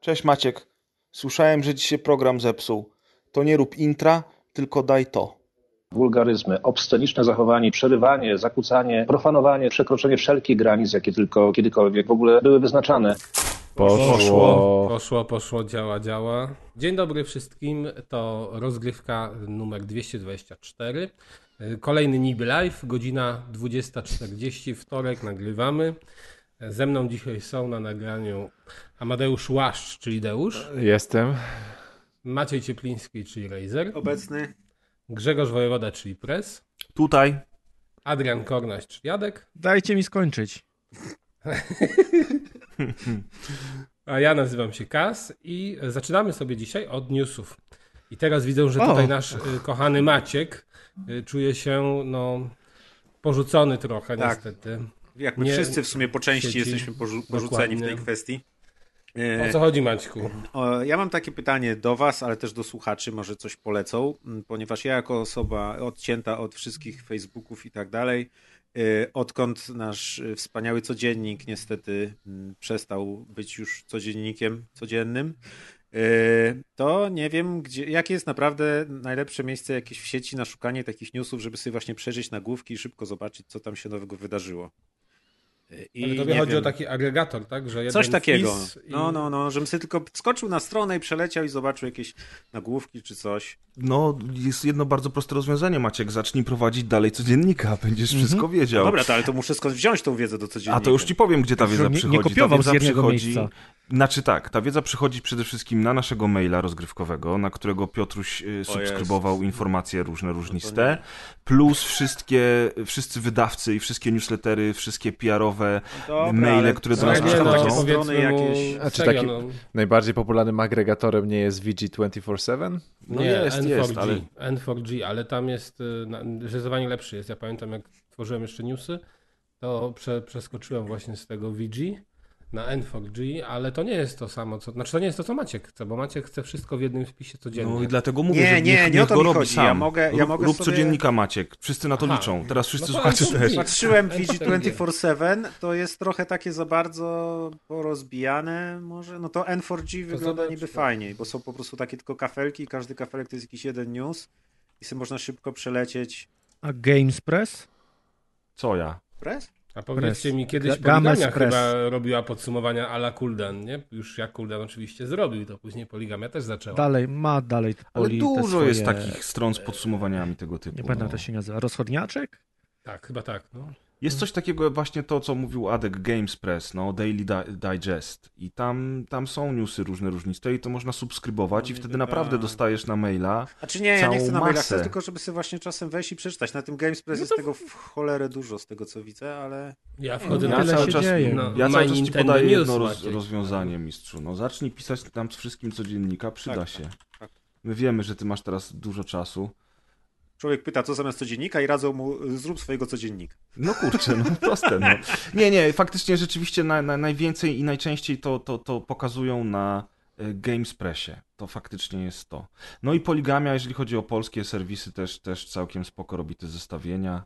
Cześć Maciek. Słyszałem, że ci się program zepsuł. To nie rób intra, tylko daj to. Wulgaryzmy, obsceniczne zachowanie, przerywanie, zakłócanie, profanowanie, przekroczenie wszelkich granic, jakie tylko kiedykolwiek w ogóle były wyznaczane. Poszło. Poszło, poszło, działa, działa. Dzień dobry wszystkim, to rozgrywka numer 224. Kolejny Niby Live, godzina 20.40, wtorek, nagrywamy. Ze mną dzisiaj są na nagraniu Amadeusz Łaszcz, czyli Deusz, Jestem. Maciej Ciepliński, czyli Razer, Obecny. Grzegorz Wojewoda, czyli Press, Tutaj. Adrian Kornaś, czyli Jadek, Dajcie mi skończyć. a ja nazywam się Kas i zaczynamy sobie dzisiaj od newsów. I teraz widzę, że O. tutaj nasz y, kochany Maciek y, czuje się no, porzucony trochę Tak. niestety. Jak my Nie wszyscy w sumie po części jesteśmy porzu- porzuceni w tej kwestii. O co chodzi Maćku? ja mam takie pytanie do Was, ale też do słuchaczy, może coś polecą, ponieważ ja jako osoba odcięta od wszystkich Facebooków i tak dalej, e, odkąd nasz wspaniały codziennik niestety przestał być już codziennikiem codziennym, e, to nie wiem, gdzie, jakie jest naprawdę najlepsze miejsce jakieś w sieci na szukanie takich newsów, żeby sobie właśnie przeżyć nagłówki i szybko zobaczyć, co tam się nowego wydarzyło. I Ale tobie nie chodzi wiem. o taki agregator, tak? Że Coś takiego. i- No, no, no, żebym sobie tylko skoczył na stronę i przeleciał i zobaczył jakieś nagłówki czy coś. No, jest jedno bardzo proste rozwiązanie, Maciek. Zacznij prowadzić dalej codziennika, będziesz wszystko wiedział. Dobra, to, ale to muszę skąd wziąć tą wiedzę do codziennika. A to już ci powiem, gdzie ta wiedza nie- nie przychodzi. kopiował ta z wiedza jednego przychodzi. miejsca. Znaczy tak, ta wiedza przychodzi przede wszystkim na naszego maila rozgrywkowego, na którego Piotruś y, subskrybował informacje różne, No różniste, plus wszystkie, wszyscy wydawcy i wszystkie newslettery, wszystkie PR-owe Dobra, maile, które do nas przychodzą. no, takie powiedzmy strony mu, jakieś... A czy serio, taki- no, Najbardziej popularnym agregatorem nie jest VG247? No nie, jest, N4G, jest, ale- N4G, ale tam jest y, zdecydowanie lepszy jest. Ja pamiętam, jak tworzyłem jeszcze newsy, to prze, przeskoczyłem właśnie z tego VG na N4G, ale to nie jest to samo, co, znaczy to nie jest to, co Maciek chce, bo Maciek chce wszystko w jednym wpisie codziennie. No i dlatego mówię, Nie, że nie, niech, nie o niech to go mi robi chodzi. sam. Ja mogę- ja rób, mogę rób sobie- codziennika, Maciek. Wszyscy na to Aha. liczą. Teraz wszyscy No N4G. też. Patrzyłem N4G. VG247, to jest trochę takie za bardzo porozbijane może. No to N4G wygląda niby fajniej, bo są po prostu takie tylko kafelki i każdy kafelek to jest jakiś jeden news i sobie można szybko przelecieć. A Games Press? Co ja? Press? A powiedzcie Press. mi, kiedyś Poligamia chyba robiła podsumowania ala Kuldan, nie? Już jak Kuldan oczywiście zrobił, to później Poligamia też zaczęła. Dalej, ma dalej Ale dużo swoje, jest takich stron z podsumowaniami tego typu. Nie pamiętam, no. jak to się nazywa. Rozchodniaczek? Tak, chyba tak. No. Jest coś takiego właśnie to, co mówił Adek Games Press, no, Daily Di- Digest. I tam, tam są newsy różne, różniste i to można subskrybować No i niby wtedy naprawdę tak. dostajesz na maila. A czy nie, ja nie chcę na mailach, masę. chcę tylko, żeby sobie właśnie czasem wejść i przeczytać. Na tym Games Press No jest to- tego w cholerę dużo z tego co widzę, ale Ja wchodzę No na cały się czas dzieje. na Ja My cały czas ci podaję News, jedno roz, rozwiązanie, mistrzu. No, zacznij pisać tam z wszystkim codziennika, przyda Tak, się. tak. My wiemy, że ty masz teraz dużo czasu. Człowiek pyta co zamiast codziennika i radzą mu zrób swojego codziennika. No kurczę, no proste, no. Nie, nie, faktycznie rzeczywiście na, na, najwięcej i najczęściej to, to, to pokazują na e, Gamespressie. To faktycznie jest to. No i Poligamia, jeżeli chodzi o polskie serwisy, też, też całkiem spoko robi te zestawienia,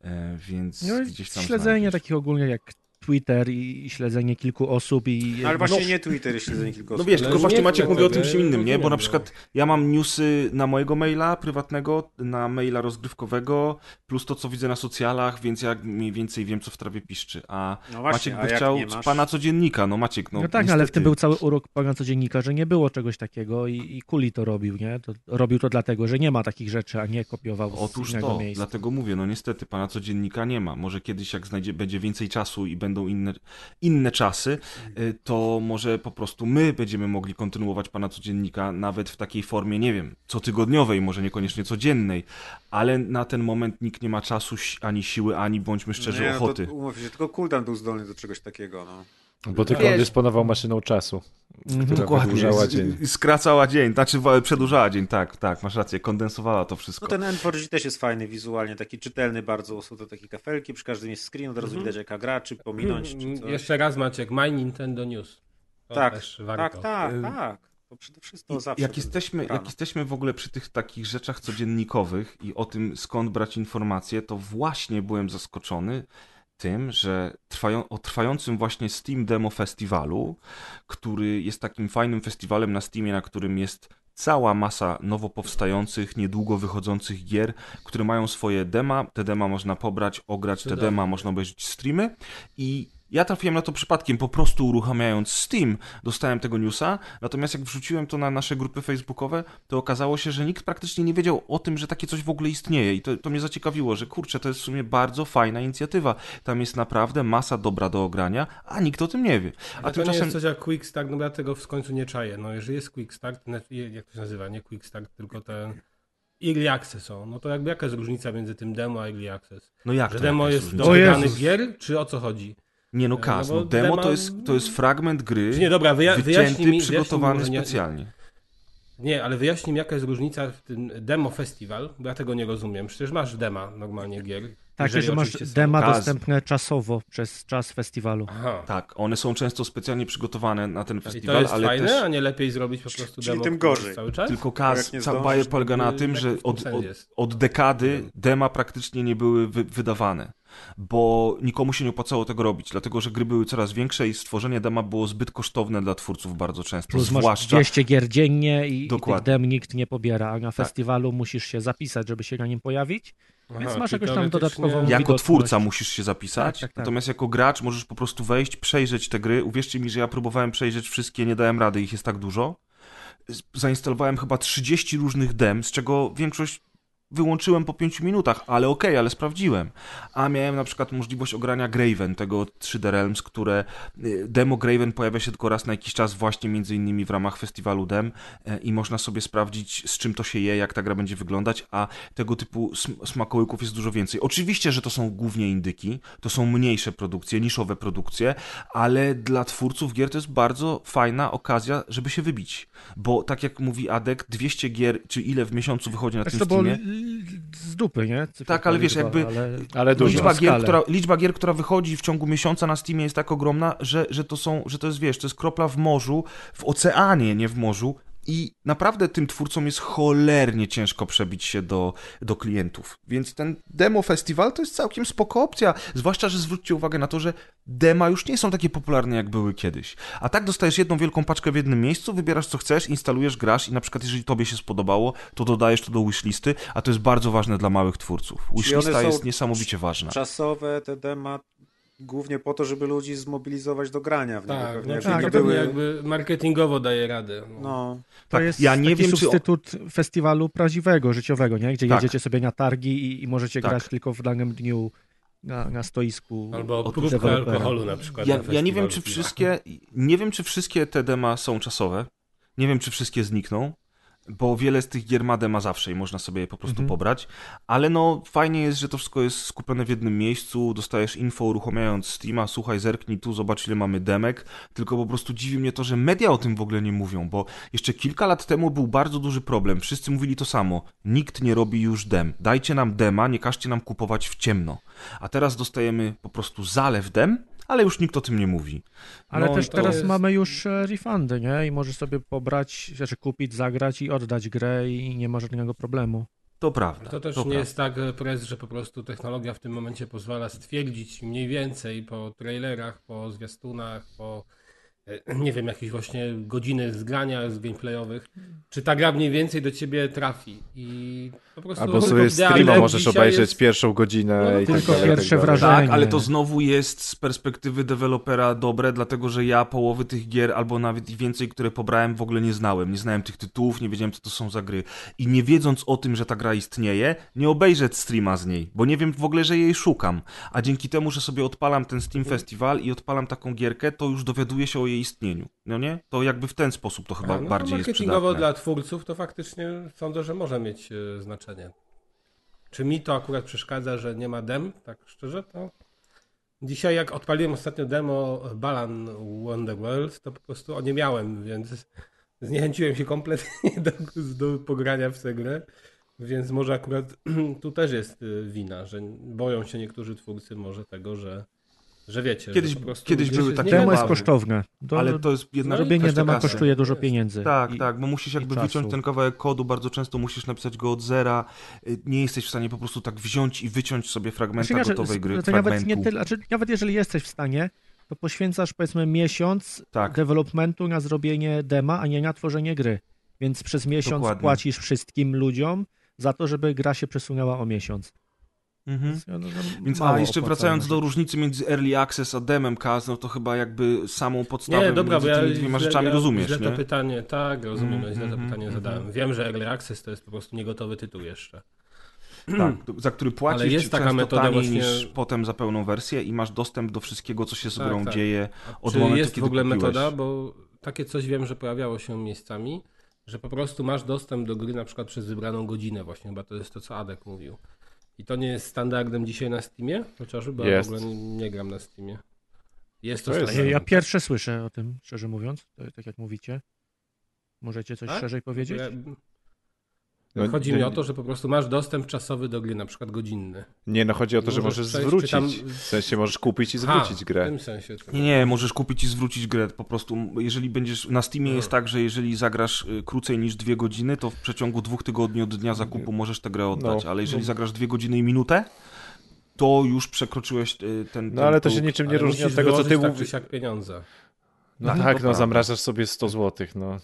e, więc No gdzieś tam śledzenie znajdziesz. takich ogólnie jak Twitter i, i śledzenie kilku osób i... No, ale właśnie nie Twitter, jeśli za kilku No osób. wiesz, Ale tylko nie właśnie Maciek mówi o tym czym innym, nie? Bo na no. przykład ja mam newsy na mojego maila prywatnego, na maila rozgrywkowego, plus to, co widzę na socjalach, więc ja mniej więcej wiem, co w trawie piszczy. A No właśnie, Maciek by chciał masz- pana codziennika, no Maciek, no No, tak, niestety. ale w tym był cały urok pana codziennika, że nie było czegoś takiego i, i Kuli to robił, nie? To robił to dlatego, że nie ma takich rzeczy, a nie kopiował z Otóż innego to, miejsca. dlatego mówię, no niestety pana codziennika nie ma. Może kiedyś jak znajdzie, będzie więcej czasu i będą inne, inne czasy, y, to może po prostu my będziemy mogli kontynuować pana codziennika nawet w takiej formie, nie wiem, cotygodniowej, może niekoniecznie codziennej, ale na ten moment nikt nie ma czasu, ani siły, ani bądźmy szczerzy nie, no ochoty. To, umów się, tylko Kuldan był zdolny do czegoś takiego, no. Bo tylko on dysponował maszyną czasu, Mhm. która Dokładnie, wydłużała dzień. skracała dzień, znaczy przedłużała dzień, tak, tak, masz rację, kondensowała to wszystko. No ten N4G też jest fajny wizualnie, taki czytelny bardzo, są to takie kafelki, przy każdym jest screen, od razu widać jaka gra, czy pominąć, czy Mm, coś. Jeszcze raz Maciek, My Nintendo News. To Tak, też tak, warto. tak, Y, tak. To przede wszystkim zawsze. jak jesteśmy, jak jesteśmy w ogóle przy tych takich rzeczach codziennikowych i o tym, skąd brać informacje, to właśnie byłem zaskoczony tym, że trwają, o trwającym właśnie Steam Demo Festiwalu, który jest takim fajnym festiwalem na Steamie, na którym jest cała masa nowo powstających, niedługo wychodzących gier, które mają swoje dema. Te dema można pobrać, ograć, te dema można obejrzeć streamy i ja trafiłem na to przypadkiem, po prostu uruchamiając Steam, dostałem tego newsa, natomiast jak wrzuciłem to na nasze grupy facebookowe, to okazało się, że nikt praktycznie nie wiedział o tym, że takie coś w ogóle istnieje i to, to mnie zaciekawiło, że kurczę, to jest w sumie bardzo fajna inicjatywa. Tam jest naprawdę masa dobra do ogrania, a nikt o tym nie wie. A to nie tymczasem jest coś jak Quick Start, no bo ja tego w końcu nie czaję. No jeżeli jest Quick Start, jak to się nazywa, nie Quick Start, tylko ten Early Access są, no to jakby jaka jest różnica między tym demo a Early Access? No jak Że to demo jest różnica? do wybranych gier, czy o co chodzi? Nie no No kas, bo no demo dema- to jest, to jest fragment gry nie, dobra, wyja- wyjaśnij wycięty, mi, mi przygotowany może nie- specjalnie. Nie, ale wyjaśnij mi, jaka jest różnica w tym demo festiwal, bo ja tego nie rozumiem. Przecież masz dema normalnie gier. Tak, jeżeli że masz są. dema dostępne czasowo przez czas festiwalu. Aha. Tak, one są często specjalnie przygotowane na ten I to festiwal, jest ale fajne, też a nie lepiej zrobić po prostu Czyli demo tym które gorzej. cały czas? tylko kas, bajer polega na to tym, że tym od, od, od dekady dema praktycznie nie były wy, wydawane, bo nikomu się nie opłacało tego robić, dlatego że gry były coraz większe i stworzenie dema było zbyt kosztowne dla twórców bardzo często, Plus zwłaszcza 200 gier dziennie i, i tych dem nikt nie pobiera, a na festiwalu musisz się zapisać, żeby się na nim pojawić. Więc masz jakąś tam dodatkową- Jako twórca musisz się zapisać, Tak, tak, tak. natomiast jako gracz możesz po prostu wejść, przejrzeć te gry. Uwierzcie mi, że ja próbowałem przejrzeć wszystkie, nie dałem rady, ich jest tak dużo. Zainstalowałem chyba 30 różnych dem, z czego większość wyłączyłem po 5 minutach, ale okej, ale sprawdziłem. A miałem na przykład możliwość ogrania Graven, tego 3D Realms, które y, demo Graven pojawia się tylko raz na jakiś czas właśnie między innymi w ramach festiwalu dem e, i można sobie sprawdzić z czym to się je, jak ta gra będzie wyglądać, a tego typu sm- smakołyków jest dużo więcej. Oczywiście, że to są głównie indyki, to są mniejsze produkcje, niszowe produkcje, ale dla twórców gier to jest bardzo fajna okazja, żeby się wybić. Bo tak jak mówi Adek, 200 gier, czy ile w miesiącu wychodzi na tym Steamie, z dupy, nie? Cyfra Tak, ale wiesz, liczba, jakby- Ale, Ale. Liczba gier, która, liczba gier, która wychodzi w ciągu miesiąca na Steamie jest tak ogromna, że, że to są, że to jest, wiesz, to jest kropla w morzu, w oceanie, nie w morzu. I naprawdę tym twórcom jest cholernie ciężko przebić się do, do klientów. Więc ten demo festiwal to jest całkiem spoko opcja. Zwłaszcza, że zwróćcie uwagę na to, że dema już nie są takie popularne, jak były kiedyś. A tak dostajesz jedną wielką paczkę w jednym miejscu, wybierasz co chcesz, instalujesz, grasz i na przykład jeżeli tobie się spodobało, to dodajesz to do wishlisty, a to jest bardzo ważne dla małych twórców. Wishlista jest niesamowicie ważna. Czasowe te dema głównie po to, żeby ludzi zmobilizować do grania w niego. Tak, pewnie. no, tak, to były... jakby marketingowo daje radę. No. No, To Tak, jest ja nie taki wiem, czy substytut festiwalu prawdziwego, życiowego, nie? Gdzie Tak. jedziecie sobie na targi i, i możecie Tak. grać tylko w danym dniu na, na stoisku. Albo próbka alkoholu na przykład. Ja, na ja nie wiem, czy wszystkie. Nie wiem, czy wszystkie te dema są czasowe. Nie wiem, czy wszystkie znikną. Bo wiele z tych gier ma dema zawsze i można sobie je po prostu Mhm. pobrać. Ale no, fajnie jest, że to wszystko jest skupione w jednym miejscu. Dostajesz info uruchamiając Steama. Słuchaj, zerknij tu, zobacz ile mamy demek. Tylko po prostu dziwi mnie to, że media o tym w ogóle nie mówią. Bo jeszcze kilka lat temu był bardzo duży problem. Wszyscy mówili to samo. Nikt nie robi już dem. Dajcie nam dema, nie każcie nam kupować w ciemno. A teraz dostajemy po prostu zalew dem, ale już nikt o tym nie mówi. Ale No też teraz jest- mamy już e, refundy, nie? I możesz sobie pobrać, znaczy kupić, zagrać i oddać grę i nie ma żadnego problemu. To prawda. To też to nie prawda. jest tak, e, prez, że po prostu technologia w tym momencie pozwala stwierdzić mniej więcej po trailerach, po zwiastunach, po nie wiem, jakieś właśnie godziny zgrania z gameplayowych, czy ta gra mniej więcej do ciebie trafi i po prostu Albo sobie streama możesz obejrzeć jest- pierwszą godzinę No, i tak tylko dalej, pierwsze tak wrażenie. Tak, ale to znowu jest z perspektywy dewelopera dobre, dlatego że ja połowy tych gier, albo nawet i więcej, które pobrałem, w ogóle nie znałem. Nie znałem tych tytułów, nie wiedziałem, co to są za gry. I nie wiedząc o tym, że ta gra istnieje, nie obejrzę streama z niej, bo nie wiem w ogóle, że jej szukam. A dzięki temu, że sobie odpalam ten Steam Festival i odpalam taką gierkę, to już dowiaduję się o jej istnieniu. No nie? To jakby w ten sposób to chyba A, no to bardziej jest marketingowo przydatne. dla twórców to faktycznie sądzę, że może mieć e, znaczenie. Czy mi to akurat przeszkadza, że nie ma dem, tak szczerze, to dzisiaj jak odpaliłem ostatnio demo Balan Wonderworld, to po prostu o nie miałem, więc zniechęciłem się kompletnie do, do pogrania w tę grę, więc może akurat tu też jest y, wina, że boją się niektórzy twórcy może tego, że Że wiecie, Kiedyś- że po prostu kiedyś były takie Demo jest kosztowne. To Ale to jest jednak robienie kwestia dema kosztuje dużo pieniędzy. Tak, I- tak, bo musisz jakby czasu. wyciąć ten kawałek kodu, bardzo często musisz napisać go od zera. Y, Nie jesteś w stanie po prostu tak wziąć i wyciąć sobie fragmenta Znaczy, gotowej gry, to nawet fragmentu. nie tyle, znaczy, nawet jeżeli jesteś w stanie, to poświęcasz powiedzmy miesiąc Tak. developmentu na zrobienie dema, a nie na tworzenie gry. Więc przez miesiąc Dokładnie. płacisz wszystkim ludziom za to, żeby gra się przesunęła o miesiąc. Mhm. Więc, a jeszcze wracając do różnicy między Early Access a Demem Cast, no to chyba jakby samą podstawę Nie, dobra, między ja tymi dwiema źle- rzeczami ja rozumiesz, źle nie? to pytanie, tak, rozumiem, Mm, źle to mhm, pytanie mhm. zadałem. Wiem, że Early Access to jest po prostu niegotowy tytuł jeszcze. Tak, za który płacisz Ale jest taka metoda taniej właśnie- niż potem za pełną wersję i masz dostęp do wszystkiego, co się z Tak, grą tak. dzieje od Czy momentu, jest w kiedy ogóle kupiłeś. metoda, bo takie coś wiem, że pojawiało się miejscami, że po prostu masz dostęp do gry na przykład przez wybraną godzinę właśnie, chyba to jest to, co Adek mówił. I to nie jest standardem dzisiaj na Steamie? Chociażby, bo Jest. ja w ogóle nie, nie gram na Steamie. Jest to, To jest- Ja, standardem. ja pierwsze słyszę o tym, szczerze mówiąc, to, tak jak mówicie. Możecie coś Tak? szerzej powiedzieć? Ja, No, chodzi nie- mi o to, że po prostu masz dostęp czasowy do gry, na przykład godzinny. Nie, no chodzi o to, że Możesz możesz zwrócić. tam- W sensie możesz kupić i zwrócić W grę. tym sensie. Nie, nie, możesz kupić i zwrócić grę po prostu. Jeżeli będziesz. Na Steamie No. jest tak, że jeżeli zagrasz y, krócej niż dwie godziny, to w przeciągu dwóch tygodni od dnia zakupu możesz tę grę oddać. No. ale jeżeli zagrasz dwie godziny i minutę, to już przekroczyłeś y, ten. No ten ale to się próg. niczym nie Ale różni od tego, co ty tak mówisz. siak pieniądze. No Tak, tak, no prawda. zamrażasz sobie 100 zł, no.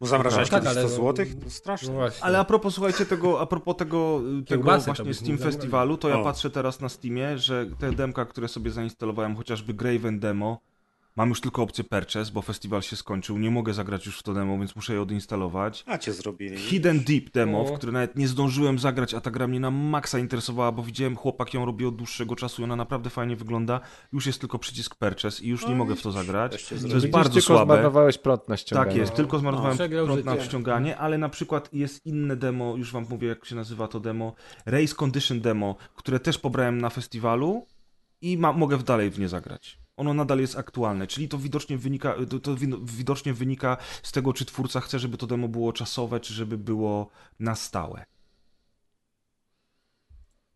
Bo zamrażałeś Tak, kiedyś ale 100 no- złotych? To No straszne. właśnie. Ale a propos, słuchajcie, tego, a propos tego, tego Kiełbasy właśnie Steam. Festiwalu, to ja O. patrzę teraz na Steamie, że te demka, które sobie zainstalowałem, chociażby Graven Demo, mam już tylko opcję Purchase, bo festiwal się skończył, nie mogę zagrać już w to demo, więc muszę je odinstalować. A cię zrobili. Hidden Deep demo, w No. które nawet nie zdążyłem zagrać, a ta gra mnie na maksa interesowała, bo widziałem chłopak ją robi od dłuższego czasu i ona naprawdę fajnie wygląda. Już jest tylko przycisk Purchase i już nie No mogę i w to zagrać. To jest zrobili. bardzo tylko słabe. zmarnowałeś prąd na ściąganie. Tak jest, tylko zmarnowałem przegrał prąd na ściąganie, ale na przykład jest inne demo, już wam mówię jak się nazywa to demo, Race Condition demo, które też pobrałem na festiwalu i ma, mogę w dalej w nie zagrać. Ono nadal jest aktualne, czyli to widocznie wynika, to, to wi- widocznie wynika z tego, czy twórca chce, żeby to demo było czasowe, czy żeby było na stałe.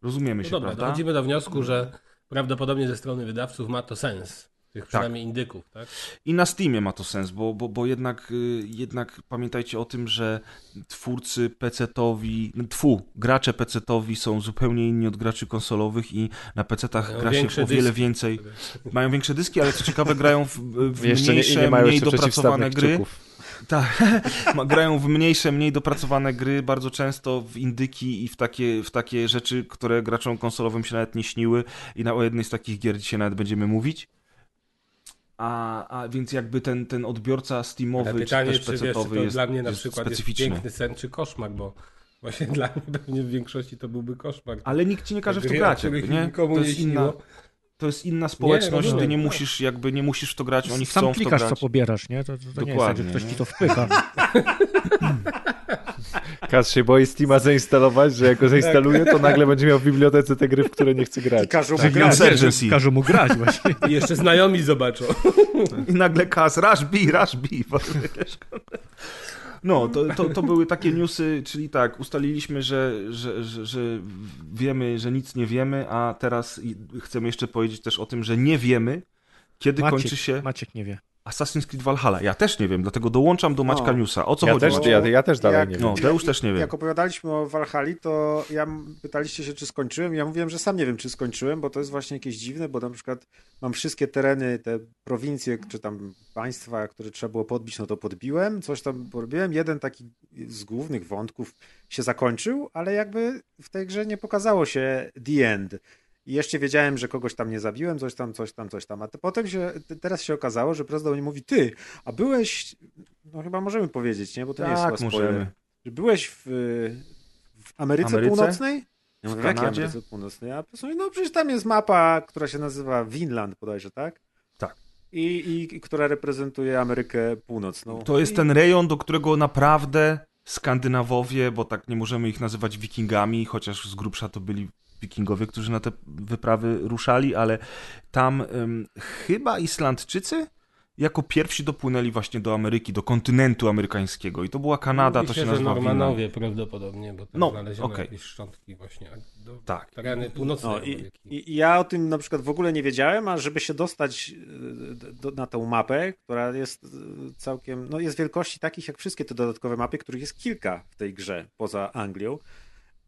Rozumiemy No się, dobra, prawda? dochodzimy do wniosku, że prawdopodobnie ze strony wydawców ma to sens. Tych przynajmniej indyków, tak? I na Steamie ma to sens, bo, bo, bo jednak, y, jednak pamiętajcie o tym, że twórcy PC-towi, tfu, gracze PC-towi są zupełnie inni od graczy konsolowych i na PC-tach Mają gra się o wiele dyski. więcej. Mają większe dyski, ale co ciekawe grają w, w nie, mniejsze, nie mają mniej dopracowane gry. kciuków. Tak, grają w mniejsze, mniej dopracowane gry, bardzo często w indyki i w takie, w takie rzeczy, które graczom konsolowym się nawet nie śniły i na o jednej z takich gier dzisiaj nawet będziemy mówić. A, a więc jakby ten, ten odbiorca Steamowy Ale czy pytanie, też czy, wiesz, czy PC-towy to jest, dla mnie na jest przykład jest specyficzny. piękny sen czy koszmar, bo właśnie dla mnie pewnie w większości to byłby koszmar. Ale nikt ci nie każe w to grać, jakby, nie? nikomu To nie jest, inna, to jest inna społeczność, ty rozumiem. nie musisz jakby nie musisz w to grać, oni Sam chcą w to klikasz, grać. co pobierasz, nie? To, to, to nie jest tak, że Dokładnie, ktoś nie? ci to wpycha. Kaz się boi Steama zainstalować, że jak go zainstaluje, to nagle będzie miał w bibliotece te gry, w które nie chce I grać. każą Tak, grać. Każą mu grać właśnie. I jeszcze znajomi zobaczą. I nagle kas, rush B, rush B. No, to, to, to były takie newsy, czyli tak, ustaliliśmy, że, że, że, że wiemy, że nic nie wiemy, a teraz chcemy jeszcze powiedzieć też o tym, że nie wiemy, kiedy Maciek, kończy się Maciek nie wie. Assassin's Creed Valhalla. Ja też nie wiem, dlatego dołączam do Maćka O. Newsa. O co Ja chodzi? też, ja, ja też dalej Jak- nie wiem. No, Deusz też nie wie. Jak opowiadaliśmy o Valhalla, to ja pytaliście się, czy skończyłem. Ja mówiłem, że sam nie wiem, czy skończyłem, bo to jest właśnie jakieś dziwne, bo na przykład mam wszystkie tereny, te prowincje, czy tam państwa, które trzeba było podbić, no to podbiłem, coś tam porobiłem. Jeden taki z głównych wątków się zakończył, ale jakby w tej grze nie pokazało się the end. I jeszcze wiedziałem, że kogoś tam nie zabiłem, coś tam, coś tam, coś tam. A te, potem się, te- teraz się okazało, że prezydent mi mówi, ty, a byłeś, no chyba możemy powiedzieć, nie? Bo to nie jest Tak, chyba możemy. Że byłeś w, w Ameryce, Ameryce? Północnej? Ja mówię, w jakiej? Ameryce Północnej? A po no przecież tam jest mapa, która się nazywa Winland bodajże, tak? Tak. I, i, i która reprezentuje Amerykę Północną. To jest I, ten rejon, do którego naprawdę Skandynawowie, bo tak nie możemy ich nazywać wikingami, chociaż z grubsza to byli wikingowie, którzy na te wyprawy ruszali, ale tam ym, chyba Islandczycy jako pierwsi dopłynęli właśnie do Ameryki, do kontynentu amerykańskiego i to była Kanada, Mówi to się, nazywa Normanowie prawdopodobnie, bo tam No, znaleziono okej. jakieś szczątki właśnie do Tak. tereny północnej No, i, Ameryki. i, ja o tym na przykład w ogóle nie wiedziałem, a żeby się dostać y, do, na tą mapę, która jest y, całkiem, no jest wielkości takich jak wszystkie te dodatkowe mapy, których jest kilka w tej grze poza Anglią.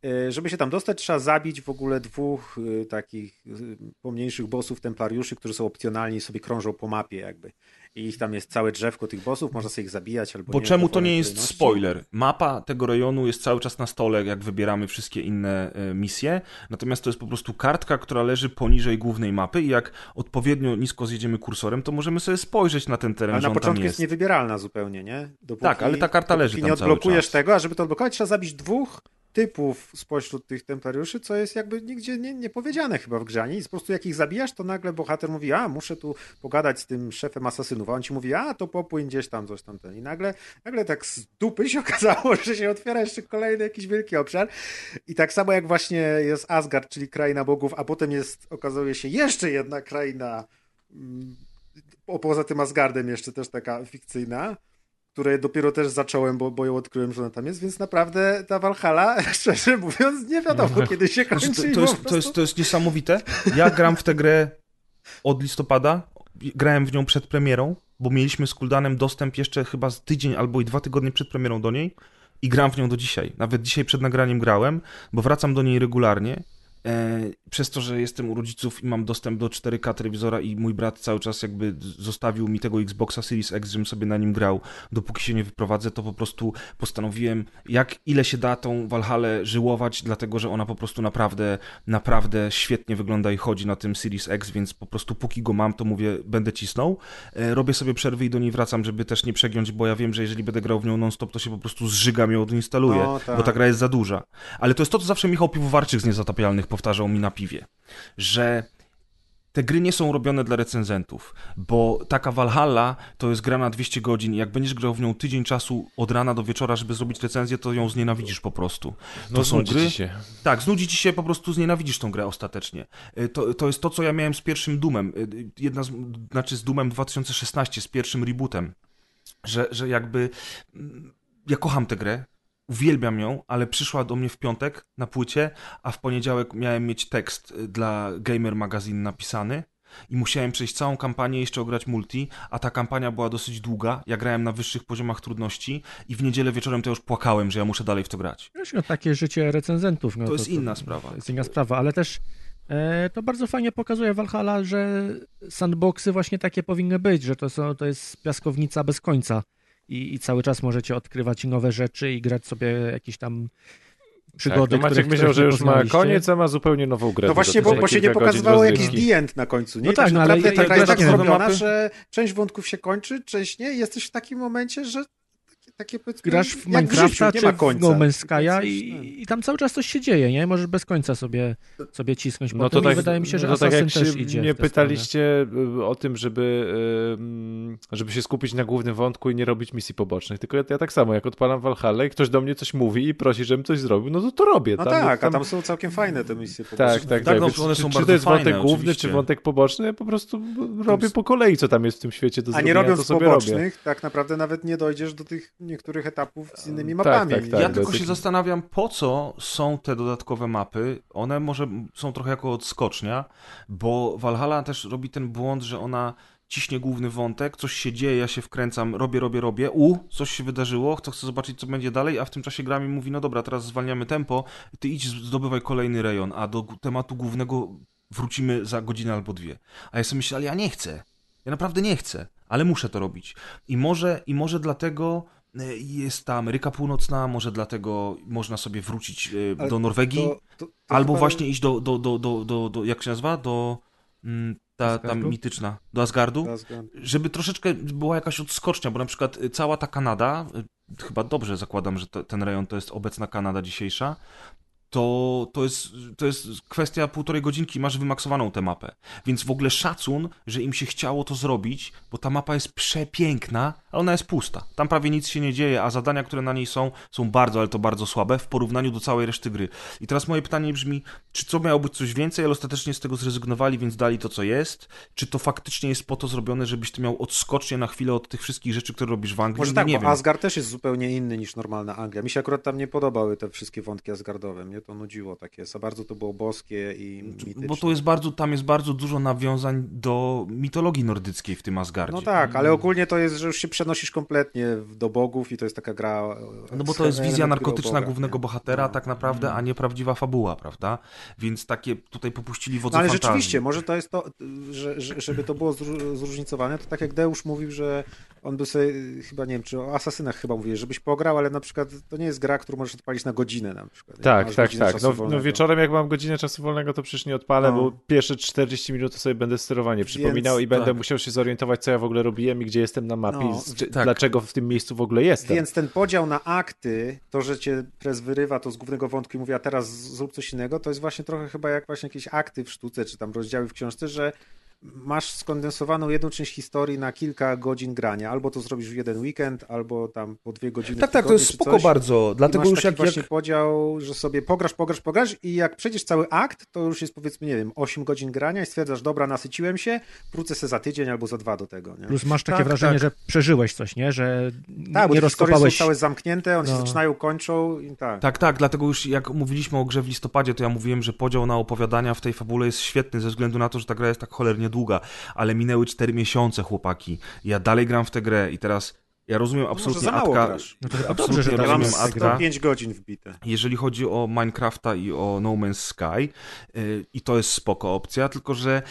Y, Żeby się tam dostać, trzeba zabić w ogóle dwóch y, takich y, pomniejszych bossów templariuszy, którzy są opcjonalni i sobie krążą po mapie jakby. I ich tam jest całe drzewko tych bossów, można sobie ich zabijać albo Bo nie. czemu to nie jest kolejności. spoiler? Mapa tego rejonu jest cały czas na stole, jak wybieramy wszystkie inne e, misje, natomiast to jest po prostu kartka, która leży poniżej głównej mapy i jak odpowiednio nisko zjedziemy kursorem, to możemy sobie spojrzeć na ten teren, Ale na początku jest jest. niewybieralna zupełnie, nie? Dopóki, Tak, ale ta karta leży tam nie odblokujesz tego, a żeby to odblokować, trzeba zabić dwóch typów spośród tych templariuszy, co jest jakby nigdzie nie, nie powiedziane chyba w grze. ani. Po prostu jak ich zabijasz, to nagle bohater mówi, a muszę tu pogadać z tym szefem asasynów, a on ci mówi, a to popłyń gdzieś tam, coś tam. I nagle, nagle tak z dupy się okazało, że się otwiera jeszcze kolejny jakiś wielki obszar. I tak samo jak właśnie jest Asgard, czyli kraina bogów, a potem jest, okazuje się, jeszcze jedna kraina mm, poza tym Asgardem jeszcze też taka fikcyjna, które dopiero też zacząłem, bo, bo ją odkryłem, że ona tam jest, więc naprawdę ta Valhalla, szczerze mówiąc, nie wiadomo kiedy się kończy. Znaczy, i to, to, jest, to, prostu- jest, to jest niesamowite. Ja gram w tę grę od listopada, grałem w nią przed premierą, bo mieliśmy z Kuldanem dostęp jeszcze chyba z tydzień albo i dwa tygodnie przed premierą do niej i gram w nią do dzisiaj. Nawet dzisiaj przed nagraniem grałem, bo wracam do niej regularnie. E, przez to, że jestem u rodziców i mam dostęp do 4K telewizora i mój brat cały czas jakby zostawił mi tego Xboxa Series X, żebym sobie na nim grał, dopóki się nie wyprowadzę, to po prostu postanowiłem, jak ile się da tą Valhalla żyłować, dlatego, że ona po prostu naprawdę, naprawdę świetnie wygląda i chodzi na tym Series X, więc po prostu póki go mam, to mówię, będę cisnął. E, robię sobie przerwy i do niej wracam, żeby też nie przegiąć, bo ja wiem, że jeżeli będę grał w nią non-stop, to się po prostu zżygam i odinstaluję, No, tak. bo ta gra jest za duża. Ale to jest to, co zawsze Michał Piwowarczyk z Niezatapialnych powtarzał mi na piwie, że te gry nie są robione dla recenzentów, bo taka Valhalla to jest gra na 200 godzin i jak będziesz grał w nią tydzień czasu od rana do wieczora, żeby zrobić recenzję, to ją znienawidzisz po prostu. To No są znudzi gry... się. Tak, znudzi ci się, po prostu znienawidzisz tą grę ostatecznie. Y, To, to jest to, co ja miałem z pierwszym Doomem. Y, Jedna z, znaczy z Doomem 2016, z pierwszym rebootem. Że, że jakby ja kocham tę grę, uwielbiam ją, ale przyszła do mnie w piątek na płycie, a w poniedziałek miałem mieć tekst y, dla Gamer Magazine napisany. I musiałem przejść całą kampanię, jeszcze ograć multi, a ta kampania była dosyć długa. Ja grałem na wyższych poziomach trudności i w niedzielę wieczorem to już płakałem, że ja muszę dalej w to grać. Wiesz, no, takie życie recenzentów. No, To jest inna sprawa. To jest inna sprawa, ale też e, to bardzo fajnie pokazuje Valhalla, że sandboxy właśnie takie powinny być, że to, są, to jest piaskownica bez końca i, i cały czas możecie odkrywać nowe rzeczy i grać sobie jakieś tam przygody, tak, Maciek których, myślał, że nie już ma koniec, a ma zupełnie nową grę. No właśnie, bo, bo się nie pokazywało jakiś the end na końcu, nie? No tak, tak, no ale ta gra jest tak zrobiona, że część wątków się kończy, część nie. i Jesteś w takim momencie, że takie, powiedzmy, Grasz w jak Minecrafta życiu, nie czy ma w. No Man's Sky'a i, tak. i tam cały czas coś się dzieje, nie? Możesz bez końca sobie, sobie cisnąć No to tak, wydaje mi się, że no to tak Assassin jak też idzie nie w pytaliście y, o tym, żeby, ym, żeby się skupić na głównym wątku i nie robić misji pobocznych, tylko ja, ja tak samo, jak odpalam Valhalla i ktoś do mnie coś mówi i prosi, żebym coś zrobił, no to to robię. No Tam- tak, a tam są całkiem fajne te misje. po Tak, prostu. tak, Tak, tak. no, one czy, są czy to jest wątek fajne, główny, oczywiście. czy wątek poboczny, ja po prostu robię po kolei, co tam jest w tym świecie do A zrobienia, nie to robiąc sobie robię. pobocznych, tak naprawdę nawet nie dojdziesz do tych niektórych etapów z innymi Tak, mapami. tak, tak. ja do tylko się zastanawiam, po co są te dodatkowe mapy. One może są trochę jako odskocznia, bo Valhalla też robi ten błąd, że ona ciśnie główny wątek, coś się dzieje, ja się wkręcam, robię, robię, robię, u, coś się wydarzyło, to chcę zobaczyć, co będzie dalej, a w tym czasie gra mi mówi, no dobra, teraz zwalniamy tempo, ty idź, zdobywaj kolejny rejon, a do tematu głównego wrócimy za godzinę albo dwie. A ja sobie myślę, ale ja nie chcę. Ja naprawdę nie chcę, ale muszę to robić. I może, i może dlatego jest ta Ameryka Północna, może dlatego można sobie wrócić e, Ale do Norwegii, To- to- to albo chyba- właśnie iść do, do, do, do, do, do jak się nazywa, do mm, ta, ta mityczna, do Asgardu, Asgard. żeby troszeczkę była jakaś odskocznia, bo na przykład y, cała ta Kanada, chyba dobrze zakładam, że to, ten rejon to jest obecna Kanada dzisiejsza, to, to, jest, to jest kwestia półtorej godzinki, masz wymaksowaną tę mapę. Więc w ogóle szacun, że im się chciało to zrobić, bo ta mapa jest przepiękna, ale ona jest pusta. Tam prawie nic się nie dzieje, a zadania, które na niej są, są bardzo, ale to bardzo słabe w porównaniu do całej reszty gry. I teraz moje pytanie brzmi, czy co miało być coś więcej, ale ostatecznie z tego zrezygnowali, więc dali to, co jest? Czy to faktycznie jest po to zrobione, żebyś ty miał odskocznie na chwilę od tych wszystkich rzeczy, które robisz w Anglii? Może No tak, nie bo wiem. Asgard też jest zupełnie inny niż normalna Anglia. Mi się akurat tam nie podobały te wszystkie wątki Asgardowe. Mnie to nudziło takie. Za bardzo to było boskie i mityczne. Bo to jest bardzo, tam jest bardzo dużo nawiązań do mitologii nordyckiej w tym Asgardzie. No tak, ale ogólnie to jest, że już się przenosisz kompletnie do bogów i to jest taka gra... No bo to jest wizja narkotyczna Boga, głównego nie? bohatera No. tak naprawdę, a nie prawdziwa fabuła, prawda? Więc takie tutaj popuścili wodze No ale fantazji. rzeczywiście, może to jest to, że, że, żeby to było zró- zróżnicowane, to tak jak Deusz mówił, że on by sobie, chyba nie wiem, czy o Asasynach chyba mówił, żebyś pograł, ale na przykład to nie jest gra, którą możesz odpalić na godzinę na przykład. Tak, tak, tak. No, no wieczorem jak mam godzinę czasu wolnego, to przecież nie odpalę, No. bo pierwsze 40 minut to sobie będę sterowanie przypominał i będę tak. musiał się zorientować, co ja w ogóle robiłem i gdzie jestem na mapie, No, z- tak. dlaczego w tym miejscu w ogóle jestem. Więc ten podział na akty, to, że cię prez wyrywa to z głównego wątku i mówi, a teraz zrób coś innego, to jest właśnie trochę chyba jak właśnie jakieś akty w sztuce, czy tam rozdziały w książce, że masz skondensowaną jedną część historii na kilka godzin grania. Albo to zrobisz w jeden weekend, albo tam po dwie godziny Tak, tak, to jest spoko coś. bardzo. I Dlatego masz już taki jak, właśnie jak... podział, że sobie pograsz, pograsz, pograsz i jak przejdziesz cały akt, to już jest powiedzmy, nie wiem, 8 godzin grania i stwierdzasz, dobra, nasyciłem się, wrócę se za tydzień albo za dwa do tego, nie? Plus masz takie Tak, wrażenie, tak. że przeżyłeś coś, nie? Że Tak, bo nie historie rozkopałeś... są całe zamknięte, one się No. zaczynają, kończą i tak. Tak, tak, dlatego już jak mówiliśmy o grze w listopadzie, to ja mówiłem, że podział na opowiadania w tej fabule jest świetny ze względu na to, że ta gra jest tak cholernie długa, ale minęły 4 miesiące, chłopaki. Ja dalej gram w tę grę i teraz ja rozumiem absolutnie za mało Atka, grasz. No to absolutnie dobrze, że Ja rozumiem tak gra. Atka. 105 godzin wbite. jeżeli chodzi o Minecrafta i o No Man's Sky yy, i to jest spoko opcja, tylko że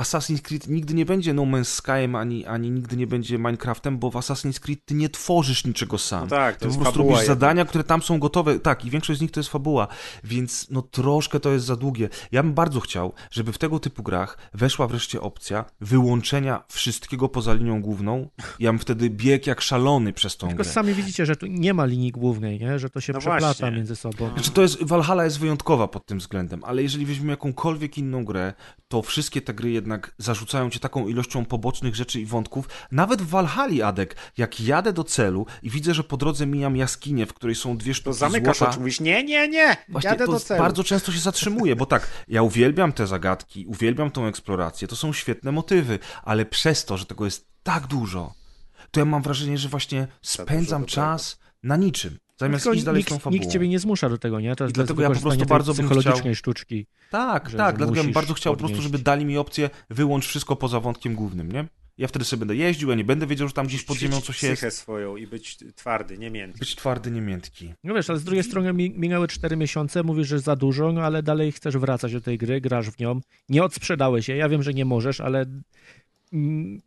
Assassin's Creed nigdy nie będzie No Man's Skyem, ani, ani nigdy nie będzie Minecraftem, bo w Assassin's Creed ty nie tworzysz niczego sam. No tak, to Ty jest po prostu robisz jedna. zadania, które tam są gotowe, tak, i większość z nich to jest fabuła, więc no troszkę to jest za długie. Ja bym bardzo chciał, żeby w tego typu grach weszła wreszcie opcja wyłączenia wszystkiego poza linią główną. Ja bym wtedy biegł jak szalony przez tą Tylko grę. sami widzicie, że tu nie ma linii głównej, nie? Że to się No przeplata właśnie. między sobą. Znaczy to jest, Valhalla jest wyjątkowa pod tym względem, ale jeżeli weźmiemy jakąkolwiek inną grę, to wszystkie te gry jednak zarzucają cię taką ilością pobocznych rzeczy i wątków. Nawet w Valhalla, Adek, jak jadę do celu i widzę, że po drodze mijam jaskinię, w której są dwie To sztuki zamykasz złota, oczy, mówisz, nie, nie, nie, Właśnie jadę to do celu. bardzo często się zatrzymuje, bo tak, ja uwielbiam te zagadki, uwielbiam tą eksplorację, to są świetne motywy, ale przez to, że tego jest tak dużo, to ja mam wrażenie, że właśnie spędzam czas na niczym, zamiast Tylko iść dalej z nikt, tą fabułą. nikt ciebie nie zmusza do tego, nie? To jest I dlatego ja po prostu bardzo bym psychologicznej chciał- sztuczki. Tak, tak, dlatego ja bym bardzo chciał po prostu, podnieść. żeby dali mi opcję wyłącz wszystko poza wątkiem głównym, nie? Ja wtedy sobie będę jeździł, ja nie będę wiedział, że tam gdzieś pod ziemią coś jest. psychę swoją i być twardy, nie miętki. Być twardy, nie miętki. No wiesz, ale z drugiej strony mi- minęły 4 miesiące, mówisz, że za dużo, no ale dalej chcesz wracać do tej gry, grasz w nią. Nie odsprzedałeś się, ja wiem, że nie możesz, ale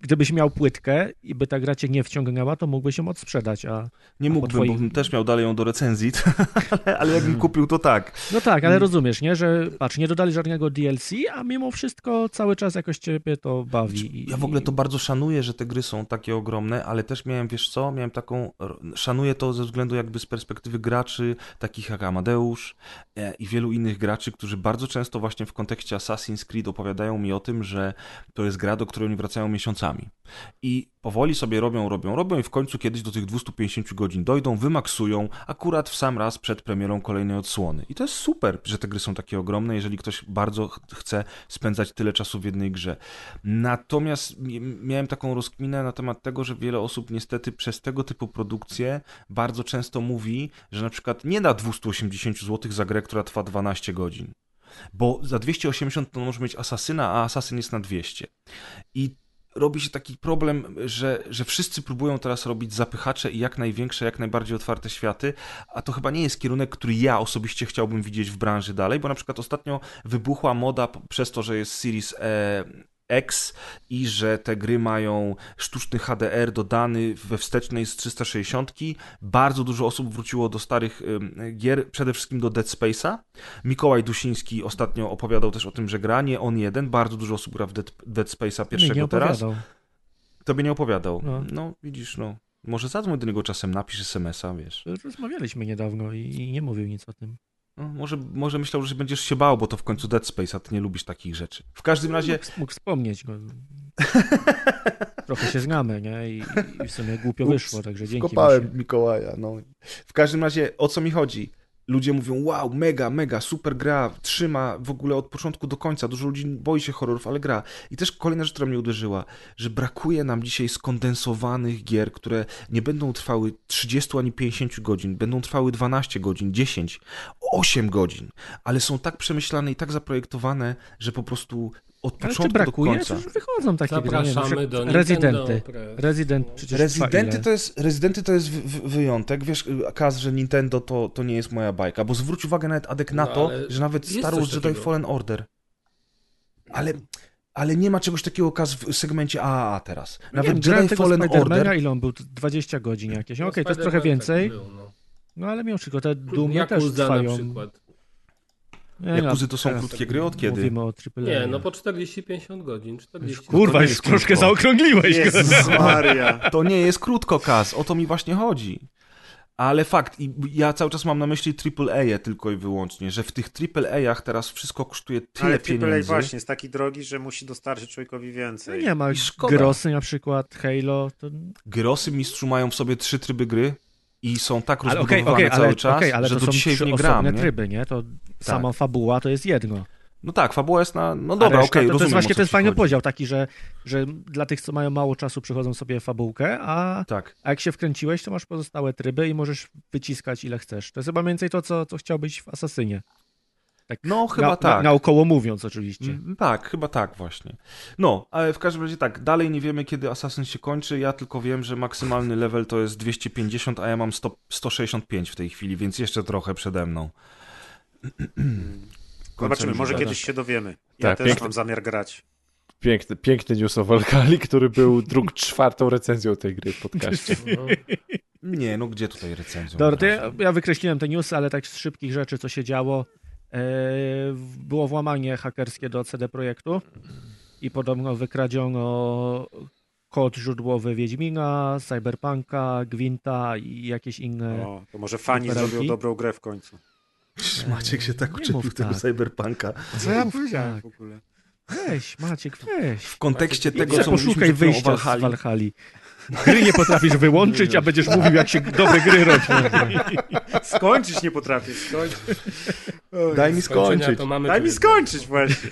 gdybyś miał płytkę i by ta gra cię nie wciągnęła, to mógłbyś ją odsprzedać, a... Nie A mógłbym, twoich- bo bym też miał dalej ją do recenzji, ale, ale jakbym kupił, to tak. No tak, ale rozumiesz, nie? Że patrz, nie dodali żadnego DLC, a mimo wszystko cały czas jakoś ciebie to bawi. I- Ja w ogóle to bardzo szanuję, że te gry są takie ogromne, ale też miałem, wiesz co, miałem taką, szanuję to ze względu jakby z perspektywy graczy, takich jak Amadeusz e, i wielu innych graczy, którzy bardzo często właśnie w kontekście Assassin's Creed opowiadają mi o tym, że to jest gra, do której oni wracają miesiącami. I powoli sobie robią, robią, robią i w końcu kiedyś do tych 250 godzin dojdą, wymaksują akurat w sam raz przed premierą kolejnej odsłony. I to jest super, że te gry są takie ogromne, jeżeli ktoś bardzo ch- chce spędzać tyle czasu w jednej grze. Natomiast mi- miałem taką rozkminę na temat tego, że wiele osób niestety przez tego typu produkcje bardzo często mówi, że na przykład nie da 280 zł za grę, która trwa 12 godzin. Bo za 280 to może mieć asasyna, a asasyn jest na 200. I robi się taki problem, że, że wszyscy próbują teraz robić zapychacze i jak największe, jak najbardziej otwarte światy, a to chyba nie jest kierunek, który ja osobiście chciałbym widzieć w branży dalej, bo na przykład ostatnio wybuchła moda przez to, że jest Series e, X i że te gry mają sztuczny HDR dodany we wstecznej z 360. Bardzo dużo osób wróciło do starych gier, przede wszystkim do Dead Space'a. Mikołaj Dusiński ostatnio opowiadał też o tym, że gra, nie on jeden, bardzo dużo osób gra w Dead, Dead Space'a pierwszego nie teraz. opowiadał. Tobie nie opowiadał. No. No. widzisz, no. Może zadzwoń do niego czasem, napisz SMS-a, wiesz. Rozmawialiśmy niedawno i, i nie mówił nic o tym. No, może, może myślał, że będziesz się bał, bo to w końcu Dead Space, a ty nie lubisz takich rzeczy. W każdym razie, Mógł, mógł wspomnieć go. Trochę się znamy, nie? I, i w sumie głupio Ups, wyszło, także dzięki. Kopałem. Mikołaja, no. W każdym razie, o co mi chodzi? Ludzie mówią, wow, mega, mega, super gra, trzyma w ogóle od początku do końca. Dużo ludzi boi się horrorów, ale gra. I też kolejna rzecz, która mnie uderzyła, że brakuje nam dzisiaj skondensowanych gier, które nie będą trwały 30 ani 50 godzin, będą trwały 12 godzin, 10, 8 godzin, ale są tak przemyślane i tak zaprojektowane, że po prostu od Ale początku czy brakuje? do końca. Przecież wychodzą takie nie Zapraszamy że- do Rezydenty. Rezydent przecież Rezydenty to jest, rezydenty to jest wy, wy, wyjątek. Wiesz, Kaz, że Nintendo to, to nie jest moja bajka, bo zwróć uwagę nawet Adek na No, to, że nawet Star Wars Jedi. Fallen Order. Ale, ale nie ma czegoś takiego Kaz w segmencie AAA teraz. ile? Nawet nie Jedi Fallen Order. ile on był? 20 godzin jakieś. No, Okej, to jest trochę więcej. tak był, no. No ale mimo wszystko, te Doomy też Yakuza na trwają. przykład. Nie, Jakuzy no, to są teraz krótkie gry od kiedy? Mówimy o AAA. Nie, no po 40-50 godzin. 40 Kurwa, już jest troszkę zaokrągliłeś. Jezus Maria. To nie jest krótko, Kaz, o to mi właśnie chodzi. Ale fakt, i ja cały czas mam na myśli AAA tylko i wyłącznie, że w tych AAA-ach teraz wszystko kosztuje tyle Ale AAA pieniędzy. właśnie jest taki drogi, że musi dostarczyć człowiekowi No więcej. nie ma I szkoda. Grosy na przykład, Halo. To... Grosy mistrzu mają w sobie trzy tryby gry i są tak Ale rozbudowane okej, cały ale, czas, okej, ale że to do są dzisiaj w nie gram. Nie? tryby, nie? To sama fabuła to jest jedno. No tak, fabuła jest na... No dobra, okej, to, to rozumiem, jest właśnie ten fajny chodzi. podział taki, że, że dla tych, co mają mało czasu, przychodzą sobie fabułkę, a, Tak. a jak się wkręciłeś, to masz pozostałe tryby i możesz wyciskać ile chcesz. To jest chyba mniej więcej to, co, co chciałbyś w Asasynie. Tak, No, chyba na, tak. Na, naokoło mówiąc oczywiście. Mm, Tak, chyba tak właśnie. No, ale w każdym razie tak, dalej nie wiemy, kiedy Assassin się kończy, ja tylko wiem, że maksymalny level to jest 250, a ja mam 100, 165 w tej chwili, więc jeszcze trochę przede mną. Zobaczymy, może kiedyś się dowiemy. Ja Tak, też piękny- mam zamiar grać. Piękny, piękny news o Valhalla, który był drug czwartą recenzją tej gry w podcaście. No. Nie, no gdzie tutaj recenzją? Dobra, ja, ja wykreśliłem te newsy, ale tak z szybkich rzeczy, co się działo. E, było włamanie hakerskie do CD Projektu i podobno wykradziono kod źródłowy Wiedźmina, Cyberpunka, Gwinta i jakieś inne. O, to może fani zrobią dobrą grę w końcu. Maciek się tak mów tego tak. cyberpunka. Co ja powiedziałem tak. w ogóle? Weź, Maciek, weź. W kontekście Maciek, tego, co mówiliśmy o. Valhali. Gry nie potrafisz wyłączyć, a będziesz mówił, jak się dobre gry robi. Skończyć nie potrafię, skończyć. Oj, Daj mi skończyć. To mamy Daj mi skończyć właśnie.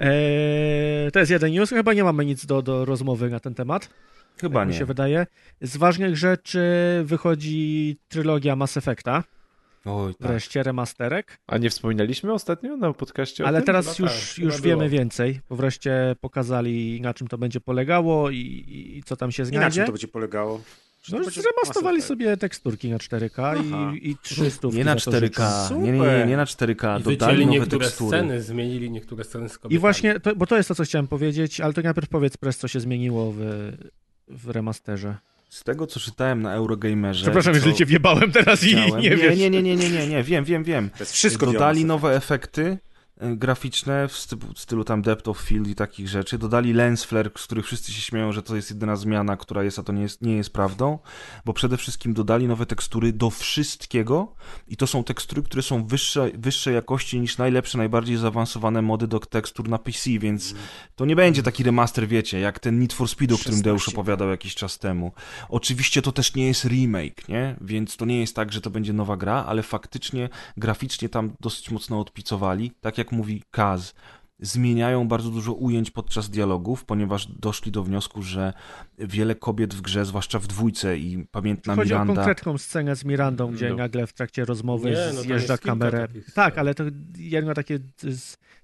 Eee, to jest jeden news. Chyba nie mamy nic do, do rozmowy na ten temat. Chyba tak mi nie. się wydaje. Z ważnych rzeczy wychodzi trylogia Mass Effecta, Oj, tak. wreszcie remasterek, A nie wspominaliśmy ostatnio na podcaście o ale tym? teraz Chyba już, tak, już wiemy było. więcej, bo wreszcie pokazali na czym to będzie polegało i, i, i co tam się I na czym znajdzie. to będzie polegało? No, zremastowali sobie teksturki na 4K Aha. i, i 300 Nie na 4K, nie, nie, nie, nie na 4K, I dodali nowe niektóre tekstury. sceny, zmienili niektóre sceny z kobietami. I właśnie, to, bo to jest to, co chciałem powiedzieć, ale to najpierw powiedz Press, co się zmieniło w, w remasterze. Z tego, co czytałem na Eurogamerze... Przepraszam, co jeżeli cię wjebałem teraz i nie nie, wiesz. nie, nie, nie, nie, nie, nie, wiem, wiem, wiem. To jest wszystko Dodali nowe efekty graficzne w stylu, stylu tam Depth of Field i takich rzeczy. Dodali lens flare, z których wszyscy się śmieją, że to jest jedyna zmiana, która jest, a to nie jest, nie jest prawdą, bo przede wszystkim dodali nowe tekstury do wszystkiego i to są tekstury, które są wyższe, wyższej jakości niż najlepsze, najbardziej zaawansowane mody do tekstur na PC, więc to nie będzie taki remaster, wiecie, jak ten Need for Speed, o którym 16. Deusz opowiadał jakiś czas temu. Oczywiście to też nie jest remake, nie? Więc to nie jest tak, że to będzie nowa gra, ale faktycznie graficznie tam dosyć mocno odpicowali. Tak jak mówi Kaz, zmieniają bardzo dużo ujęć podczas dialogów, ponieważ doszli do wniosku, że wiele kobiet w grze, zwłaszcza w dwójce i pamiętna Chodzi o Miranda... konkretną scenę z Mirandą, gdzie No. nagle w trakcie rozmowy Nie, no zjeżdża kamerę. Tak, ale to jedno takie,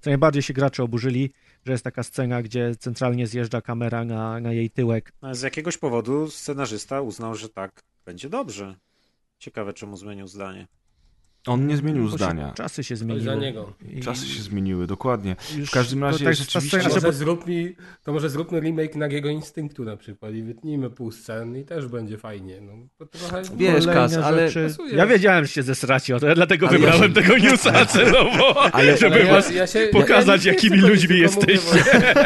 co najbardziej się gracze oburzyli, że jest taka scena, gdzie centralnie zjeżdża kamera na, na jej tyłek. No, z jakiegoś powodu scenarzysta uznał, że tak będzie dobrze. Ciekawe, czemu zmienił zdanie. On nie zmienił Bo się- zdania. Czasy się zmieniły. za niego. I- Czasy się zmieniły, dokładnie. już W każdym razie tak- ta rzeczywiście- To że- może, zrób mi, to może zróbmy remake Nagiego Instynktu na przykład i wytnijmy pół scen i też będzie fajnie. No, trochę... Wiesz, Kaz, ale- Pasuje. Ja wiedziałem, że się zesracie o to, ja dlatego Ale ja wybrałem się- tego newsa celowo, Ale- żeby Ale ja- was ja się- pokazać, ja jakimi ludźmi jesteście.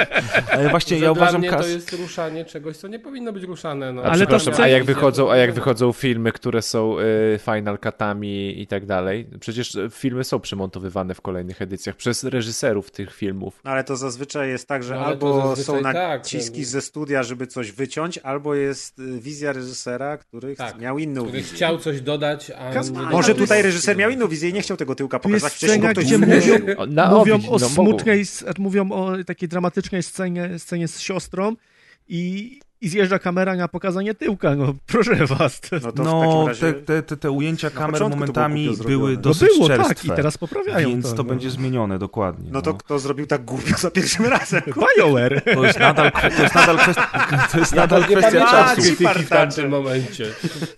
Ale właśnie ja dla uważam, mnie Kaz... to jest ruszanie czegoś, co nie powinno być ruszane. No. A Ale to a jak wychodzą, a jak wychodzą filmy, które są y, Final Cutami i tak dalej, dalej. Przecież e, filmy są przemontowywane w kolejnych edycjach przez reżyserów tych filmów. No ale to zazwyczaj jest tak, że No, albo są tak, naciski ten- ze studia, żeby coś wyciąć, albo jest y, wizja reżysera, który Tak, miał inną Który wizję. chciał coś dodać, a Kas- nie A, Może tutaj reżyser miał inną wizję i nie chciał tego tyłka pokazać. Wcześniej scena, ktoś mówią, mówią o no, smutnej, mówią o takiej dramatycznej scenie, scenie z siostrą i, i zjeżdża kamera na pokazanie tyłka, no proszę was. To... No to No, takim razie... te, te, te, te ujęcia kamer było momentami były No dosyć no było tak czerstwe, i teraz poprawiają więc to, to. no. będzie zmienione dokładnie. No to kto zrobił tak głupio za pierwszym razem? BioWare. To jest nadal, to jest nadal kwestia, to jest nadal nie kwestia krytyki w tamtym momencie.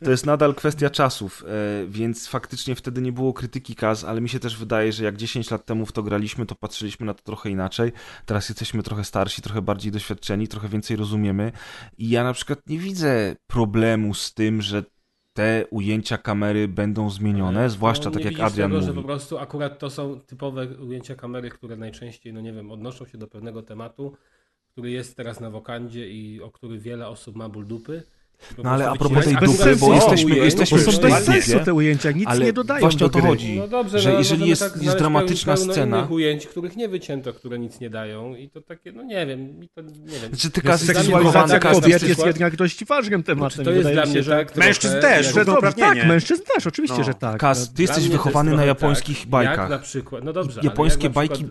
To jest nadal kwestia czasów, e, więc faktycznie wtedy nie było krytyki Kaz, ale mi się też wydaje, że jak 10 lat temu w to graliśmy, to patrzyliśmy na to trochę inaczej. Teraz jesteśmy trochę starsi, trochę bardziej doświadczeni, trochę więcej rozumiemy i ja na przykład nie widzę problemu z tym, że te ujęcia kamery będą zmienione, zwłaszcza No, tak nie jak Adrian tego, mówi. że po prostu akurat to są typowe ujęcia kamery, które najczęściej, no nie wiem, odnoszą się do pewnego tematu, który jest teraz na wokandzie i o który wiele osób ma ból dupy. Po No ale a propos tej dupy, bo jesteśmy- ujęcia, jesteśmy Bo są bez sensu te ujęcia, nic ale nie dodają właśnie do o to gry. chodzi. No dobrze, że no, jeżeli możemy jest- tak jest dramatyczna pełno scena- innych ujęć, których nie wycięto, które nic nie dają i to takie, no nie wiem, mi to nie wiem. Znaczy ty Kaz Jest jesteś seksualizacja kobiet jest jednak dość ważnym tematem. Czy to jest dla mnie że... tak? Mężczyzn też, Że to, równouprawnienie. tak, mężczyzn też, oczywiście, No. że tak. Kaz, ty jesteś wychowany na trochę japońskich tak, bajkach. Jak na przykład, no dobrze, Japońskie bajki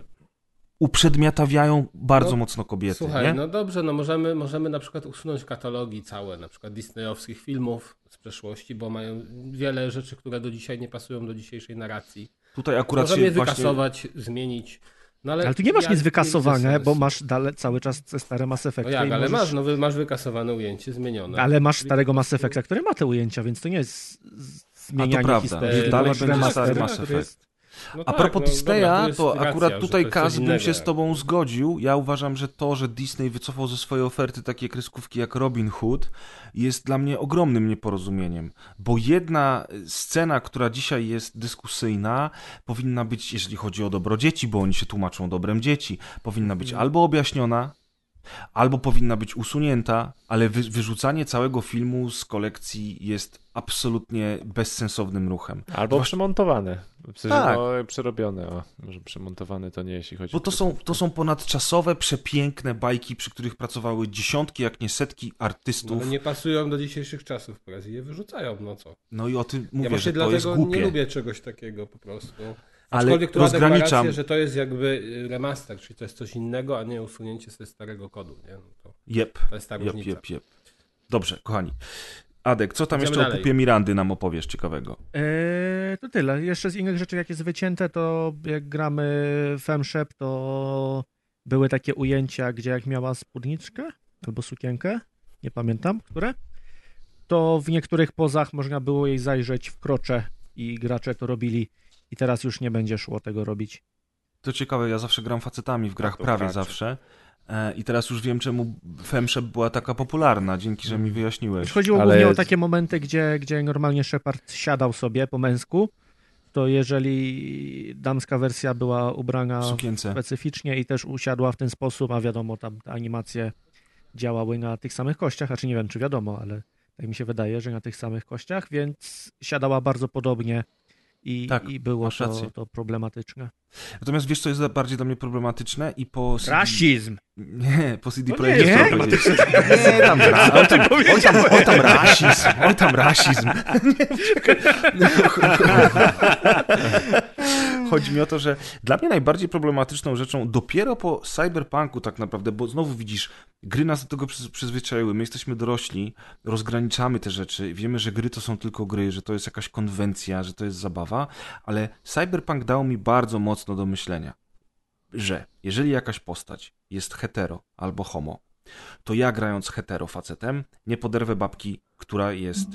uprzedmiotawiają bardzo No, mocno kobiety, Słuchaj, nie? no dobrze, no możemy, możemy na przykład usunąć katalogi całe, na przykład disneyowskich filmów z przeszłości, bo mają wiele rzeczy, które do dzisiaj nie pasują do dzisiejszej narracji. Tutaj akurat Możemy je się właśnie... wykasować, zmienić. No, ale, Ale tu nie masz ja- nic widzę bo masz dalej, cały czas te stare Mass No Effecty. jak, i ale możesz- masz, no, masz wykasowane ujęcie, zmienione. Ale masz starego Mass Effecta, który ma te ujęcia, więc to nie jest zmienianie prawda. historii. Dalej będzie stary Mass jest- No A tak, propos no, dobra, Disneya, jest to racja, akurat że tutaj to Kaz bym się z tobą zgodził. Ja uważam, że to, że Disney wycofał ze swojej oferty takie kreskówki jak Robin Hood jest dla mnie ogromnym nieporozumieniem, bo jedna scena, która dzisiaj jest dyskusyjna, powinna być, jeżeli chodzi o dobro dzieci, bo oni się tłumaczą dobrem dzieci, powinna być Mhm. albo objaśniona, albo powinna być usunięta, ale wy, wyrzucanie całego filmu z kolekcji jest absolutnie bezsensownym ruchem. Albo przemontowane. W sensie, Tak. no, przerobione. O, może przemontowane to nie, jeśli chodzi Bo o to są, to są ponadczasowe, przepiękne bajki, przy których pracowały dziesiątki, jak nie setki No, artystów. ale nie pasują do dzisiejszych czasów i je wyrzucają, no co. No i o tym ja mówię, właśnie że to jest dlatego nie głupie. lubię czegoś takiego po prostu. Ale Aczkolwiek rozgraniczam- że to jest jakby y, remaster, czyli to jest coś innego, a nie usunięcie ze starego kodu, nie? No to, Jep, to jest ta różnica. jep, jep. Dobrze, kochani. Adek, co tam Idziemy jeszcze o dalej. kupie Mirandy nam opowiesz ciekawego? Eee, to tyle. Jeszcze z innych rzeczy, jak jest wycięte, to jak gramy Femshep, to były takie ujęcia, gdzie jak miała spódniczkę albo sukienkę, nie pamiętam, które, to w niektórych pozach można było jej zajrzeć w krocze i gracze to robili i teraz już nie będzie szło tego robić. To ciekawe, ja zawsze gram facetami w grach, to prawie gracze. zawsze. E, I teraz już wiem, czemu Femshep była taka popularna, dzięki, że mi wyjaśniłeś. Już chodziło Ale- głównie o takie momenty, gdzie, gdzie normalnie Shepard siadał sobie po męsku, to jeżeli damska wersja była ubrana sukience. specyficznie i też usiadła w ten sposób, a wiadomo, tam te animacje działały na tych samych kościach, a czy nie wiem, czy wiadomo, ale tak mi się wydaje, że na tych samych kościach, więc siadała bardzo podobnie i, Tak, i było to, to problematyczne. Natomiast wiesz, co jest bardziej dla mnie problematyczne? I po CD... Rasizm! Nie, po CD No Projekcie nie, powiedzieć. Nie, tam, ra... oj, tam, oj, tam, oj tam rasizm, oj tam rasizm. Chodzi mi o to, że dla mnie najbardziej problematyczną rzeczą dopiero po cyberpunku tak naprawdę, bo znowu widzisz, gry nas do tego przyz- przyzwyczaiły, my jesteśmy dorośli, rozgraniczamy te rzeczy, wiemy, że gry to są tylko gry, że to jest jakaś konwencja, że to jest zabawa, ale cyberpunk dał mi bardzo mocno do myślenia że jeżeli jakaś postać jest hetero albo homo, to ja grając hetero facetem nie poderwę babki, która jest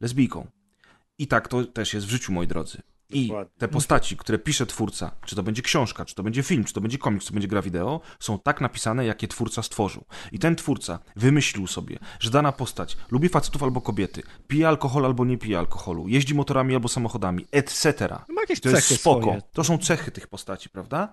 lesbijką. I tak to też jest w życiu, moi drodzy. I te postaci, które pisze twórca, czy to będzie książka, czy to będzie film, czy to będzie komiks, czy to będzie gra wideo, są tak napisane, jakie twórca stworzył. I ten twórca wymyślił sobie, że dana postać lubi facetów albo kobiety, pije alkohol albo nie pije alkoholu, jeździ motorami albo samochodami, etc. Ma jakieś To jest spoko. swoje. To są cechy tych postaci, prawda?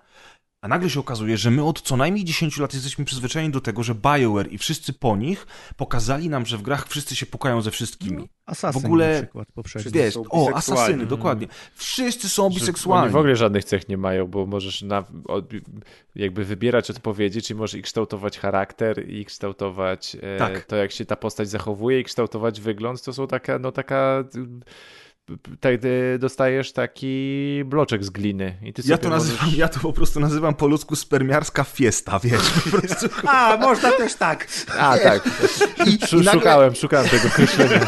A nagle się okazuje, że my od co najmniej 10 lat jesteśmy przyzwyczajeni do tego, że BioWare i wszyscy po nich pokazali nam, że w grach wszyscy się pukają ze wszystkimi. Assassin W ogóle- na przykład poprzedni. Wszyscy Wiesz, o, asasyny, dokładnie. Wszyscy są biseksualni. Oni w ogóle żadnych cech nie mają, bo możesz na, jakby wybierać odpowiedzi, czyli możesz i kształtować charakter, i kształtować e, Tak. to, jak się ta postać zachowuje, i kształtować wygląd. To są taka, no taka... Tak, dostajesz taki bloczek z gliny i ty Ja to, nazywam, możesz... ja to po prostu nazywam po ludzku spermiarska fiesta, wiesz, po prostu. A, można też tak. A, tak. I, Szu- i nagle, Szukałem, szukałem tego określenia.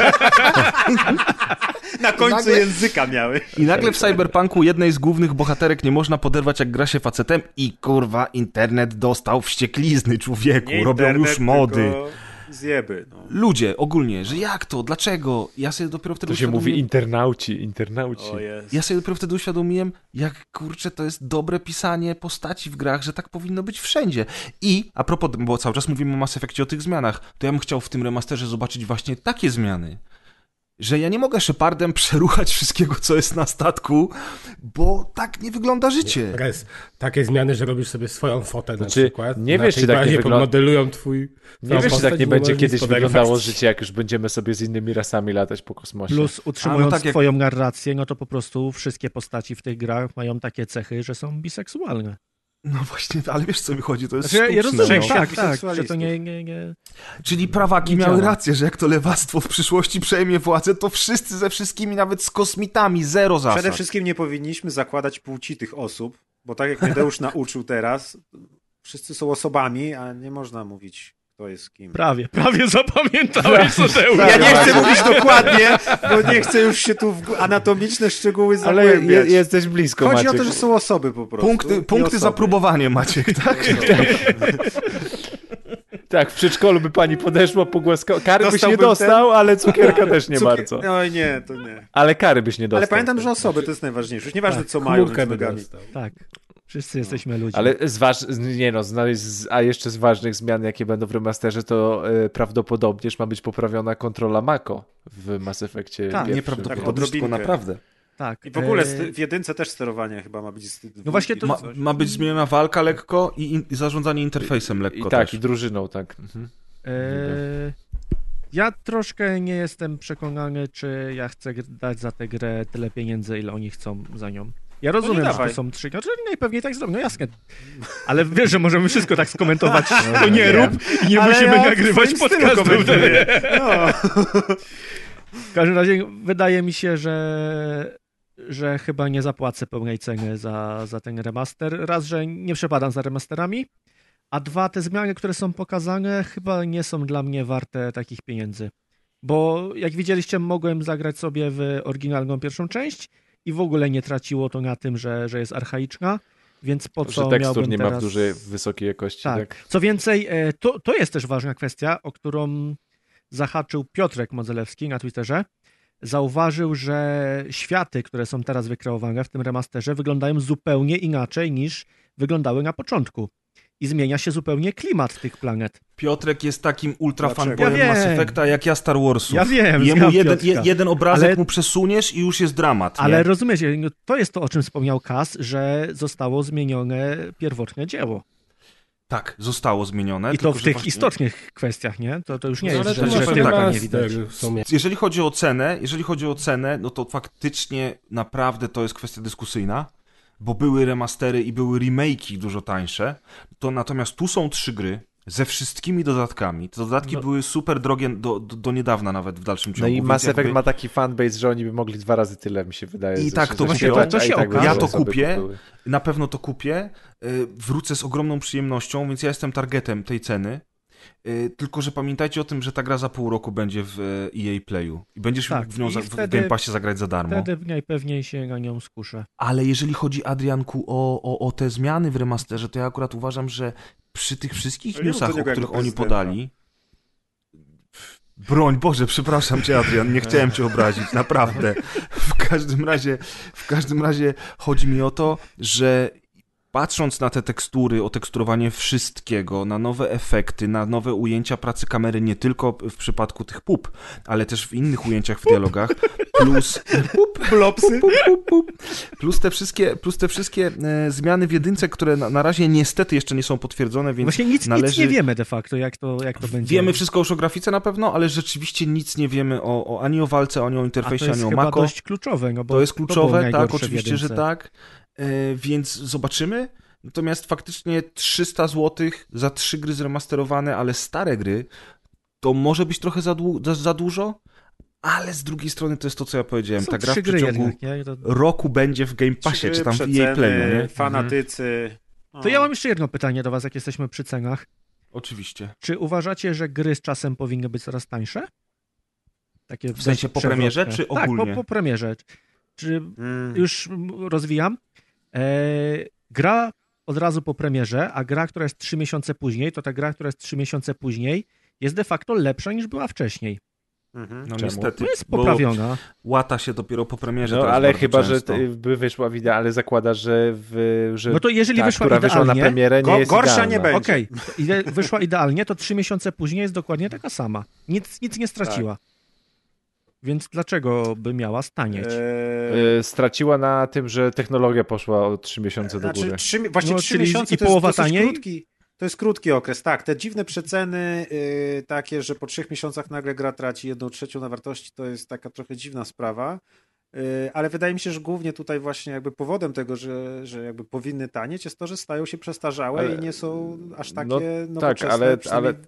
Na końcu nagle- języka miały. I nagle w Cyberpunku jednej z głównych bohaterek nie można poderwać, jak gra się facetem i kurwa, internet dostał wścieklizny, człowieku, Nie robią internet, już mody. tylko Zjeby. No. Ludzie ogólnie, że jak to, dlaczego? Ja sobie dopiero wtedy To się mówi internauci, internauci. O jest. Ja sobie dopiero wtedy uświadomiłem, jak kurczę, to jest dobre pisanie postaci w grach, że tak powinno być wszędzie. I a propos, bo cały czas mówimy o Mass Effectie, o tych zmianach, to ja bym chciał w tym remasterze zobaczyć właśnie takie zmiany. Że ja nie mogę Shepardem przeruchać wszystkiego, co jest na statku, bo tak nie wygląda życie. Res, takie zmiany, że robisz sobie swoją fotę Znaczy, na przykład. nie na wiesz, czy tak nie wygląda- modelują twój Nie wiesz, czy tak nie będzie kiedyś wyglądało życie, jak już będziemy sobie z innymi rasami latać po kosmosie. Plus utrzymując tak jak- twoją narrację, no to po prostu wszystkie postaci w tych grach mają takie cechy, że są biseksualne. No właśnie, ale wiesz co mi chodzi, to jest Znaczy, ja, ja sztuczne, rozumiem, no. Tak, tak, że to nie, nie, nie... Czyli prawaki Nie miały działa. rację, że jak to lewactwo w przyszłości przejmie władzę, to wszyscy ze wszystkimi, nawet z kosmitami, zero zasad. Przede wszystkim nie powinniśmy zakładać płci tych osób, bo tak jak Tadeusz nauczył teraz, wszyscy są osobami, a nie można mówić, kto jest kim. Prawie, prawie zapamiętałeś, Tadeusz. Ja nie chcę mówić dokładnie, bo nie chcę już się tu w anatomiczne szczegóły Ale je, zagłębiać. jesteś blisko, Chodzi Maciek. o to, że są osoby po prostu. Punkty, punkty za próbowanie, Maciek, tak? Tak, w przedszkolu by pani podeszła, pogłaskała. Kary byś nie dostał, ale cukierka też nie Cukier- bardzo. No nie, to nie. Ale kary byś nie dostał. Ale pamiętam, że osoby to jest najważniejsze. Już nieważne, Tak, co mają nogami. dostał. Tak, wszyscy jesteśmy ludźmi. Ale z waż... nie no, znaleźć, z- a jeszcze z ważnych zmian, jakie będą w remasterze, to e, prawdopodobnież ma być poprawiona kontrola Mako w Mass Effectie Tak. Nieprawdopodobnie, tylko naprawdę. tak. I w ogóle e, w jedynce też sterowanie chyba ma być No właśnie to- Ma, ma być zmieniona walka lekko i, in, i zarządzanie interfejsem lekko I tak, też. i drużyną, tak. Mhm. e, ja troszkę nie jestem przekonany, czy ja chcę dać za tę grę tyle pieniędzy, ile oni chcą za nią. Ja rozumiem, że to są trzy, znaczy najpewniej tak zrobią, no jasne. Ale wiesz, że możemy wszystko tak skomentować, to nie rób i nie Ale musimy ja nagrywać podcastu. No. W każdym razie wydaje mi się, że, że chyba nie zapłacę pełnej ceny za, za ten remaster. Raz, że nie przepadam za remasterami, a dwa, te zmiany, które są pokazane, chyba nie są dla mnie warte takich pieniędzy. Bo jak widzieliście, mogłem zagrać sobie w oryginalną pierwszą część i w ogóle nie traciło to na tym, że, że jest archaiczna, więc po co Że tekstur nie ma teraz... w dużej, wysokiej jakości, tak? Tak. Co więcej, e, to, to jest też ważna kwestia, o którą zahaczył Piotrek Modzelewski na Twitterze. Zauważył, że światy, które są teraz wykreowane w tym remasterze, wyglądają zupełnie inaczej niż wyglądały na początku. I zmienia się zupełnie klimat tych planet. Piotrek jest takim ultra fanboyem Ja Mass. Effecta jak ja Star Warsów. Ja wiem, Jemu jeden, je, jeden obrazek Ale- mu przesuniesz i już jest dramat. Ale nie? rozumiecie, no to jest to, o czym wspomniał Kas, że zostało zmienione pierwotne dzieło. Tak, zostało zmienione. I to tylko, w tych właśnie- istotnych kwestiach, nie? To, to już nie No, jest, że, to że tak, nie widać. Jeżeli chodzi o cenę, jeżeli chodzi o cenę, no to faktycznie naprawdę to jest kwestia dyskusyjna, bo były remastery i były remake'i dużo tańsze. To natomiast tu są trzy gry ze wszystkimi dodatkami. Te dodatki No. były super drogie do, do, do niedawna nawet w dalszym No ciągu. i więc Mass jakby- Effect ma taki fanbase, że oni by mogli dwa razy tyle, mi się wydaje. I tak, ze- to właśnie to- to i się tak. Ja to kupię. kupiły. Na pewno to kupię. y, Wrócę z ogromną przyjemnością, więc ja jestem targetem tej ceny. Y, Tylko, że pamiętajcie o tym, że ta gra za pół roku będzie w y, EA Playu. I będziesz Tak, mógł w nią za, w wtedy- Game Passie zagrać za darmo. Wtedy najpewniej się na nią skuszę. Ale jeżeli chodzi, Adrianku, o, o, o te zmiany w remasterze, to ja akurat uważam, że przy tych wszystkich do newsach, o których oni podali... Broń Boże, przepraszam cię, Adrian, nie chciałem cię obrazić, naprawdę. W każdym razie, w każdym razie chodzi mi o to, że patrząc na te tekstury, oteksturowanie wszystkiego, na nowe efekty, na nowe ujęcia pracy kamery, nie tylko w przypadku tych pup, ale też w innych ujęciach w dialogach, plus Blopsy. pup, pup, pup, plus te wszystkie, plus te wszystkie e, zmiany w jedynce, które na, na razie niestety jeszcze nie są potwierdzone, więc Właśnie nic, należy... nic nie wiemy de facto, jak to, jak to będzie. Wiemy wszystko o szografice na pewno, ale rzeczywiście nic nie wiemy o, o ani o walce, ani o to interfejsie, jest ani o Mako. dość kluczowe, no bo To jest kluczowe, tak, najgorsze w oczywiście, że tak. E, więc zobaczymy. Natomiast faktycznie 300 zł za trzy gry zremasterowane, ale stare gry, to może być trochę za, dłu- za, za dużo, ale z drugiej strony to jest to, co ja powiedziałem. Są Ta gra w przeciągu jednak, nie? To, roku będzie w Game Passie, czy tam w EA Playu, nie? Fanatycy. O. to ja mam jeszcze jedno pytanie do was, jak jesteśmy przy cenach. Oczywiście. Czy uważacie, że gry z czasem powinny być coraz tańsze? Takie W sensie po premierze, czy Tak, ogólnie? po, po premierze. Czy Mm. już rozwijam? E, gra od razu po premierze, a gra, która jest trzy miesiące później, to ta gra, która jest trzy miesiące później, jest de facto lepsza niż była wcześniej. Mhm. No Czemu? niestety, To jest bo poprawiona. łata się dopiero po premierze No ale chyba, że często. ty- by wyszła w ideale, zakładasz, że, w, że No to jeżeli ta, wyszła która wyszła na idealnie, premierę, nie Go- jest gorsza idealna. nie będzie. Okej, ile wyszła idealnie, to trzy miesiące później jest dokładnie taka sama. Nic, nic nie straciła. Więc dlaczego by miała stanieć? Eee, Y, Straciła na tym, że technologia poszła o 3 miesiące do Znaczy, góry. trzy, mi- właśnie No, trzy czyli miesiące i to połowa jest taniej? krótki. To jest krótki okres, tak. Te dziwne przeceny, yy, takie, że po trzech miesiącach nagle gra traci jedną trzecią na wartości, to jest taka trochę dziwna sprawa. Yy, ale wydaje mi się, że głównie tutaj właśnie jakby powodem tego, że, że jakby powinny tanieć, jest to, że stają się przestarzałe Ale- i nie są aż takie No nowoczesne. tak, ale, przynajmniej- ale,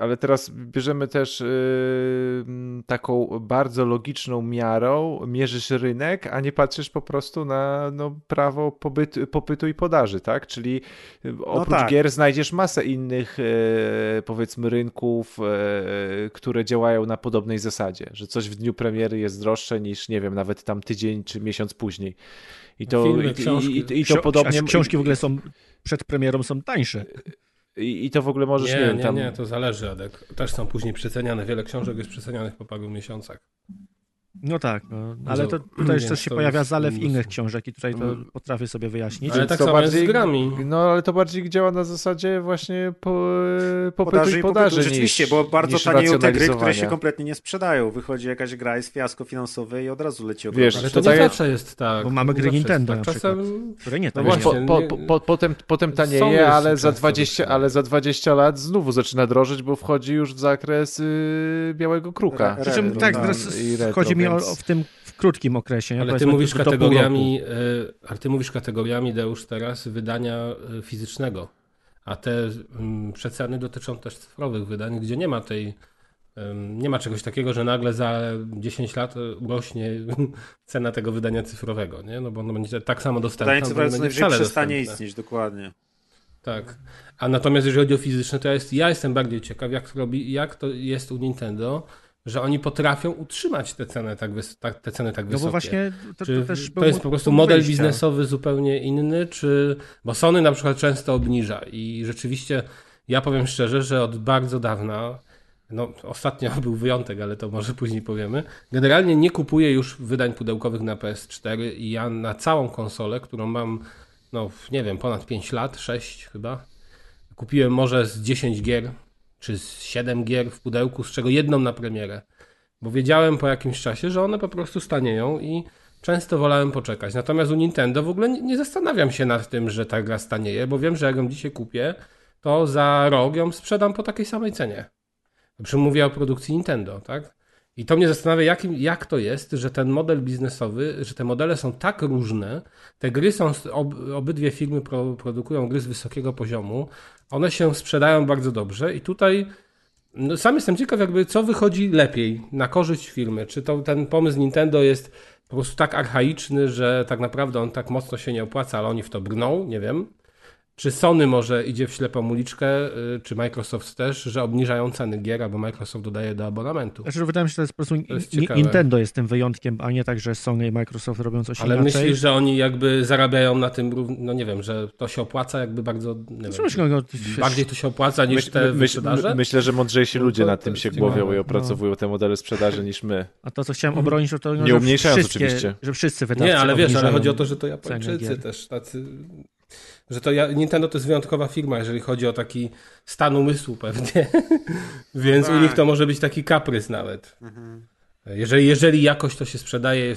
ale teraz bierzemy też yy, taką bardzo logiczną miarą, mierzysz rynek, a nie patrzysz po prostu na no, prawo pobytu, popytu i podaży, tak? Czyli y, oprócz tak. gier znajdziesz masę innych e, powiedzmy rynków, e, które działają na podobnej zasadzie, że coś w dniu premiery jest droższe niż, nie wiem, nawet tam tydzień czy miesiąc później. I to, Filmy, i, książki. i, i, i to Ksio- podobnie... Książki w ogóle są przed premierą są tańsze. I, I to w ogóle możesz, nie, Nie, nie, tam... nie, to zależy, Adek. Też są później przeceniane. Wiele książek jest przecenianych po paru miesiącach. No tak, no, ale to tutaj też się to pojawia zalew mnóstwo. innych książek i tutaj to Mm. potrafię sobie wyjaśnić. Ale tak to samo jest z grami. No, ale to bardziej działa na zasadzie właśnie po, popytu Podaży i podaży popytu. niż, Rzeczywiście, bo bardzo tanieją te gry, które się kompletnie nie sprzedają. Wychodzi jakaś gra, jest fiasko finansowe i od razu leci Wiesz, Ale ogromna to to nie tak zawsze jest tak. Bo mamy gry Nintendo tak. na Czasem Które nie No tak właśnie, po, po, po, potem, potem tanieje, jeszcze ale za, często 20, takie. ale za 20 lat znowu zaczyna drożeć, bo wchodzi już w zakres y, białego kruka. Re- Przy czym retro, tak, no, teraz i retro, chodzi mi o, więc- o w tym w krótkim okresie. nie? Ale ty mówisz kategoriami, e, ale ty mówisz kategoriami Deusz teraz wydania e, fizycznego, a te mm, przeceny dotyczą też cyfrowych wydań, gdzie nie ma tej nie ma czegoś takiego, że nagle za 10 lat e, urośnie cena tego wydania cyfrowego, nie? No bo ono będzie tak samo dostępne. Wydanie cyfrowe co będzie najwyżej przestanie dostępne. istnieć, dokładnie. Tak. A natomiast jeżeli chodzi o fizyczne, to ja, jest, ja jestem bardziej ciekaw, jak to, robi, jak to jest u Nintendo, że oni potrafią utrzymać te ceny tak, wys, tak, te ceny tak No wysokie. bo właśnie to, Czy to też to jest po prostu model wyjścia. biznesowy zupełnie inny, czy. Bo Sony na przykład często obniża i rzeczywiście ja powiem szczerze, że od bardzo dawna, no ostatnio był wyjątek, ale to może później powiemy, generalnie nie kupuję już wydań pudełkowych na PS4 i ja na całą konsolę, którą mam, no nie wiem, ponad 5 lat, 6 chyba, kupiłem może z 10 gier, czy z 7 gier w pudełku, z czego jedną na premierę. Bo wiedziałem po jakimś czasie, że one po prostu stanieją i często wolałem poczekać. Natomiast u Nintendo w ogóle nie, zastanawiam się nad tym, że ta gra stanieje, bo wiem, że jak ją dzisiaj kupię, to za rok ją sprzedam po takiej samej cenie. Przy mówię o produkcji Nintendo, tak? I to mnie zastanawia, jakim, jak to jest, że ten model biznesowy, że te modele są tak różne, te gry są, ob, obydwie firmy pro, produkują gry z wysokiego poziomu, one się sprzedają bardzo dobrze i tutaj no, sam jestem ciekaw, jakby co wychodzi lepiej na korzyść firmy. Czy to ten pomysł Nintendo jest po prostu tak archaiczny, że tak naprawdę on tak mocno się nie opłaca, ale oni w to brną, nie wiem. Czy Sony może idzie w ślepą uliczkę, y, czy Microsoft też, że obniżają ceny gier, albo Microsoft dodaje do abonamentu. Znaczy, wydaje mi się, że to jest po prostu To jest. Nintendo jest tym wyjątkiem, a nie tak, że Sony i Microsoft robią coś Ale inaczej. myślisz, że oni jakby zarabiają na tym, no nie wiem, że to się opłaca jakby bardzo, nie Znaczy, wiem, myślę, no, bardziej to się opłaca niż Myśl- te myśl- my- myślę, że mądrzejsi No ludzie nad tym się ciekawe. głowią i No. opracowują te modele sprzedaży niż my. A to, co chciałem obronić, to to, no, Nie że umniejszając oczywiście. że wszyscy wydawcy Nie, ale wiesz, ale chodzi o to, że to Japończycy też tacy że to ja, Nintendo to jest wyjątkowa firma, jeżeli chodzi o taki stan umysłu pewnie. Więc u Tak. nich to może być taki kaprys nawet. Jeżeli, jeżeli jakoś to się sprzedaje,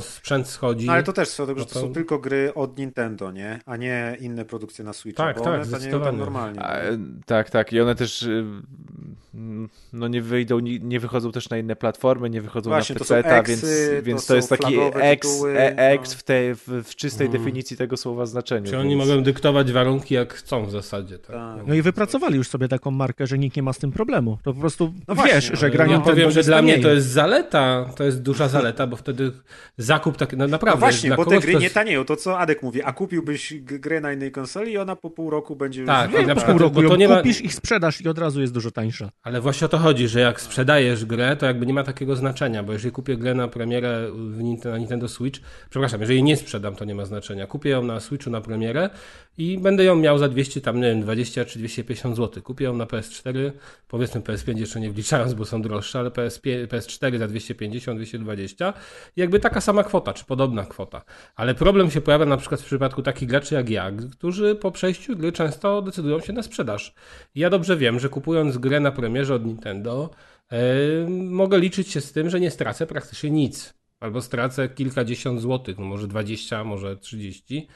sprzęt schodzi. No, ale to też tego, że No to to- są tylko gry od Nintendo, nie? A nie inne produkcje na Switcha, Tak, bo tak, one zdecydowanie. normalnie. A, tak, tak. I one też y, no nie wyjdą, ni- nie wychodzą też na inne platformy, nie wychodzą Właśnie, na to PC-ta, eksy, więc, to więc to, są jest taki ex, tytuły, ex no. w, tej, w, w czystej Mhm. definicji tego słowa znaczeniu. Czy oni więc... mogą dyktować warunki jak chcą w zasadzie. Tak. Tak. No i wypracowali już sobie taką markę, że nikt nie ma z tym problemu. To po prostu No właśnie, wiesz, że gra ja Nintendo powiem, że dla mnie to jest zaleta, to jest duża zaleta, bo wtedy zakup tak, no naprawdę. No właśnie, dla bo te gry to nie tanieją. To co Adek mówi, a kupiłbyś grę na innej konsoli i ona po pół roku będzie już... Tak, Nie, jak na przykład- pół roku bo to nie ma- kupisz i sprzedasz i od razu jest dużo tańsza. Ale właśnie o to chodzi, że jak sprzedajesz grę, to jakby nie ma takiego znaczenia, bo jeżeli kupię grę na premierę na Nintendo Switch, przepraszam, jeżeli nie sprzedam, to nie ma znaczenia. Kupię ją na Switchu na premierę i będę ją miał za 200, tam nie wiem, 20 czy 250 zł. Kupię ją na PS4, powiedzmy PS5 jeszcze nie wliczając, bo są droższe, ale PS5, PS4 za 250, 220 i jakby taka sama kwota, czy podobna kwota. Ale problem się pojawia na przykład w przypadku takich graczy jak ja, którzy po przejściu gry często decydują się na sprzedaż. Ja dobrze wiem, że kupując grę na premierze od Nintendo, e, mogę liczyć się z tym, że nie stracę praktycznie nic. Albo stracę kilkadziesiąt złotych, no może 20, może 30.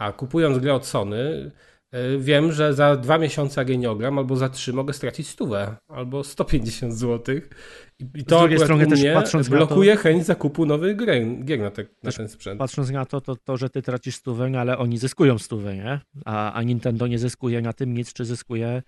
A kupując grę od Sony, e, wiem, że za dwa miesiące jak jej nie ogram, albo za trzy mogę stracić stówę, albo 150 złotych. I, to strony u też patrząc na to- blokuje chęć zakupu nowych gier, gier na, te, na ten sprzęt. Patrząc na to, to, to, że ty tracisz stówę, no ale oni zyskują stówę, nie? A, a Nintendo nie zyskuje na tym nic, czy zyskuje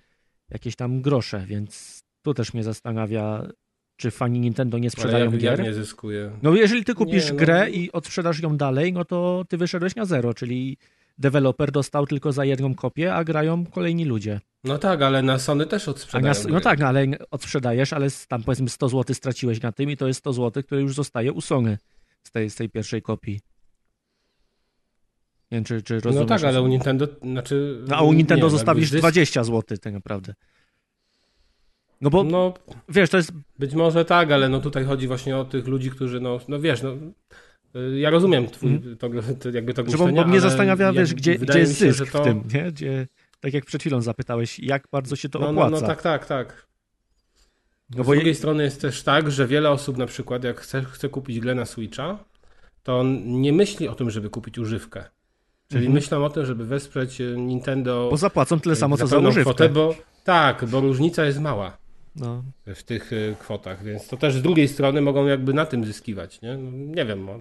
jakieś tam grosze, więc tu też mnie zastanawia, czy fani Nintendo nie Ale sprzedają jak, gier. jak nie zyskuje. No jeżeli ty kupisz Nie, no- grę i odsprzedasz ją dalej, no to ty wyszedłeś na zero, czyli deweloper dostał tylko za jedną kopię, a grają kolejni ludzie. No tak, ale na Sony też odsprzedają na, no tak, no ale odsprzedajesz, ale tam powiedzmy 100 zł straciłeś na tym i to jest 100 zł, które już zostaje u Sony z tej, z tej pierwszej kopii. Nie wiem, czy, czy rozumiesz. No tak, ale u Nintendo, znaczy... No, a u Nintendo nie, zostawisz zysk- 20 zł tak naprawdę. No bo No, wiesz, to jest. być może tak, ale no tutaj chodzi właśnie o tych ludzi, którzy, no, no wiesz, no... y, Ja rozumiem twój, to, to, jakby to. Że bo, mnie zastanawia, wiesz, gdzie, gdzie jest się, zysk to- w tym, nie? Gdzie, tak jak przed chwilą zapytałeś, jak bardzo się to No, no, opłaca. no tak, tak, tak. No Z drugiej strony jest też tak, że wiele osób na przykład jak chce, chce kupić grę na Switcha, to nie myśli o tym, żeby kupić używkę. Czyli Mhm. myślą o tym, żeby wesprzeć y, Nintendo bo zapłacą tyle samo, co za używkę. kwotę, bo tak, bo różnica jest mała. No. w tych y, kwotach, więc to też z drugiej strony mogą jakby na tym zyskiwać, nie? No, nie wiem, no,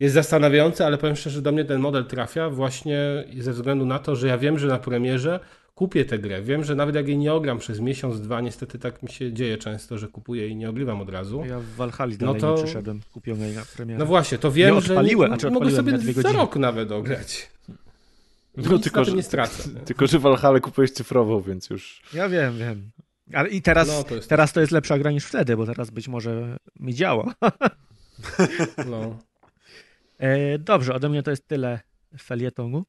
jest zastanawiające, ale powiem szczerze, do mnie ten model trafia właśnie ze względu na to, że ja wiem, że na premierze kupię tę grę, wiem, że nawet jak jej nie ogram przez miesiąc, dwa, niestety tak mi się dzieje często, że kupuję i nie ogrywam od razu. Ja w Valhalla No dalej to- nie przyszedłem kupionej na premierę. No właśnie, to wiem, Nie że odpaliłem, znaczy mogę sobie za rok nawet ograć. No, No, tylko, że- że nie stracę. Tylko, że Valhalla kupujesz cyfrowo, więc już... Ja wiem, wiem. Ale i teraz, No, to jest- teraz to jest lepsza gra niż wtedy, bo teraz być może mi działa. No. E, dobrze, ode mnie to jest tyle felietonu.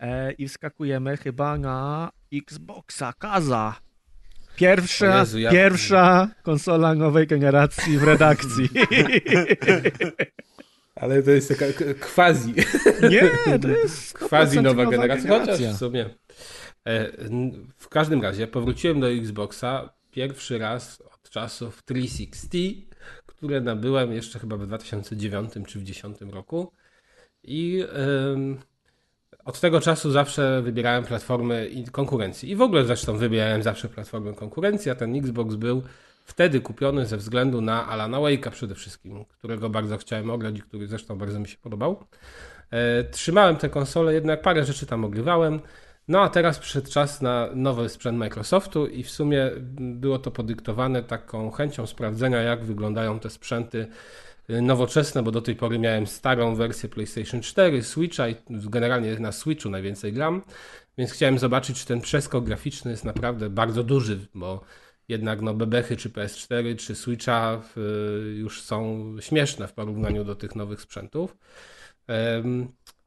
E, I wskakujemy chyba na Xboxa Kaza. Pierwsza, Jezu, ja- pierwsza konsola nowej generacji w redakcji. Ale to jest taka quasi. Nie, to jest quasi 100% nowa nowa generacja, generacja. chociaż w sumie. E, W każdym razie powróciłem do Xboxa pierwszy raz od czasów 360, które nabyłem jeszcze chyba w 2009 czy w 2010 roku. I od tego czasu zawsze wybierałem platformy konkurencji. I w ogóle zresztą wybierałem zawsze platformę konkurencji, a ten Xbox był wtedy kupiony ze względu na Alana Wake'a przede wszystkim, którego bardzo chciałem ograć i który zresztą bardzo mi się podobał. E, Trzymałem tę konsolę, jednak parę rzeczy tam ogrywałem. No a teraz przyszedł czas na nowy sprzęt Microsoftu i w sumie było to podyktowane taką chęcią sprawdzenia, jak wyglądają te sprzęty y, nowoczesne, bo do tej pory miałem starą wersję PlayStation 4, Switcha i generalnie na Switchu najwięcej gram, więc chciałem zobaczyć, czy ten przeskok graficzny jest naprawdę bardzo duży, bo jednak no bebechy czy PS4 czy Switcha y, już są śmieszne w porównaniu do tych nowych sprzętów.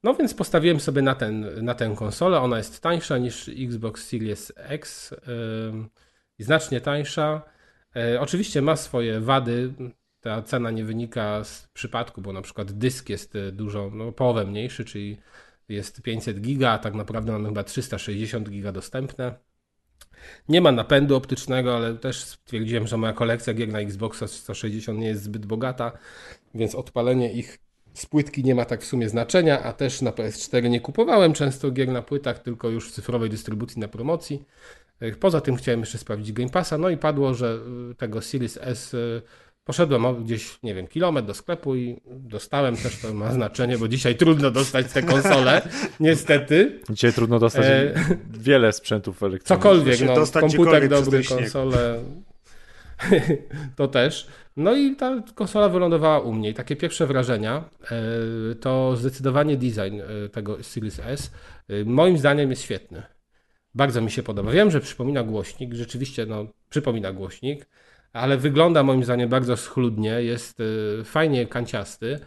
No więc postawiłem sobie na, ten, na tę konsolę. Ona jest tańsza niż Xbox Series X i znacznie tańsza. E, Oczywiście ma swoje wady. Ta cena nie wynika z przypadku, bo na przykład dysk jest e, dużo, no połowę mniejszy, czyli jest 500 giga, a tak naprawdę mamy chyba 360 giga dostępne. Nie ma napędu optycznego, ale też stwierdziłem, że moja kolekcja gier na Xboxa 360 nie jest zbyt bogata, więc odpalenie ich z płytki nie ma tak w sumie znaczenia, a też na PS4 nie kupowałem często gier na płytach, tylko już w cyfrowej dystrybucji na promocji. Poza tym chciałem jeszcze sprawdzić Game Passa, no i padło, że y, tego Series S y, Poszedłem gdzieś, nie wiem, kilometr do sklepu i dostałem też, to ma znaczenie, bo dzisiaj trudno dostać te konsole, niestety. Dzisiaj trudno dostać e... wiele sprzętów elektronicznych. Cokolwiek, no, komputer dobry, konsole, to też. No i ta konsola wylądowała u mnie. I takie pierwsze wrażenia e, to zdecydowanie design e, tego Series S e, moim zdaniem jest świetny. Bardzo mi się podoba. Wiem, że przypomina głośnik, rzeczywiście no, przypomina głośnik, ale wygląda moim zdaniem bardzo schludnie, jest fajnie kanciasty.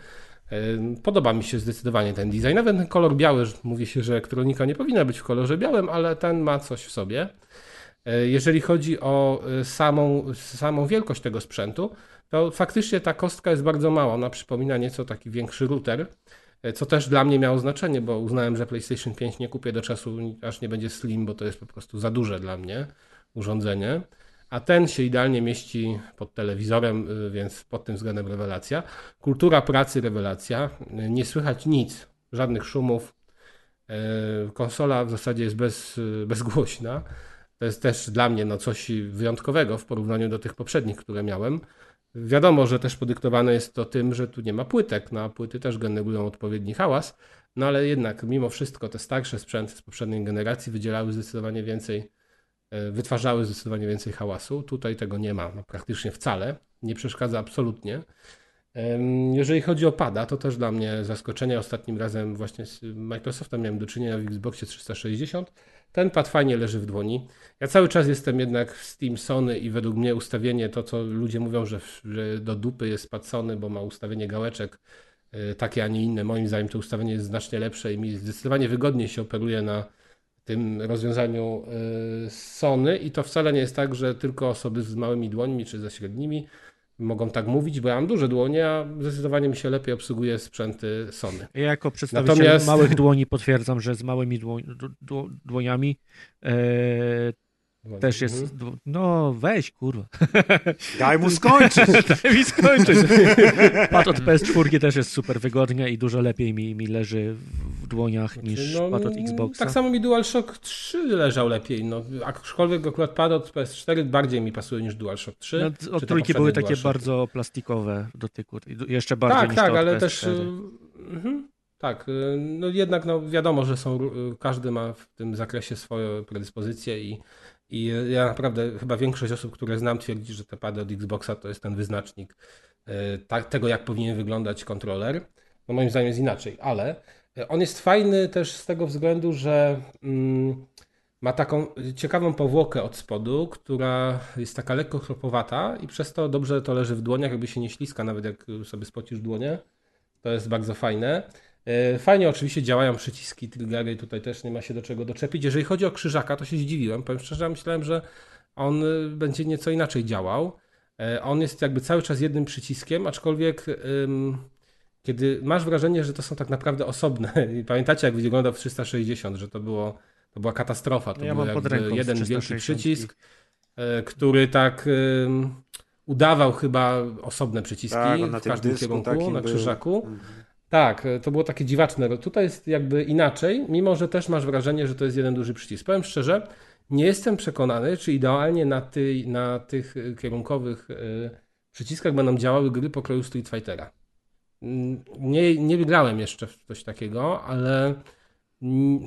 Podoba mi się zdecydowanie ten design. Nawet ten kolor biały, mówi się, że elektronika nie powinna być w kolorze białym, ale ten ma coś w sobie. Y, jeżeli chodzi o samą, samą wielkość tego sprzętu, to faktycznie ta kostka jest bardzo mała. Ona przypomina nieco taki większy router, co też dla mnie miało znaczenie, bo uznałem, że PlayStation 5 nie kupię do czasu, aż nie będzie slim, bo to jest po prostu za duże dla mnie urządzenie a ten się idealnie mieści pod telewizorem, więc pod tym względem rewelacja. Kultura pracy rewelacja, nie słychać nic, żadnych szumów. Konsola w zasadzie jest bez, bezgłośna. To jest też dla mnie no, coś wyjątkowego w porównaniu do tych poprzednich, które miałem. Wiadomo, że też podyktowane jest to tym, że tu nie ma płytek, no a płyty też generują odpowiedni hałas, no ale jednak mimo wszystko te starsze sprzęty z poprzedniej generacji wydzielały zdecydowanie więcej E, wytwarzały zdecydowanie więcej hałasu. Tutaj tego nie ma no, praktycznie wcale, nie przeszkadza absolutnie. Jeżeli chodzi o pada, to też dla mnie zaskoczenie. Ostatnim razem właśnie z Microsoftem miałem do czynienia w Xboxie 360. Ten pad fajnie leży w dłoni. Ja cały czas jestem jednak w Steam Sony i według mnie ustawienie, to co ludzie mówią, że, że do dupy jest pad Sony, bo ma ustawienie gałeczek e, takie, a nie inne. Moim zdaniem to ustawienie jest znacznie lepsze i mi zdecydowanie wygodniej się operuje na tym rozwiązaniu y, Sony i to wcale nie jest tak, że tylko osoby z małymi dłońmi czy ze średnimi mogą tak mówić, bo ja mam duże dłonie, a zdecydowanie mi się lepiej obsługuje sprzęty Sony. Ja jako przedstawiciel Natomiast... małych dłoni potwierdzam, że z małymi dłoń, dłoniami e, też jest. Mhm. No weź, kurwa. Daj mu skończyć. Daj mi skończyć. Pad od PS4 też jest super wygodnie i dużo lepiej mi, mi leży w dłoniach znaczy, niż no, pad od Xboxa. Tak samo mi DualShock 3 leżał lepiej. No, aczkolwiek akurat pad od PS4 bardziej mi pasuje niż DualShock 3. No, od trójki były takie bardzo plastikowe dotyku. Jeszcze bardziej tak, niż tak, ale też. Y, mhm. Tak, y, no jednak no wiadomo, że są, y, każdy ma w tym zakresie swoje predyspozycje i i ja naprawdę, chyba większość osób, które znam, twierdzi, że te pady od Xboxa to jest ten wyznacznik e, tego, jak powinien wyglądać kontroler. No moim zdaniem jest inaczej, ale on jest fajny też z tego względu, że mm, ma taką ciekawą powłokę od spodu, która jest taka lekko chropowata i przez to dobrze to leży w dłoniach, jakby się nie śliska, nawet jak sobie spocisz dłonie. To jest bardzo fajne. E, fajnie oczywiście działają przyciski, triggery, tutaj też nie ma się do czego doczepić. Jeżeli chodzi o krzyżaka, to się zdziwiłem. Powiem szczerze, myślałem, że on e, będzie nieco inaczej działał. E, on jest jakby cały czas jednym przyciskiem, aczkolwiek kiedy masz wrażenie, że to są tak naprawdę osobne. Pamiętacie, jak wyglądał w 360, że to było to była katastrofa. To ja był jakby jeden wielki przycisk, który tak udawał chyba osobne przyciski tak, w każdym kierunku, na krzyżaku. Był... Mhm. Tak, e, to było takie dziwaczne. Tutaj jest jakby inaczej, mimo że też masz wrażenie, że to jest jeden duży przycisk. Powiem szczerze, nie jestem przekonany, czy idealnie na, ty, na tych e, kierunkowych e, przyciskach będą działały gry pokroju Street Fightera. Mm, nie, nie wygrałem jeszcze w coś takiego, ale mm,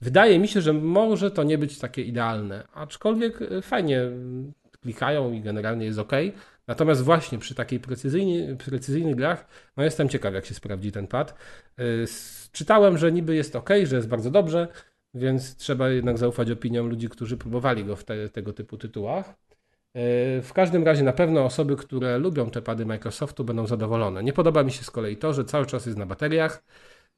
wydaje mi się, że może to nie być takie idealne. Aczkolwiek fajnie klikają i generalnie jest ok. Natomiast właśnie przy takiej precyzyjnych grach, no jestem ciekaw, jak się sprawdzi ten pad. Y, czytałem, że niby jest ok, że jest bardzo dobrze, więc trzeba jednak zaufać opiniom ludzi, którzy próbowali go w te, tego typu tytułach. Y, w każdym razie na pewno osoby, które lubią te pady Microsoftu będą zadowolone. Nie podoba mi się z kolei to, że cały czas jest na bateriach,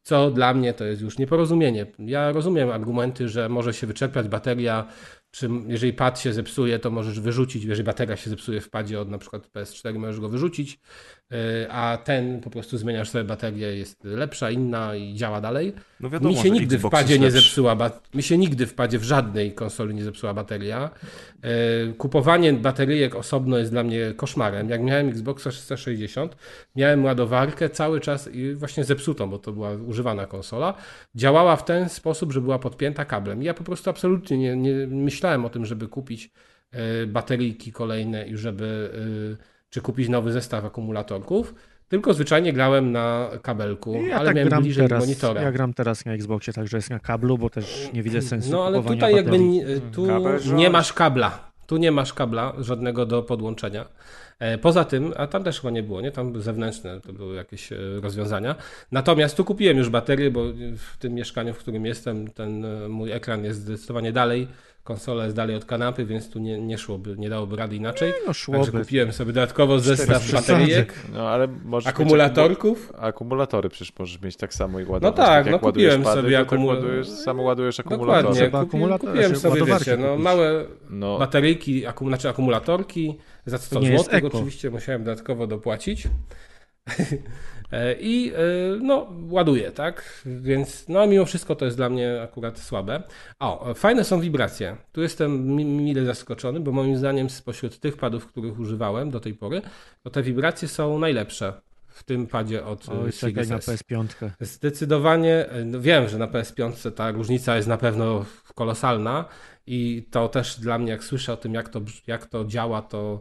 co dla mnie to jest już nieporozumienie. Ja rozumiem argumenty, że może się wyczerpać bateria czy jeżeli pad się zepsuje, to możesz wyrzucić, jeżeli bateria się zepsuje w padzie od na przykład PS4, możesz go wyrzucić, a ten po prostu zmieniasz sobie baterię, jest lepsza, inna i działa dalej. No wiadomo, mi się nigdy w Xbox padzie jest nie zepsuła, mi się nigdy w padzie w żadnej konsoli nie zepsuła bateria. Y, Kupowanie bateryjek osobno jest dla mnie koszmarem. Jak miałem Xboxa 360, miałem ładowarkę cały czas i właśnie zepsutą, bo to była używana konsola. Działała w ten sposób, że była podpięta kablem. I ja po prostu absolutnie nie, nie myślałem o tym, żeby kupić y, bateryjki kolejne i żeby czy kupić nowy zestaw akumulatorków. Tylko zwyczajnie grałem na kabelku, Ja ale tak miałem gram bliżej teraz, monitora. ja gram teraz na Xboxie, także jest na kablu, bo też nie widzę sensu No ale tutaj jakby nie- tu Kabel nie masz kabla. Tu nie masz kabla żadnego do podłączenia. E, Poza tym, a tam też chyba nie było, nie? Tam zewnętrzne to były jakieś e, rozwiązania. Natomiast tu kupiłem już baterię, bo w tym mieszkaniu, w którym jestem, ten e, mój ekran jest zdecydowanie dalej. Konsola jest dalej od kanapy, więc tu nie, nie szłoby, nie dałoby rady inaczej. No Także szłoby. kupiłem sobie dodatkowo zestaw bateryjek, No ale akumulatorków. akumul- akumulatory przecież możesz mieć tak samo i ładować. tak, jak no kupiłem pady, sobie to tak ładujesz, samo ładujesz akumulatory. Dokładnie, kupiłem, akumulator- kupiłem sobie, wiecie, no, małe No, bateryjki, akum, znaczy akumulatorki za 100 nie zł. Oczywiście musiałem dodatkowo dopłacić. E, I e, no, ładuję, tak? Więc no, mimo wszystko to jest dla mnie akurat słabe. O, fajne są wibracje. Tu jestem mi- mile zaskoczony, bo moim zdaniem spośród tych padów, których używałem do tej pory, to te wibracje są najlepsze w tym padzie od e, Oj, czekaj na S. PS5. Zdecydowanie, no wiem, że na PS5 ta różnica jest na pewno kolosalna i to też dla mnie, jak słyszę o tym, jak to, jak to działa, to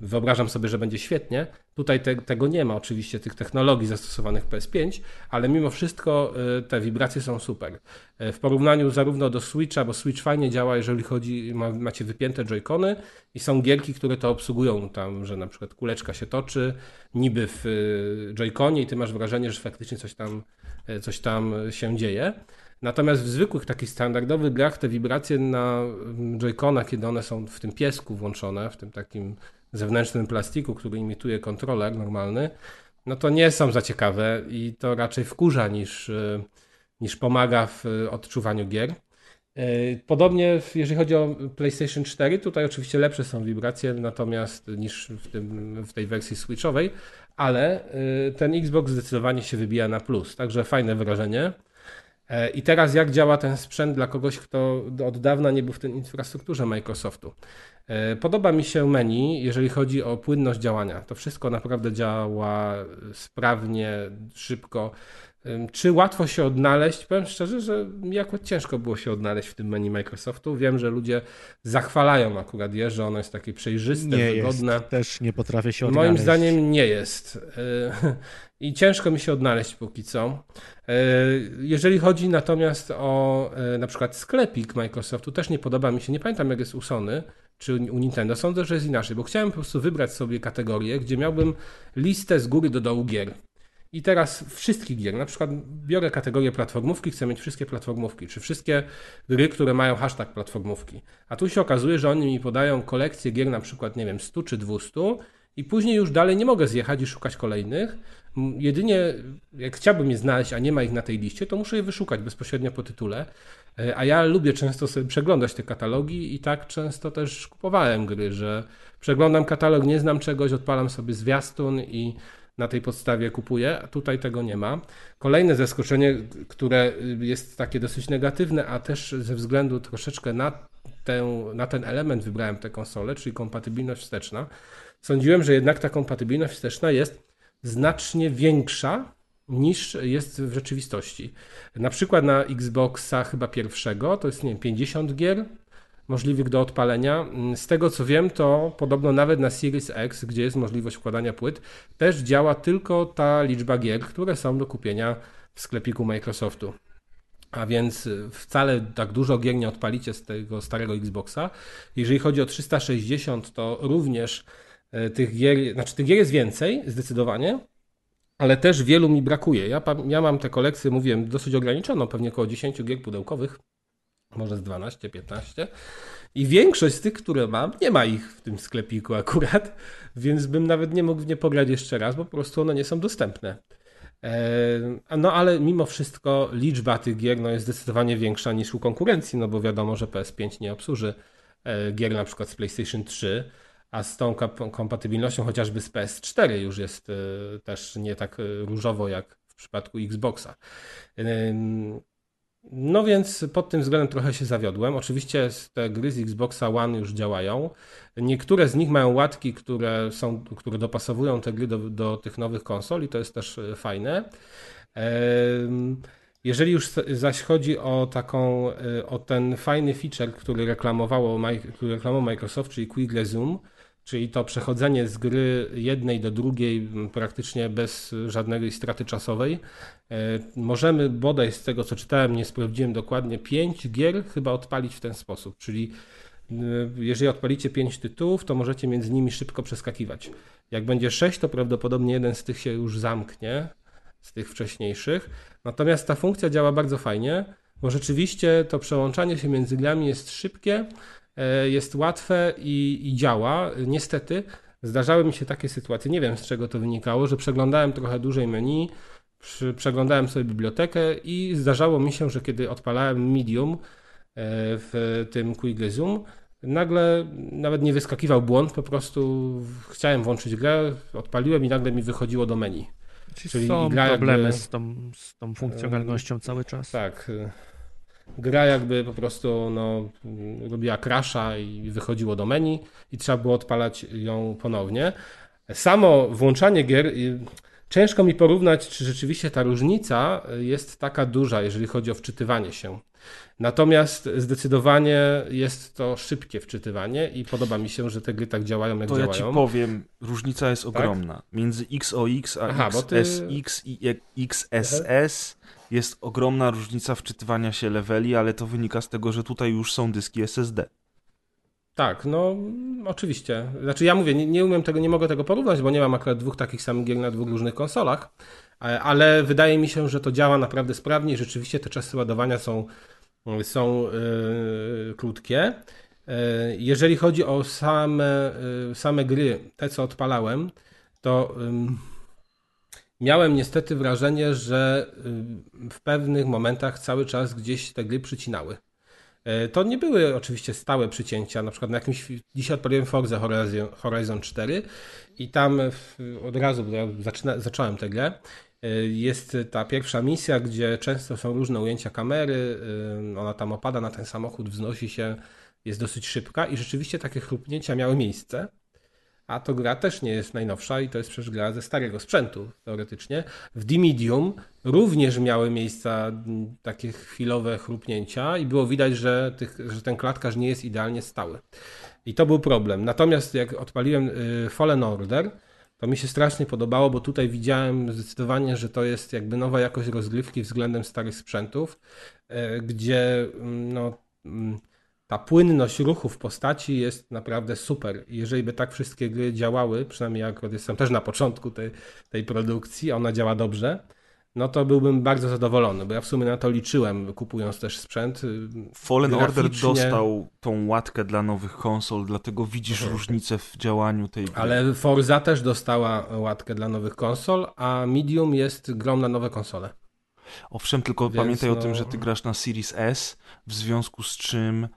wyobrażam sobie, że będzie świetnie. Tutaj te, tego nie ma, oczywiście, tych technologii zastosowanych w PS5, ale mimo wszystko y, te wibracje są super. Y, W porównaniu zarówno do Switcha, bo Switch fajnie działa, jeżeli chodzi, ma, macie wypięte joycony i są gierki, które to obsługują tam, że na przykład kuleczka się toczy, niby w y, joyconie i ty masz wrażenie, że faktycznie coś tam, coś tam się dzieje. Natomiast w zwykłych, takich standardowych grach te wibracje na mm, joyconach, kiedy one są w tym piesku włączone, w tym takim zewnętrznym plastiku, który imituje kontroler normalny, no to nie są za ciekawe i to raczej wkurza niż, y, niż pomaga w y, odczuwaniu gier. Y, Podobnie jeżeli chodzi o PlayStation 4, tutaj oczywiście lepsze są wibracje natomiast niż w, tym, w tej wersji switchowej, ale ten Xbox zdecydowanie się wybija na plus, także fajne wrażenie. E, I teraz jak działa ten sprzęt dla kogoś, kto od dawna nie był w tej infrastrukturze Microsoftu? E, Podoba mi się menu, jeżeli chodzi o płynność działania. To wszystko naprawdę działa sprawnie, szybko. Czy łatwo się odnaleźć? Powiem szczerze, że akurat ciężko było się odnaleźć w tym menu Microsoftu. Wiem, że ludzie zachwalają akurat je, że ono jest takie przejrzyste, Nie wygodne. jest, też nie potrafię się Moim odnaleźć. zdaniem nie jest. Y, I ciężko mi się odnaleźć póki co. Y, Jeżeli chodzi natomiast o na przykład sklepik Microsoftu, też nie podoba mi się. Nie pamiętam jak jest u Sony czy u Nintendo. Sądzę, że jest inaczej, bo chciałem po prostu wybrać sobie kategorię, gdzie miałbym listę z góry do dołu gier. I teraz wszystkich gier, na przykład biorę kategorię platformówki, chcę mieć wszystkie platformówki, czy wszystkie gry, które mają hashtag platformówki. A tu się okazuje, że oni mi podają kolekcję gier na przykład, nie wiem, 100 czy 200 i później już dalej nie mogę zjechać i szukać kolejnych. Jedynie jak chciałbym je znaleźć, a nie ma ich na tej liście, to muszę je wyszukać bezpośrednio po tytule. E, A ja lubię często sobie przeglądać te katalogi i tak często też kupowałem gry, że przeglądam katalog, nie znam czegoś, odpalam sobie zwiastun i na tej podstawie kupuję, tutaj tego nie ma. Kolejne zaskoczenie, które jest takie dosyć negatywne, a też ze względu troszeczkę na, tę, na ten element wybrałem tę konsolę, czyli kompatybilność wsteczna. Sądziłem, że jednak ta kompatybilność wsteczna jest znacznie większa niż jest w rzeczywistości. Na przykład na Xboxa chyba pierwszego to jest nie wiem, 50 gier możliwych do odpalenia. Z tego co wiem, to podobno nawet na Series X, gdzie jest możliwość wkładania płyt, też działa tylko ta liczba gier, które są do kupienia w sklepiku Microsoftu. A więc y, wcale tak dużo gier nie odpalicie z tego starego Xboxa. Jeżeli chodzi o 360, to również y, tych gier, znaczy tych gier jest więcej, zdecydowanie, ale też wielu mi brakuje. Ja, ja mam tę kolekcję, mówiłem, dosyć ograniczoną, pewnie około 10 gier pudełkowych, może z 12, 15. I większość z tych, które mam, nie ma ich w tym sklepiku akurat, więc bym nawet nie mógł w nie pograć jeszcze raz, bo po prostu one nie są dostępne. E, No ale mimo wszystko liczba tych gier no, jest zdecydowanie większa niż u konkurencji, no bo wiadomo, że PS5 nie obsłuży e, gier na przykład z PlayStation 3, a z tą kompatybilnością chociażby z PS4 już jest e, też nie tak różowo jak w przypadku Xboxa. No więc pod tym względem trochę się zawiodłem. Oczywiście te gry z Xboxa One już działają. Niektóre z nich mają łatki, które, są, które dopasowują te gry do, do tych nowych konsol i to jest też fajne. Jeżeli już zaś chodzi o taką, o ten fajny feature, który reklamowało, który reklamował Microsoft, czyli Quick Resume, czyli to przechodzenie z gry jednej do drugiej praktycznie bez żadnej straty czasowej. E, możemy bodaj z tego, co czytałem, nie sprawdziłem dokładnie, pięć gier chyba odpalić w ten sposób, czyli jeżeli odpalicie pięć tytułów, to możecie między nimi szybko przeskakiwać. Jak będzie sześć, to prawdopodobnie jeden z tych się już zamknie, z tych wcześniejszych. Natomiast ta funkcja działa bardzo fajnie, bo rzeczywiście to przełączanie się między grami jest szybkie, jest łatwe i, i działa. Niestety zdarzały mi się takie sytuacje, nie wiem z czego to wynikało, że przeglądałem trochę dłużej menu, przy, przeglądałem sobie bibliotekę i zdarzało mi się, że kiedy odpalałem Medium e, w tym Quick Zoom, nagle nawet nie wyskakiwał błąd, po prostu chciałem włączyć grę, odpaliłem i nagle mi wychodziło do menu. Czyli, Czyli są problemy jakby, z, tą, z tą funkcjonalnością cały czas. Tak. Gra jakby po prostu no, robiła crasha i wychodziło do menu i trzeba było odpalać ją ponownie. Samo włączanie gier, ciężko mi porównać, czy rzeczywiście ta różnica jest taka duża, jeżeli chodzi o wczytywanie się. Natomiast zdecydowanie jest to szybkie wczytywanie i podoba mi się, że te gry tak działają, jak to działają. To ja ci powiem, różnica jest tak? ogromna. Między XOX a Aha, XSX ty... i XSS jest ogromna różnica wczytywania się leveli, ale to wynika z tego, że tutaj już są dyski SSD. Tak, no oczywiście. Znaczy ja mówię, nie, nie umiem tego, nie mogę tego porównać, bo nie mam akurat dwóch takich samych gier na dwóch różnych konsolach, e, ale wydaje mi się, że to działa naprawdę sprawnie i rzeczywiście te czasy ładowania są są y, krótkie. Y, jeżeli chodzi o same, y, same gry, te co odpalałem, to miałem niestety wrażenie, że w pewnych momentach cały czas gdzieś te gry przycinały. To nie były oczywiście stałe przycięcia, na przykład na jakimś, dzisiaj odpaliłem Forza Horizon, Horizon 4 i tam od razu, ja zaczyna, zacząłem tę grę, Y, jest ta pierwsza misja, gdzie często są różne ujęcia kamery, y, ona tam opada na ten samochód, wznosi się, jest dosyć szybka i rzeczywiście takie chrupnięcia miały miejsce. A to gra też nie jest najnowsza i to jest przecież gra ze starego sprzętu, teoretycznie. W D-Medium również miały miejsca takie chwilowe chrupnięcia i było widać, że, tych, że ten klatkarz nie jest idealnie stały. I to był problem. Natomiast jak odpaliłem y, Fallen Order, to mi się strasznie podobało, bo tutaj widziałem zdecydowanie, że to jest jakby nowa jakość rozgrywki względem starych sprzętów, e, gdzie mm, no, mm, ta płynność ruchu w postaci jest naprawdę super. Jeżeli by tak wszystkie gry działały, przynajmniej jak jestem też na początku tej, tej produkcji, ona działa dobrze, no to byłbym bardzo zadowolony, bo ja w sumie na to liczyłem, kupując też sprzęt. Fallen Graficznie... Order dostał tą łatkę dla nowych konsol, dlatego widzisz mhm. różnicę w działaniu tej gry. Ale Forza też dostała łatkę dla nowych konsol, a Medium jest grą na nowe konsole. Owszem, tylko Więc pamiętaj no... o tym, że ty grasz na Series S, w związku z czym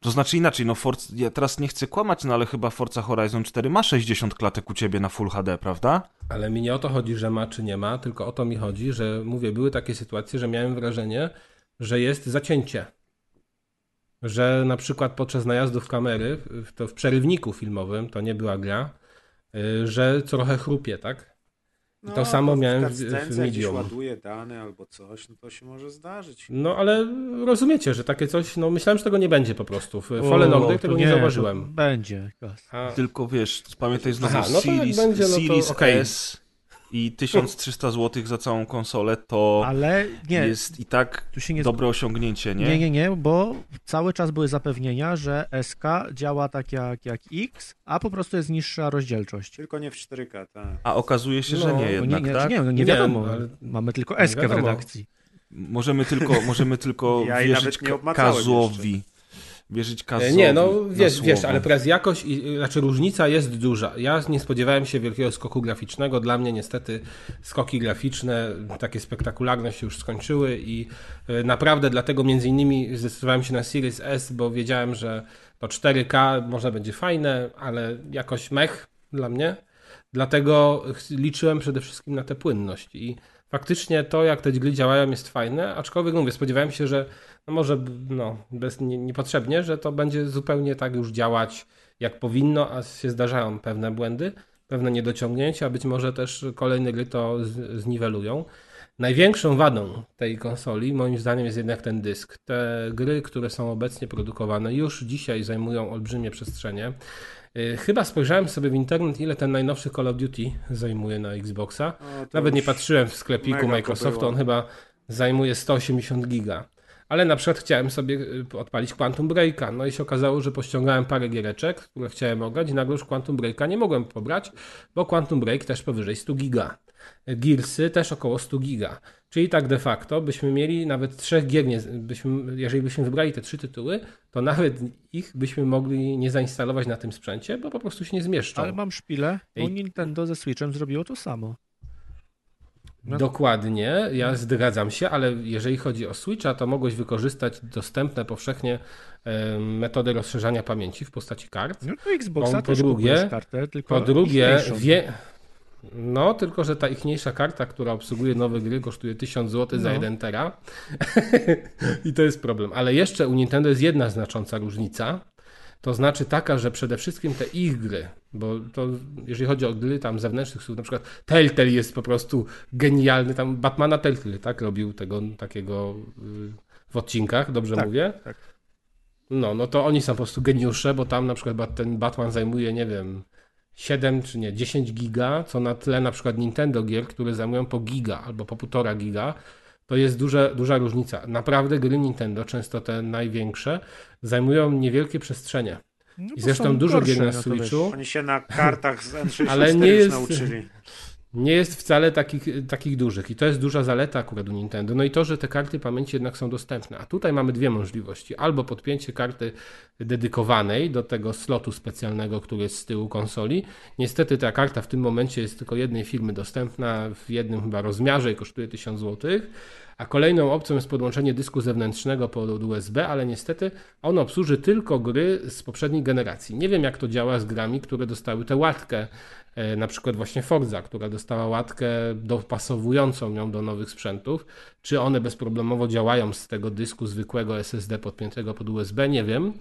to znaczy inaczej, no Forza, ja teraz nie chcę kłamać, no ale chyba Forza Horizon 4 ma 60 klatek u ciebie na Full HD, prawda? Ale mi nie o to chodzi, że ma czy nie ma, tylko o to mi chodzi, że mówię, były takie sytuacje, że miałem wrażenie, że jest zacięcie. Że na przykład podczas najazdów kamery, to w przerywniku filmowym, to nie była gra, y, że trochę chrupie, tak? No, to samo miałem w, w Medium. ładuje dane albo coś, no to się może zdarzyć. No ale rozumiecie, że takie coś, no myślałem, że tego nie będzie po prostu. W Fallen Order tego nie, nie zauważyłem. Będzie. A... Tylko wiesz, pamiętaj znowu Aha, no Series, będzie, no Series okay. S i 1300 zł za całą konsolę to Ale nie, jest i tak nie... dobre osiągnięcie, nie? Nie, nie, nie, bo cały czas były zapewnienia, że SK działa tak jak, jak X, a po prostu jest niższa rozdzielczość. Tylko nie w 4K, tak. A okazuje się, no, że nie jednak, nie, nie, tak? Nie, no nie wiadomo, ale... mamy tylko SK w redakcji. Możemy tylko, możemy tylko ja wierzyć Kazuowi. Wierzyć E, Kazowi Nie, no wiesz, wiesz, ale teraz jakość, i, znaczy różnica jest duża. Ja nie spodziewałem się wielkiego skoku graficznego. Dla mnie niestety skoki graficzne, takie spektakularne się już skończyły i e, naprawdę dlatego między innymi zdecydowałem się na Series S, bo wiedziałem, że to 4K może będzie fajne, ale jakoś mech dla mnie. Dlatego liczyłem przede wszystkim na tę płynność i faktycznie to, jak te gry działają jest fajne, aczkolwiek mówię, spodziewałem się, że no może no, bez, nie, niepotrzebnie, że to będzie zupełnie tak już działać jak powinno, a się zdarzają pewne błędy, pewne niedociągnięcia, być może też kolejne gry to z, zniwelują. Największą wadą tej konsoli, moim zdaniem, jest jednak ten dysk. Te gry, które są obecnie produkowane, już dzisiaj zajmują olbrzymie przestrzenie. Yy, Chyba spojrzałem sobie w internet, ile ten najnowszy Call of Duty zajmuje na Xboxa. O, Nawet nie patrzyłem w sklepiku Microsoftu, on chyba zajmuje 180 giga. Ale na przykład chciałem sobie y, odpalić Quantum Breaka, no i się okazało, że pościągałem parę giereczek, które chciałem ograć i nagle już Quantum Breaka nie mogłem pobrać, bo Quantum Break też powyżej 100 giga. Gearsy też około 100 giga. Czyli tak de facto byśmy mieli nawet trzech gier, nie, byśmy, jeżeli byśmy wybrali te trzy tytuły, to nawet ich byśmy mogli nie zainstalować na tym sprzęcie, bo po prostu się nie zmieszczą. Ale mam szpilę, bo. Nintendo ze Switchem zrobiło to samo. No. Dokładnie, ja zgadzam się, ale jeżeli chodzi o Switcha, to mogłeś wykorzystać dostępne powszechnie metody rozszerzania pamięci w postaci kart. No to Xboxa Po drugie- kartę, tylko Po drugie, wie... No, tylko że ta ichniejsza karta, która obsługuje nowe gry, kosztuje 1000 zł za No. 1 tera. I to jest problem. Ale jeszcze u Nintendo jest jedna znacząca różnica. To znaczy taka, że przede wszystkim te ich gry, bo to jeżeli chodzi o gry tam zewnętrznych słów, na przykład Telltale jest po prostu genialny, tam Batmana Telltale, tak, robił tego takiego y, w odcinkach, dobrze Tak, mówię? tak. No, no to oni są po prostu geniusze, bo tam na przykład ten Batman zajmuje, nie wiem, 7 czy nie, 10 giga, co na tle na przykład Nintendo gier, które zajmują po giga albo po półtora giga, to jest duża, duża różnica. Naprawdę gry Nintendo, często te największe, zajmują niewielkie przestrzenie. No I zresztą dużo gier na no. Switchu Oni się na kartach z N64 Ale nie jest- nauczyli. nie jest wcale takich, takich dużych. I to jest duża zaleta akurat u Nintendo. No i to, że te karty pamięci jednak są dostępne. A tutaj mamy dwie możliwości. Albo podpięcie karty dedykowanej do tego slotu specjalnego, który jest z tyłu konsoli. Niestety ta karta w tym momencie jest tylko jednej firmy dostępna w jednym chyba rozmiarze i kosztuje 1000 zł. A kolejną opcją jest podłączenie dysku zewnętrznego pod USB, ale niestety on obsłuży tylko gry z poprzedniej generacji. Nie wiem jak to działa z grami, które dostały tę łatkę E, na przykład właśnie Forza, która dostała łatkę dopasowującą ją do nowych sprzętów. Czy one bezproblemowo działają z tego dysku zwykłego SSD podpiętego pod USB, nie wiem.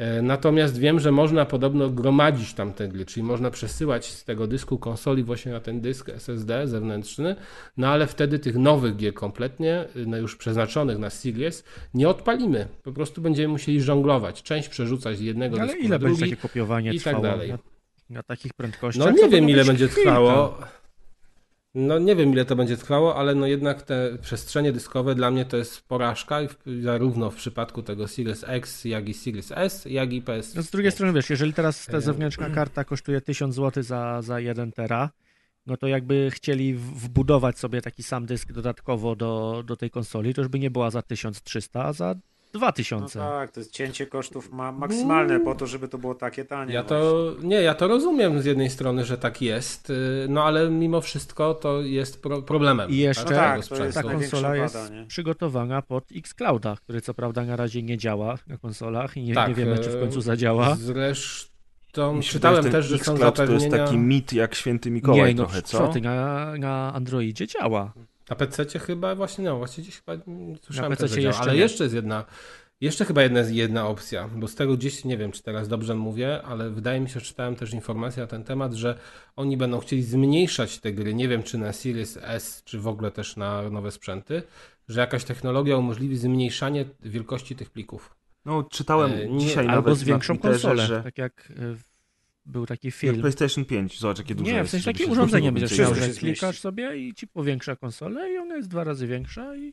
E, Natomiast wiem, że można podobno gromadzić tam te gry, czyli można przesyłać z tego dysku konsoli właśnie na ten dysk SSD zewnętrzny, no ale wtedy tych nowych gier kompletnie, no już przeznaczonych na Series, nie odpalimy. Po prostu będziemy musieli żonglować, część przerzucać z jednego Ale dysku ile na będzie drugi. takie kopiowanie i tak trwało? dalej. Na, na takich prędkościach? No nie wiem ile będzie chwilka. trwało. No nie wiem ile to będzie trwało, ale no jednak te przestrzenie dyskowe dla mnie to jest porażka zarówno w przypadku tego Series X, jak i Series S, jak i PS. No z drugiej strony wiesz, jeżeli teraz ta zewnętrzna karta kosztuje 1000 zł za, za 1 tera, no to jakby chcieli wbudować sobie taki sam dysk dodatkowo do, do tej konsoli, to już by nie była za 1300, a za No 2000. tak, to jest cięcie kosztów ma maksymalne po to, żeby to było takie tanie. Ja właśnie. to nie, ja to rozumiem z jednej strony, że tak jest, y, no ale mimo wszystko to jest pro, problemem. I jeszcze tak, tak, to Ta największa konsola jest przygotowana pod Xclouda, który co prawda na razie nie działa na konsolach i nie, Tak, nie wiemy, czy w e, końcu zadziała. Zresztą Mi się czytałem też, że są Xcloud To zapewnienia... jest taki mit jak święty Mikołaj Nie, no trochę, co co? ty, na, na Androidzie działa. Na PC chyba właśnie, no właśnie gdzieś chyba mm, słyszałem, Na PC jeszcze ale nie. jeszcze jest jedna, jeszcze chyba jedna, jedna opcja, bo z tego gdzieś, nie wiem czy teraz dobrze mówię, ale wydaje mi się, że czytałem też informację na ten temat, że oni będą chcieli zmniejszać te gry, nie wiem czy na Series S, czy w ogóle też na nowe sprzęty, że jakaś technologia umożliwi zmniejszanie wielkości tych plików. No, czytałem E, nie, dzisiaj Albo nawet z większą na Twitterze, konsolę, że tak jak e, był taki jak film. PlayStation 5, zobacz jakie duże Nie, w sensie takie urządzenie będziesz miał, że klikasz sobie i ci powiększa konsolę i ona jest dwa razy większa i...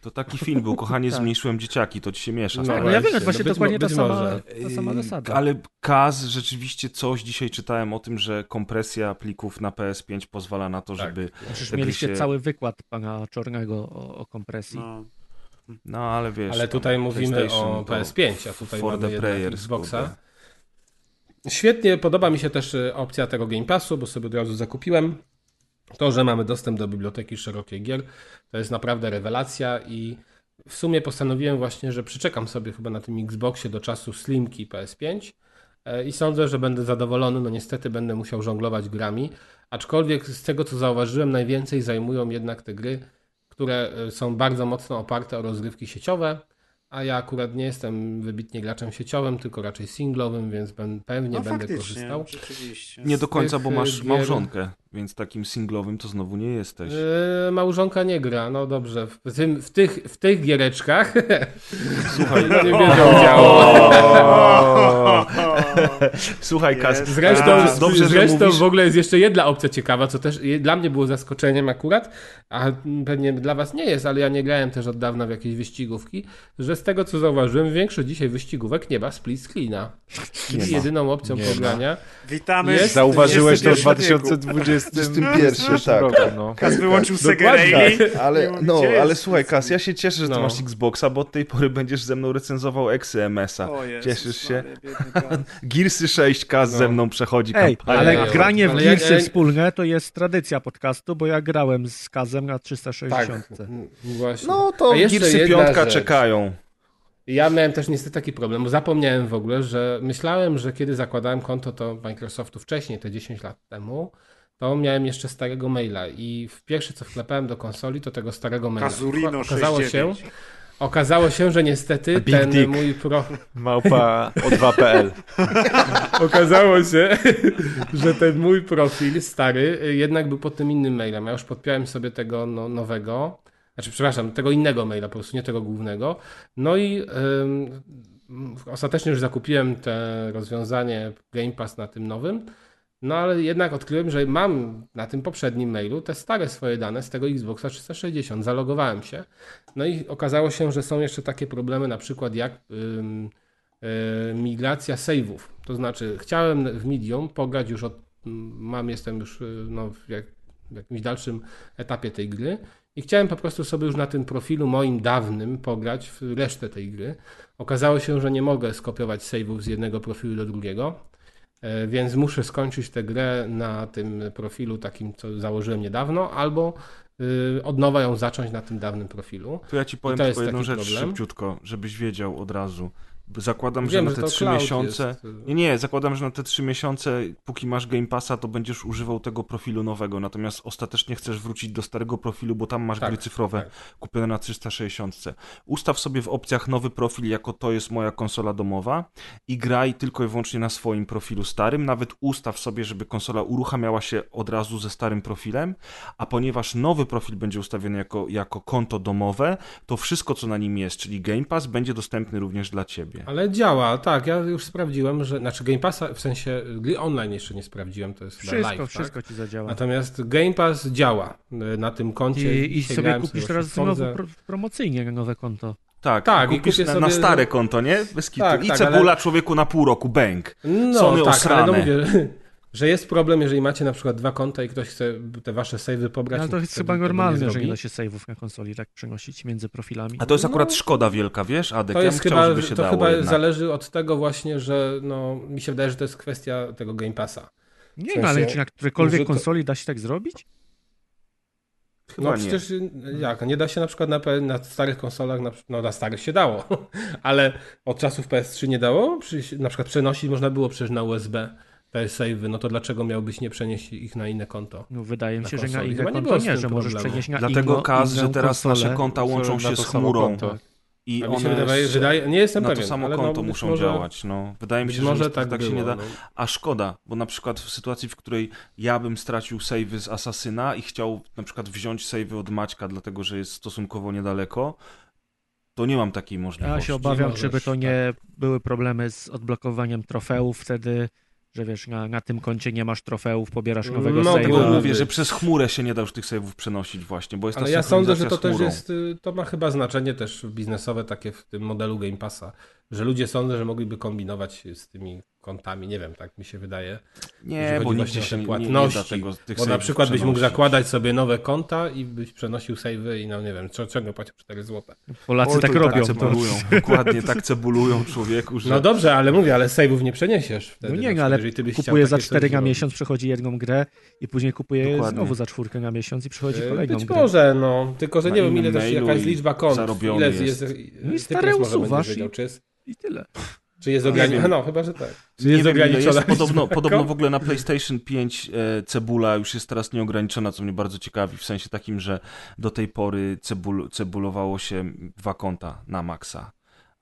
To taki film był, kochanie, Tak. zmniejszyłem dzieciaki, to ci się miesza. No. No ja wiem, właśnie, właśnie no dokładnie ta sama, może. ta sama zasada. Ale Kaz rzeczywiście coś dzisiaj czytałem o tym, że kompresja plików na PS5 pozwala na to, Tak. żeby Przecież mieliście się- cały wykład pana Czornego o, o kompresji. No. No ale wiesz. Ale tutaj mówimy o to PS5, a tutaj for mamy players, Xboxa. kurde. Świetnie, podoba mi się też y, opcja tego Game Passu, bo sobie od razu zakupiłem. To, że mamy dostęp do biblioteki szerokiej gier, to jest naprawdę rewelacja i w sumie postanowiłem właśnie, że przyczekam sobie chyba na tym Xboxie do czasu Slimki PS5 e, i sądzę, że będę zadowolony. No niestety będę musiał żonglować grami, aczkolwiek z tego co zauważyłem, najwięcej zajmują jednak te gry, które e, są bardzo mocno oparte o rozgrywki sieciowe, a ja akurat nie jestem wybitnie graczem sieciowym, tylko raczej singlowym, więc ben, pewnie No będę korzystał. rzeczywiście. Nie do końca, bo masz gier- małżonkę, więc takim singlowym to znowu nie jesteś. Yy, małżonka nie gra, no dobrze. W, tym, w, tych, w tych giereczkach Słuchaj, nie wiedział działo. Słuchaj, Kas. Zresztą, dobrze, dobrze, że zresztą mówisz. w ogóle jest jeszcze jedna opcja ciekawa, co też dla mnie było zaskoczeniem akurat, a pewnie dla was nie jest, ale ja nie grałem też od dawna w jakieś wyścigówki, że z tego co zauważyłem, większość dzisiaj wyścigówek nie ma split screena. Czyli jedyną opcją Nie pogrania Witamy. Jest- Zauważyłeś to w 21 wieku. 2021 tak. roku. No. Kas wyłączył Sega Dokładnie. Rally. Ale, no, ale słuchaj, Kas, ja się cieszę, że ty No. masz Xboxa, bo od tej pory będziesz ze mną recenzował eksy MS-a. O Jezus Cieszysz się? Maria. Gearsy 6 Kas No. ze mną przechodzi Ej, kampanię. ale granie w ale Gearsy ja- wspólne to jest tradycja podcastu, bo ja grałem z Kazem na 360. tak, właśnie. No to Gearsy jedna 5 rzecz. czekają. Ja miałem też niestety taki problem, bo zapomniałem w ogóle, że myślałem, że kiedy zakładałem konto to Microsoftu wcześniej, te 10 lat temu, to miałem jeszcze starego maila i w pierwsze co wklepałem do konsoli to tego starego maila. Kazurino okazało się, 69. okazało się, że niestety Big ten dick. mój pro... Małpa o2.pl. okazało się, że ten mój profil stary jednak był pod tym innym mailem. Ja już podpiąłem sobie tego no, nowego, znaczy przepraszam, tego innego maila, po prostu nie tego głównego. No i ym, ostatecznie już zakupiłem te rozwiązanie Game Pass na tym nowym. No ale jednak odkryłem, że mam na tym poprzednim mailu te stare swoje dane z tego Xboxa 360. Zalogowałem się. No i okazało się, że są jeszcze takie problemy, na przykład jak ym, y, migracja save'ów. To znaczy, chciałem w Medium pograć już od. Mam, jestem już y, no, w, jak, w jakimś dalszym etapie tej gry i chciałem po prostu sobie już na tym profilu moim dawnym pograć w resztę tej gry. Okazało się, że nie mogę skopiować save'ów z jednego profilu do drugiego. E, Więc muszę skończyć tę grę na tym profilu takim, co założyłem niedawno, albo y, od nowa ją zacząć na tym dawnym profilu. To ja ci powiem tylko jedną rzecz problem. szybciutko, żebyś wiedział od razu. Zakładam, że Wiem, na że te to trzy miesiące. jest, y, Nie, nie, zakładam, że na te trzy miesiące, póki masz Game Passa, to będziesz używał tego profilu nowego. Natomiast ostatecznie chcesz wrócić do starego profilu, bo tam masz Tak, gry cyfrowe tak. kupione na 360. Ustaw sobie w opcjach nowy profil, jako to jest moja konsola domowa i graj tylko i wyłącznie na swoim profilu starym. Nawet ustaw sobie, żeby konsola uruchamiała się od razu ze starym profilem, a ponieważ nowy profil będzie ustawiony jako, jako konto domowe, to wszystko, co na nim jest, czyli Game Pass, będzie dostępny również dla ciebie. Ale działa, tak. Ja już sprawdziłem, że. Znaczy Game Passa, w sensie gry online jeszcze nie sprawdziłem, to jest Wszystko, live. wszystko Tak? ci zadziała. Natomiast Game Pass działa y, na tym koncie. I, i sobie kupisz sobie teraz znowu pro, promocyjnie nowe konto. Tak, Tak, i kupisz na, sobie- na stare konto, nie? Bez kitu. Tak, I tak, cebula ale- człowieku na pół roku, bęk. No Sony tak, osrane. ale no mówię, że jest problem, jeżeli macie na przykład dwa konta i ktoś chce te wasze save'y pobrać. Ale no to jest chyba normalne, że nie da się save'ów na konsoli tak przenosić między profilami. A to jest akurat No. szkoda wielka, wiesz, Adek? To ja jest chciał, chyba, żeby się to dało chyba jednak. zależy od tego właśnie, że no, mi się wydaje, że to jest kwestia tego Game Passa. Nie, w no sensie, ale czy na którejkolwiek że to- konsoli da się tak zrobić? Chyba no nie. przecież jak, nie da się na przykład na, na starych konsolach, na, no na starych się dało, ale od czasów PS3 nie dało? Na przykład przenosić można było przecież na USB te save'y, no to dlaczego miałbyś nie przenieść ich na inne konto? No wydaje mi się, że na inne Chyba nie konto nie, tym że możesz przenieść na Dlatego inną, Kaz, inną że teraz konsolę. nasze konta łączą się z chmurą. konto. I A mi się one wydaje, z- wydaje, nie jestem na pewien. to samo ale konto no, muszą może, działać. No. Wydaje mi się, że może tak, tak, tak było, się nie da. no. A szkoda, bo na przykład w sytuacji, w której ja bym stracił savey z Asasyna i chciał na przykład wziąć savey od Maćka, dlatego że jest stosunkowo niedaleko, to nie mam takiej możliwości. Ja się obawiam, możesz, żeby to tak. nie były problemy z odblokowaniem trofeów wtedy, że wiesz, na, na tym koncie nie masz trofeów, pobierasz nowego No, save'a. Może mówię, że przez chmurę się nie da już tych saveów przenosić właśnie, bo jest ta Ale ja sądzę, że to też jest, y, to ma chyba znaczenie też biznesowe takie w tym modelu Game Passa, że ludzie sądzę, że mogliby kombinować z tymi kontami, nie wiem, tak mi się wydaje. Nie, bo właśnie o się te nie, nie, płatności, nie da tego, tych Bo na przykład byś mógł zakładać sobie nowe konta i byś przenosił savey i no nie wiem, ciągle płacił 4 zł. Polacy Oj, tak to robią. To... cebulują, dokładnie tak cebulują człowieku, że... No dobrze, ale mówię, ale saveów nie przeniesiesz wtedy. No nie, no, przykład, ale jeżeli ty byś kupuje za takie 4 coś na miesiąc, przechodzi jedną grę i później kupuje Dokładnie. znowu za czwórkę na miesiąc i przychodzi E, kolejną Być grę. może, no. Tylko, że Na nie wiem, ile też jaka jest liczba kont. Ile jest. jest. No i stare usuwasz I tyle. Czy jest Nie ograniczona. No, chyba, że tak. Czy Nie jest wiem, ile ograniczona jest. Podobno, podobno w ogóle na PlayStation 5 e, cebula już jest teraz nieograniczona, co mnie bardzo ciekawi, w sensie takim, że do tej pory cebul, cebulowało się dwa konta na maksa.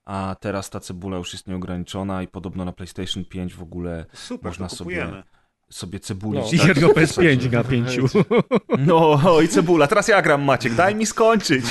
A teraz ta cebula już jest nieograniczona i podobno na PlayStation 5 w ogóle Super, Można to sobie-. Sobie cebulić. No. I tak, jedno PS5 na pięciu. No, oj, cebula, teraz ja gram, Maciek, daj mi skończyć.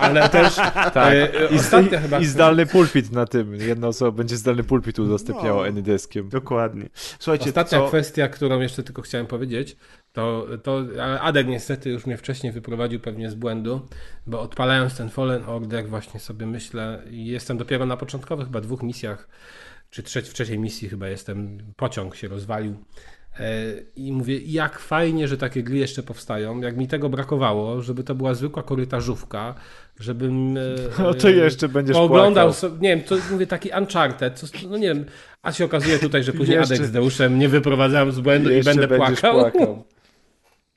Ale też Tak. e, I, chyba... I zdalny pulpit na tym. Jedna osoba będzie zdalny pulpit udostępniała No. Anydeskiem. Dokładnie. Słuchajcie, Ostatnia co... kwestia, którą jeszcze tylko chciałem powiedzieć, to, to Adek niestety już mnie wcześniej wyprowadził pewnie z błędu, bo odpalając ten Fallen Order właśnie sobie myślę i jestem dopiero na początkowych chyba dwóch misjach, czy trzeci, w trzeciej misji chyba jestem, pociąg się rozwalił. E, i mówię, jak fajnie, że takie gry jeszcze powstają, jak mi tego brakowało, żeby to była zwykła korytarzówka, żebym... e, No to jeszcze będziesz Oglądał, nie wiem, to mówię taki Uncharted, co, no nie wiem, a się okazuje tutaj, że później Jeszcze- Adek z Deuszem nie wyprowadzałem z błędu i będę płakał. płakał.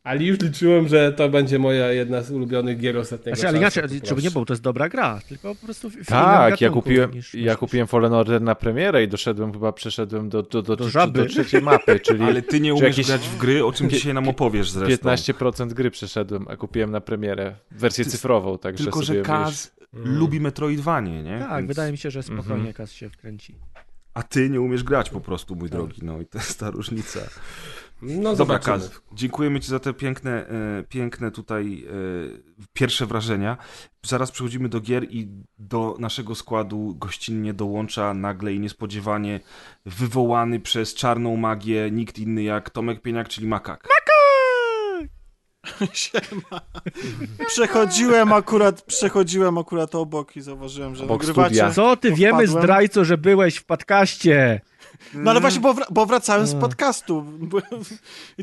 Ale już liczyłem, że to będzie moja jedna z ulubionych gier ostatniego Znaczy, ale czasu. inaczej, żeby nie było, to jest dobra gra, tylko po prostu w, Tak, ja kupiłem, niż- ja kupiłem Fallen Order na premierę i doszedłem, chyba przeszedłem do, do, do, Do żaby. do trzeciej mapy, czyli Ale ty nie umiesz jakieś grać w gry, o czym dzisiaj nam opowiesz zresztą. 15% gry przeszedłem, a kupiłem na premierę wersję Ty- cyfrową, także Tylko, sobie że Kaz lubi Metroidvanie, nie? Tak, Więc- wydaje mi się, że spokojnie Mhm. Kas się wkręci. A ty nie umiesz grać po prostu, mój drogi, no i to jest ta różnica. No Dobra. Kaz, dziękujemy Ci za te piękne, e, piękne tutaj e, pierwsze wrażenia. Zaraz przechodzimy do gier i do naszego składu gościnnie dołącza nagle i niespodziewanie wywołany przez czarną magię nikt inny jak Tomek Pieniak, czyli Makak. Siema. Przechodziłem akurat, przechodziłem akurat obok i zauważyłem, że Obok nagrywacie. studia. Co ty wiemy, Wpadłem. zdrajco, że byłeś w podcaście? No ale właśnie, bo, wra- bo wracałem z podcastu.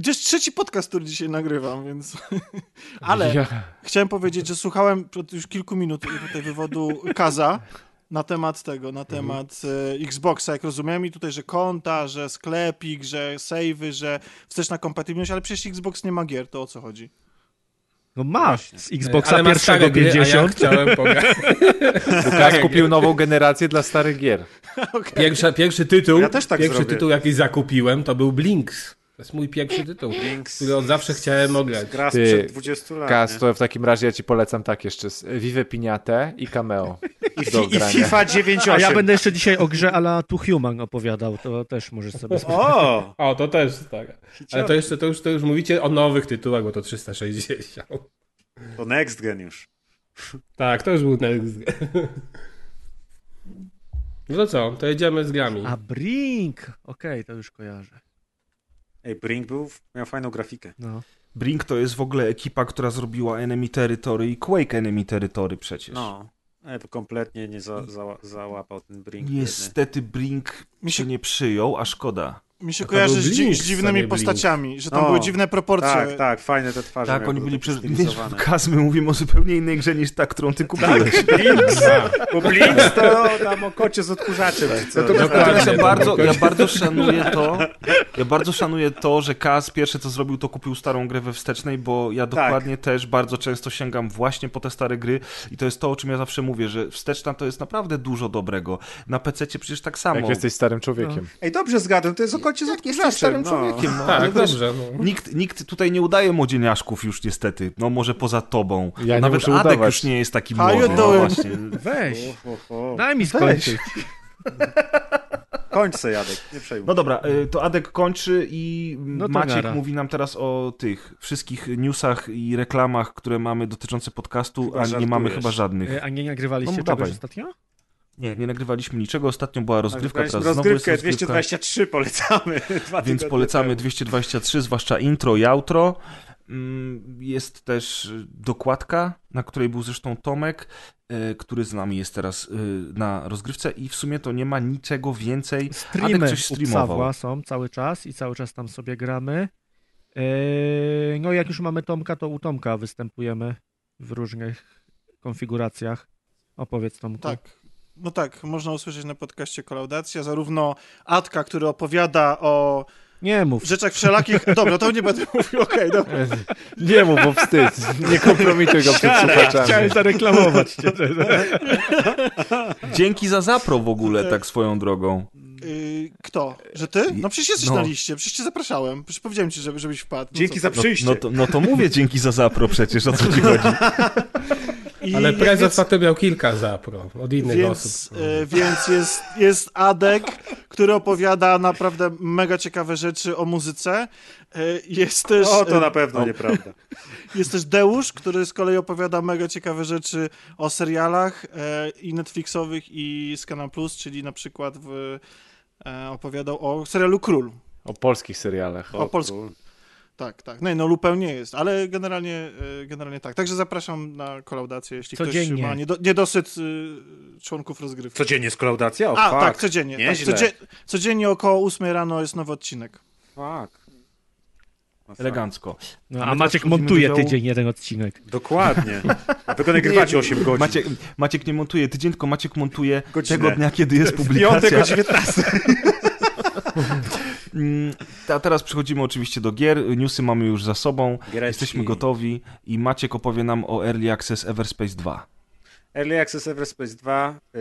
Jest trzeci podcast, który dzisiaj nagrywam, więc... Ale Ja, chciałem powiedzieć, że słuchałem już kilku minut tutaj wywodu Kaza na temat tego, na temat e, Xboxa, jak rozumiem, i tutaj, że konta, że sklepik, że savey, że wsteczna kompatybilność, ale przecież Xbox nie ma gier, to o co chodzi? No masz z Xboxa pierwszego stare gry, a ja 50. chciałem pograć. Łukasz kupił nową generację dla starych gier. Pierwsza, pierwszy tytuł, Ja też tak pierwszy zrobię. tytuł jaki zakupiłem to był Blinks. To jest mój pierwszy tytuł, Links. który od zawsze chciałem ograć. Gra Ty, sprzed 20 lat. Nie? to w takim razie ja ci polecam tak jeszcze. z- Vive Piniatę i Cameo. I, do I grania. FIFA 98. A ja będę jeszcze dzisiaj o grze ala To Human opowiadał, to też możesz sobie sprawdzić. O! O, to też tak. Ale to jeszcze, to już, to już mówicie o nowych tytułach, bo to 360. To next gen już. Tak, to już był next gen. No to co, to jedziemy z grami. A Brink! Okej, to już kojarzę. Ej, Brink był, miał fajną grafikę. No. Brink to jest w ogóle ekipa, która zrobiła Enemy Territory i Quake Enemy Territory przecież. No. Ale to kompletnie nie za, za, załapał ten Brink. biedny. Niestety Brink się nie przyjął, a szkoda. Mi się to kojarzy z, dzi- dziwnymi Blink. postaciami, że tam No. były dziwne proporcje. Tak, tak, fajne te twarze. Tak, oni byli takie przez... Wiesz, stylizowane. Kaz, my mówimy o zupełnie innej grze niż ta, którą ty kupiłeś. Blinks! Bo Blinks to tam o kocie z odkurzaczem. co? Natomiast ja bardzo, ja bardzo szanuję to, ja bardzo szanuję to, że Kaz pierwsze co zrobił, to kupił starą grę we wstecznej, bo ja dokładnie też bardzo często sięgam właśnie po te stare gry i to jest to, o czym ja zawsze mówię, że wsteczna to jest naprawdę dużo dobrego. Na PC przecież tak samo. Jak jesteś starym człowiekiem. Ej, dobrze zgadłem, to jest o kocie z odkurzaczem. starym no. człowiekiem, no. Tak, ale wiesz, dobrze. No. Nikt, nikt tutaj nie udaje młodzieniaszków już niestety, no może poza tobą. Ja nie Nawet muszę Adek udawać. już nie jest taki młody. No właśnie. Weź, daj mi skończyć. Kończ se, Jadek, nie przejmuj. No dobra, y, to Adek kończy i No Maciek nara. mówi nam teraz o tych wszystkich newsach i reklamach, które mamy dotyczące podcastu, Chyba a nie żartujesz. mamy chyba żadnych. E, A nie nagrywaliście No, czegoś ostatnio? Nie, nie nagrywaliśmy niczego. Ostatnio była rozgrywka, teraz znowu jest rozgrywkę rozgrywka. 223 polecamy. Więc polecamy temu. 223, zwłaszcza intro i outro. Mm, Jest też y, dokładka, na której był zresztą Tomek e, który z nami jest teraz e, na rozgrywce i w sumie to nie ma niczego więcej. Streamy Adek coś streamował. Są cały czas i cały czas tam sobie gramy. Eee, No jak już mamy Tomka, to u Tomka występujemy w różnych konfiguracjach. Opowiedz Tomku. Tak. No tak, można usłyszeć na podcaście Kolaudacja zarówno Atka, który opowiada o Nie mów. rzeczach wszelakich... Dobra, to nie będę mówił, okej, dobra. Nie mów, bo wstyd. Nie kompromituj go przed słuchaczami. Chciałem zareklamować cię. Dzięki za zapro w ogóle, tak swoją drogą. Yy, kto? Że ty? No przecież jesteś No. na liście, przecież cię zapraszałem. Przecież powiedziałem ci, żeby, żebyś wpadł. No Dzięki co za ty? No, przyjście. no, to, no to mówię dzięki za zapro przecież, o co ci chodzi. I Ale prezes więc- to miał kilka zapro od innych Więc, osób. e, więc jest, jest Adek, który opowiada naprawdę mega ciekawe rzeczy o muzyce. E, Jest też, O, to e, na pewno nieprawda. jest też Deusz, który z kolei opowiada mega ciekawe rzeczy o serialach e, i Netflixowych i z Canal Plus, czyli na przykład w, e, opowiadał o serialu Król. O polskich serialach. O Polsku. król. Tak, tak. No, no Lupę nie jest, ale generalnie, e, generalnie tak. Także zapraszam na kolaudację, jeśli Codziennie. ktoś ma niedo, niedosyt y, członków rozgrywki. Codziennie z kolaudacja? O, A, fuck. tak, codziennie. Tak, Nieźle. codzie, codziennie około 8 rano jest nowy odcinek. Fuck. Elegancko. No, a Maciek montuje tydzień jeden odcinek. Dokładnie. A go nagrywacie 8 godzin. Maciek, Maciek nie montuje tydzień, tylko Maciek montuje Godzinę. tego dnia, kiedy jest publikacja. piątek o 19. Mm, A teraz przechodzimy oczywiście do gier. Newsy mamy już za sobą. Giereczki. Jesteśmy gotowi i Maciek opowie nam o Early Access Everspace 2. Early Access Everspace 2 y,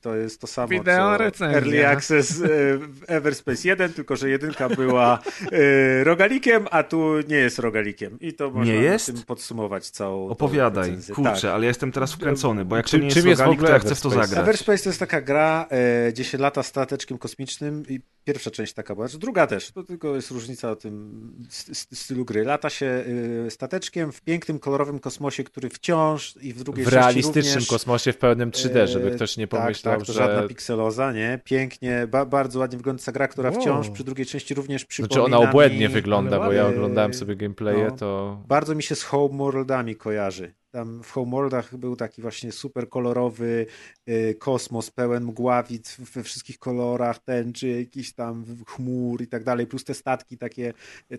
to jest to samo Wideo co recenzja. Early Access y, Everspace 1, tylko że jedynka była y, rogalikiem, a tu nie jest rogalikiem. I to można Nie jest? tym podsumować całą Opowiadaj, kurczę, Tak. ale ja jestem teraz wkręcony, bo jak Czym- to nie jest czym jest rogalik, to ja chcę w to zagrać. Everspace to jest taka gra, gdzie się lata stateczkiem kosmicznym i pierwsza część taka była, znaczy druga też, to tylko jest różnica o tym st- st- stylu gry. Lata się e, stateczkiem w pięknym, kolorowym kosmosie, który wciąż i w drugiej W części realistycznym również, kosmosie w pełnym 3D, żeby e, ktoś nie tak, pomyślał, tak, to że... żadna pikseloza, nie? Pięknie, ba bardzo ładnie wygląda ta gra, która Wow. wciąż przy drugiej części również przypomina Znaczy ona obłędnie mi... wygląda, bo ja oglądałem sobie gameplaye, no. to... Bardzo mi się z Homeworldami kojarzy. Tam w Homeworldach był taki właśnie super kolorowy y, kosmos, pełen mgławic we wszystkich kolorach, tęczy, jakiś tam chmur i tak dalej, plus te statki takie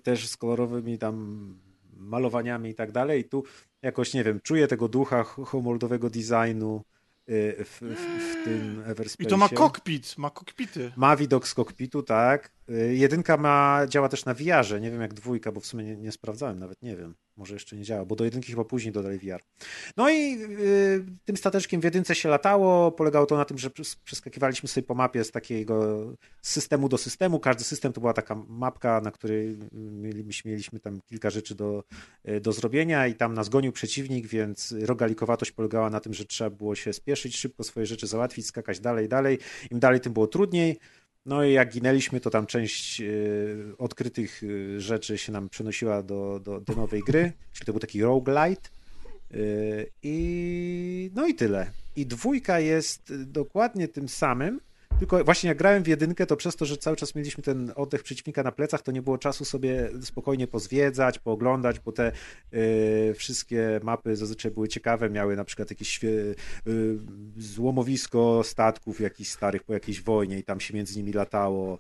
też z kolorowymi tam malowaniami i tak dalej. I tu jakoś, nie wiem, czuję tego ducha homeworldowego designu y, w, w, w tym Everspace. I to ma kokpit, ma kokpity. Ma widok z kokpitu, tak. Y, Jedynka ma, działa też na VR-ze, nie wiem jak dwójka, bo w sumie nie, nie sprawdzałem, nawet nie wiem. Może jeszcze nie działa, bo do jedynki chyba później dodali VR. No i y, tym stateczkiem w jedynce się latało. Polegało to na tym, że przes- przeskakiwaliśmy sobie po mapie z takiego systemu do systemu. Każdy system to była taka mapka, na której mieliśmy, mieliśmy tam kilka rzeczy do, y, do zrobienia i tam nas gonił przeciwnik, więc rogalikowatość polegała na tym, że trzeba było się spieszyć, szybko swoje rzeczy załatwić, skakać dalej, dalej. Im dalej, tym było trudniej. No i jak ginęliśmy, to tam część y, odkrytych y, rzeczy się nam przenosiła do, do, do nowej gry, czyli to był taki roguelite. Y, I no i tyle. I dwójka jest dokładnie tym samym, tylko właśnie jak grałem w jedynkę, to przez to, że cały czas mieliśmy ten oddech przeciwnika na plecach, to nie było czasu sobie spokojnie pozwiedzać, pooglądać, bo te y, wszystkie mapy zazwyczaj były ciekawe, miały na przykład jakieś y, złomowisko statków jakichś starych po jakiejś wojnie i tam się między nimi latało.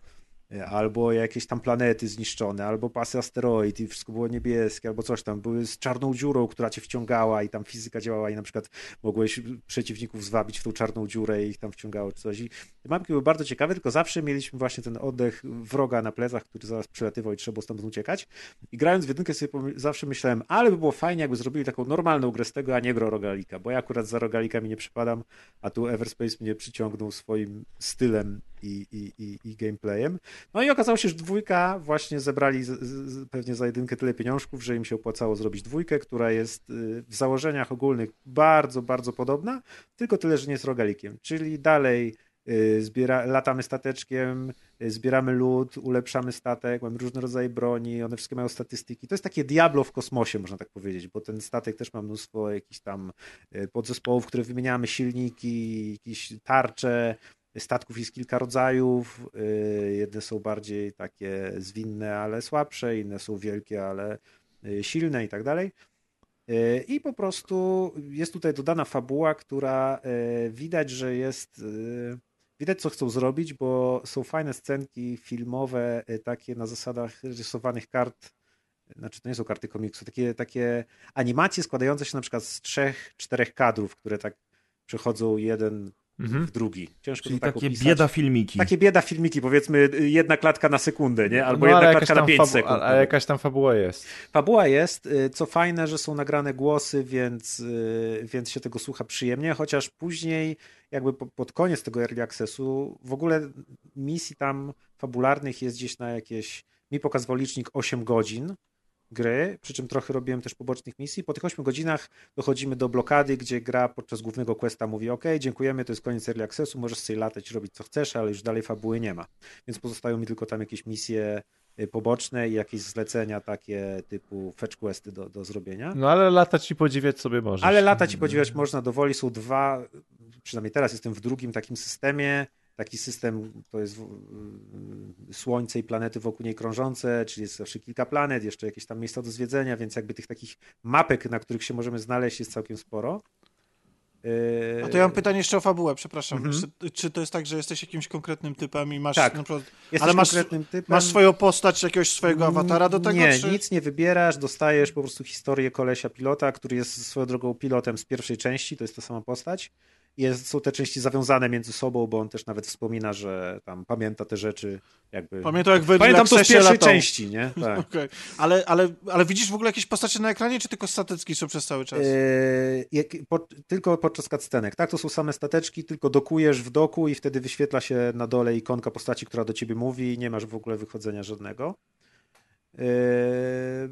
Y, Albo jakieś tam planety zniszczone, albo pasy asteroid i wszystko było niebieskie, albo coś tam. Były z czarną dziurą, która cię wciągała i tam fizyka działała i na przykład mogłeś przeciwników zwabić w tą czarną dziurę i ich tam wciągało czy coś. I mapki były bardzo ciekawe, tylko zawsze mieliśmy właśnie ten oddech wroga na plecach, który zaraz przelatywał i trzeba było stamtąd uciekać. I grając w jedynkę sobie zawsze myślałem, ale by było fajnie, jakby zrobili taką normalną grę z tego, a nie grę rogalika, bo ja akurat za rogalikami nie przypadam, a tu Everspace mnie przyciągnął swoim stylem i, i, i, i gameplayem. No i okazało się, że dwójka właśnie zebrali z, z, pewnie za jedynkę tyle pieniążków, że im się opłacało zrobić dwójkę, która jest y, w założeniach ogólnych bardzo, bardzo podobna, tylko tyle, że nie jest rogalikiem. Czyli dalej y, zbiera, latamy stateczkiem, y, zbieramy lód, ulepszamy statek, mamy różne rodzaje broni, one wszystkie mają statystyki. To jest takie Diablo w kosmosie, można tak powiedzieć, bo ten statek też ma mnóstwo jakichś tam podzespołów, które wymieniamy, silniki, jakieś tarcze, Statków jest kilka rodzajów. y, Jedne są bardziej takie zwinne, ale słabsze, inne są wielkie, ale y, silne i tak dalej. Y, I po prostu jest tutaj dodana fabuła, która widać, że jest. Widać, co chcą zrobić, bo są fajne scenki filmowe, takie na zasadach rysowanych kart. Znaczy, to nie są karty komiksu, takie, takie animacje składające się na przykład z trzech, czterech kadrów, które tak przechodzą jeden Mhm. w drugi. Ciężko Czyli tak takie opisać. bieda filmiki. Takie bieda filmiki, powiedzmy jedna klatka na sekundę, nie? Albo No, jedna klatka na tam 5 fabu- sekund. Ale, ale jakaś tam fabuła jest. Fabuła jest, y, co fajne, że są nagrane głosy, więc, y, więc się tego słucha przyjemnie, chociaż później jakby po- pod koniec tego early accessu w ogóle misji tam fabularnych jest gdzieś na jakieś, mi pokazywał licznik 8 godzin gry, przy czym trochę robiłem też pobocznych misji. Po tych 8 godzinach dochodzimy do blokady, gdzie gra podczas głównego questa mówi ok, dziękujemy, to jest koniec early accessu, możesz sobie latać, robić co chcesz, ale już dalej fabuły nie ma. Więc pozostają mi tylko tam jakieś misje y, poboczne i jakieś zlecenia takie typu fetch questy do, do zrobienia. No ale latać i podziwiać sobie możesz. Ale latać i podziwiać można dowoli. Są dwa, przynajmniej teraz jestem w drugim takim systemie. Taki system to jest w- Słońce i planety wokół niej krążące, czyli jest zawsze kilka planet, jeszcze jakieś tam miejsca do zwiedzenia, więc jakby tych takich mapek, na których się możemy znaleźć, jest całkiem sporo. A to ja mam pytanie jeszcze o fabułę, przepraszam. Mhm. Czy, czy to jest tak, że jesteś jakimś konkretnym typem i masz Tak. na przykład, Jesteś ale masz- konkretnym typem. masz swoją postać, jakiegoś swojego awatara do tego? Nie, czy... nic nie wybierasz, dostajesz po prostu historię kolesia pilota, który jest swoją drogą pilotem z pierwszej części, to jest ta sama postać. Jest, są te części zawiązane między sobą, bo on też nawet wspomina, że tam pamięta te rzeczy jakby... Pamiętam jak Pamiętam to z pierwszej latał. części, nie? Tak. Okej. Ale, ale, ale widzisz w ogóle jakieś postacie na ekranie, czy tylko statecki są przez cały czas? Eee, jak, po, tylko podczas cutscenek, tak? To są same stateczki, tylko dokujesz w doku i wtedy wyświetla się na dole ikonka postaci, która do ciebie mówi i nie masz w ogóle wychodzenia żadnego. Eee,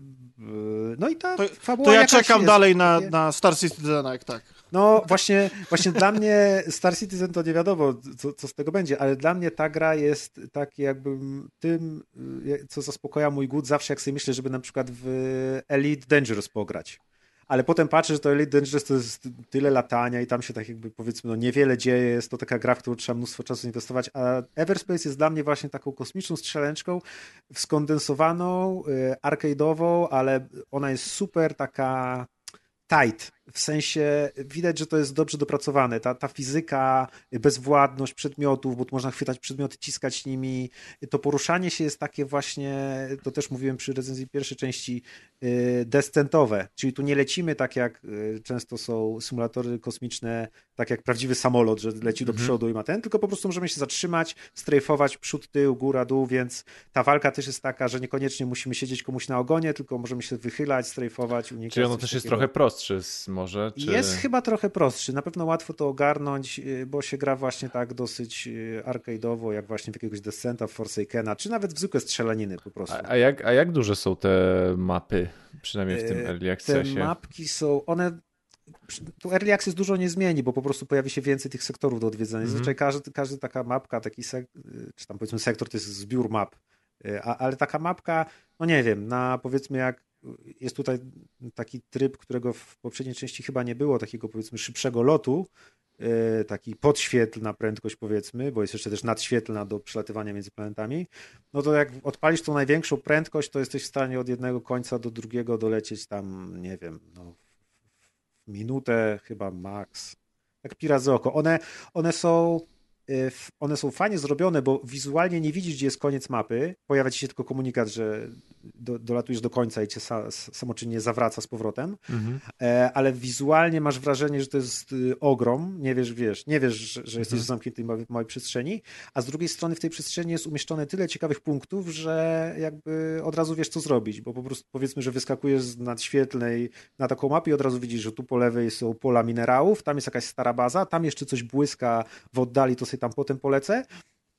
no i ta To- to ja czekam jest. dalej na, na Star Citizena, jak tak. No właśnie, właśnie dla mnie Star Citizen to nie wiadomo, co, co z tego będzie, ale dla mnie ta gra jest tak jakby tym, y, co zaspokaja mój głód zawsze, jak sobie myślę, żeby na przykład w Elite Dangerous pograć. Ale potem patrzę, że to Elite Dangerous to jest tyle latania i tam się tak jakby powiedzmy no niewiele dzieje, jest to taka gra, w którą trzeba mnóstwo czasu inwestować, a Everspace jest dla mnie właśnie taką kosmiczną strzelęczką skondensowaną, y, arcade'ową, ale ona jest super taka tight, w sensie widać, że to jest dobrze dopracowane. Ta, ta fizyka, bezwładność przedmiotów, bo tu można chwytać przedmioty, ciskać nimi. To poruszanie się jest takie właśnie, to też mówiłem przy recenzji pierwszej części, yy, descentowe, czyli tu nie lecimy tak jak yy, często są symulatory kosmiczne, tak jak prawdziwy samolot, że leci do przodu i ma ten, tylko po prostu możemy się zatrzymać, strajfować przód, tył, góra, dół, więc ta walka też jest taka, że niekoniecznie musimy siedzieć komuś na ogonie, tylko możemy się wychylać, strajfować, unikać. Czyli ono też jest takiego. trochę prostszy z- może? Czy... Jest chyba trochę prostszy. Na pewno łatwo to ogarnąć, yy, bo się gra właśnie tak dosyć yy, arcade'owo, jak właśnie w jakiegoś Descenta, w Forsakena, czy nawet w zwykłe strzelaniny po prostu. A, a, jak, a jak duże są te mapy, przynajmniej w tym E, Early Te Accessie? mapki są, one tu Early Access dużo nie zmieni, bo po prostu pojawi się więcej tych sektorów do odwiedzenia. Mhm. Zazwyczaj każdy, każdy taka mapka, taki sek, czy tam powiedzmy sektor to jest zbiór map, Y, a, ale taka mapka, no nie wiem, na powiedzmy jak jest tutaj taki tryb, którego w poprzedniej części chyba nie było, takiego powiedzmy szybszego lotu, y, taki podświetlna prędkość powiedzmy, bo jest jeszcze też nadświetlna do przelatywania między planetami, no to jak odpalisz tą największą prędkość, to jesteś w stanie od jednego końca do drugiego dolecieć tam, nie wiem, no, minutę chyba max. Tak pira z oko. One, one są one są fajnie zrobione, bo wizualnie nie widzisz, gdzie jest koniec mapy. Pojawia ci się tylko komunikat, że do, dolatujesz do końca i cię sa, samoczynnie zawraca z powrotem. Mhm. E, ale wizualnie masz wrażenie, że to jest y, ogrom. Nie wiesz, wiesz, nie wiesz, że, że jesteś w zamkniętej małej, małej przestrzeni, a z drugiej strony w tej przestrzeni jest umieszczone tyle ciekawych punktów, że jakby od razu wiesz, co zrobić, bo po prostu powiedzmy, że wyskakujesz z nadświetlnej na taką mapę i od razu widzisz, że tu po lewej są pola minerałów, tam jest jakaś stara baza, tam jeszcze coś błyska w oddali, to sobie tam potem polecę.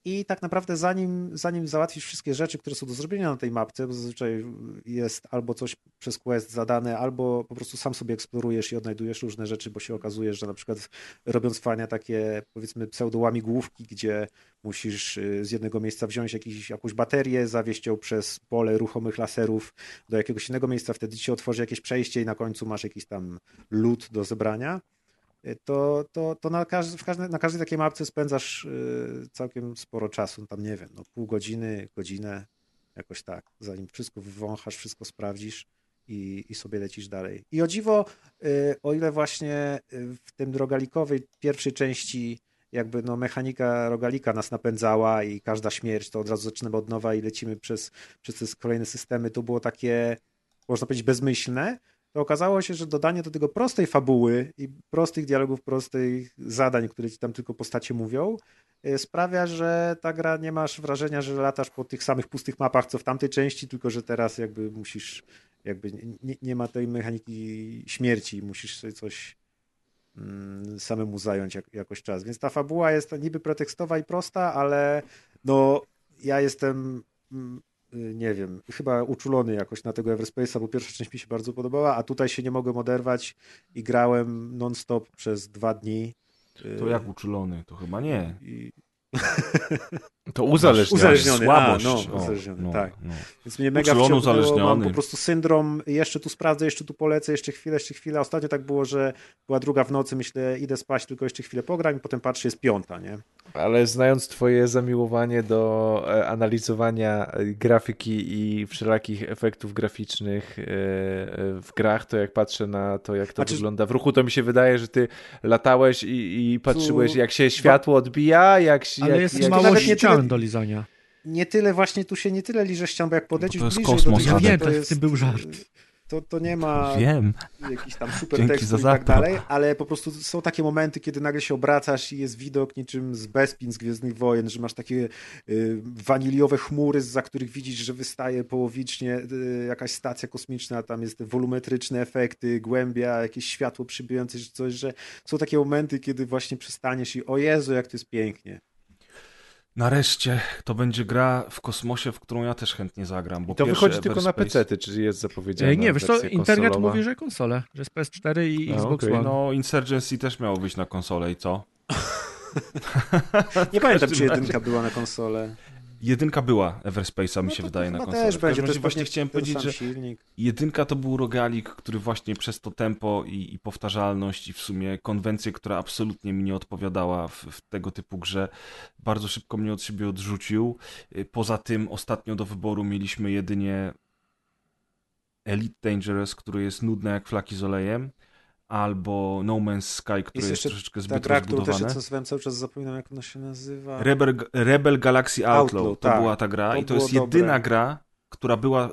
I tak naprawdę zanim, zanim załatwisz wszystkie rzeczy, które są do zrobienia na tej mapce, bo zazwyczaj jest albo coś przez quest zadane, albo po prostu sam sobie eksplorujesz i odnajdujesz różne rzeczy, bo się okazuje, że na przykład robiąc fajne takie powiedzmy pseudołamigłówki, gdzie musisz y, z jednego miejsca wziąć jakiś, jakąś baterię, zawieźć ją przez pole ruchomych laserów do jakiegoś innego miejsca, wtedy ci otworzy jakieś przejście i na końcu masz jakiś tam lód do zebrania to, to, to na, każdy, w każdej, na każdej takiej mapce spędzasz y, całkiem sporo czasu, tam nie wiem, no pół godziny, godzinę, jakoś tak, zanim wszystko wywąchasz, wszystko sprawdzisz i, i sobie lecisz dalej. I o dziwo, y, o ile właśnie y, w tym rogalikowej pierwszej części jakby no mechanika rogalika nas napędzała i każda śmierć to od razu zaczynamy od nowa i lecimy przez, przez te kolejne systemy, to było takie, można powiedzieć, bezmyślne, to okazało się, że dodanie do tego prostej fabuły i prostych dialogów, prostych zadań, które ci tam tylko postacie mówią, y, sprawia, że ta gra nie masz wrażenia, że latasz po tych samych pustych mapach, co w tamtej części, tylko że teraz jakby musisz, jakby nie, nie ma tej mechaniki śmierci, musisz sobie coś mm, samemu zająć jak, jakoś czas. Więc ta fabuła jest niby pretekstowa i prosta, ale no ja jestem mm, nie wiem, chyba uczulony jakoś na tego Everspace'a, bo pierwsza część mi się bardzo podobała, a tutaj się nie mogłem oderwać i grałem non-stop przez dwa dni. To Y, jak uczulony? To chyba nie. I, To uzależnione. Uzależniony, Słabość. a, no, uzależniony, no, tak. no. Więc mnie mega Uczulony, wciągnęło, mam uzależniony. po prostu syndrom, jeszcze tu sprawdzę, jeszcze tu polecę, jeszcze chwilę, jeszcze chwilę. Ostatnio tak było, że była druga w nocy, myślę, idę spać, tylko jeszcze chwilę pogram i potem patrzę, jest piąta, nie? Ale znając twoje zamiłowanie do e, analizowania e, grafiki i wszelakich efektów graficznych e, w grach, to jak patrzę na to, jak to Znaczy- wygląda w ruchu, to mi się wydaje, że ty latałeś i, i patrzyłeś, Tu- jak się światło odbija, jak się... Ale jak, jest jak... mało nie tyle- ścian do lizania. Nie tyle właśnie, tu się nie tyle liże ścian, bo jak podlecisz to jest bliżej kosmos, do tych Ja rzeczy, wiem, to w tym był żart. To, to nie ma Wiem. jakichś tam super Dzięki tekstu za i tak dalej, ale po prostu są takie momenty, kiedy nagle się obracasz i jest widok niczym z Bespin z Gwiezdnych Wojen, że masz takie y, waniliowe chmury, za których widzisz, że wystaje połowicznie y, jakaś stacja kosmiczna, tam jest te wolumetryczne efekty, głębia, jakieś światło przybijające, coś, że są takie momenty, kiedy właśnie przestaniesz i o Jezu, jak to jest pięknie. Nareszcie to będzie gra w kosmosie, w którą ja też chętnie zagram. Bo To pierwszy wychodzi tylko na PC, czy jest zapowiedziane? Nie, wiesz co, internet konsolowa? mówi, że konsole, że jest PS4 i A, Xbox okej, One. No, Insurgency też miało wyjść na konsolę i co? Nie pamiętam, czy jedynka była na konsolę. Jedynka była Everspace'a, mi No się wydaje, na konsolę. też będzie, to jest właśnie chciałem powiedzieć, że silnik. jedynka to był rogalik, który właśnie przez to tempo i, i powtarzalność i w sumie konwencję, która absolutnie mi nie odpowiadała w, w tego typu grze, bardzo szybko mnie od siebie odrzucił. Y, Poza tym ostatnio do wyboru mieliśmy jedynie Elite Dangerous, który jest nudny jak flaki z olejem, albo No Man's Sky, który jest, jeszcze troszeczkę Ta zbyt gra, którą też cały czas zapominam, jak ona się nazywa. Rebel, Rebel Galaxy Outlaw, Outlaw, to tak. była ta gra To i to jest jedyna dobre. gra, która była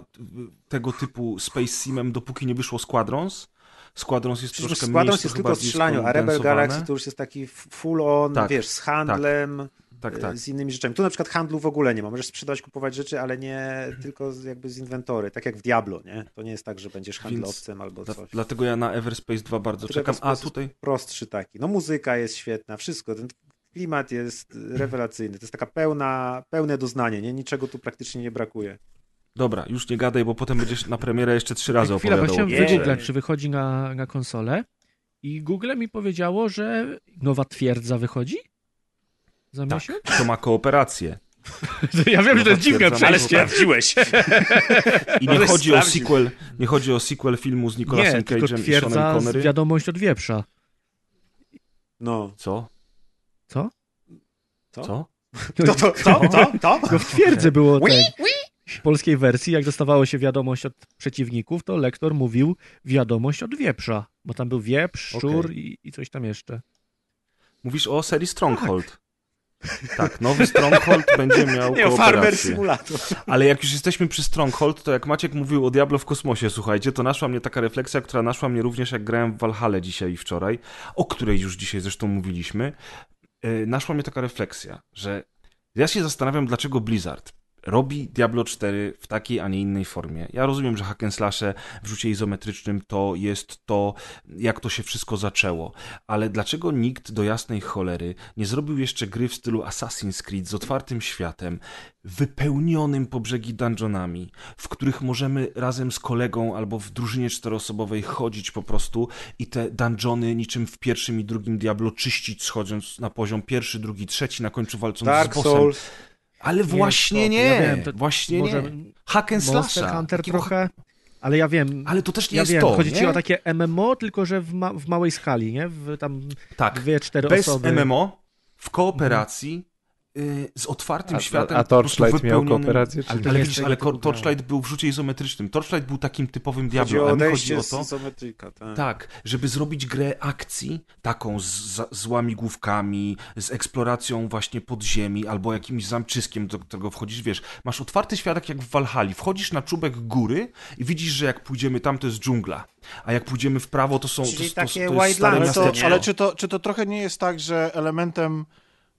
tego typu Space Simem, dopóki nie wyszło Squadrons. Squadrons jest Przecież troszkę Squadrons mniejszy, jest tylko strzelaniu, a Rebel. Galaxy to już jest taki full on, Tak, wiesz, z handlem, Tak, e, tak. z innymi rzeczami. Tu na przykład handlu w ogóle nie ma. Możesz sprzedać, kupować rzeczy, ale nie tylko z, jakby z inwentory, tak jak w Diablo, nie? To nie jest tak, że będziesz handlowcem albo Dla, coś. dlatego ja na Everspace 2 bardzo Tylko czekam. A tutaj Prostszy taki. No muzyka jest świetna, wszystko. Ten klimat jest rewelacyjny. To jest taka pełna, pełne doznanie, nie? Niczego tu praktycznie nie brakuje. Dobra, już nie gadaj, bo potem będziesz na premierę jeszcze trzy razy Chwila, bo opowiadał. chciałem Nie. wygooglać, czy wychodzi na, na konsolę i Google mi powiedziało, że nowa twierdza wychodzi za Tak, miesiąc. to ma kooperację. Ja wiem, że to jest dziwne przejście. sprawdziłeś. I nie Ale chodzi o sequel, nie chodzi o sequel filmu z Nicolasem Cage'em i Seanem Connery. wiadomość od wieprza. No. Co? Co? Co? Co? To, to, to, to, to? No w twierdzy było tak. W polskiej wersji, jak dostawało się wiadomość od przeciwników, to lektor mówił wiadomość od wieprza, bo tam był wieprz, szczur Okej. i, i coś tam jeszcze. Mówisz o serii Stronghold. Tak, nowy Stronghold będzie miał Nie, Farmer. Simulator. Ale jak już jesteśmy przy Stronghold, to jak Maciek mówił o Diablo w kosmosie, słuchajcie, to naszła mnie taka refleksja, która naszła mnie również jak grałem w Valhalla dzisiaj i wczoraj, o której już dzisiaj zresztą mówiliśmy. Yy, Naszła mnie taka refleksja, że ja się zastanawiam, dlaczego Blizzard robi Diablo 4 w takiej, a nie innej formie. Ja rozumiem, że hack and slashe w rzucie izometrycznym to jest to, jak to się wszystko zaczęło, ale dlaczego nikt do jasnej cholery nie zrobił jeszcze gry w stylu Assassin's Creed z otwartym światem, wypełnionym po brzegi dungeonami, w których możemy razem z kolegą albo w drużynie czteroosobowej chodzić po prostu i te dungeony niczym w pierwszym i drugim Diablo czyścić, schodząc na poziom pierwszy, drugi, trzeci, na końcu walcząc Dark z bossem. Souls. Ale właśnie to- nie, ja wiem, to właśnie może nie. Hack and Monster slasha. Hunter takiego- trochę, ale ja wiem, Ale to też nie ja jest wiem, to, chodzi nie? ci o takie MMO, tylko że w, ma w małej skali, nie? W tam Tak, dwie, cztery bez osoby. MMO, w kooperacji, z otwartym A, światem. a, a po prostu Torchlight miał kooperację? Czy Ale to Ale jest widzisz, ale Torchlight był w rzucie izometrycznym. Torchlight był takim typowym o a mi chodzi o z to, izometryka. Tak. tak, żeby zrobić grę akcji, taką z, za- z łamigłówkami, z eksploracją właśnie podziemi, albo jakimś zamczyskiem, do którego wchodzisz, wiesz, masz otwarty świat tak jak w Walhali, wchodzisz na czubek góry i widzisz, że jak pójdziemy tam, to jest dżungla, a jak pójdziemy w prawo, to są to, Czyli to, to, takie to jest stare Ale, to, ale czy, to, czy to trochę nie jest tak, że elementem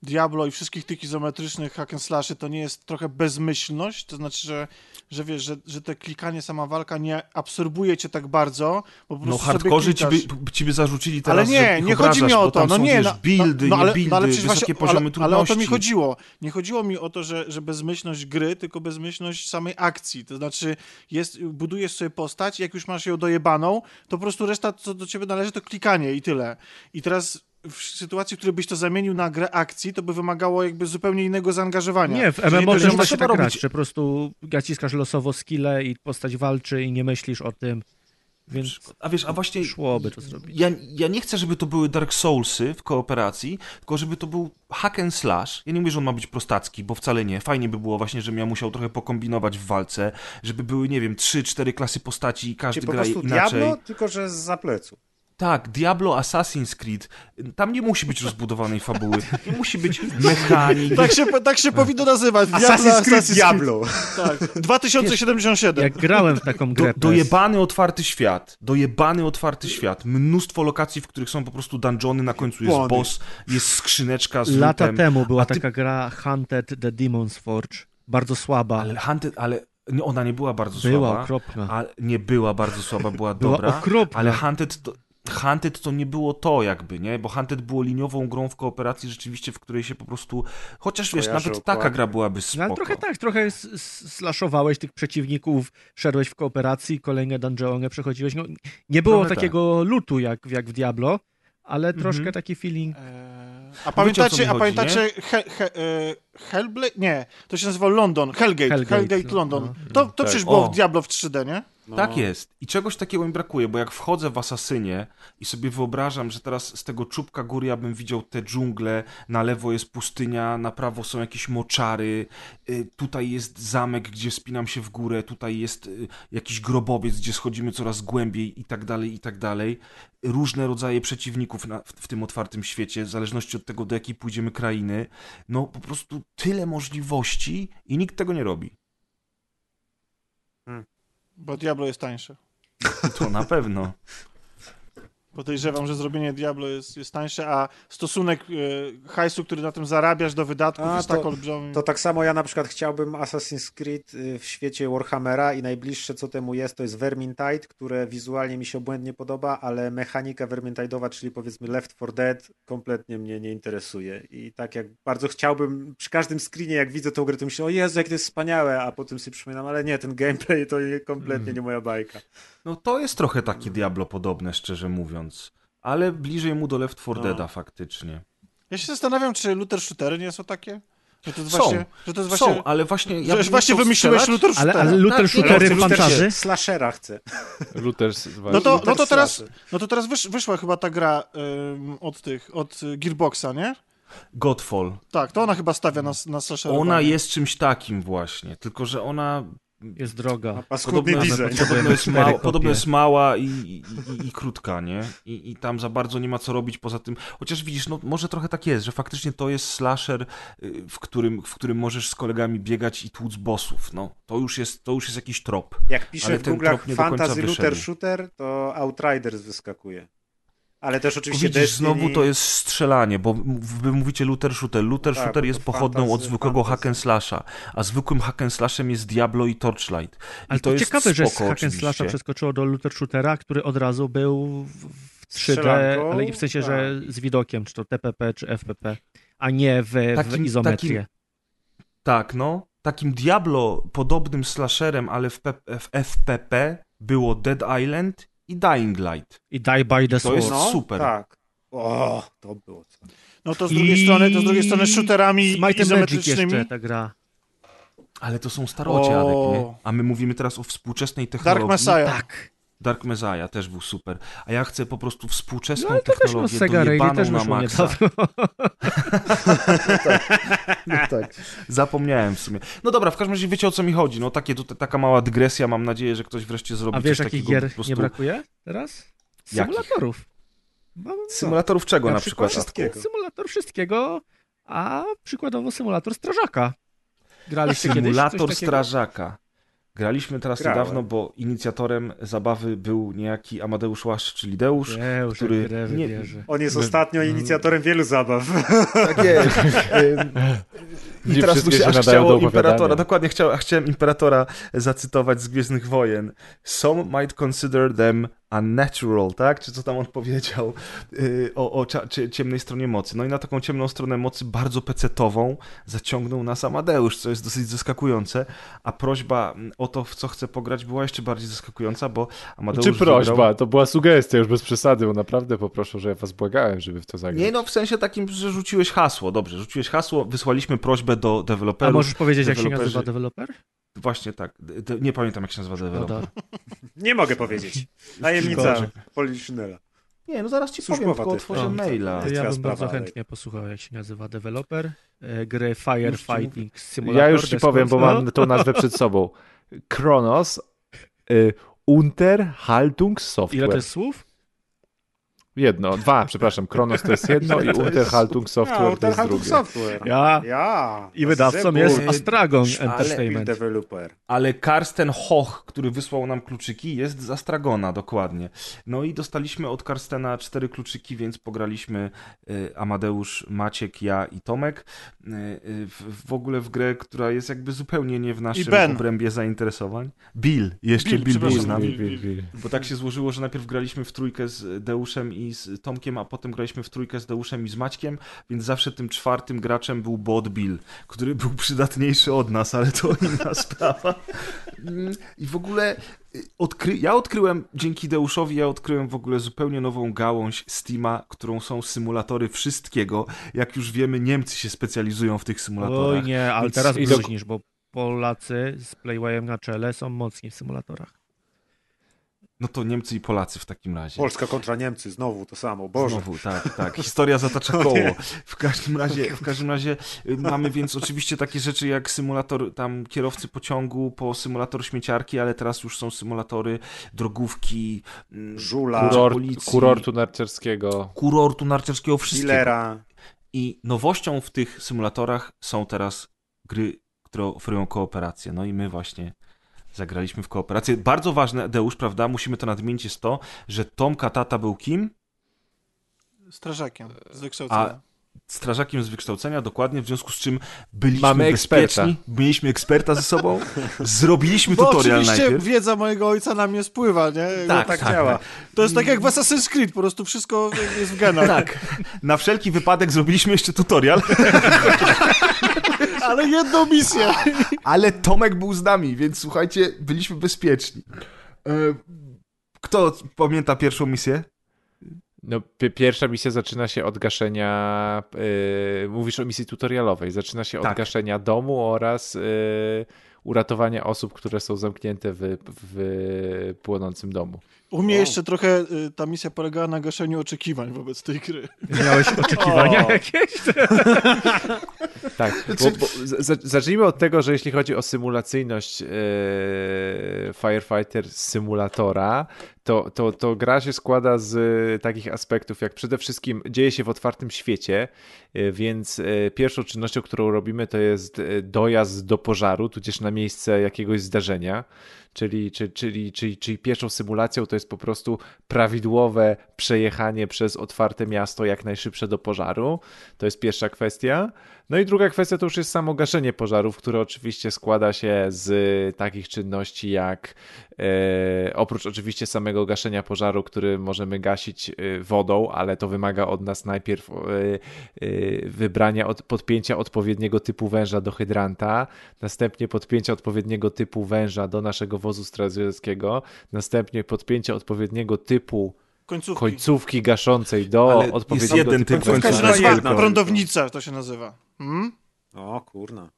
Diablo i wszystkich tych izometrycznych hack and slashy to nie jest trochę bezmyślność? To znaczy, że, że wiesz, że, że te klikanie, sama walka nie absorbuje cię tak bardzo, bo po No prostu sobie hardkorzy ci by, ci by zarzucili Ale teraz, że nie, nie chodzi mi o to, no nie, wiesz, no, buildy, no, ale, nie buildy, no, ale wysokie właśnie, poziomy ale, trudności. ale o to mi chodziło. Nie chodziło mi o to, że, że bezmyślność gry, tylko bezmyślność samej akcji. To znaczy, jest, budujesz sobie postać, jak już masz ją dojebaną, to po prostu reszta, co do ciebie należy, to klikanie i tyle. I teraz w sytuacji, w której byś to zamienił na grę akcji, to by wymagało jakby zupełnie innego zaangażowania. Nie, w MMO to też jest- da się trzeba tak robić- grać, że po prostu naciskasz losowo skille i postać walczy i nie myślisz o tym, więc A wiesz, a właśnie szłoby to zrobić. ja, ja nie chcę, żeby to były Dark Soulsy w kooperacji, tylko żeby to był hack and slash. Ja nie mówię, że on ma być prostacki, bo wcale nie. Fajnie by było właśnie, żebym ja musiał trochę pokombinować w walce, żeby były, nie wiem, trzy, cztery klasy postaci i każdy Czyli po gra prostu inaczej. Diablo, tylko że z zaplecu. Tak, Diablo, Assassin's Creed. Tam nie musi być rozbudowanej fabuły. Nie musi być mechanik. Tak się, tak się powinno nazywać. Diablo, Assassin's Creed Assassin's Diablo. Tak. 2077. Jak grałem w taką Do, grę PES, dojebany otwarty świat. Dojebany otwarty świat. Mnóstwo lokacji, w których są po prostu dungeony, na końcu jest boss, jest skrzyneczka z lata lootem. temu była ty- taka gra Hunted the Demon's Forge, bardzo słaba, Ale Hunted, ale ona nie była bardzo była słaba. okropna. A, nie była bardzo słaba, była Była dobra. okropna. Ale Hunted to, Hunted to nie było to jakby, nie? Bo Hunted było liniową grą w kooperacji rzeczywiście, w której się po prostu... Chociaż wiesz, Kojarzy nawet taka okładkę. gra byłaby No, spoko. ale trochę tak, trochę slashowałeś tych przeciwników, szedłeś w kooperacji, kolejne dungeony przechodziłeś. No, nie było Trochę takiego lutu jak, jak w Diablo, ale Mhm. troszkę taki feeling. Eee, A pamiętacie, mi a chodzi, pamiętacie He, he, e, Hellblade? Nie, to się nazywał London, Hellgate, Hellgate, Hellgate, no, London. no. To, to Tak. przecież było O. w Diablo w 3D, nie? No. Tak jest. I czegoś takiego mi brakuje, bo jak wchodzę w Asasynie i sobie wyobrażam, że teraz z tego czubka góry ja bym widział te dżungle, na lewo jest pustynia, na prawo są jakieś moczary, y, tutaj jest zamek, gdzie spinam się w górę, tutaj jest y, jakiś grobowiec, gdzie schodzimy coraz głębiej i tak dalej, i tak dalej. Różne rodzaje przeciwników na, w, w tym otwartym świecie, w zależności od tego, do jakiej pójdziemy krainy. No po prostu tyle możliwości i nikt tego nie robi. Bo Diablo jest tańsze. To na pewno. Podejrzewam, że zrobienie Diablo jest, jest tańsze, a stosunek e, hajsu, który na tym zarabiasz do wydatków A, jest to- tak olbrzymi. To tak samo ja na przykład chciałbym Assassin's Creed y, w świecie Warhammera i najbliższe co temu jest to jest Vermintide, które wizualnie mi się obłędnie podoba, ale mechanika Vermintide'owa, czyli powiedzmy Left 4 Dead kompletnie mnie nie interesuje i tak jak bardzo chciałbym przy każdym screenie jak widzę tą grę to myślę o Jezu jak to jest wspaniałe, a potem sobie przypominam, ale nie, ten gameplay to nie- kompletnie nie moja bajka. No to jest trochę takie Diablo podobne, szczerze mówiąc. Ale bliżej mu do Left 4 No. Deada faktycznie. Ja się zastanawiam, czy looter shootery nie są takie? Że to jest Są. właśnie, że to jest właśnie, Są, ale właśnie... Ja że właśnie wymyśliłeś looter Ale, shootera. ale looter Tak, shootery w looter fantazy? Slashera chcę. Looters No to, no Looter to teraz, no to teraz wysz, wyszła chyba ta gra ym, od tych, od Gearboxa, nie? Godfall. Tak, to ona chyba stawia na, na slasherowanie. Ona jest czymś takim właśnie, tylko że ona Jest droga. Paskudny podobno, design. podobno, jest, mała, podobno jest mała i, i, i, i krótka, nie? I, I tam za bardzo nie ma co robić poza tym. Chociaż widzisz, no może trochę tak jest, że faktycznie to jest slasher, y, w którym, w którym możesz z kolegami biegać i tłuc bossów. No, to już jest, to już jest jakiś trop. Jak piszę Ale w końca fantasy looter wyszedł. shooter, to Outriders wyskakuje. Ale też oczywiście Widzisz, Destiny... znowu to jest strzelanie, bo wy mówicie looter shooter. Looter Tak, shooter jest pochodną od fantasy, zwykłego fantasy. hack and slasha, a zwykłym hack and slashem jest Diablo i Torchlight. I Ale to, to, jest ciekawe, że z spoko hack and slasha oczywiście. przeskoczyło do looter shootera, który od razu był w w 3D, Strzelanką? ale w sensie, że z widokiem, czy to TPP, czy FPP, a nie w, w Takim- izometrię. Tak, no. Takim Diablo podobnym slasherem, ale w, P- w FPP było Dead Island i Dying Light. I Die by the To jest Sword. No, super. Tak. O, to było co. No to z drugiej strony, to z drugiej strony shooterami Smite izometrycznymi. jeszcze ta gra. Ale to są starocie, Adek, nie? O. A my mówimy teraz o współczesnej technologii. Dark Messiah. Tak. Dark Messiah też był super. A ja chcę po prostu współczesną No też no, technologię Sega dojebaną też na maksa. niedawno. No tak. Zapomniałem w sumie. No dobra, w każdym razie wiecie o co mi chodzi. No takie tutaj, taka mała dygresja. Mam nadzieję, że ktoś wreszcie zrobi A wiesz, coś jakich takiego gier prostu... nie brakuje teraz? Symulatorów. No, no. Symulatorów czego na, przykład? wszystkiego. Symulator wszystkiego, a przykładowo symulator strażaka. Graliście kiedyś Symulator strażaka. Graliśmy teraz Grałem. niedawno, bo inicjatorem zabawy był niejaki Amadeusz Łaszcz, czyli Deusz. Nie, już który- nie- wybierze. On jest ostatnio inicjatorem wielu zabaw. Tak jest. I teraz mu się aż chciało. Imperatora, dokładnie chciał, chciałem Imperatora zacytować z Gwiezdnych Wojen. Some might consider them unnatural, tak? Czy co tam on powiedział yy, o, o ciemnej stronie mocy. No i na taką ciemną stronę mocy bardzo pecetową zaciągnął nas Amadeusz, co jest dosyć zaskakujące, a prośba o to, w co chce pograć była jeszcze bardziej zaskakująca, bo Amadeusz Czy prośba? wybrał... To była sugestia, już bez przesady, bo naprawdę poproszę, że ja was błagałem, żeby w to zagrać. Nie no, w sensie takim, że rzuciłeś hasło, dobrze, rzuciłeś hasło, wysłaliśmy prośbę do A deweloperów. możesz powiedzieć, jak się nazywa deweloper? Właśnie tak. D- d- nie pamiętam, jak się nazywa deweloper. Szkoda. Nie mogę powiedzieć. Tajemnica Poliszynela. Nie, no zaraz ci powiem, Służbowa tylko ty. otworzę O, maila. To ja bym sprawa, bardzo ale- chętnie posłuchał, jak się nazywa deweloper e, gry Firefighting Simulator. Ja już ci powiem, bo No. mam tą nazwę przed sobą. Kronos y, Unterhaltung Software. Ile to jest słów? Jedno, dwa, przepraszam. Kronos to jest jedno i Unterhaltung Software to jest Unterhaltung drugie. Software. Ja. Ja. I wydawcą Zebul. jest Astragon ale- Entertainment. developer. Ale Karsten Hoch, który wysłał nam kluczyki, jest z Astragona, dokładnie. No i dostaliśmy od Karstena cztery kluczyki, więc pograliśmy y, Amadeusz, Maciek, ja i Tomek. Y, y, w, w ogóle w grę, która jest jakby zupełnie nie w naszym obrębie zainteresowań. Bill, jeszcze Bill, Bill, był przepraszam, z nami. Bill. Wi- wi- wi. Bo tak się złożyło, że najpierw graliśmy w trójkę z Deuszem i z Tomkiem, a potem graliśmy w trójkę z Deuszem i z Maćkiem, więc zawsze tym czwartym graczem był bot Bill, który był przydatniejszy od nas, ale to inna sprawa. Mm, I w ogóle y, odkry... ja odkryłem, dzięki Deuszowi, ja odkryłem w ogóle zupełnie nową gałąź Steama, którą są symulatory wszystkiego. Jak już wiemy, Niemcy się specjalizują w tych symulatorach. Oj nie, ale Więc- teraz bluźnisz, bo Polacy z Playwayem na czele są mocni w symulatorach. No to Niemcy i Polacy w takim razie. Polska kontra Niemcy, znowu to samo. Boże. Znowu, tak, tak. Historia zatacza koło. W każdym razie, w każdym razie y, mamy więc oczywiście takie rzeczy jak symulator tam kierowcy pociągu po symulator śmieciarki, ale teraz już są symulatory drogówki, mm, Żula, Kurort, policji. kurortu narciarskiego. kurortu narciarskiego, wszystkiego. I nowością w tych symulatorach są teraz gry, które oferują kooperację. No i my właśnie zagraliśmy w kooperację. Bardzo ważne, Deusz, prawda? Musimy to nadmienić jest to, że Tom Katata był kim? Strażakiem z wykształcenia. A strażakiem z wykształcenia, dokładnie, w związku z czym byliśmy Mamy eksperta. bezpieczni, mieliśmy eksperta ze sobą, zrobiliśmy Bo tutorial oczywiście najpierw. wiedza mojego ojca na mnie spływa, nie? Tak, tak tak, działa. To jest tak jak w Assassin's Creed, po prostu wszystko jest w genach. Tak, na wszelki wypadek zrobiliśmy jeszcze tutorial, Ale jedną misję. ale Tomek był z nami, więc słuchajcie, byliśmy bezpieczni. E, Kto pamięta pierwszą misję? No, pi- pierwsza misja zaczyna się od gaszenia. Yy, mówisz o misji tutorialowej. Zaczyna się Tak. od gaszenia domu oraz yy, uratowania osób, które są zamknięte w, w płonącym domu. U mnie jeszcze trochę y, ta misja polegała na gaszeniu oczekiwań wobec tej gry. Miałeś oczekiwania O. jakieś? Tak, bo, bo, z- zacznijmy od tego, że jeśli chodzi o symulacyjność e, Firefighter symulatora, to, to, to gra się składa z e, takich aspektów, jak przede wszystkim dzieje się w otwartym świecie, e, więc e, pierwszą czynnością, którą robimy, to jest e, dojazd do pożaru, tudzież na miejsce jakiegoś zdarzenia. Czyli, czyli, czyli, czyli, czyli pierwszą symulacją to jest po prostu prawidłowe przejechanie przez otwarte miasto jak najszybsze do pożaru. To jest pierwsza kwestia. No i druga kwestia to już jest samo gaszenie pożarów, które oczywiście składa się z takich czynności jak e, oprócz oczywiście samego gaszenia pożaru, który możemy gasić e, wodą, ale to wymaga od nas najpierw e, e, wybrania, od, podpięcia odpowiedniego typu węża do hydranta, następnie podpięcia odpowiedniego typu węża do naszego wozu strażackiego, następnie podpięcia odpowiedniego typu Końcówki. końcówki gaszącej do Ale jest odpowiedniego jeden typu typ Końcówka Końcówka jedna. prądownica, to się nazywa. Hmm? O kurna.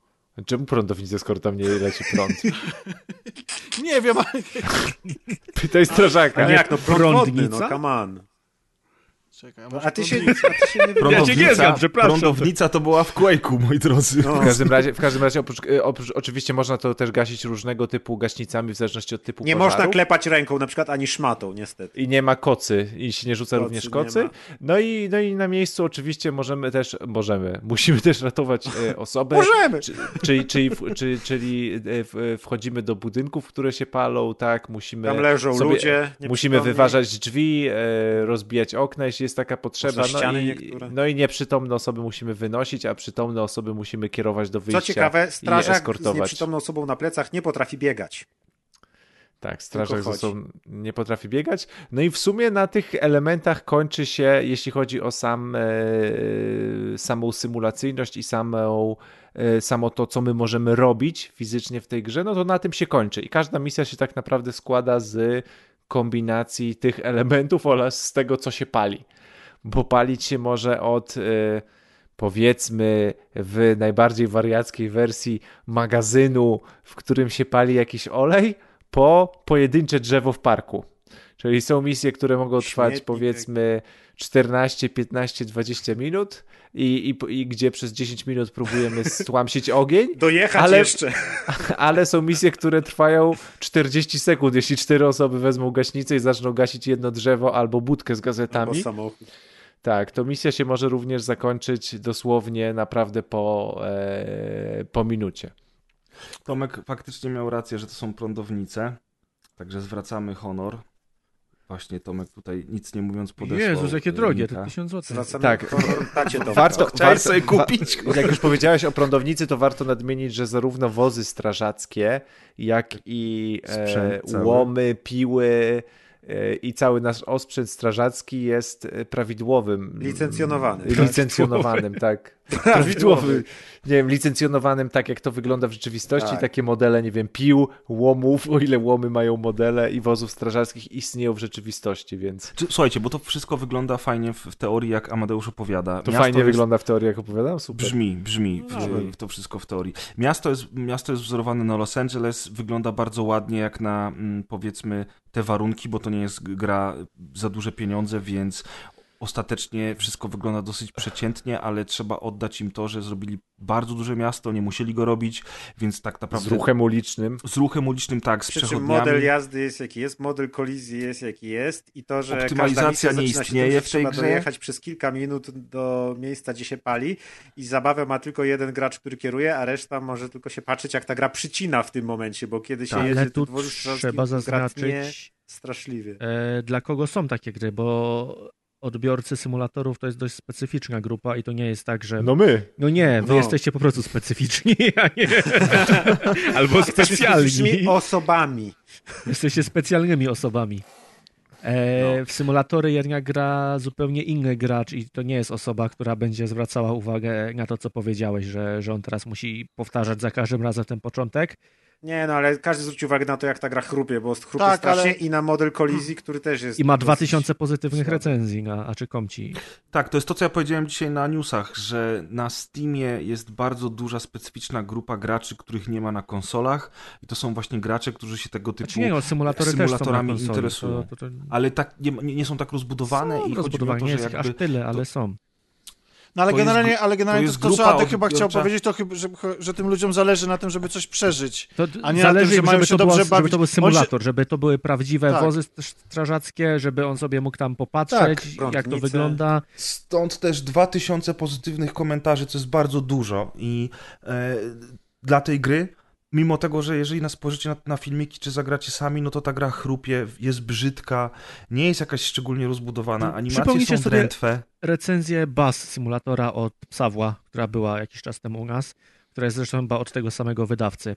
Czemu prądownicę, skoro tam nie leci prąd? Nie wiem, ale... Pytaj strażaka. A nie jak, no prąd wodny, Prądnica? no come on. Czekaj, a No, a ty się, a ty się nie Prądownica, nie znam, przepraszam. prądownica to była w Quake'u, moi drodzy. No. W każdym razie, w każdym razie oprócz, e, oprócz, oczywiście można to też gasić różnego typu gaśnicami w zależności od typu Nie pożaru. można klepać ręką na przykład ani szmatą, niestety. I nie ma kocy, i się nie rzuca Kocy również nie kocy. No i, no i na miejscu oczywiście możemy też, możemy, musimy też ratować e, osobę. Możemy! Czy, czyli, czyli, czy, czyli e, w- wchodzimy do budynków, które się palą, tak, musimy Tam leżą sobie, ludzie. Musimy wyważać drzwi, e, rozbijać okna, jeśli jest taka potrzeba. No ściany i, niektóre. no i nieprzytomne osoby musimy wynosić, a przytomne osoby musimy kierować do wyjścia Co ciekawe, strażak z nieprzytomną osobą na plecach nie potrafi biegać. Tak, strażak sobą nie potrafi biegać. No i w sumie na tych elementach kończy się, jeśli chodzi o sam, e, samą symulacyjność i samą, e, samo to, co my możemy robić fizycznie w tej grze, no to na tym się kończy. I każda misja się tak naprawdę składa z kombinacji tych elementów oraz z tego, co się pali. Bo palić się może od... E, powiedzmy w najbardziej wariackiej wersji magazynu, w którym się pali jakiś olej, po pojedyncze drzewo w parku. Czyli są misje, które mogą trwać powiedzmy 14, 15, 20 minut i, i, i gdzie przez 10 minut próbujemy stłamsić ogień, Dojechać Ale- jeszcze. ale są misje, które trwają 40 sekund, jeśli cztery osoby wezmą gaśnicę i zaczną gasić jedno drzewo albo budkę z Albo gazetami. samochód. Tak, to misja się może również zakończyć dosłownie naprawdę po, e, po minucie. Tomek faktycznie miał rację, że to są prądownice, także zwracamy honor. Właśnie Tomek tutaj nic nie mówiąc podesłał. Jezus, jakie drogie, to 1000 zł. Zwracamy Tak. honor tacie Tomka. Warto, Chciałeś sobie kupić? Wa- jak już powiedziałeś o prądownicy, to warto nadmienić, że zarówno wozy strażackie, jak i e, łomy, piły i cały nasz osprzęt strażacki jest e, prawidłowym. Licencjonowany, mm, tak? Licencjonowanym, tak. Prawidłowy. Nie wiem, licencjonowanym tak, jak to wygląda w rzeczywistości. Tak. Takie modele, nie wiem, pił, łomów, o ile łomy mają modele i wozów strażackich istnieją w rzeczywistości, więc Słuchajcie, bo to wszystko wygląda fajnie w, teorii, jak Amadeusz opowiada. to Miasto fajnie jest- wygląda w teorii, jak opowiadam. Super. Brzmi, brzmi Brzmi. w to wszystko w teorii. Miasto jest, miasto jest wzorowane na Los Angeles, wygląda bardzo ładnie jak na mm, powiedzmy te warunki, bo to nie jest gra za duże pieniądze, więc ostatecznie wszystko wygląda dosyć przeciętnie, ale trzeba oddać im to, że zrobili bardzo duże miasto, nie musieli go robić, więc tak Z naprawdę... ruchem ulicznym. Z ruchem ulicznym, tak, z Przy przechodniami. model jazdy jest jaki jest, model kolizji jest jaki jest i to, że Optymalizacja nie istnieje tym, w tej trzeba grze. dojechać przez kilka minut do miejsca, gdzie się pali i zabawę ma tylko jeden gracz, który kieruje, a reszta może tylko się patrzeć, jak ta gra przycina w tym momencie, bo kiedy się Tak. jedzie Ale tu trzeba zaznaczyć, straszliwie. e, dla kogo są takie gry, bo odbiorcy symulatorów to jest dość specyficzna grupa i to nie jest tak, że... No my. No nie, wy No. jesteście po prostu specyficzni, a nie... Albo specjalni. osobami. Jesteście specjalnymi osobami. E, W symulatory jednak gra zupełnie inny gracz i to nie jest osoba, która będzie zwracała uwagę na to, co powiedziałeś, że, że on teraz musi powtarzać za każdym razem ten początek. Nie no, ale każdy zwróci uwagę na to, jak ta gra chrupie, bo chrupie Tak, strasznie ale- i na model kolizji, który też jest I ma dosyć 2000 pozytywnych słaby. recenzji na Aczykomci. Tak, to jest to, co ja powiedziałem dzisiaj na newsach, że na Steamie jest bardzo duża, specyficzna grupa graczy, których nie ma na konsolach i to są właśnie gracze, którzy się tego typu... Znaczy nie, no, symulatory też są symulatorami konsoli, interesują. To, to, to... Ale tak nie, nie nie są tak rozbudowane są i chodzi mi o rozbudowane, to, nie że jest ich jakby... aż tyle, ale to- są. No ale To jest generalnie, gru- ale generalnie to jest to, co Adek chyba chciał powiedzieć, to chyba, że, że tym ludziom zależy na tym, żeby coś przeżyć. To A nie na zależy, tym, że mają żeby, się to było, dobrze żeby bawić. to był symulator, żeby to były prawdziwe Tak. wozy st- strażackie, żeby on sobie mógł tam popatrzeć, Tak, jak to wygląda. Stąd też 2000 pozytywnych komentarzy, co jest bardzo dużo i e, dla tej gry, mimo tego, że jeżeli nas spojrzycie na, na filmiki, czy zagracie sami, no to ta gra chrupie, jest brzydka, nie jest jakaś szczególnie rozbudowana, animacje Przypomnijcie są sobie- drętwe. recenzję Bass symulatora od Psawła, która była jakiś czas temu u nas, która jest zresztą chyba od tego samego wydawcy,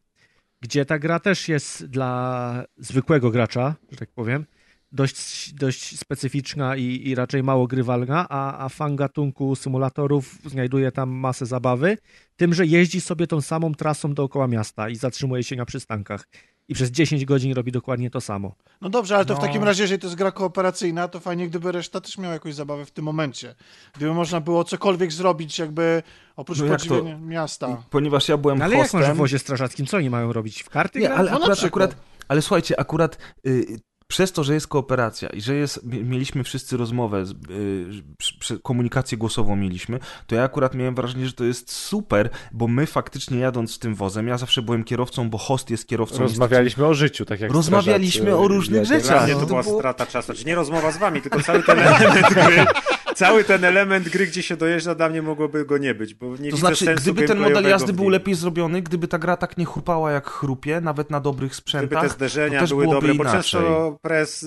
gdzie ta gra też jest dla zwykłego gracza, że tak powiem, dość, dość specyficzna i, i raczej mało grywalna, a, a fan gatunku symulatorów znajduje tam masę zabawy, tym, że jeździ sobie tą samą trasą dookoła miasta i zatrzymuje się na przystankach. i przez 10 godzin robi dokładnie to samo. No dobrze, ale to w No. takim razie, jeżeli to jest gra kooperacyjna, to fajnie, gdyby reszta też miała jakąś zabawę w tym momencie. Gdyby można było cokolwiek zrobić, jakby oprócz No jak to- podziwiania miasta. Ponieważ ja byłem No ale jak masz w hostem... wozie strażackim, co oni mają robić? W karty Nie, ale No akurat, akurat, ale słuchajcie, akurat y, przez to, że jest kooperacja i że jest, mi- mieliśmy wszyscy rozmowę, z- y, komunikację głosową mieliśmy, to ja akurat miałem wrażenie, że to jest super, bo my faktycznie jadąc tym wozem, ja zawsze byłem kierowcą, bo host jest kierowcą. Rozmawialiśmy o życiu, tak jak Rozmawialiśmy strażacy o różnych rzeczach. Dla mnie no to to była było- strata czasu. Znaczy nie rozmowa z wami, tylko cały ten element gry. Cały ten element gry, gdzie się dojeżdża, dla mnie mogłoby go nie być, bo nie To znaczy, sensu gdyby ten model jazdy był lepiej zrobiony, gdyby ta gra tak nie chrupała jak chrupie, nawet na dobrych Gdyby sprzętach, te zderzenia to też były dobre, bo inaczej. często press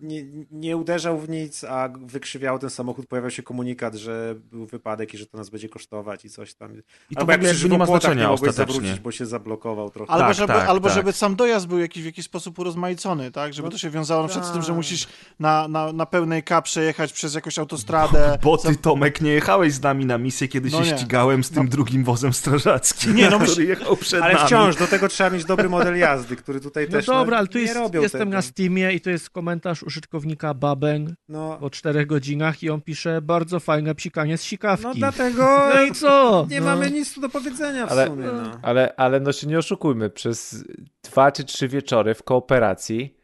nie, nie uderzał w nic, a wykrzywiał ten samochód, pojawiał się komunikat, że był wypadek i że to nas będzie kosztować i coś tam. I to Albo jak przy nie ma znaczenia nie mogłeś zawrócić, bo się zablokował trochę. Albo, Tak, żeby, tak, albo tak. żeby sam dojazd był jakiś, w jakiś sposób urozmaicony, tak? Żeby No to się wiązało na przykład z tym, że tak. musisz na, na, na pełnej K przejechać przez jakąś autostradę. Bo ty, Tomek, nie jechałeś z nami na misję, kiedy No się nie. ścigałem z tym drugim wozem strażackim, Nie, no który myśl- jechał przed Ale nami. wciąż do tego trzeba mieć dobry model jazdy, który tutaj No też dobra, ale tu nie jest, robią jestem tego. na Steamie i to jest komentarz użytkownika Babeng No, po czterech godzinach i on pisze bardzo fajne psikanie z sikawki. no dlatego No i co? nie no. mamy nic tu do powiedzenia w Ale- sumie. No. Ale, ale no się nie oszukujmy, przez dwa czy trzy wieczory w kooperacji,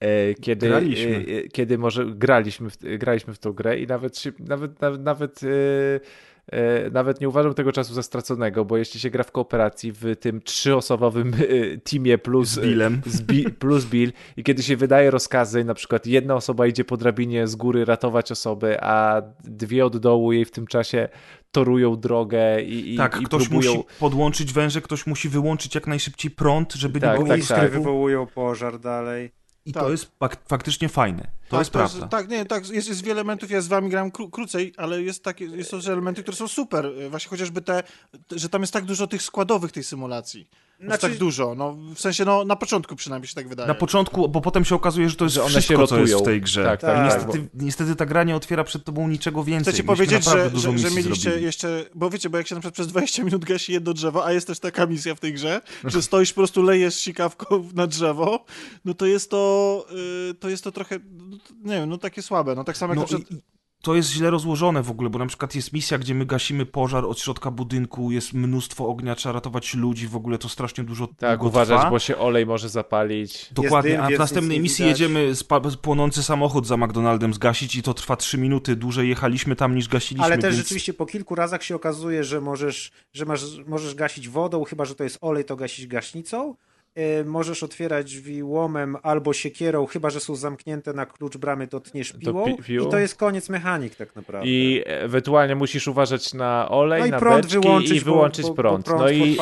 e, kiedy, Graliśmy. e, e, kiedy może graliśmy w, graliśmy w tą grę i nawet się, nawet, nawet, nawet, nawet nie uważam tego czasu za straconego, bo jeśli się gra w kooperacji w tym trzyosobowym e, teamie plus Z Billem. z Bi- plus Bill i kiedy się wydaje rozkazy, na przykład jedna osoba idzie po drabinie z góry ratować osobę, a dwie od dołu jej w tym czasie torują drogę i, i, Tak, i ktoś próbują... musi podłączyć węże, ktoś musi wyłączyć jak najszybciej prąd, żeby Tak, nie było tak, Ogniska tak. wywołują pożar dalej. I Tak. to jest fak- faktycznie fajne. To tak, jest prawda. tak, nie, tak, jest, jest wiele elementów, ja z wami grałem kró, krócej, ale jest takie, jest też elementy, które są super. Właśnie chociażby te, że tam jest tak dużo tych składowych tej symulacji. Znaczy... Tak dużo, no w sensie, no na początku przynajmniej się tak wydaje. Na początku, bo potem się okazuje, że to jest Że one wszystko, się co jest w tej grze. Tak, tak, I tak, niestety, niestety ta gra nie otwiera przed tobą niczego więcej. Chcecie Myśmy powiedzieć, że, że, że mieliście zrobili. jeszcze, bo wiecie, bo jak się na przykład przez 20 minut gasi jedno drzewo, a jest też taka misja w tej grze, że stoisz po prostu lejesz sikawką na drzewo, no to jest to, y, to jest to trochę, no, to- nie wiem, no takie słabe, no tak samo jak No przykład... to jest źle rozłożone w ogóle, bo na przykład jest misja, gdzie my gasimy pożar od środka budynku, jest mnóstwo ognia, trzeba ratować ludzi, w ogóle to strasznie dużo Tak, uważać, trwa. bo się olej może zapalić. Dokładnie, dym, a w następnej misji widać. jedziemy spa- płonący samochód za McDonaldem zgasić i to trwa 3 minuty, dłużej jechaliśmy tam niż gasiliśmy. Ale też więc... rzeczywiście po kilku razach się okazuje, że możesz, że masz, możesz gasić wodą, chyba że to jest olej, to gasić gaśnicą. Yy, możesz otwierać drzwi łomem albo siekierą, chyba że są zamknięte na klucz bramy, to tniesz piłą. pi- piłą. I to jest koniec mechanik tak naprawdę. I ewentualnie musisz uważać na olej, no i na prąd beczki wyłączyć, i wyłączyć bo, prąd. Bo prąd no i,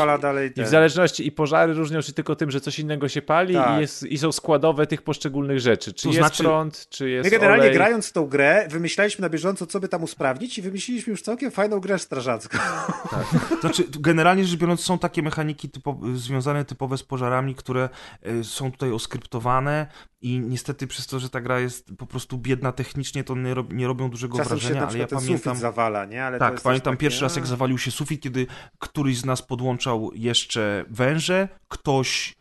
i w zależności, i pożary różnią się tylko tym, że coś innego się pali Tak. i, jest, i są składowe tych poszczególnych rzeczy. Czy To jest znaczy- prąd, czy jest My generalnie olej. grając tą grę, wymyślaliśmy na bieżąco, co by tam usprawnić i wymyśliliśmy już całkiem fajną grę strażacką. Znaczy, generalnie rzecz biorąc, są takie mechaniki typo, związane typowe z pożarami, które y, są tutaj oskryptowane i niestety przez to, że ta gra jest po prostu biedna technicznie, to nie, rob, nie robią dużego Czasem się wrażenia, na ale ja pamiętam... zawala, nie? Ale Tak, pamiętam też pierwszy takie, raz, jak zawalił się sufit, kiedy któryś z nas podłączał jeszcze węże, ktoś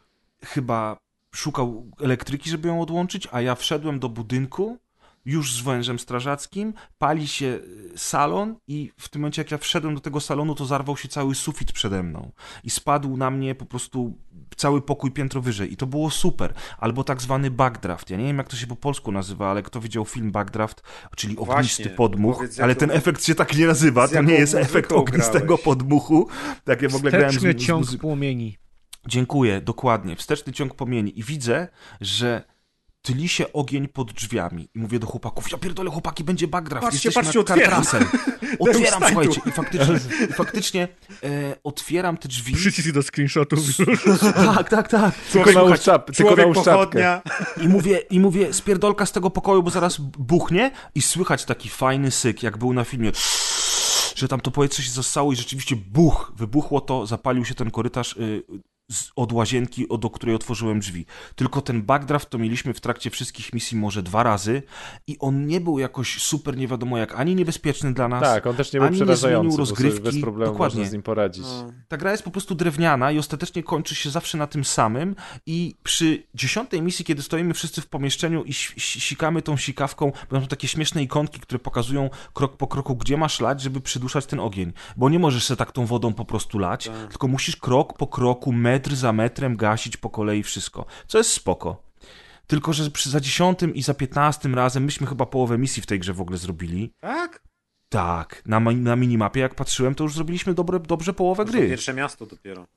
chyba szukał elektryki, żeby ją odłączyć, a ja wszedłem do budynku już z wężem strażackim, pali się y, salon i w tym momencie, jak ja wszedłem do tego salonu, to zarwał się cały sufit przede mną i spadł na mnie po prostu cały pokój piętro wyżej i to było super. Albo tak zwany backdraft. Ja nie wiem, jak to się po polsku nazywa, ale kto widział film Backdraft, czyli ognisty właśnie, podmuch, powiedz, ale ten efekt się tak nie nazywa, z to nie jest efekt ognistego grałeś? podmuchu. Tak, ja w ogóle grałem z, Wsteczny z ciąg muzy- płomieni. Dziękuję, dokładnie. Wsteczny ciąg płomieni. I widzę, że tyli się ogień pod drzwiami. I mówię do chłopaków, ja pierdolę, chłopaki, będzie backdraft. Patrzcie, Jesteśmy patrzcie. Kurt Russell. Otwieram, słuchajcie. I faktycznie, i faktycznie e, otwieram te drzwi. Przycisk do screenshotów. Tak, tak, tak. Tylko nałóż, czap, tylko Człowiek nałóż czapkę. pochodnia. I mówię, I mówię, spierdolka z tego pokoju, bo zaraz buchnie i słychać taki fajny syk, jak był na filmie, że tam to powietrze się zastało i rzeczywiście buch, wybuchło to, zapalił się ten korytarz. y, z, od łazienki, do której otworzyłem drzwi. Tylko ten backdraft to mieliśmy w trakcie wszystkich misji może dwa razy i on nie był jakoś super nie wiadomo jak, ani niebezpieczny dla nas. Tak, on też nie był ani nie przerażający, sobie rozgrywki. bez problemu Dokładnie. można z nim poradzić. No. Ta gra jest po prostu drewniana i ostatecznie kończy się zawsze na tym samym i przy dziesiątej misji, kiedy stoimy wszyscy w pomieszczeniu i sikamy tą sikawką, będą takie śmieszne ikonki, które pokazują krok po kroku, gdzie masz lać, żeby przyduszać ten ogień. Bo nie możesz się tak tą wodą po prostu lać, Tak. tylko musisz krok po kroku, metr za metrem gasić po kolei wszystko, co jest spoko. Tylko, że przy za dziesiątym i za piętnastym razem myśmy chyba połowę misji w tej grze w ogóle zrobili. Tak? Tak, na, na minimapie jak patrzyłem, to już zrobiliśmy dobre, dobrze połowę To gry. pierwsze miasto dopiero.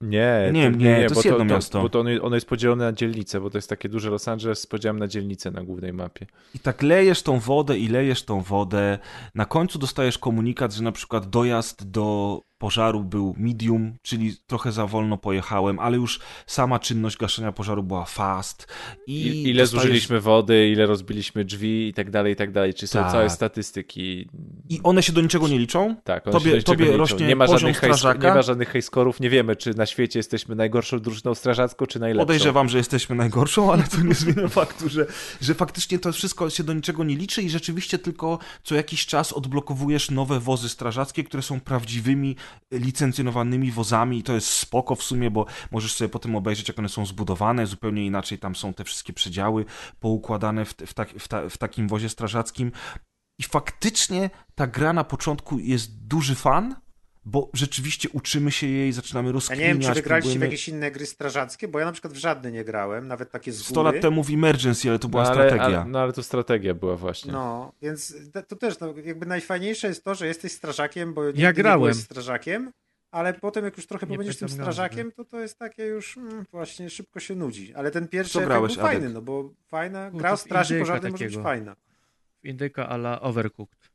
Nie, Nie, to, nie, to bo jest jedno miasto. Bo to ono, ono jest podzielone na dzielnice, bo to jest takie duże Los Angeles z podziałem na dzielnice na głównej mapie. I tak lejesz tą wodę i lejesz tą wodę. Na końcu dostajesz komunikat, że na przykład dojazd do pożaru był medium, czyli trochę za wolno pojechałem, ale już sama czynność gaszenia pożaru była fast. I I, ile dostajesz- zużyliśmy wody, ile rozbiliśmy drzwi i tak dalej, i tak dalej. Czy są Tak. całe statystyki. I one się do niczego nie liczą? Tak, one Tobie- się do tobie nie rośnie nie ma żadnych strażaka? Nie ma żadnych hejskorów, nie wiemy, czy na świecie jesteśmy najgorszą drużyną strażacką, czy najlepszą. Podejrzewam, że jesteśmy najgorszą, ale to nie zmienia faktu, że, że faktycznie to wszystko się do niczego nie liczy i rzeczywiście tylko co jakiś czas odblokowujesz nowe wozy strażackie, które są prawdziwymi, licencjonowanymi wozami i to jest spoko w sumie, bo możesz sobie potem obejrzeć, jak one są zbudowane, zupełnie inaczej tam są te wszystkie przedziały poukładane w, w, tak, w, ta, w takim wozie strażackim. I faktycznie ta gra na początku jest duży fan, bo rzeczywiście uczymy się jej, zaczynamy Ja rozkminiać. nie wiem, czy wygraliście w próbujemy- jakieś inne gry strażackie, bo ja na przykład w żadne nie grałem, nawet takie z 100 góry. lat temu w Emergency, ale to była no, ale, strategia. Ale, no ale to strategia była właśnie. No, więc to też, no, jakby najfajniejsze jest to, że jesteś strażakiem, bo Ja nie grałem. byłeś strażakiem, ale potem jak już trochę Nie będziesz tym strażakiem, to to jest takie już mm, właśnie szybko się nudzi. Ale ten pierwszy grałeś, był fajny, Adek? no bo fajna, No gra o straży pożarnej może być fajna. Indyka ala Overcooked.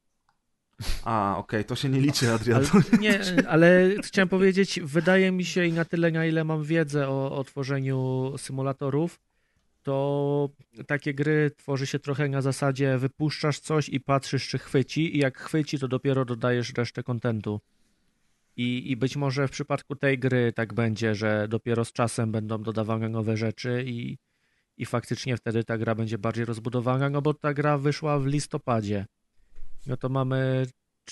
A, okej, to się nie liczy, Adrian. Ale, nie, ale chciałem powiedzieć, wydaje mi się i na tyle, na ile mam wiedzę o, o tworzeniu symulatorów, to takie gry tworzy się trochę na zasadzie wypuszczasz coś i patrzysz, czy chwyci, i jak chwyci, to dopiero dodajesz resztę kontentu. I, I być może w przypadku tej gry tak będzie, że dopiero z czasem będą dodawane nowe rzeczy i, i faktycznie wtedy ta gra będzie bardziej rozbudowana, no bo ta gra wyszła w listopadzie. No to mamy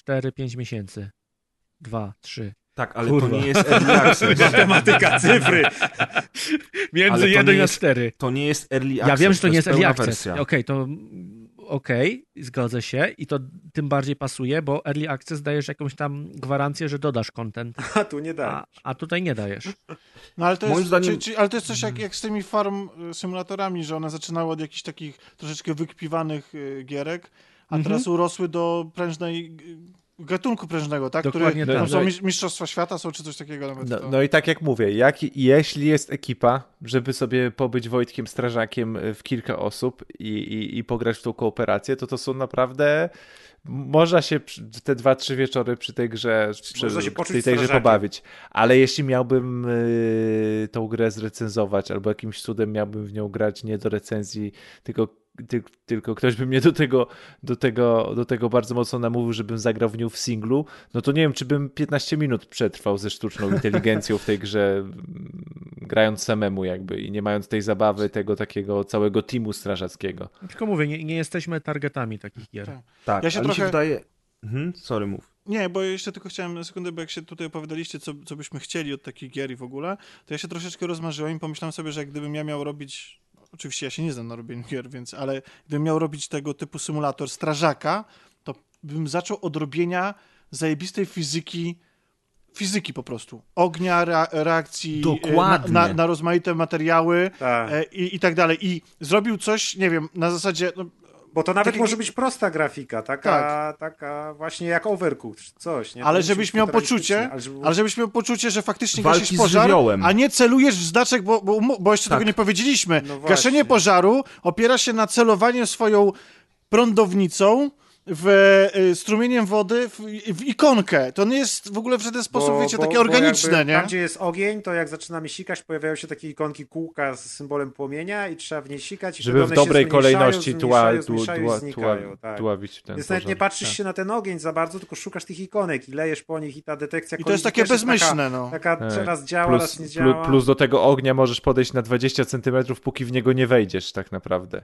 4-5 miesięcy. 2, 3. Tak, ale Kurwa. to nie jest early access. Matematyka, cyfry. Między Ale to 1 nie a jest 4. To nie jest early access. Ja wiem, że to nie jest early access. Okej, wersja. to okej, zgodzę się i to tym bardziej pasuje, bo early access dajesz jakąś tam gwarancję, że dodasz content, A tu nie da. a, a tutaj nie dajesz. No ale to Moim jest, zdaniem- czy, czy, ale to jest coś jak, jak z tymi farm y, symulatorami, że one zaczynały od jakichś takich troszeczkę wykpiwanych y, gierek, a Mhm. teraz urosły do prężnej gatunku prężnego, tak? Dokładnie Który, tak. Są mis- mistrzostwa świata, są czy coś takiego nawet. No, to... no i tak jak mówię, jak, jeśli jest ekipa, żeby sobie pobyć Wojtkiem Strażakiem y, w kilka osób i, i, i pograć w tą kooperację, to to są naprawdę... Można się te dwa, trzy wieczory przy tej grze, przy tej, tej grze pobawić. Ale jeśli miałbym y, tą grę zrecenzować albo jakimś cudem miałbym w nią grać nie do recenzji, tylko, ty, tylko ktoś by mnie do tego, do, tego, do tego bardzo mocno namówił, żebym zagrał w nią w singlu, no to nie wiem, czy bym 15 minut przetrwał ze sztuczną inteligencją w tej grze, mm, grając samemu jakby i nie mając tej zabawy, tego takiego całego teamu strażackiego. Tylko mówię, nie, nie jesteśmy targetami takich gier. Tak. Tak, Ja się ale mi się trochę- wydaje... Mhm, sorry, mów. Nie, bo jeszcze tylko chciałem na sekundę, bo jak się tutaj opowiadaliście, co, co byśmy chcieli od takich gier i w ogóle, to ja się troszeczkę rozmarzyłem i pomyślałem sobie, że gdybym ja miał robić, oczywiście ja się nie znam na robieniu gier, więc, ale gdybym miał robić tego typu symulator strażaka, to bym zaczął od robienia zajebistej fizyki, fizyki po prostu. Ognia, rea- reakcji, e, Dokładnie. Na, na, na rozmaite materiały Tak. e, i, i tak dalej. I zrobił coś, nie wiem, na zasadzie, no, Bo to nawet Tak- może być prosta grafika, taka, taka właśnie jak Overcooked, coś. Nie? Ale żebyś miał poczucie, ale żeby... ale żebyś miał poczucie, że faktycznie Walki gasisz pożar, a nie celujesz w znaczek, bo, bo, bo jeszcze Tak. tego nie powiedzieliśmy. No. Gaszenie pożaru opiera się na celowaniu swoją prądownicą w y, strumieniem wody w, w ikonkę. To nie jest w ogóle w żaden sposób, Bo- wiecie, bo- takie bo organiczne, jakby nie? Tam, gdzie jest ogień, to jak zaczynamy sikać, pojawiają się takie ikonki kółka z symbolem płomienia i trzeba w niej sikać. I Żeby w dobrej kolejności tła, zmniejszają, tła, zmniejszają i tła, znikają, dławić ten Więc nawet nie patrzysz Tak. się na ten ogień za bardzo, tylko szukasz tych ikonek i lejesz po nich i ta detekcja I to jest takie bezmyślne, taka, no. Taka Tak. raz działa, Plus, raz nie działa. plus do tego ognia możesz podejść na 20 centymetrów, póki w niego nie wejdziesz tak naprawdę.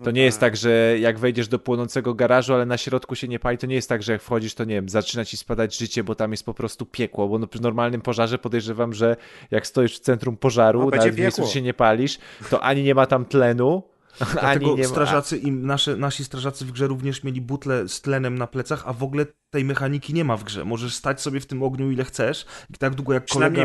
To No nie jest tak, że jak wejdziesz do płonącego garażu, ale na środku się nie pali, to nie jest tak, że jak wchodzisz, to nie wiem, zaczyna ci spadać życie, bo tam jest po prostu piekło, bo no, przy normalnym pożarze podejrzewam, że jak stoisz w centrum pożaru, No, będzie nawet w miejscu, się nie palisz, to ani nie ma tam tlenu, ani Dlatego nie ma... strażacy i nasze, nasi strażacy w grze również mieli butle z tlenem na plecach, a w ogóle tej mechaniki nie ma w grze. Możesz stać sobie w tym ogniu ile chcesz i tak długo jak kolega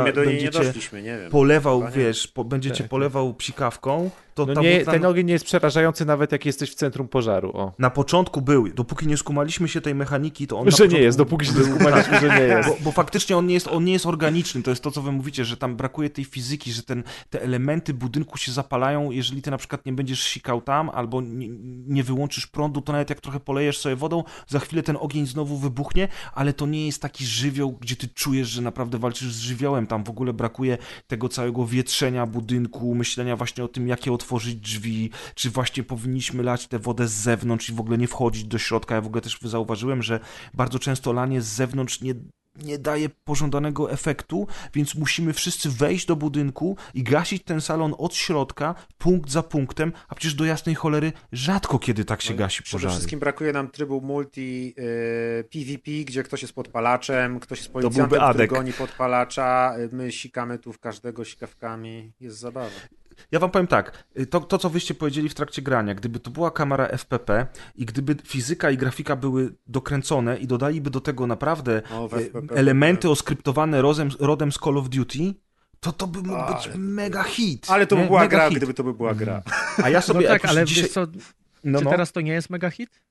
nie wiem. polewał, wiesz, po, będziecie Tak. polewał psikawką, to No nie, ten ogień nie jest przerażający nawet jak jesteś w centrum pożaru, o. na początku był. Dopóki nie skumaliśmy się tej mechaniki, to on Że nie jest, dopóki się był- skumaliśmy, że nie jest. Bo, bo faktycznie on nie, jest, on nie jest organiczny, to jest to, co wy mówicie, że tam brakuje tej fizyki, że ten, te elementy budynku się zapalają, jeżeli ty na przykład nie będziesz sikał tam, albo nie, nie wyłączysz prądu, to nawet jak trochę polejesz sobie wodą, za chwilę ten ogień znowu wybuchnie, ale to nie jest taki żywioł, gdzie ty czujesz, że naprawdę walczysz z żywiołem, tam w ogóle brakuje tego całego wietrzenia budynku, myślenia właśnie o tym, jakie otworzyć drzwi, czy właśnie powinniśmy lać tę wodę z zewnątrz i w ogóle nie wchodzić do środka. Ja w ogóle też zauważyłem, że bardzo często lanie z zewnątrz nie nie daje pożądanego efektu, więc musimy wszyscy wejść do budynku i gasić ten salon od środka, punkt za punktem, a przecież do jasnej cholery rzadko kiedy tak się No gasi Przede pożary. wszystkim brakuje nam trybu multi y, PvP, gdzie ktoś jest podpalaczem, ktoś jest byłby policjantem, który Adek. goni podpalacza, y, my sikamy tu w każdego sikawkami, jest zabawa. Ja wam powiem tak, to, to co wyście powiedzieli w trakcie grania, gdyby to była kamera FPP i gdyby fizyka i grafika były dokręcone i dodaliby do tego naprawdę O, FPP. elementy oskryptowane rodem, rodem z Call of Duty, to to by mógł być mega hit. Ale to by była mega gra, hit. gdyby to by była gra. A ja No sobie tak, jakoś ale dzisiaj... wiesz co, No, czy no. teraz to nie jest mega hit?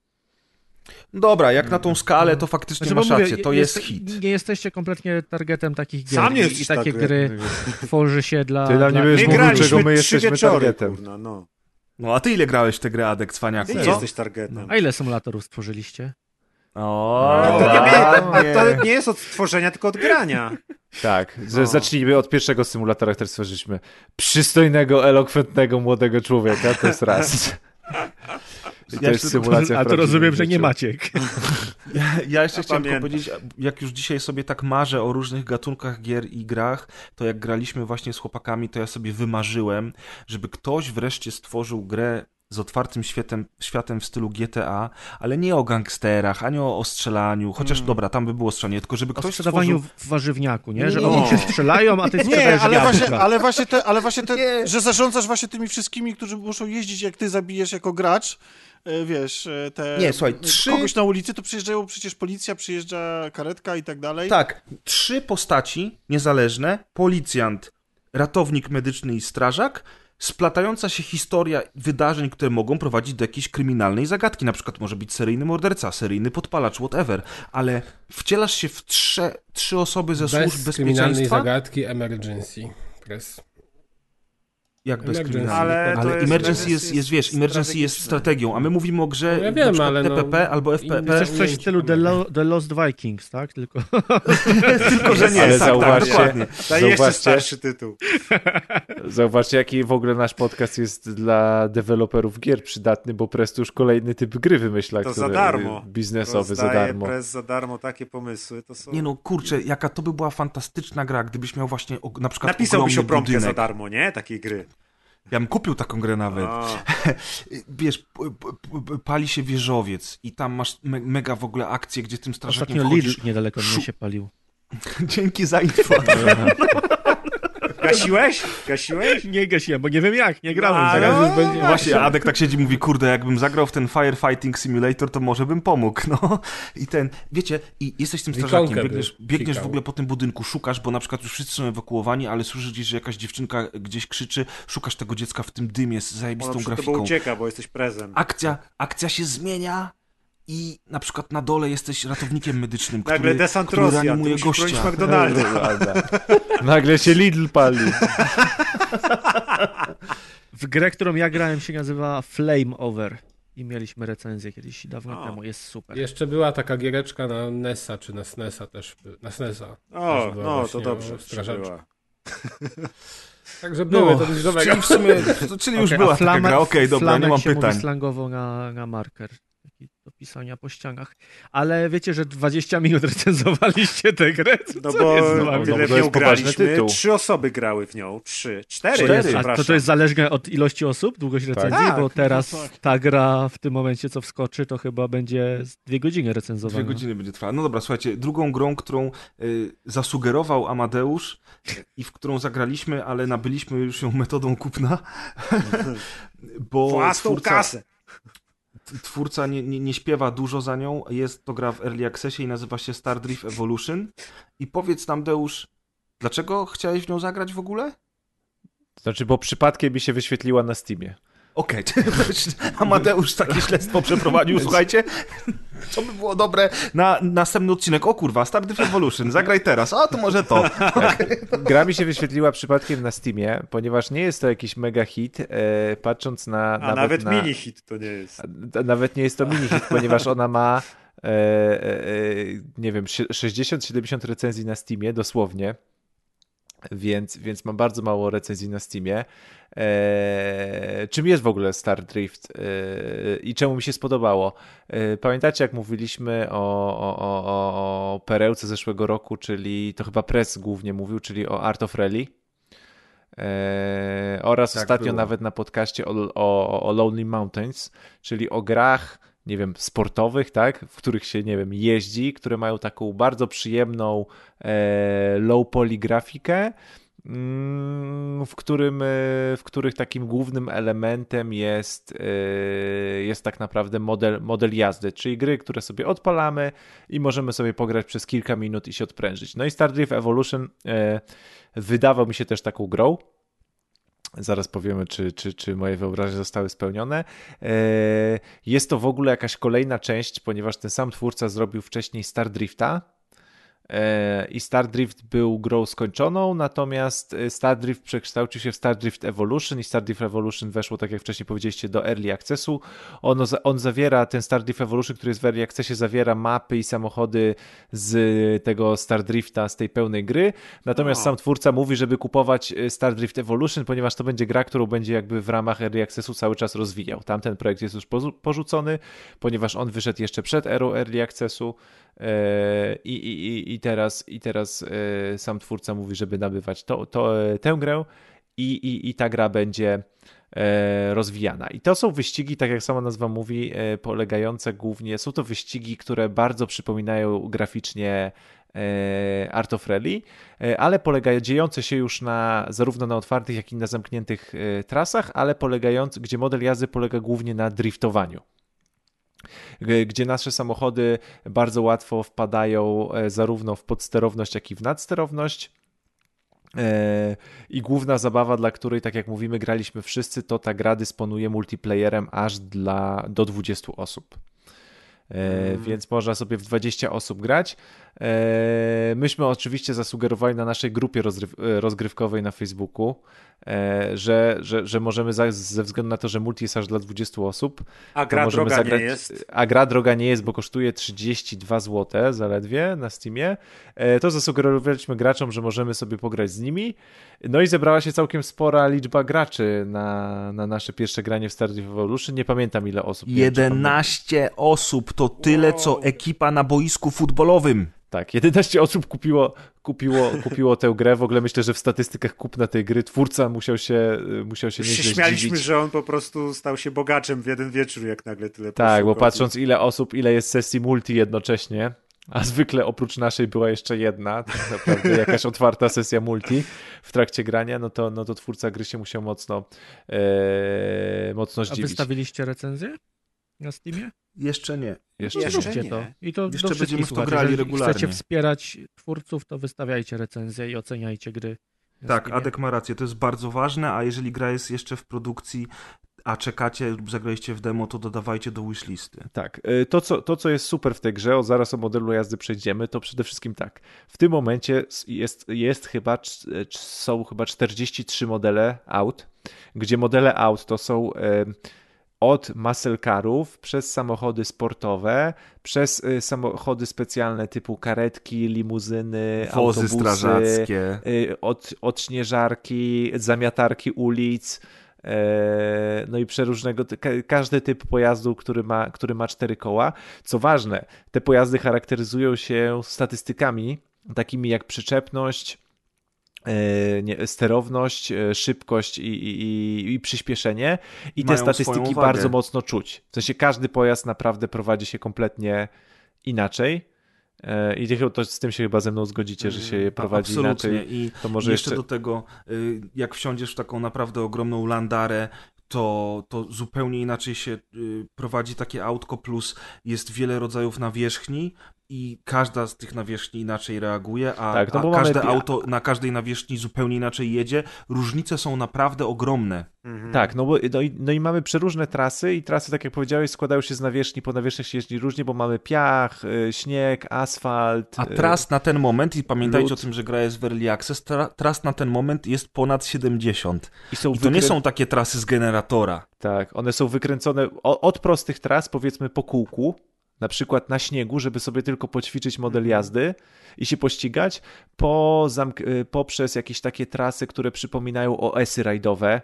Dobra, jak na tą skalę, to faktycznie Znaczy, masz mówię, rację, to jest hit. Nie jesteście kompletnie targetem takich gier. Sam nie i- takie targetem. gry tworzy się dla... Ty dla... mówił, graliśmy czego my trzy jesteśmy wieczory, targetem. kurna, no. No a ty ile grałeś w tę grę, Adek, cwaniaku? Ty nie Co? jesteś targetem. A ile symulatorów stworzyliście? O, A to, nie, to nie jest od tworzenia, tylko od grania. Tak, że No. zacznijmy od pierwszego symulatora, który stworzyliśmy. Przystojnego, elokwentnego młodego człowieka, to jest raz. To Ja jest symulacja A to rozumiem, że nie. Maciek. Ja, ja jeszcze Ja chciałem pamiętam. powiedzieć, jak już dzisiaj sobie tak marzę o różnych gatunkach gier i grach, to jak graliśmy właśnie z chłopakami, to ja sobie wymarzyłem, żeby ktoś wreszcie stworzył grę z otwartym światem, światem w stylu GTA, ale nie o gangsterach, ani o ostrzelaniu, chociaż Mm. dobra, tam by było strzelanie, tylko żeby O ktoś sprzedawaniu stworzył... w warzywniaku, nie? Nie, Że nie, oni nie. się strzelają, a ty Nie, sprzedajesz ale właśnie, ale właśnie te, ale właśnie te Nie. że zarządzasz właśnie tymi wszystkimi, którzy muszą jeździć, jak ty zabijesz jako gracz, e, wiesz, e, te... Nie, słuchaj, trzy- Kogoś na ulicy, to przyjeżdżają przecież policja, przyjeżdża karetka i tak dalej. Tak, trzy postaci niezależne, policjant, ratownik medyczny i strażak, splatająca się historia wydarzeń, które mogą prowadzić do jakiejś kryminalnej zagadki. Na przykład może być seryjny morderca, seryjny podpalacz, whatever. Ale wcielasz się w trzy, trzy osoby ze służb Bez kryminalnej bezpieczeństwa. zagadki Emergency Press. Jak bez Emergency. kryminalnej? Ale, Ale jest, emergency jest, jest, wiesz, emergency jest strategią, a my mówimy o grze No ja wiem, ale no, TPP albo inny FPP. Chcesz coś w stylu The, Lo The Lost Vikings, tak? Tylko... Tylko, że nie, Ale tak, tak, zauważcie, dokładnie. Daj jeszcze Zauważcie. starszy tytuł. Zauważcie, jaki w ogóle nasz podcast jest dla deweloperów gier przydatny, bo Press to już kolejny typ gry wymyśla, To który, za darmo. biznesowy za darmo. Press za darmo takie pomysły. To są... Nie no, kurczę, jaka to by była fantastyczna gra, gdybyś miał właśnie o, na przykład Napisałbyś o promkę za darmo, nie? Takiej gry. Ja bym kupił taką grę nawet. A, Wiesz, pali się wieżowiec i tam masz me mega w ogóle akcję, gdzie tym strażakiem Ostatnio wchodzisz. Lidl niedaleko mnie się palił. Dzięki za info. Gasiłeś? Gasiłeś? Nie gasiłem, bo nie wiem jak, nie grałem. No, już będzie... Właśnie, Adek tak siedzi i mówi, kurde, jakbym zagrał w ten Firefighting Simulator, to może bym pomógł, no. I ten, wiecie, i jesteś tym strażakiem, biegniesz, biegniesz w ogóle po tym budynku, szukasz, bo na przykład już wszyscy są ewakuowani, ale słyszysz gdzieś, że jakaś dziewczynka gdzieś krzyczy, szukasz tego dziecka w tym dymie z zajebistą tobą grafiką. ucieka, bo jesteś prezem. akcja, akcja się zmienia i na przykład na dole jesteś ratownikiem medycznym, Nagle który, desant który Rosja, ty reanimuje gościa. McDonalda. Nagle się Lidl pali. W grę, którą ja grałem się nazywa Flame Over. i mieliśmy recenzję kiedyś dawno O. temu. Jest super. Jeszcze była taka giereczka na NESa, czy na SNESa też. Na SNESa. O, no to dobrze. Także były No, to coś dobrego. czyli w sumie, czyli już Okej, była a taka flamek- gra, okej, dobra, nie flamek mam się mówi pytań. slangowo na, na marker. Pisania po ścianach. Ale wiecie, że 20 minut recenzowaliście tę grę? Co No bo tyle No w nią graliśmy. Trzy osoby grały w nią. Trzy. Cztery, Cztery. A to, to jest zależne od ilości osób, długość recenzji, Tak, bo no teraz tak. ta gra w tym momencie, co wskoczy, to chyba będzie dwie godziny recenzowana. Dwie godziny będzie trwała. No dobra, słuchajcie, drugą grą, którą y, zasugerował Amadeusz i w którą zagraliśmy, ale nabyliśmy już ją metodą kupna, bo Własną twórca, kasę. Twórca nie, nie, nie śpiewa dużo za nią. Jest to gra w Early Accessie i nazywa się Star Drift Evolution. I powiedz nam, Deusz, dlaczego chciałeś w nią zagrać w ogóle? Znaczy, bo przypadkiem mi się wyświetliła na Steamie. Okej, Amadeusz takie śledztwo przeprowadził, słuchajcie. Co by było dobre na następny odcinek? O kurwa, Star Drift Evolution, zagraj teraz. A, to może to. Gra mi się wyświetliła przypadkiem na Steamie, ponieważ nie jest to jakiś mega hit, e, patrząc na... A nawet na, mini hit to nie jest. a- Nawet nie jest to mini hit, ponieważ ona ma, e, e, e, nie wiem, sie- 60-70 recenzji na Steamie, dosłownie. Więc, więc mam bardzo mało recenzji na Steamie. E, czym jest w ogóle Star Drift e, i czemu mi się spodobało? E, pamiętacie, jak mówiliśmy o, o, o, o- perełce zeszłego roku, czyli to chyba Press głównie mówił, czyli o Art of Rally? E, oraz Tak ostatnio było. nawet na podcaście o, o, o Lonely Mountains, czyli o grach, nie wiem, sportowych, tak, w których się, nie wiem, jeździ, które mają taką bardzo przyjemną e, low poly grafikę, mm, w, którym, e, w których takim głównym elementem jest, e, jest tak naprawdę model, model jazdy, czyli gry, które sobie odpalamy i możemy sobie pograć przez kilka minut i się odprężyć. No i Star Drift Evolution e, wydawał mi się też taką grą. Zaraz powiemy, czy, czy, czy moje wyobrażenia zostały spełnione. E, Jest to w ogóle jakaś kolejna część, ponieważ ten sam twórca zrobił wcześniej Star Drifta. E, I Star Drift był grą skończoną, natomiast e, Star Drift przekształcił się w Star Drift Evolution i Star Drift Evolution weszło, tak jak wcześniej powiedzieliście, do Early Accessu. Ono, on zawiera, ten Star Drift Evolution, który jest w Early Accessie, zawiera mapy i samochody z tego Star Drifta, z tej pełnej gry. Natomiast O. sam twórca mówi, żeby kupować e, Star Drift Evolution, ponieważ to będzie gra, którą będzie jakby w ramach Early Accessu cały czas rozwijał. Tamten projekt jest już porzucony, ponieważ on wyszedł jeszcze przed erą Early Accessu i, i, i- i teraz, i teraz e, sam twórca mówi, żeby nabywać to, to, e, tę grę i, i, i ta gra będzie e, rozwijana. I to są wyścigi, tak jak sama nazwa mówi, polegające głównie, są to wyścigi, które bardzo przypominają graficznie Art of Rally, ale polegają, dziejące się już na zarówno na otwartych, jak i na zamkniętych trasach, ale polegające, gdzie model jazdy polega głównie na driftowaniu gdzie nasze samochody bardzo łatwo wpadają e, zarówno w podsterowność, jak i w nadsterowność. E, I główna zabawa, dla której, tak jak mówimy, graliśmy wszyscy, to ta gra dysponuje multiplayerem aż dla, do 20 osób. E, Więc można sobie w 20 osób grać. E, Myśmy oczywiście zasugerowali na naszej grupie e, rozgrywkowej na Facebooku, e, że, że, że możemy za, ze względu na to, że multi jest aż dla 20 osób, A to gra możemy droga zagrać, nie jest. A gra droga nie jest, bo kosztuje 32 zł zaledwie na Steamie. To zasugerowaliśmy graczom, że możemy sobie pograć z nimi. No i zebrała się całkiem spora liczba graczy na, na nasze pierwsze granie w Stardew Evolution. Nie pamiętam ile osób. Nie wiem, czy pamię- 11 osób to tyle, co ekipa na boisku futbolowym. Tak, 11 osób kupiło, kupiło, kupiło tę grę. W ogóle myślę, że w statystykach kupna tej gry twórca musiał się, musiał się nieźle śmialiśmy, zdziwić. że on po prostu stał się bogaczem w jeden wieczór, jak nagle tyle Tak, bo patrząc ile osób, ile jest sesji multi jednocześnie, a zwykle oprócz naszej była jeszcze jedna, tak naprawdę jakaś otwarta sesja multi w trakcie grania, no to, no to twórca gry się musiał mocno, e, mocno A zdziwić. wystawiliście recenzję na Steamie? Jeszcze nie. Jeszcze Jeszcze nie. To. I to Jeszcze będziemy w to grali Jeżeli regularnie. chcecie wspierać twórców, to wystawiajcie recenzje i oceniajcie gry. Tak, Steamie. Adek ma rację, to jest bardzo ważne, a jeżeli gra jest jeszcze w produkcji, a czekacie lub zagraliście w demo, to dodawajcie do wishlisty. Tak, y, to co, to co jest super w tej grze, o zaraz o modelu jazdy przejdziemy, to przede wszystkim tak, w tym momencie jest, jest chyba, są chyba 43 modele aut, gdzie modele aut to są od muscle carów, przez samochody sportowe, przez y, samochody specjalne typu karetki, limuzyny, Wozy autobusy, strażackie. y, od, od śnieżarki, zamiatarki ulic, e, no i przeróżnego, każdy typ pojazdu, który ma, który ma cztery koła. Co ważne, te pojazdy charakteryzują się statystykami takimi jak przyczepność, nie, sterowność, e, szybkość i, i, i- przyspieszenie i te Mają statystyki bardzo mocno czuć. W sensie każdy pojazd naprawdę prowadzi się kompletnie inaczej e, i to z tym się chyba ze mną zgodzicie, że się je prowadzi Mm, Absolutnie. inaczej. I To może jeszcze jeszcze... do tego, y, jak wsiądziesz w taką naprawdę ogromną landarę, to, to zupełnie inaczej się y, prowadzi takie autko, plus jest wiele rodzajów nawierzchni i każda z tych nawierzchni inaczej reaguje, a, Tak, no a mamy każde pi- auto na każdej nawierzchni zupełnie inaczej jedzie. Różnice są naprawdę ogromne. Mhm. Tak, no, bo, no, i, no i mamy przeróżne trasy i trasy, tak jak powiedziałeś, składają się z nawierzchni, po nawierzchniach się jeździ różnie, bo mamy piach, y, śnieg, asfalt. A y, tras na ten moment, i pamiętajcie lód. o tym, że gra jest w Early Access, tra, tras na ten moment jest ponad 70. I są I to nie wykrę- są takie trasy z generatora. Tak, one są wykręcone od prostych tras, powiedzmy po kółku, na przykład na śniegu, żeby sobie tylko poćwiczyć model jazdy i się pościgać, po y, poprzez jakieś takie trasy, które przypominają OS-y rajdowe,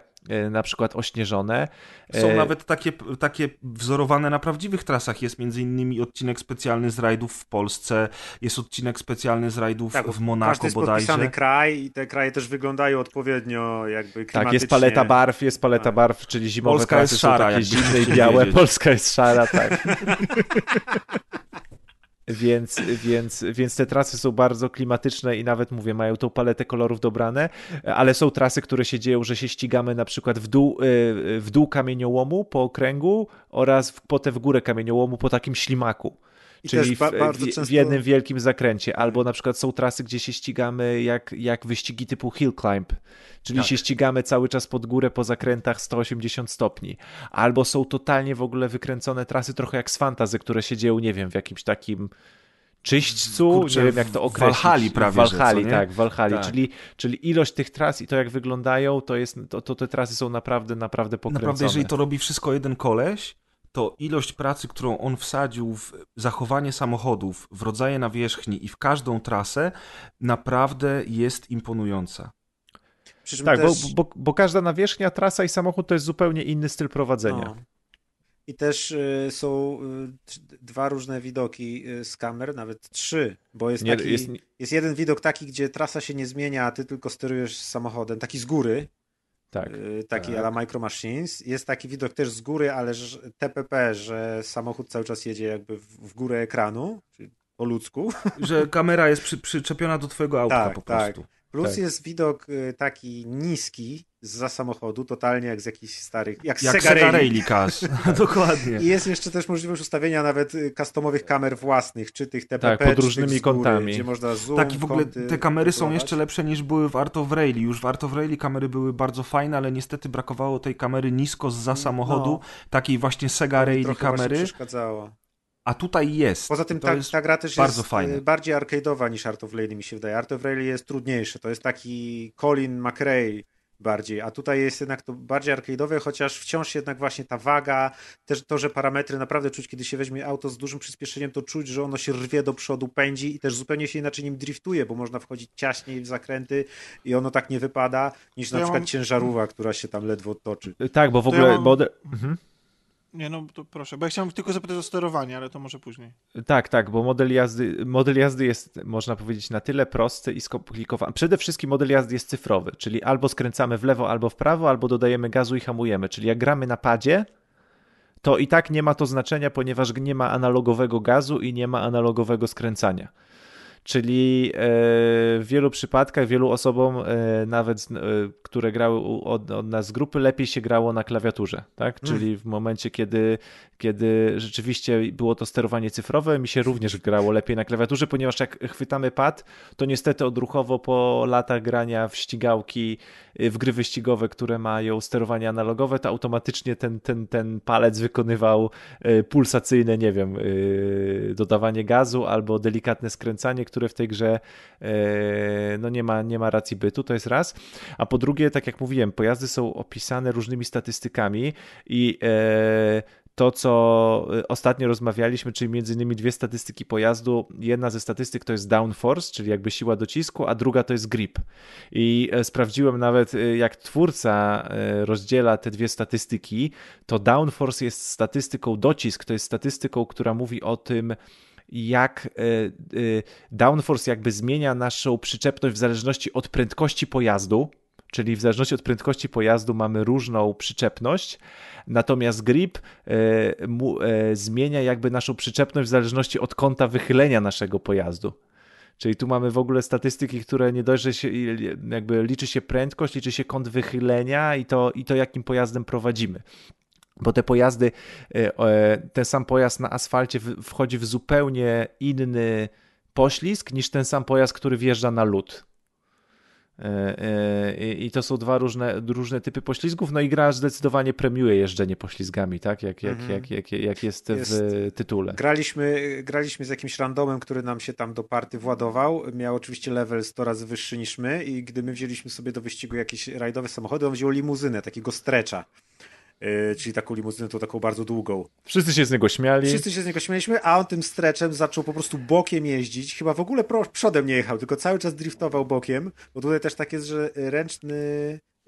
na przykład ośnieżone. Są E, nawet takie, takie wzorowane na prawdziwych trasach. Jest między innymi odcinek specjalny z rajdów w Polsce, jest odcinek specjalny z rajdów Tak, w Monako każdy jest bodajże. podpisany kraj i te kraje też wyglądają odpowiednio jakby klimatycznie. Tak, jest paleta barw, jest paleta Tak. barw, czyli zimowe Polska trasy jest są szara, takie jakbyście zimne i białe, wiedzieć. Polska jest szara, tak. Więc, więc, więc te trasy są bardzo klimatyczne i nawet mówię, mają tą paletę kolorów dobrane, ale są trasy, które się dzieją, że się ścigamy na przykład w dół, y, w dół kamieniołomu po okręgu oraz w, potem w górę kamieniołomu po takim ślimaku. I Czyli ba- w, często- w jednym wielkim zakręcie. Albo na przykład są trasy, gdzie się ścigamy jak, jak wyścigi typu hill climb, czyli Tak. się ścigamy cały czas pod górę po zakrętach 180 stopni. Albo są totalnie w ogóle wykręcone trasy, trochę jak z fantazy, które się dzieją, nie wiem, w jakimś takim czyśćcu, Kurczę, nie wiem jak to określić. Walhalli prawie, W że, Walhalli, co nie? tak, w Walhalli, Tak. Czyli, czyli ilość tych tras i to jak wyglądają, to jest, to, to te trasy są naprawdę, naprawdę pokręcone. Naprawdę, jeżeli to robi wszystko jeden koleś, to ilość pracy, którą on wsadził w zachowanie samochodów, w rodzaje nawierzchni i w każdą trasę, naprawdę jest imponująca. Przy czym Tak, też... bo, bo, bo każda nawierzchnia, trasa i samochód to jest zupełnie inny styl prowadzenia. No. I też y, są y, dwa różne widoki y, z kamer, nawet trzy, bo jest Nie, taki, jest... jest- jeden widok taki, gdzie trasa się nie zmienia, a ty tylko sterujesz samochodem, taki z góry, Tak. y, taki Tak. a la Micro Machines. Jest taki widok też z góry, ale TPP, że samochód cały czas jedzie jakby w, górę ekranu, po ludzku. Że kamera jest przy, przyczepiona do twojego auta Tak, po tak. prostu. Plus Tak. jest widok y, taki niski za samochodu, totalnie jak z jakichś starych, jak, Jak Sega Sega Rally. Cars. Dokładnie. I jest jeszcze też możliwość ustawienia nawet y, customowych kamer własnych, czy tych TPP, Tak, pod różnymi z góry, kątami. Gdzie można zoom, Tak, i w ogóle kąty te kamery są jeszcze lepsze niż były w Art of Rally. Już w Art of Rally kamery były bardzo fajne, ale niestety brakowało tej kamery nisko za samochodu, No. takiej właśnie Sega Rally trochę kamery, przeszkadzało. a tutaj jest. Poza tym ta, jest ta gra też bardzo jest fajne. y, bardziej arcade'owa niż Art of Rally mi się wydaje. Art of Rally jest trudniejsze, to jest taki Colin McRae bardziej, a tutaj jest jednak to bardziej arcade'owe, chociaż wciąż jednak właśnie ta waga, też to, że parametry naprawdę czuć, kiedy się weźmie auto z dużym przyspieszeniem, to czuć, że ono się rwie do przodu, pędzi i też zupełnie się inaczej nim driftuje, bo można wchodzić ciaśniej w zakręty i ono tak nie wypada, niż na ja przykład mam- ciężarówka, która się tam ledwo toczy. Tak, bo w ogóle. ja mam- Bo, mhm. Nie, no to proszę, bo ja chciałem tylko zapytać o sterowanie, ale to może później. Tak, tak, bo model jazdy, model jazdy jest, można powiedzieć, na tyle prosty i skomplikowany. Przede wszystkim model jazdy jest cyfrowy, czyli albo skręcamy w lewo, albo w prawo, albo dodajemy gazu i hamujemy. Czyli jak gramy na padzie, to i tak nie ma to znaczenia, ponieważ nie ma analogowego gazu i nie ma analogowego skręcania. Czyli e, w wielu przypadkach, wielu osobom, e, nawet e, które grały od, od nas z grupy, lepiej się grało na klawiaturze. Tak? Czyli w momencie, kiedy, kiedy rzeczywiście było to sterowanie cyfrowe, mi się również grało lepiej na klawiaturze, ponieważ jak chwytamy pad, to niestety odruchowo po latach grania w ścigałki, w gry wyścigowe, które mają sterowanie analogowe, to automatycznie ten, ten, ten palec wykonywał pulsacyjne, nie wiem, dodawanie gazu albo delikatne skręcanie, które w tej grze e, no nie ma, nie ma racji bytu, to jest raz. A po drugie, tak jak mówiłem, pojazdy są opisane różnymi statystykami i e, to, co y, ostatnio rozmawialiśmy, czyli między innymi dwie statystyki pojazdu. Jedna ze statystyk to jest downforce, czyli jakby siła docisku, a druga to jest grip. I e, sprawdziłem nawet, jak twórca e, rozdziela te dwie statystyki, to downforce jest statystyką docisk, to jest statystyką, która mówi o tym, jak e, downforce jakby zmienia naszą przyczepność w zależności od prędkości pojazdu, czyli w zależności od prędkości pojazdu mamy różną przyczepność, natomiast grip e, e, zmienia jakby naszą przyczepność w zależności od kąta wychylenia naszego pojazdu. Czyli tu mamy w ogóle statystyki, które nie dość, że się, jakby liczy się prędkość, liczy się kąt wychylenia i to, i to jakim pojazdem prowadzimy bo te pojazdy, e, ten sam pojazd na asfalcie wchodzi w zupełnie inny poślizg niż ten sam pojazd, który wjeżdża na lód. E, e, I to są dwa różne, różne typy poślizgów, no i gra zdecydowanie premiuje jeżdżenie poślizgami, tak? Jak, jak, mhm. jak, jak, jak jest, jest w tytule. Graliśmy, graliśmy z jakimś randomem, który nam się tam do party władował. Miał oczywiście level 100 razy wyższy niż my i gdy my wzięliśmy sobie do wyścigu jakieś rajdowe samochody, on wziął limuzynę, takiego strecza. Yy, czyli taką limuzynę, to taką bardzo długą. Wszyscy się z niego śmiali. Wszyscy się z niego śmialiśmy, a on tym streczem zaczął po prostu bokiem jeździć. Chyba w ogóle przodem nie jechał, tylko cały czas driftował bokiem, bo tutaj też tak jest, że ręczny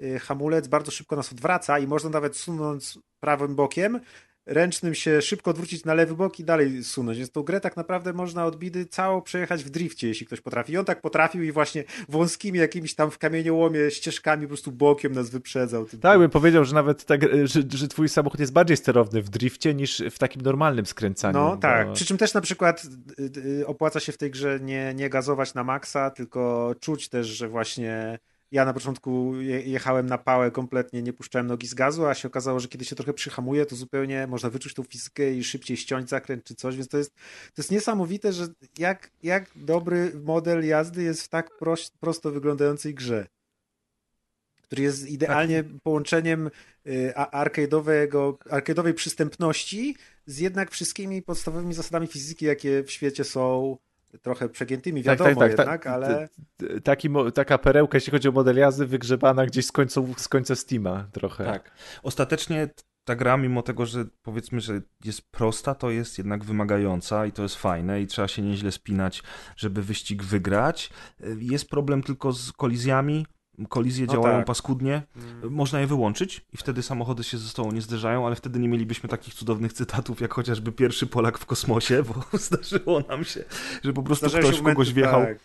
y, hamulec bardzo szybko nas odwraca i można nawet sunąć prawym bokiem, ręcznym się szybko odwrócić na lewy bok i dalej sunąć. Więc tą grę tak naprawdę można od bidy całą przejechać w drifcie, jeśli ktoś potrafi. I on tak potrafił i właśnie wąskimi jakimiś tam w kamieniołomie ścieżkami po prostu bokiem nas wyprzedzał. Tak, bym powiedział, że nawet tak, że, że twój samochód jest bardziej sterowny w drifcie niż w takim normalnym skręcaniu. No bo... tak, przy czym też na przykład y, y, opłaca się w tej grze nie, nie gazować na maksa, tylko czuć też, że właśnie ja na początku jechałem na pałę kompletnie, nie puszczałem nogi z gazu, a się okazało, że kiedy się trochę przyhamuje, to zupełnie można wyczuć tą fizykę i szybciej ściąć zakręt czy coś, więc to jest, to jest niesamowite, że jak, jak dobry model jazdy jest w tak prost, prosto wyglądającej grze który jest idealnie tak. połączeniem y, arcade'owego, arcade'owej przystępności z jednak wszystkimi podstawowymi zasadami fizyki, jakie w świecie są trochę przegiętymi, tak, wiadomo tak, tak, jednak, ale... Taki, taka perełka, jeśli chodzi o model jazdy, wygrzebana gdzieś z, końców, z końca Steama trochę. Tak. Ostatecznie ta gra, mimo tego, że powiedzmy, że jest prosta, to jest jednak wymagająca i to jest fajne i trzeba się nieźle spinać, żeby wyścig wygrać. Jest problem tylko z kolizjami, kolizje no działają tak. paskudnie, mm. można je wyłączyć i wtedy samochody się ze sobą nie zderzają, ale wtedy nie mielibyśmy takich cudownych cytatów, jak chociażby pierwszy Polak w kosmosie, bo zdarzyło nam się, że po prostu ktoś momenty, kogoś wjechał tak.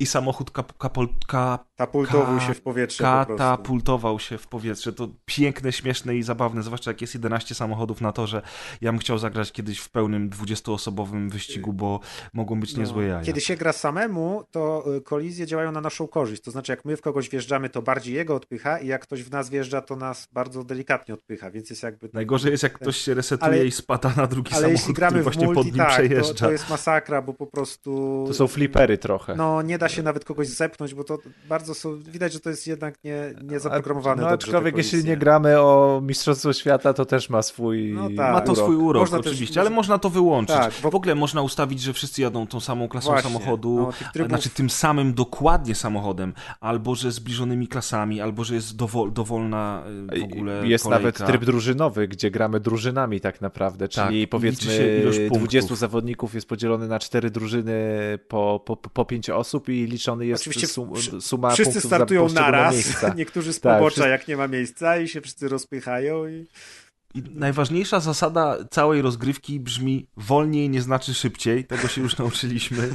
i samochód kap, kapol, kap, Katapultował się w powietrze Katapultował się w powietrze. To piękne, śmieszne i zabawne, zwłaszcza jak jest 11 samochodów na to, że ja bym chciał zagrać kiedyś w pełnym 20-osobowym wyścigu, bo mogą być no. niezłe jaja. Kiedy się gra samemu, to y, kolizje działają na naszą korzyść. To znaczy, jak my w kogoś wjeżdżamy, to bardziej jego odpycha i jak ktoś w nas wjeżdża, to nas bardzo delikatnie odpycha, więc jest jakby... Najgorzej jest, jak ktoś się resetuje ale, i spada na drugi ale samochód, gramy który właśnie multi, pod nim tak, przejeżdża. To, to jest masakra, bo po prostu... To są flipery trochę. No, nie da się nawet kogoś zepchnąć, bo to bardzo są... Widać, że to jest jednak nie, nie zaprogramowane. No aczkolwiek jeśli nie gramy o Mistrzostwo Świata, to też ma swój no tak. Ma to swój urok można oczywiście, też, ale można to wyłączyć. Tak, bo... W ogóle można ustawić, że wszyscy jadą tą samą klasą Właśnie, samochodu, no, trybów... znaczy tym samym dokładnie samochodem, albo że zbliżonymi klasami, albo że jest dowol, dowolna y, w ogóle Jest kolejka. nawet tryb drużynowy, gdzie gramy drużynami tak naprawdę, czyli tak, powiedzmy 20 zawodników jest podzielony na cztery drużyny po, po, po pięć osób i liczony jest Oczywiście sum, suma wszyscy startują naraz, miejsca. niektórzy z tak, pobocza tak, jak nie ma miejsca i się wszyscy rozpychają i... I najważniejsza zasada całej rozgrywki brzmi wolniej nie znaczy szybciej. Tego się już nauczyliśmy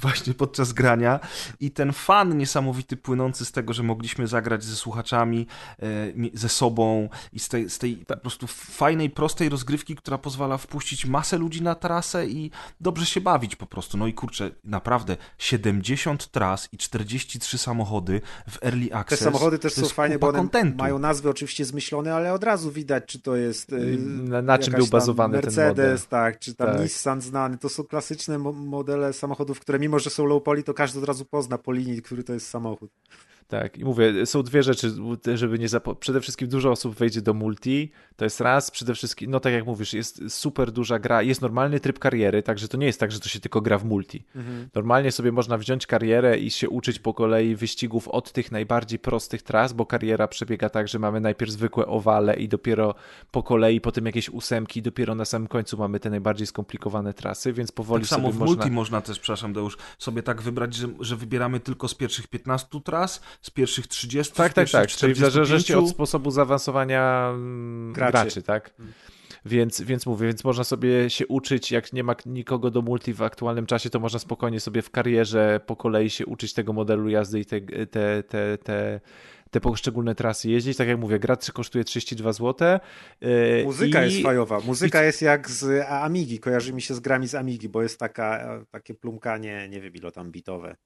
właśnie podczas grania. I ten fan niesamowity płynący z tego, że mogliśmy zagrać ze słuchaczami, e, ze sobą i z tej, z tej po prostu fajnej, prostej rozgrywki, która pozwala wpuścić masę ludzi na trasę i dobrze się bawić po prostu. No i kurczę, naprawdę 70 tras i 43 samochody w Early Access. Te samochody też są fajne, bo one kontentu. mają nazwy oczywiście zmyślone, ale od razu widać, czy to jest jest y, na, na czym był bazowany Mercedes, ten model. tak, czy tam tak. Nissan znany, to są klasyczne modele samochodów, które mimo, że są low poly, to każdy od razu pozna po linii, który to jest samochód. Tak, i mówię, są dwie rzeczy, żeby nie zapo- Przede wszystkim dużo osób wejdzie do multi, to jest raz, przede wszystkim, no tak jak mówisz, jest super duża gra, jest normalny tryb kariery, także to nie jest tak, że to się tylko gra w multi. Mhm. Normalnie sobie można wziąć karierę i się uczyć po kolei wyścigów od tych najbardziej prostych tras, bo kariera przebiega tak, że mamy najpierw zwykłe owale i dopiero po kolei, potem jakieś ósemki, dopiero na samym końcu mamy te najbardziej skomplikowane trasy, więc powoli tak samo w można... multi można też, przepraszam Deusz, sobie tak wybrać, że, że wybieramy tylko z pierwszych 15 tras, z pierwszych 30, tak, z tak, tak. Czyli w zależności od sposobu zaawansowania mm, graczy, graczy tak? Hmm. Więc, więc mówię, więc można sobie się uczyć, jak nie ma nikogo do multi w aktualnym czasie, to można spokojnie sobie w karierze po kolei się uczyć tego modelu jazdy i te, te, te, te, te poszczególne trasy jeździć. Tak jak mówię, gra kosztuje 32 zł. Yy, Muzyka i... jest fajowa. Muzyka I... jest jak z Amigi. Kojarzy mi się z grami z Amigi, bo jest taka, takie plumkanie, nie wiem ile tam bitowe,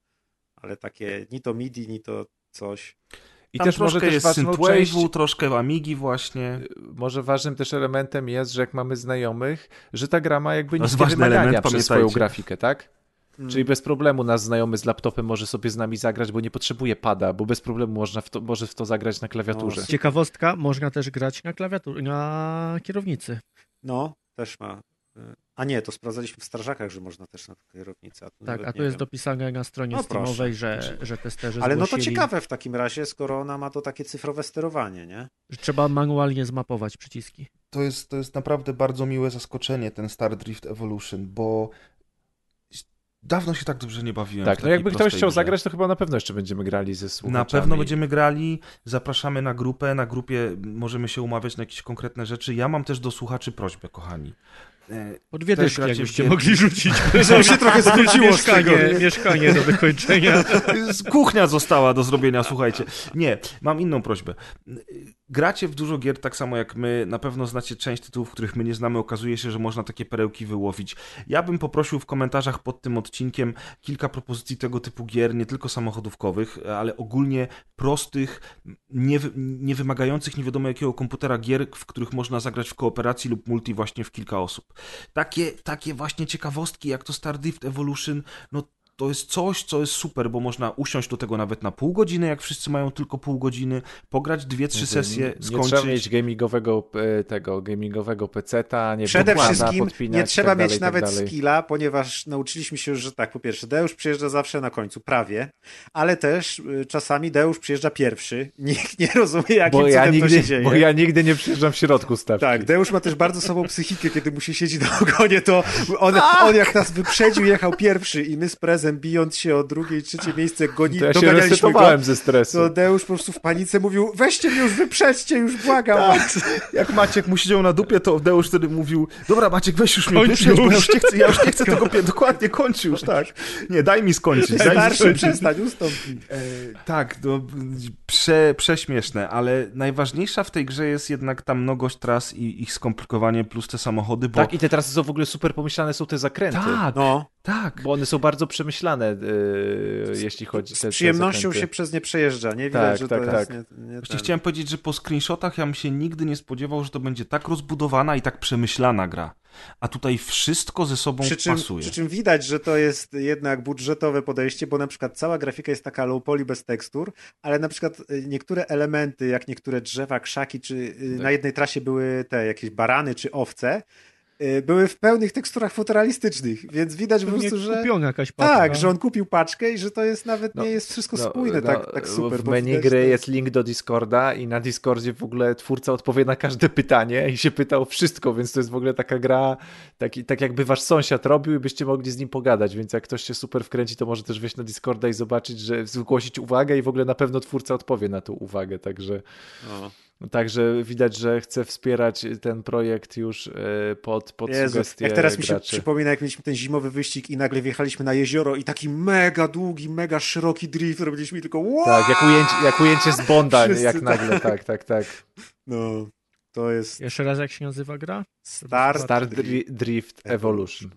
ale takie ni to MIDI, ni to coś. I Tam też może też jest synthwave'u, część... troszkę Amigi właśnie. Może ważnym też elementem jest, że jak mamy znajomych, że ta gra ma jakby niskie wymagania element, przez swoją grafikę, tak? Hmm. Czyli bez problemu nasz znajomy z laptopem może sobie z nami zagrać, bo nie potrzebuje pada, bo bez problemu można w to, może w to zagrać na klawiaturze. Ciekawostka, można też grać na klawiaturze, na kierownicy. No, też ma a nie, to sprawdzaliśmy w strażakach, że można też na kierownicę. A tak, a tu jest wiem. dopisane na stronie no, Steamowej, że, że testerzy Ale zgłosili... no to ciekawe w takim razie, skoro ona ma to takie cyfrowe sterowanie, nie? Że trzeba manualnie zmapować przyciski. To jest, to jest naprawdę bardzo miłe zaskoczenie, ten Star Drift Evolution, bo Dawno się tak dobrze nie bawiłem. Tak, no jakby ktoś chciał grze. zagrać, to chyba na pewno jeszcze będziemy grali ze słuchaczami. Na pewno będziemy grali, zapraszamy na grupę, na grupie możemy się umawiać na jakieś konkretne rzeczy. Ja mam też do słuchaczy prośbę, kochani. Po dwie dyszki jakbyście mogli rzucić. Żeby się trochę zwróciło mieszkanie, mieszkanie do wykończenia. Kuchnia została do zrobienia, słuchajcie. Nie, mam inną prośbę gracie w dużo gier tak samo jak my, na pewno znacie część tytułów, których my nie znamy, okazuje się, że można takie perełki wyłowić. Ja bym poprosił w komentarzach pod tym odcinkiem kilka propozycji tego typu gier, nie tylko samochodówkowych, ale ogólnie prostych, nie, nie wymagających nie wiadomo jakiego komputera gier, w których można zagrać w kooperacji lub multi właśnie w kilka osób. Takie, takie właśnie ciekawostki jak to Star Drift Evolution, no to jest coś, co jest super, bo można usiąść do tego nawet na pół godziny, jak wszyscy mają tylko pół godziny, pograć dwie, trzy sesje, nie, skończyć. Nie trzeba mieć gamingowego, e, tego, gamingowego peceta, nie Przede wszystkim nie trzeba tak mieć dalej, nawet tak skilla, ponieważ nauczyliśmy się, że tak, po pierwsze, Deusz przyjeżdża zawsze na końcu, prawie, ale też y, czasami Deusz przyjeżdża pierwszy. Nikt nie rozumie, jakim bo ja nigdy, to się dzieje. Bo ja nigdy nie przyjeżdżam w środku stawki. Tak, Deusz ma też bardzo sobą psychikę, kiedy mu się siedzi na ogonie, to on, on jak nas wyprzedził, jechał pierwszy i my z prezem razem bijąc się o drugie i trzecie miejsce goni, to ja się go. ze stresu. To Deusz po prostu w panice mówił, weźcie mnie już, wyprzedźcie, już błagam. Tak. Jak Maciek mu siedział na dupie, to Deusz wtedy mówił, dobra Maciek, weź już mnie wyprzedź, bo ja już nie chcę, ja już nie chcę tego, dokładnie kończ już, tak. Nie, daj mi skończyć. Daj Starszy przestań, ustąpi. E, tak, no, prze, prześmieszne, ale najważniejsza w tej grze jest jednak ta mnogość tras i ich skomplikowanie plus te samochody, bo... Tak, i te trasy są w ogóle super pomyślane, są te zakręty. Tak, no. Tak. Bo one są bardzo przemyślane yy, jeśli chodzi o Z przyjemnością się przez nie przejeżdża, nie? Widać, tak, że tak, to tak. jest nie, nie Właśnie chciałem powiedzieć, że po screenshotach ja bym się nigdy nie spodziewał, że to będzie tak rozbudowana i tak przemyślana gra. A tutaj wszystko ze sobą przy czym, pasuje. Przy czym widać, że to jest jednak budżetowe podejście, bo na przykład cała grafika jest taka low poly bez tekstur, ale na przykład y, niektóre elementy, jak niektóre drzewa, krzaki, czy y, tak. na jednej trasie były te jakieś barany czy owce, były w pełnych teksturach fotorealistycznych, więc widać po prostu, że... kupiona jakaś paczka. Tak, że on kupił paczkę i że to jest nawet no, nie jest wszystko no, spójne no, tak, tak super. W menu gry jest link do Discorda i na Discordzie w ogóle twórca odpowie na każde pytanie i się pytał wszystko, więc to jest w ogóle taka gra, taki, tak jakby wasz sąsiad robił i byście mogli z nim pogadać, więc jak ktoś się super wkręci, to może też wejść na Discorda i zobaczyć, że zgłosić uwagę i w ogóle na pewno twórca odpowie na tą uwagę, także... No. Także widać, że chce wspierać ten projekt już e, pod, pod Jezu, sugestie Jak teraz graczy. mi się przypomina, jak mieliśmy ten zimowy wyścig i nagle wjechaliśmy na jezioro i taki mega długi, mega szeroki drift robiliśmy tylko wow! Tak, jak ujęcie, jak ujęcie z Bonda, Wszyscy jak nagle, tak, tak, tak. No, to jest... Jeszcze raz, jak się nazywa gra? Star, Star Drift, Drift Evolution.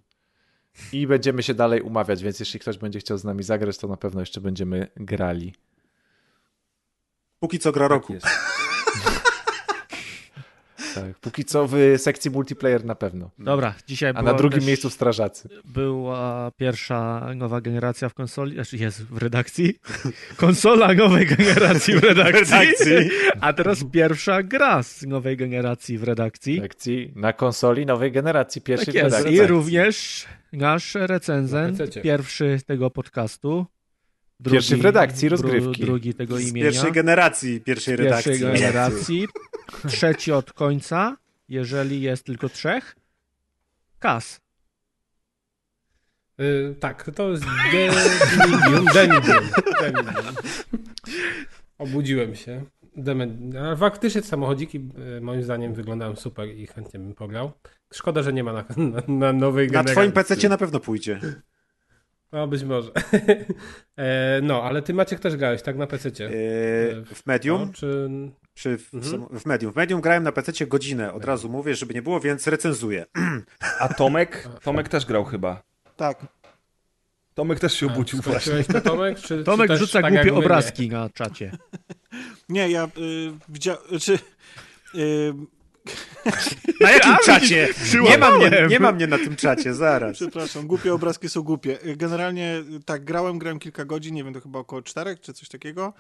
I będziemy się dalej umawiać, więc jeśli ktoś będzie chciał z nami zagrać, to na pewno jeszcze będziemy grali. Póki co gra roku. Tak Tak, póki co w sekcji multiplayer na pewno. Dobra, dzisiaj A na drugim miejscu strażacy. była pierwsza nowa generacja w konsoli, znaczy jest w redakcji. Konsola nowej generacji w redakcji. A teraz pierwsza gra z nowej generacji w redakcji. Sekcji na konsoli nowej generacji, pierwszej Tak jest. redakcji. I również nasz recenzent, pierwszy tego podcastu. Pierwszy w redakcji rozgrywki. drugi tego Z imienia. pierwszej generacji, pierwszej redakcji. pierwszej generacji. Trzeci od końca, jeżeli jest tylko trzech. Kas. Y, tak, to jest. Demedium. Obudziłem się. A faktycznie te samochodziki y, moim zdaniem wyglądają super i chętnie bym pograł. Szkoda, że nie ma na, na, na nowej Na generacji. twoim PC na pewno pójdzie. No, być może. e, no, ale ty Maciek też grałeś, tak? Na PC-cie. Yy, w Medium, No, czy... czy w, Mhm. w Medium. W Medium grałem na PC godzinę, od razu mówię, żeby nie było, więc recenzuję. A Tomek? Tomek też grał chyba. Tak. Tomek też się A, obudził właśnie. to, Tomek? Czy, Tomek czy rzuca tak głupie my, nie? obrazki na czacie. Nie, ja y, widziałem, czy... Y, Na jakim czacie? Nie ma, mnie, nie ma mnie na tym czacie, zaraz. Przepraszam, głupie obrazki są głupie. Generalnie tak, grałem, grałem kilka godzin, nie wiem, to chyba około czterech czy coś takiego,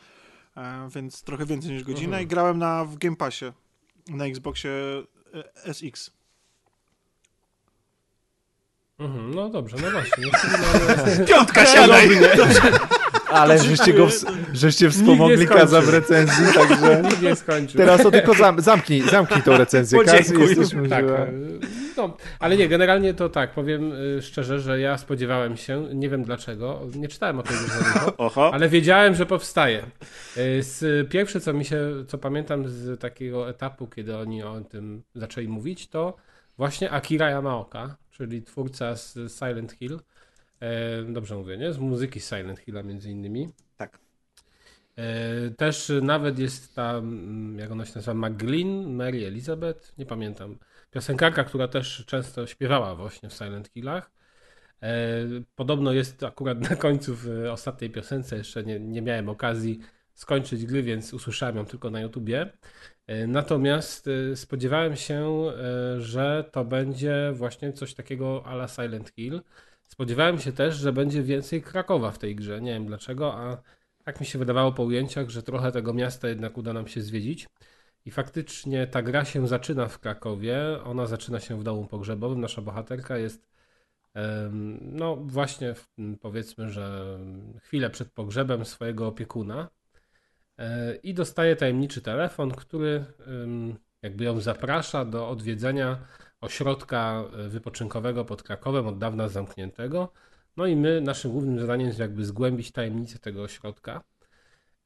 e, więc trochę więcej niż godzinę i grałem na, w Game Passie na Xboxie e, SX. Mhm, no dobrze, no właśnie. Piątka siadaj! Ale żeście go, żeście wspomogli. Kaza w recenzji, także Nikt nie skończył. teraz to tylko zam, zamknij, zamknij tą recenzję. Kaz, jesteśmy Tak, e, no, ale nie, generalnie to tak, powiem e, szczerze, że ja spodziewałem się, nie wiem dlaczego, nie czytałem o tej grze za dużo, Oho. ale wiedziałem, że powstaje. E, Z, pierwsze, co mi się, co pamiętam z takiego etapu, kiedy oni o tym zaczęli mówić, to właśnie Akira Yamaoka, czyli twórca z Silent Hill. E, dobrze mówię, nie? Z muzyki Silent Hilla między innymi. Tak. E, Też nawet jest ta, mm, jak ona się nazywa, McGlynn, Mary Elizabeth, nie pamiętam. Piosenkarka, która też często śpiewała właśnie w Silent Hillach. E, Podobno jest akurat na końcu w ostatniej piosence, jeszcze nie, nie miałem okazji skończyć gry, więc usłyszałem ją tylko na YouTubie. E, Natomiast e, spodziewałem się, e, że to będzie właśnie coś takiego ala Silent Hill. Spodziewałem się też, że będzie więcej Krakowa w tej grze. Nie wiem dlaczego, a tak mi się wydawało po ujęciach, że trochę tego miasta jednak uda nam się zwiedzić. I faktycznie ta gra się zaczyna w Krakowie. Ona zaczyna się w domu pogrzebowym. Nasza bohaterka jest, no właśnie, powiedzmy, że chwilę przed pogrzebem swojego opiekuna. E, I dostaje tajemniczy telefon, który jakby ją zaprasza do odwiedzenia ośrodka e, wypoczynkowego pod Krakowem, od dawna zamkniętego. No i my, naszym głównym zadaniem jest jakby zgłębić tajemnicę tego ośrodka.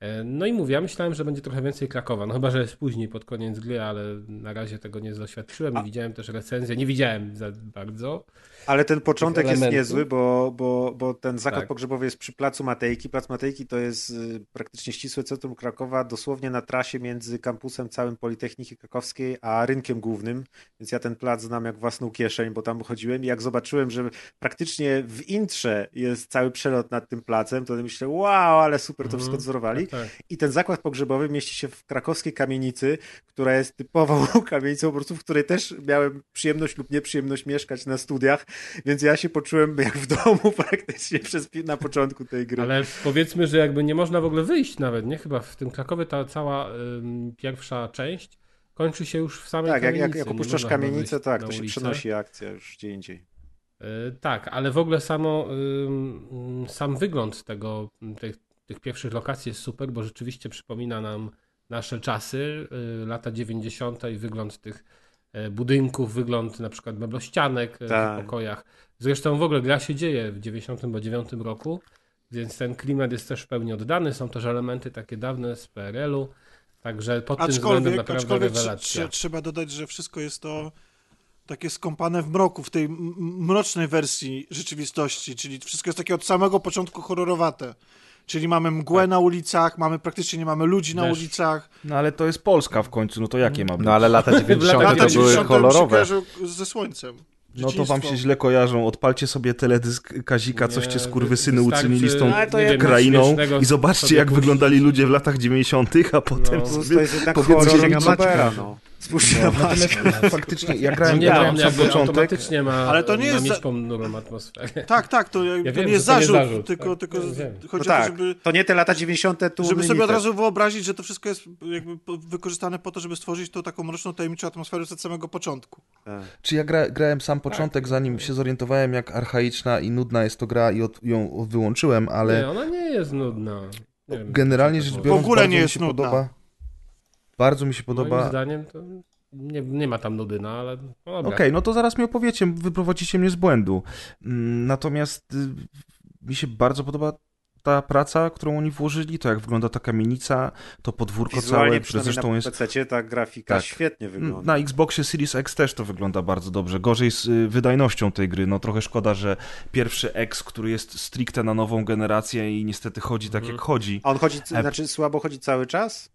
E, No i mówię, ja myślałem, że będzie trochę więcej Krakowa, no chyba, że jest później pod koniec gry, ale na razie tego nie doświadczyłem i A- widziałem też recenzję, nie widziałem za bardzo. Ale ten początek jest niezły, bo, bo, bo ten zakład Tak. pogrzebowy jest przy Placu Matejki. Plac Matejki to jest y, praktycznie ścisłe centrum Krakowa, dosłownie na trasie między kampusem całym Politechniki Krakowskiej, a rynkiem głównym. Więc ja ten plac znam jak własną kieszeń, bo tam chodziłem i jak zobaczyłem, że praktycznie w intrze jest cały przelot nad tym placem, to myślę, wow, ale super to Mhm. wszystko odzorowali. Tak, tak. I ten zakład pogrzebowy mieści się w krakowskiej kamienicy, która jest typową kamienicą, po prostu w której też miałem przyjemność lub nieprzyjemność mieszkać na studiach, więc ja się poczułem jak w domu praktycznie przez, na początku tej gry. Ale powiedzmy, że jakby nie można w ogóle wyjść nawet, nie? Chyba w tym Krakowie ta cała ym, pierwsza część kończy się już w samej tak, jak, kamienicy. jak, jak nie opuszczasz kamienicę, tak, to się ulicę. przenosi akcja już gdzie indziej. Y, Tak, ale w ogóle samo sam wygląd tego, tych, tych pierwszych lokacji jest super, bo rzeczywiście przypomina nam nasze czasy, y, lata 90. i wygląd tych y, budynków, wygląd na przykład meblościanek y, Tak. w pokojach. Zresztą w ogóle gra się dzieje w 99 roku, więc ten klimat jest też w pełni oddany. Są też elementy takie dawne z PRL-u, także pod tym względem naprawdę aczkolwiek rewelacja. trze- trzeba dodać, że wszystko jest to takie skąpane w mroku, w tej mrocznej wersji rzeczywistości, czyli wszystko jest takie od samego początku horrorowate. Czyli mamy mgłę Tak. na ulicach, mamy praktycznie nie mamy ludzi na Deszcz. ulicach. No ale to jest Polska w końcu, no to jakie ma być? No ale lata 90. Lata to były 90 mi się kolorowe. ze słońcem. No to wam się źle kojarzą. Odpalcie sobie teledysk Kazika, coście Nie, skurwysyny wystarczy- uczynili z tą to nie krainą i zobaczcie jak wyglądali ludzie w latach 90., a potem No. To sobie jest jednak powiedzcie, no. Spójrzcie No, na natomiast faktycznie, ja grałem, Nie, ja no, grałem sam początek. automatycznie ma Ale to nie ma jest ponurą atmosferę. Tak, tak, to, to wiem, nie jest nie zarzut, zarzut, tylko, tak, tylko ja chodzi No o to, tak, żeby, to nie te lata 90. tu żeby sobie od razu wyobrazić, że to wszystko jest jakby wykorzystane po to, żeby stworzyć tą taką mroczną, tajemniczą atmosferę od samego początku. Tak. Czy ja gra, grałem sam początek, zanim się zorientowałem, jak archaiczna i nudna jest to gra i od, ją wyłączyłem, ale Nie, ona nie jest nudna. Nie wiem, generalnie rzecz tak biorąc, W ogóle nie jest nudna. podoba. Bardzo mi się Moim podoba. zdaniem to nie, nie ma tam nudy, no ale no. Okej, no to zaraz mi opowiecie, wyprowadzicie mnie z błędu. Mm, Natomiast y, mi się bardzo podoba ta praca, którą oni włożyli, to jak wygląda ta kamienica, to podwórko Wizualnie całe, zresztą na jest... PC ta grafika Tak. świetnie wygląda. Na Xboxie Series X też to wygląda bardzo dobrze. Gorzej z y, wydajnością tej gry. No trochę szkoda, że pierwszy X, który jest stricte na nową generację i niestety chodzi tak Mhm. jak chodzi. A on chodzi, E- znaczy słabo chodzi cały czas?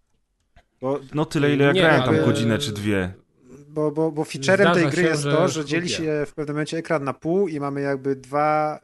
Bo, No tyle, ile ja Nie, grałem tam ale- godzinę czy dwie. bo, bo, bo featurem Zdarza tej gry się, jest to, że dzieli się w pewnym momencie ekran na pół i mamy jakby dwa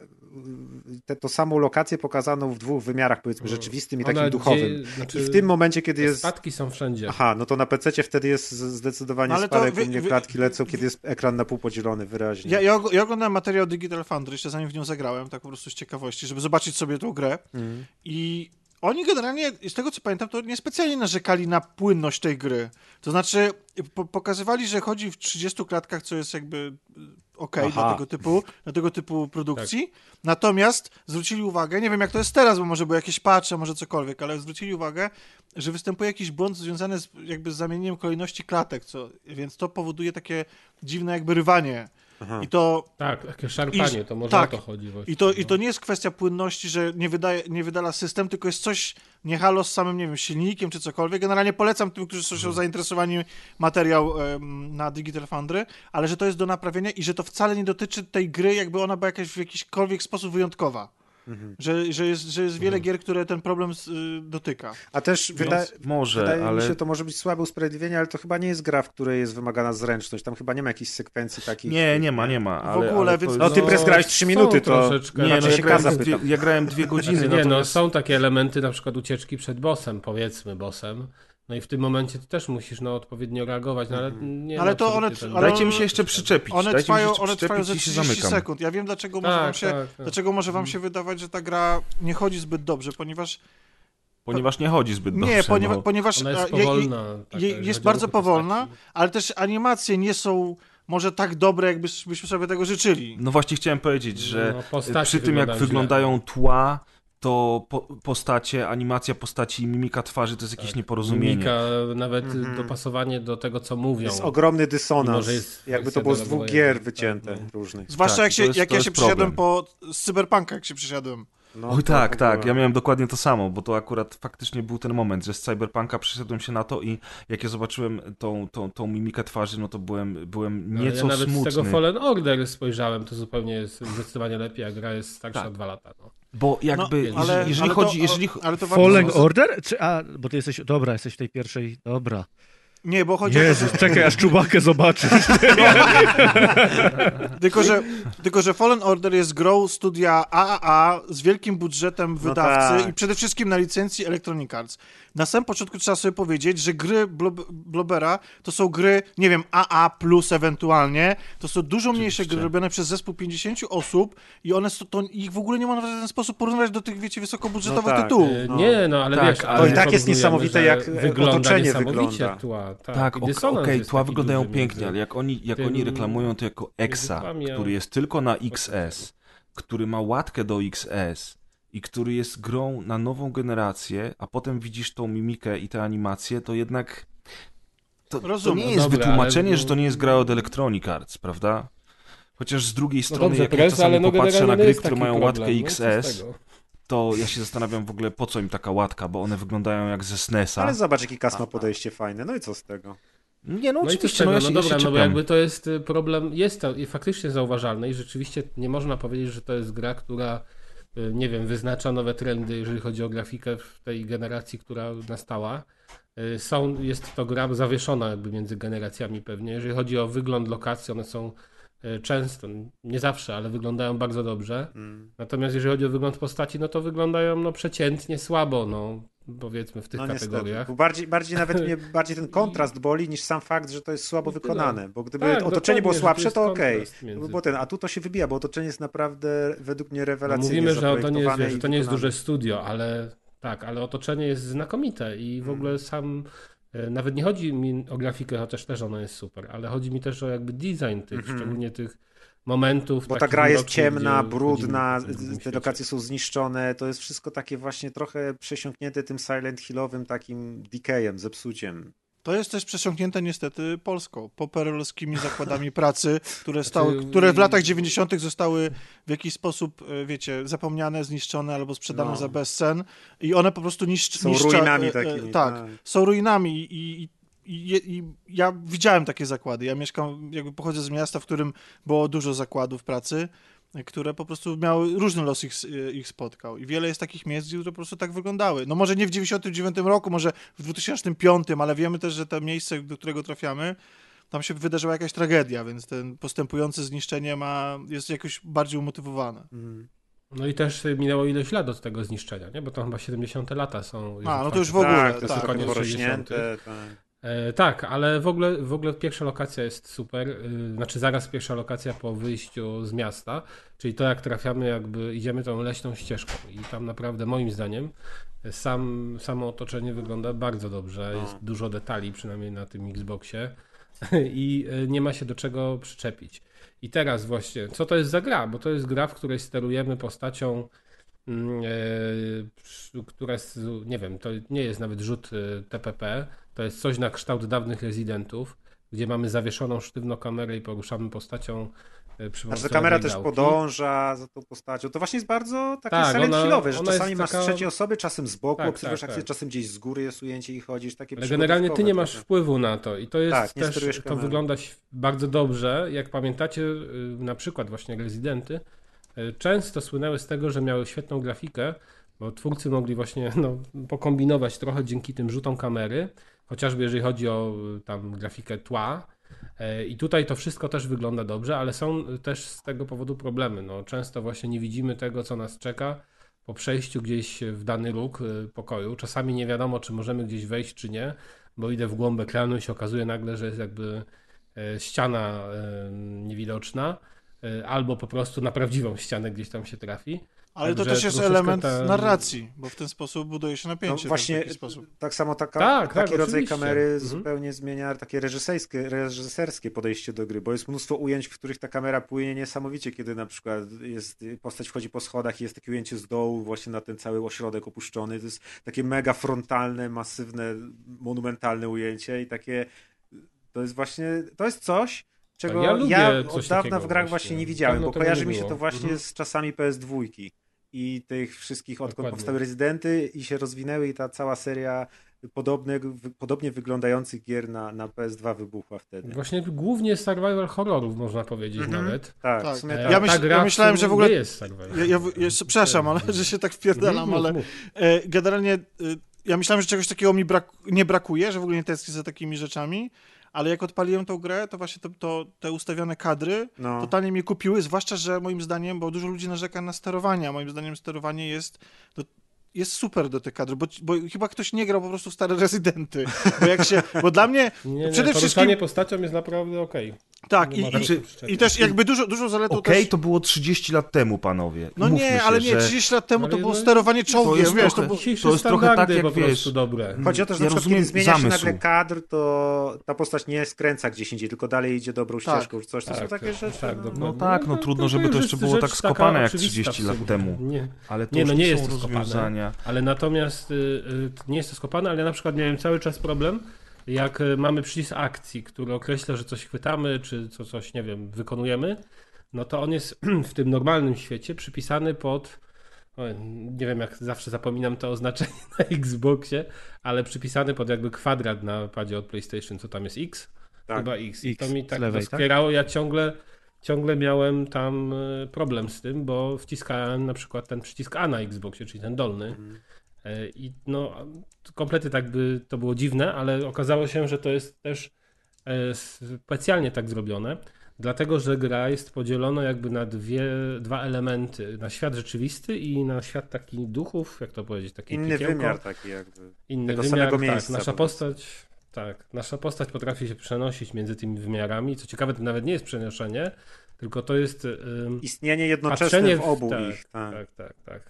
te, to samą lokację pokazaną w dwóch wymiarach, powiedzmy, rzeczywistym i Ona takim duchowym. Dzieje, znaczy, I w tym momencie, kiedy jest... spadki są wszędzie. Aha, no to na PC wtedy jest zdecydowanie No spadek, wy- mnie klatki lecą, kiedy jest ekran na pół podzielony wyraźnie. Ja, ja, ja oglądałem materiał Digital Foundry, jeszcze zanim w nią zagrałem, tak po prostu z ciekawości, żeby zobaczyć sobie tą grę. Mhm. I oni generalnie, z tego co pamiętam, to niespecjalnie narzekali na płynność tej gry. To znaczy, po, pokazywali, że chodzi w 30 klatkach, co jest jakby y, okej Aha. dla tego typu, dla tego typu produkcji. Natomiast zwrócili uwagę, nie wiem jak to jest teraz, bo może były jakieś patche, może cokolwiek, ale zwrócili uwagę, że występuje jakiś błąd związany z, jakby z zamienieniem kolejności klatek, co, więc to powoduje takie dziwne jakby rywanie. Aha. I to Tak, takie szarpanie, I- to może tak. o to chodzi właśnie. i to, no. I to nie jest kwestia płynności, że nie, wydaje, nie wydala system, tylko jest coś nie halo z samym, nie wiem, silnikiem czy cokolwiek. Generalnie polecam tym, którzy są zainteresowani materiał em, na Digital Foundry, ale że to jest do naprawienia i że to wcale nie dotyczy tej gry, jakby ona była jakaś w jakiśkolwiek sposób wyjątkowa. Mhm. Że, że, jest, że jest wiele gier, które ten problem y, dotyka. A też wyda Może, wydaje ale... mi się, to może być słabe usprawiedliwienie, ale to chyba nie jest gra, w której jest wymagana zręczność. Tam chyba nie ma jakichś sekwencji takich. Nie, nie ma, nie ma. Ale, ogóle, ale to więc- No ty prez grałeś 3 są minuty, to... troszeczkę. Nie, no Znaczy ja się grałem, Kaza dwie, ja grałem dwie godziny. Znaczy, nie, no natomiast- są takie elementy, na przykład ucieczki przed bossem, powiedzmy bossem. No i w tym momencie ty też musisz no, odpowiednio reagować, no ale nie Ale no, to one- ale Dajcie mi się jeszcze przyczepić. One Dajcie trwają, jeszcze one trwają ze i się 30 zamykam. sekund. Ja wiem, dlaczego może, wam Tak, się, tak, tak. dlaczego może wam się wydawać, że ta gra nie chodzi zbyt dobrze, ponieważ Ponieważ nie chodzi zbyt dobrze. Nie, ponieważ, no. ponieważ Ona jest je- je- powolna. taka, je- jeżeli jest bardzo powolna, postaci. ale też animacje nie są może tak dobre, jakbyśmy sobie tego życzyli. No właśnie chciałem powiedzieć, że No, przy tym jak wyglądają wyglądają tła, to po, postacie, animacja postaci i mimika twarzy to jest jakieś Tak. nieporozumienie. Mimika, nawet Mhm. dopasowanie do tego, co mówią. Jest ogromny dysonans. Jest Jakby to było z dwóch gier wycięte tak, no. różnych. Zwłaszcza Tak, jak, to się, jest- jak to ja się przysiadłem po z Cyberpunka, jak się przysiadłem. No, Oj to tak, tak, ja miałem dokładnie to samo, bo to akurat faktycznie był ten moment, że z Cyberpunka przyszedłem się na to i jak ja zobaczyłem tą, tą, tą mimikę twarzy, no to byłem, byłem nieco ja nawet smutny. z tego Fallen Order spojrzałem, to zupełnie jest zdecydowanie lepiej, a gra jest starsza Tak. o dwa lata. No. Bo jakby, No, ale, jeżeli ale chodzi, to, jeżeli... ale to Fallen Order? Czy, a, bo ty jesteś, dobra, jesteś w tej pierwszej, dobra. Nie, bo chodzi o to, Jezus, czekaj, aż Czubakę zobaczysz. Tylko że, tylko, że Fallen Order jest grą studia AAA z wielkim budżetem wydawcy tak. i przede wszystkim na licencji Electronic Arts. Na samym początku trzeba sobie powiedzieć, że gry Blob Blobera to są gry, nie wiem, AA plus ewentualnie, to są dużo mniejsze gry robione przez zespół 50 osób i one są, to ich w ogóle nie można w żaden sposób porównywać do tych, wiecie, wysokobudżetowych No tak. tytułów. No. Nie, no ale Tak, wiesz, ale ale i tak jest niesamowite, jak wygląda otoczenie wygląda. Tła, tak, Tak, i okej, dysonans jest tła wyglądają duży pięknie, między ale jak oni, jak tym- oni reklamują to jako EXA, który jest tylko na XS, który ma łatkę do XS i który jest grą na nową generację, a potem widzisz tą mimikę i te animacje, to jednak to, to nie jest Dobra, wytłumaczenie, ale- że to nie jest gra od Electronic Arts, prawda? Chociaż z drugiej No strony, dobrze, jak ja czasami ale no popatrzę na gry, które mają problem, łatkę no XS, tego? To ja się zastanawiam w ogóle po co im taka łatka, bo one wyglądają jak ze SNESa. Ale zobacz, jaki kas ma podejście fajne. No i co z tego? Nie, no No oczywiście, no No, ja się, dobra, ja no bo jakby to jest y, problem, jest to i faktycznie zauważalne i rzeczywiście nie można powiedzieć, że to jest gra, która y, nie wiem, wyznacza nowe trendy, jeżeli chodzi o grafikę w tej generacji, która nastała. Y, Są, jest to gra zawieszona jakby między generacjami pewnie. Jeżeli chodzi o wygląd lokacji, one są często, nie zawsze, ale wyglądają bardzo dobrze. Mm. Natomiast jeżeli chodzi o wygląd postaci, no to wyglądają no przeciętnie słabo, no. powiedzmy w tych No kategoriach. bardziej, bardziej nawet mnie bardziej ten kontrast boli niż sam fakt, że to jest słabo wykonane, bo gdyby Tak, otoczenie było słabsze, to okej, między- bo ten, a tu to się wybija, bo otoczenie jest naprawdę według mnie No rewelacyjnie mówimy, że to nie jest, wiesz, to nie jest duże studio, ale tak, ale otoczenie jest znakomite i w ogóle sam e, nawet nie chodzi mi o grafikę, chociaż też ona jest super, ale chodzi mi też o jakby design tych, Mhm. szczególnie tych momentów. Bo ta gra jest mrocznych, ciemna, brudna, te lokacje są zniszczone, to jest wszystko takie właśnie trochę przesiąknięte tym Silent Hillowym takim decayem, zepsuciem. To jest też przesiąknięte niestety Polską, poperelowskimi zakładami pracy, które, stały, Znaczy, które w latach 90. zostały w jakiś sposób, e, wiecie, zapomniane, zniszczone albo sprzedane No. za bezcen i one po prostu niszcz, Są niszcza, ruinami e, e, takimi, Tak, tak. są ruinami i, i, i, i ja widziałem takie zakłady. Ja mieszkam, jakby pochodzę z miasta, w którym było dużo zakładów pracy, które po prostu miały różny los ich, ich spotkał. I wiele jest takich miejsc, które po prostu tak wyglądały. No może nie w 99 roku, może w 2005, ale wiemy też, że to miejsce, do którego trafiamy, tam się wydarzyła jakaś tragedia, więc ten postępujące zniszczenie ma, jest jakoś bardziej umotywowane. Mhm. No i też minęło ileś lat od tego zniszczenia, nie? Bo to chyba 70 lata są. A, no to już w ogóle, tak, to tak. jest Koniec tak, 60. porośnięte. Tak. E, tak, ale w ogóle, w ogóle pierwsza lokacja jest super. y, Znaczy zaraz pierwsza lokacja po wyjściu z miasta, czyli to jak trafiamy, jakby idziemy tą leśną ścieżką i tam naprawdę moim zdaniem sam, samo otoczenie wygląda bardzo dobrze. No. Jest dużo detali, przynajmniej na tym Xboxie i e, nie ma się do czego przyczepić. I teraz właśnie, co to jest za gra? Bo to jest gra, w której sterujemy postacią mm, e, jest, nie wiem, to nie jest nawet rzut e, TPP, to jest coś na kształt dawnych rezydentów, gdzie mamy zawieszoną sztywno kamerę i poruszamy postacią e, przy Znaczy, ta kamera też gałki. podąża za tą postacią. To właśnie jest bardzo takie Tak, Silent ona- że ona czasami masz taka- trzeciej osoby, czasem z boku Tak, obserwujesz tak, akcję, tak. czasem gdzieś z góry jest ujęcie i chodzisz. Takie Ale generalnie ty nie masz trochę. wpływu na to i to jest Tak, też, to kamerą. wygląda bardzo dobrze. Jak pamiętacie, y, na przykład właśnie Rezydenty często słynęły z tego, że miały świetną grafikę, bo twórcy mogli właśnie no, pokombinować trochę dzięki tym rzutom kamery, chociażby jeżeli chodzi o y, tam grafikę tła. E, I tutaj to wszystko też wygląda dobrze, ale są też z tego powodu problemy. No, często właśnie nie widzimy tego, co nas czeka po przejściu gdzieś w dany róg pokoju. Czasami nie wiadomo, czy możemy gdzieś wejść, czy nie, bo idę w głąb ekranu i się okazuje nagle, że jest jakby e, ściana e, niewidoczna, e, albo po prostu na prawdziwą ścianę gdzieś tam się trafi. Ale to też jest element ta- narracji, bo w ten sposób buduje się No napięcie. właśnie, w taki sposób. tak samo taka, Tak, taki tak, rodzaj oczywiście. kamery Mhm. zupełnie zmienia takie reżyserskie, reżyserskie podejście do gry, bo jest mnóstwo ujęć, w których ta kamera płynie niesamowicie, kiedy na przykład jest, postać wchodzi po schodach i jest takie ujęcie z dołu właśnie na ten cały ośrodek opuszczony. To jest takie mega frontalne, masywne, monumentalne ujęcie i takie to jest właśnie, to jest coś, czego ja ja, od dawna w grach właśnie. nie widziałem, bo kojarzy mi się to właśnie Mhm. z czasami PS2 i tych wszystkich, odkąd Dokładnie. powstały rezydenty i się rozwinęły i ta cała seria podobnych, podobnie wyglądających gier na, na PS2 wybuchła wtedy. Właśnie głównie survival horrorów można powiedzieć Mhm. nawet. Tak, Tak. w sumie E, tak. Ja myśl- ja myślałem, że w ogóle- nie jest survival. Ja, ja, ja, przepraszam, ale że się tak wpierdalam, ale e, generalnie e, ja myślałem, że czegoś takiego mi brak, nie brakuje, że w ogóle nie tęsknię za takimi rzeczami, ale jak odpaliłem tą grę, to właśnie to, to, te ustawione kadry No. totalnie mnie kupiły, zwłaszcza, że moim zdaniem, bo dużo ludzi narzeka na sterowanie, a moim zdaniem sterowanie jest, do, jest super do tych kadr, bo, bo chyba ktoś nie grał po prostu w stare rezydenty, bo jak się, bo dla mnie, Nie, nie, przede wszystkim, postacią jest naprawdę okej. tak, Nie i, Znaczy, i też jakby dużo, dużo zaletą Okej, też... to było 30 lat temu, panowie. No Mówmy nie, się, ale nie, że 30 lat temu to było no- sterowanie czołgiem, jest wiesz, to trochę- było... To jest trochę tak, jak po prostu wiesz, dobre. Chodzi o to, że Ja na rozumiem kiedy zmienia się zamysł. nagle kadr, to ta postać nie skręca gdzieś indziej, tylko dalej idzie dobrą Tak. ścieżką coś. To są takie rzeczy. tak, no. No tak, no trudno, żeby to jeszcze było tak skopane jak oczywista 30 w lat temu. Nie, ale to Nie, no nie jest to ale natomiast y, y, nie jest to skopane, ale ja na przykład miałem cały czas problem, jak y, mamy przycisk akcji, który określa, że coś chwytamy, czy co, coś, nie wiem, wykonujemy, no to on jest w tym normalnym świecie przypisany pod Oj, nie wiem, jak zawsze zapominam to oznaczenie na Xboxie, ale przypisany pod jakby kwadrat na padzie od PlayStation, co tam jest X? Tak. Chyba X. I X to mi tak lewej, tak? Ja ciągle, ciągle miałem tam e, problem z tym, bo wciskałem na przykład ten przycisk A na Xboxie, czyli ten dolny. Mhm. E, I no, kompletnie tak by to było dziwne, ale okazało się, że to jest też e, specjalnie tak zrobione. dlatego że gra jest podzielona jakby na dwie, dwa elementy, na świat rzeczywisty i na świat taki duchów, jak to powiedzieć, taki Inny piekiełko. wymiar taki jakby. Inny tego wymiar, samego tak, miejsca, nasza postać, tak, nasza postać potrafi się przenosić między tymi wymiarami, co ciekawe to nawet nie jest przenoszenie, tylko to jest ym, Istnienie jednoczesne w obu tak, ich. Tak. tak, tak, tak.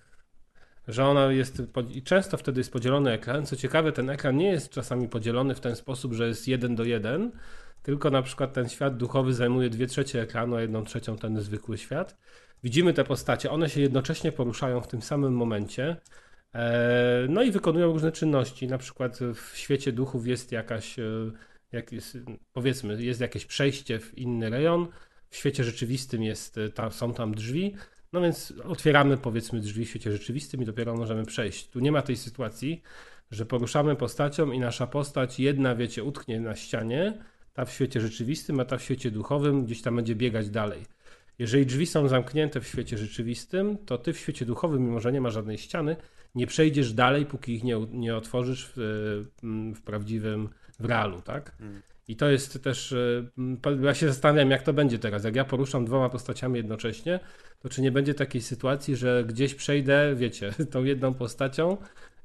Że ona jest. I często wtedy jest podzielony ekran. Co ciekawe, ten ekran nie jest czasami podzielony w ten sposób, że jest jeden do jeden, tylko na przykład ten świat duchowy zajmuje dwie trzecie ekranu, a jedną trzecią ten zwykły świat. Widzimy te postacie, one się jednocześnie poruszają w tym samym momencie. E, No i wykonują różne czynności. Na przykład w świecie duchów jest jakaś, e, jak jest, powiedzmy, jest jakieś przejście w inny rejon. W świecie rzeczywistym jest, e, tam, są tam drzwi. No więc otwieramy powiedzmy drzwi w świecie rzeczywistym i dopiero możemy przejść. Tu nie ma tej sytuacji, że poruszamy postacią i nasza postać jedna, wiecie, utknie na ścianie, ta w świecie rzeczywistym, a ta w świecie duchowym gdzieś tam będzie biegać dalej. Jeżeli drzwi są zamknięte w świecie rzeczywistym, to ty w świecie duchowym, mimo że nie ma żadnej ściany, nie przejdziesz dalej, póki ich nie, nie otworzysz w, e, w prawdziwym, w realu, tak? Mm. I to jest też, e, po- ja się zastanawiam, jak to będzie teraz. Jak ja poruszam dwoma postaciami jednocześnie, to czy nie będzie takiej sytuacji, że gdzieś przejdę, wiecie, tą jedną postacią,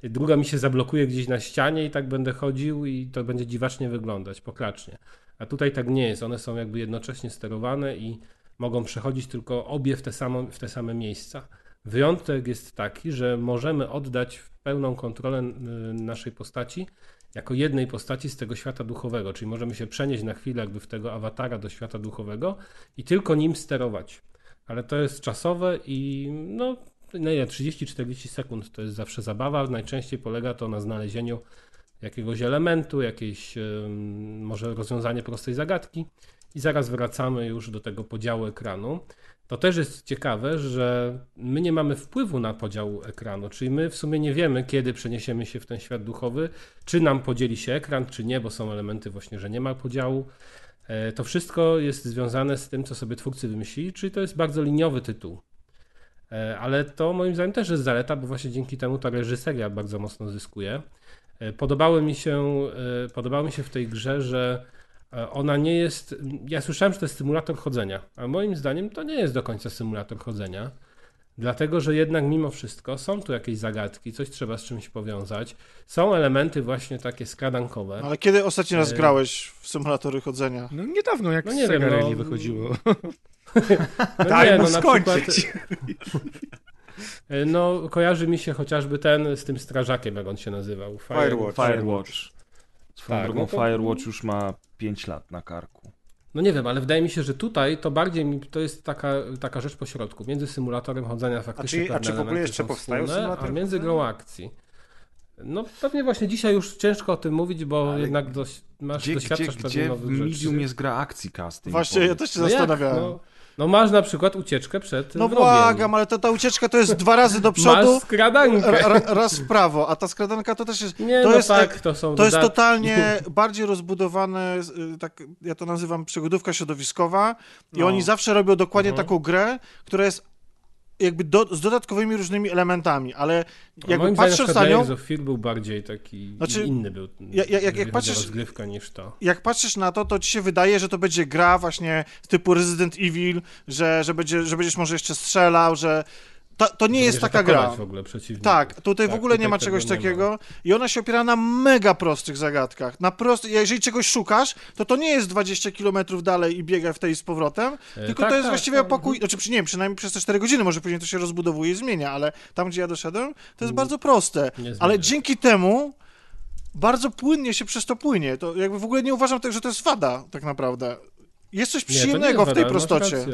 druga mi się zablokuje gdzieś na ścianie i tak będę chodził i to będzie dziwacznie wyglądać, pokracznie. A tutaj tak nie jest. One są jakby jednocześnie sterowane i mogą przechodzić tylko obie w te, samo, w te same miejsca. Wyjątek jest taki, że możemy oddać pełną kontrolę y, naszej postaci jako jednej postaci z tego świata duchowego, czyli możemy się przenieść na chwilę jakby w tego awatara do świata duchowego i tylko nim sterować. Ale to jest czasowe i no, no ile, 30-40 sekund to jest zawsze zabawa. Najczęściej polega to na znalezieniu jakiegoś elementu, jakieś może rozwiązanie prostej zagadki i zaraz wracamy już do tego podziału ekranu. To też jest ciekawe, że my nie mamy wpływu na podział ekranu, czyli my w sumie nie wiemy, kiedy przeniesiemy się w ten świat duchowy, czy nam podzieli się ekran, czy nie, bo są elementy właśnie, że nie ma podziału. E, To wszystko jest związane z tym, co sobie twórcy wymyślili, czyli to jest bardzo liniowy tytuł. E, Ale to moim zdaniem też jest zaleta, bo właśnie dzięki temu ta reżyseria bardzo mocno zyskuje. E, Podobało mi się, podobało mi się w tej grze, że ona nie jest. Ja słyszałem, że to jest symulator chodzenia, a moim zdaniem to nie jest do końca symulator chodzenia. Dlatego, że jednak mimo wszystko są tu jakieś zagadki, coś trzeba z czymś powiązać. Są elementy właśnie takie skradankowe. Ale kiedy ostatni raz E, grałeś w symulatory chodzenia? No niedawno, jak No no nie nie wiem, no- wychodziło. No Daj mu na skończyć. przykład- E, No, kojarzy mi się chociażby ten z tym strażakiem, jak on się nazywał. Fire- Firewatch. Firewatch. Swoją Tak, drogą no to- Firewatch już ma 5 lat na karku. No nie wiem, ale wydaje mi się, że tutaj to bardziej mi, to jest taka, taka rzecz pośrodku. Między symulatorem chodzenia faktycznie czy- a czy w ogóle jeszcze powstają wspólne, symulatory A między grą akcji. No pewnie właśnie dzisiaj już ciężko o tym mówić, bo Ale jednak dość, masz, Gdzie, gdzie, doświadczasz pewnie gdzie w nowych medium rzeczy. jest gra akcji casting? Właśnie, ja też się No jak? zastanawiałem. No, no masz na przykład ucieczkę przed No wrogiem. błagam, ale to ta ucieczka to jest dwa razy do przodu, Masz skradankę. ra, ra, raz w prawo, a ta skradanka to też jest... Nie, to no jest, tak, to są To jest totalnie bardziej rozbudowane, y, tak, ja to nazywam przygodówka środowiskowa i No. oni zawsze robią dokładnie Mhm. taką grę, która jest jakby do, z dodatkowymi różnymi elementami, ale jakby moim patrząc na nią, of Fear był bardziej taki Znaczy, inny był. ja- ja- jak- jak patrzysz- rozgrywkę niż to. jak patrzysz na to, to ci się wydaje, że to będzie gra właśnie typu Resident Evil, że, że, będzie, że będziesz może jeszcze strzelał, że to, to nie jest taka gra. w ogóle. Tak, tutaj w Tak, ogóle nie tutaj ma tego czegoś nie ma. takiego i ona się opiera na mega prostych zagadkach. Na prost... Jeżeli czegoś szukasz, to to nie jest 20 km dalej i biega w tej z powrotem, E, tylko tak, to jest tak, właściwie tak, pokój, znaczy przy- nie wiem, przynajmniej przez te 4 godziny, może później to się rozbudowuje i zmienia, ale tam, gdzie ja doszedłem, to jest Mm, bardzo proste. nie Ale dzięki temu bardzo płynnie się przez to płynie. To jakby w ogóle nie uważam tego, że to jest wada tak naprawdę. Jest coś Nie, to nie przyjemnego jest w tej wada, prostocie.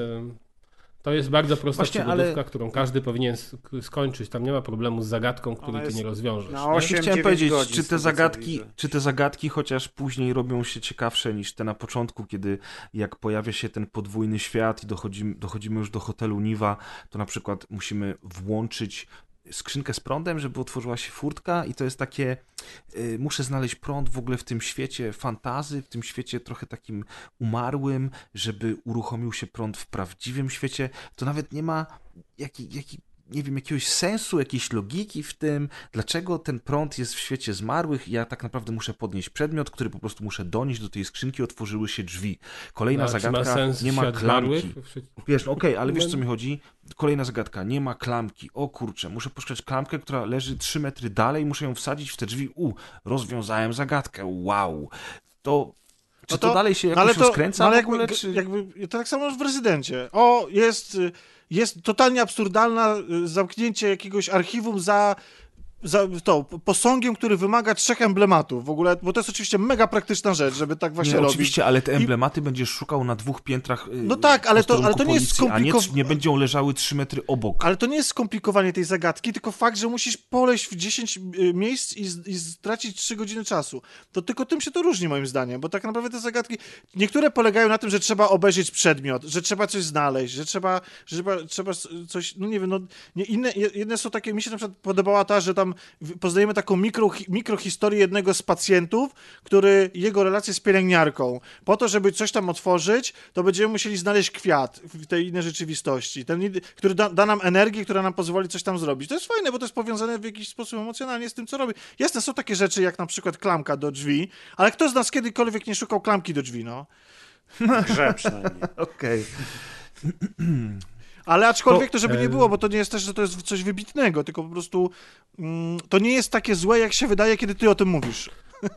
To jest bardzo prosta Właśnie, przygodówka, ale- którą każdy powinien sk- skończyć. Tam nie ma problemu z zagadką, której Ona ty nie rozwiążesz. oś- Właśnie 8-9 chciałem powiedzieć, czy te zagadki, czy te zagadki chociaż później robią się ciekawsze niż te na początku, kiedy jak pojawia się ten podwójny świat i dochodzimy, dochodzimy już do hotelu Niwa, to na przykład musimy włączyć skrzynkę z prądem, żeby otworzyła się furtka i to jest takie, y, muszę znaleźć prąd w ogóle w tym świecie fantazy, w tym świecie trochę takim umarłym, żeby uruchomił się prąd w prawdziwym świecie, to nawet nie ma jaki, jaki nie wiem, jakiegoś sensu, jakiejś logiki w tym, dlaczego ten prąd jest w świecie zmarłych i ja tak naprawdę muszę podnieść przedmiot, który po prostu muszę donieść do tej skrzynki, otworzyły się drzwi. Kolejna czy zagadka, ma sens nie ma klamki. zmarłych? Wiesz, no okej, ale wiesz No- co mi chodzi? Kolejna zagadka, nie ma klamki. O kurczę, muszę poszukać klamkę, która leży 3 metry dalej, muszę ją wsadzić w te drzwi. U, rozwiązałem zagadkę, wow. To, czy No to, dalej się no jakoś ale to, rozkręca no ale w ogóle, jakby, czy... jakby, to tak samo w rezydencie. O, jest, y, jest totalnie absurdalna y, zamknięcie jakiegoś archiwum za, za to, posągiem, który wymaga trzech emblematów w ogóle, bo to jest oczywiście mega praktyczna rzecz, żeby tak właśnie Nie, robić. oczywiście, ale te emblematy będziesz szukał na dwóch piętrach. y, No tak, ale to- ale to nie jest policji, A nie, skomplikow- nie będą leżały 3 metry obok. Ale to nie jest skomplikowanie tej zagadki, tylko fakt, że musisz poleść w 10 y, miejsc i, i stracić 3 godziny czasu. To tylko tym się to różni moim zdaniem, bo tak naprawdę te zagadki, niektóre polegają na tym, że trzeba obejrzeć przedmiot, że trzeba coś znaleźć, że trzeba, że trzeba, trzeba coś, no nie wiem, no nie, inne, jedne są takie, mi się na przykład podobała ta, że tam w- poznajemy taką mikro, mikrohistorię jednego z pacjentów, który, jego relację z pielęgniarką. Po to, żeby coś tam otworzyć, to będziemy musieli znaleźć kwiat w tej innej rzeczywistości, ten, który da, da nam energię, która nam pozwoli coś tam zrobić. To jest fajne, bo to jest powiązane w jakiś sposób emocjonalnie z tym, co robi. Jasne, są takie rzeczy, jak na przykład klamka do drzwi, ale kto z nas kiedykolwiek nie szukał klamki do drzwi, no? Grze przynajmniej. Okej. Ale aczkolwiek to, żeby e, nie było, bo to nie jest też, że to jest coś wybitnego, tylko po prostu mm, to nie jest takie złe, jak się wydaje, kiedy ty o tym mówisz.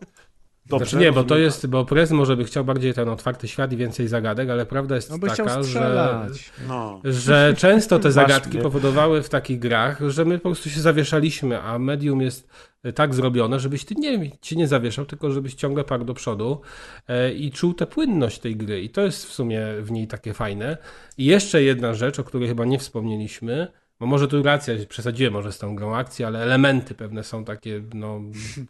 Dobrze, znaczy nie, bo to jest, bo Prez może by chciał bardziej ten otwarty świat i więcej zagadek, ale prawda jest No taka, że. No. że często te zagadki powodowały w takich grach, że my po prostu się zawieszaliśmy, a medium jest tak zrobione, żebyś ty nie, się nie zawieszał, tylko żebyś ciągle parł do przodu e, i czuł tę płynność tej gry. I to jest w sumie w niej takie fajne. I jeszcze jedna rzecz, o której chyba nie wspomnieliśmy, bo może tu racja, przesadziłem może z tą grą akcji, ale elementy pewne są takie no,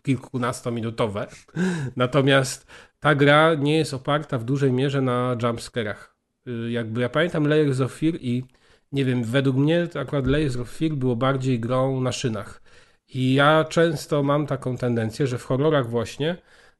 kilkunastominutowe. Natomiast ta gra nie jest oparta w dużej mierze na jumpscarach. Y, Jakby ja pamiętam Layers of Fear i nie wiem, według mnie akurat Layers of Fear było bardziej grą na szynach. I ja często mam taką tendencję, że w horrorach właśnie,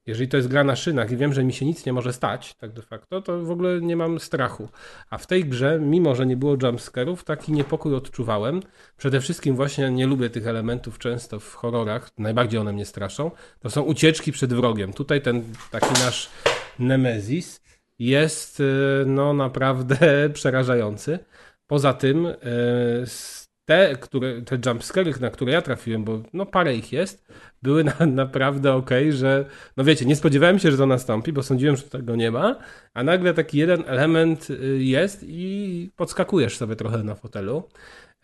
jeżeli to jest gra na szynach i wiem, że mi się nic nie może stać, tak de facto, to w ogóle nie mam strachu. A w tej grze, mimo że nie było jumpscarów, taki niepokój odczuwałem. Przede wszystkim właśnie nie lubię tych elementów często w horrorach, najbardziej one mnie straszą. To są ucieczki przed wrogiem. Tutaj ten taki nasz Nemesis jest y, no naprawdę przerażający. Poza tym y, te, które, te jumpscary, na które ja trafiłem, bo no parę ich jest, były na, naprawdę ok, że no wiecie, nie spodziewałem się, że to nastąpi, bo sądziłem, że tego nie ma, a nagle taki jeden element y, jest i podskakujesz sobie trochę na fotelu.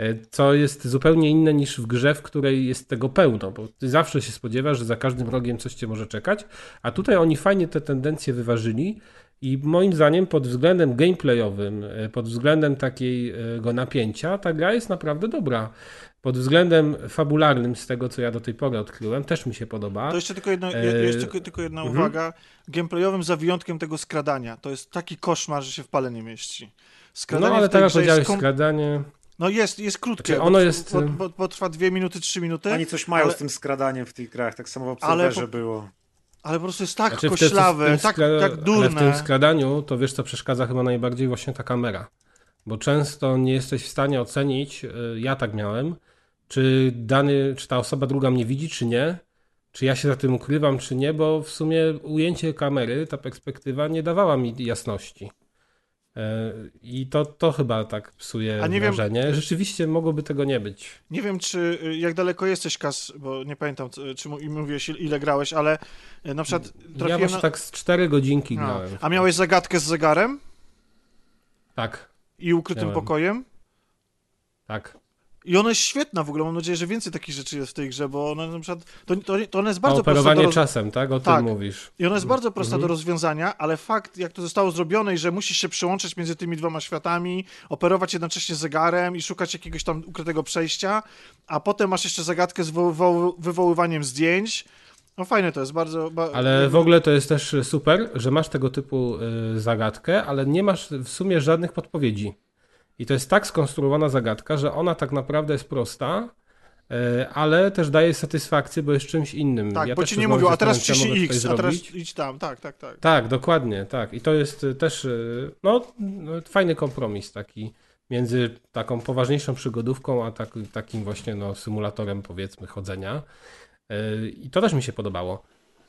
y, Co jest zupełnie inne niż w grze, w której jest tego pełno, bo ty zawsze się spodziewasz, że za każdym rogiem coś cię może czekać, a tutaj oni fajnie te tendencje wyważyli i moim zdaniem pod względem gameplayowym, y, pod względem takiego napięcia, ta gra jest naprawdę dobra. Pod względem fabularnym, z tego co ja do tej pory odkryłem, też mi się podoba. To jeszcze tylko, jedno, je- E, jeszcze tylko, jedna mhm. uwaga. Gameplayowym za wyjątkiem tego skradania. To jest taki koszmar, że się w pale nie mieści. No Skradanie ale w tej teraz powiedziałeś kom... skradanie. No jest, jest krótkie. Znaczy, ono bo, jest- Bo, bo, bo trwa dwie minuty, trzy minuty, Oni coś mają ale- z tym skradaniem w tych grach, tak samo w Ale Observerze po- było. Ale po prostu jest tak Znaczy, koślawe, tym tak, tak Ale w durne. tym skradaniu to wiesz co przeszkadza chyba najbardziej właśnie ta kamera. Bo często nie jesteś w stanie ocenić, y, ja tak miałem, czy dany, czy ta osoba druga mnie widzi, czy nie, czy ja się za tym ukrywam, czy nie, bo w sumie ujęcie kamery, ta perspektywa nie dawała mi jasności. E, I to, to chyba tak psuje A nie wiem- wrażenie. Rzeczywiście mogłoby tego nie być. Nie wiem, czy y, jak daleko jesteś, Kas, bo nie pamiętam, czy mówiłeś, il- ile grałeś, ale y, na przykład Ja trafiłem może na... tak z cztery godzinki A, grałem. a miałeś zagadkę z zegarem Tak, i ukrytym Miałem. pokojem? tak. I ona jest świetna w ogóle, mam nadzieję, że więcej takich rzeczy jest w tej grze, bo ona na przykład, to, to, to ona jest bardzo prosta do operowanie roz... czasem, tak? O Tak. tym mówisz. I ona jest bardzo prosta Mhm. do rozwiązania, ale fakt, jak to zostało zrobione i że musisz się przełączać między tymi dwoma światami, operować jednocześnie zegarem i szukać jakiegoś tam ukrytego przejścia, a potem masz jeszcze zagadkę z wywoł- wywoływaniem zdjęć. No fajne to jest, bardzo... Ba... Ale w ogóle to jest też super, że masz tego typu y, zagadkę, ale nie masz w sumie żadnych podpowiedzi. I to jest tak skonstruowana zagadka, że ona tak naprawdę jest prosta, y, ale też daje satysfakcję, bo jest czymś innym. Tak, Ja bo ci nie mówił, a teraz tutaj X, a teraz zrobić. idź tam, tak, tak, tak. Tak, dokładnie, tak. I to jest też y, no, y, fajny kompromis taki między taką poważniejszą przygodówką, a tak, takim właśnie no, symulatorem powiedzmy chodzenia. E, I to też mi się podobało.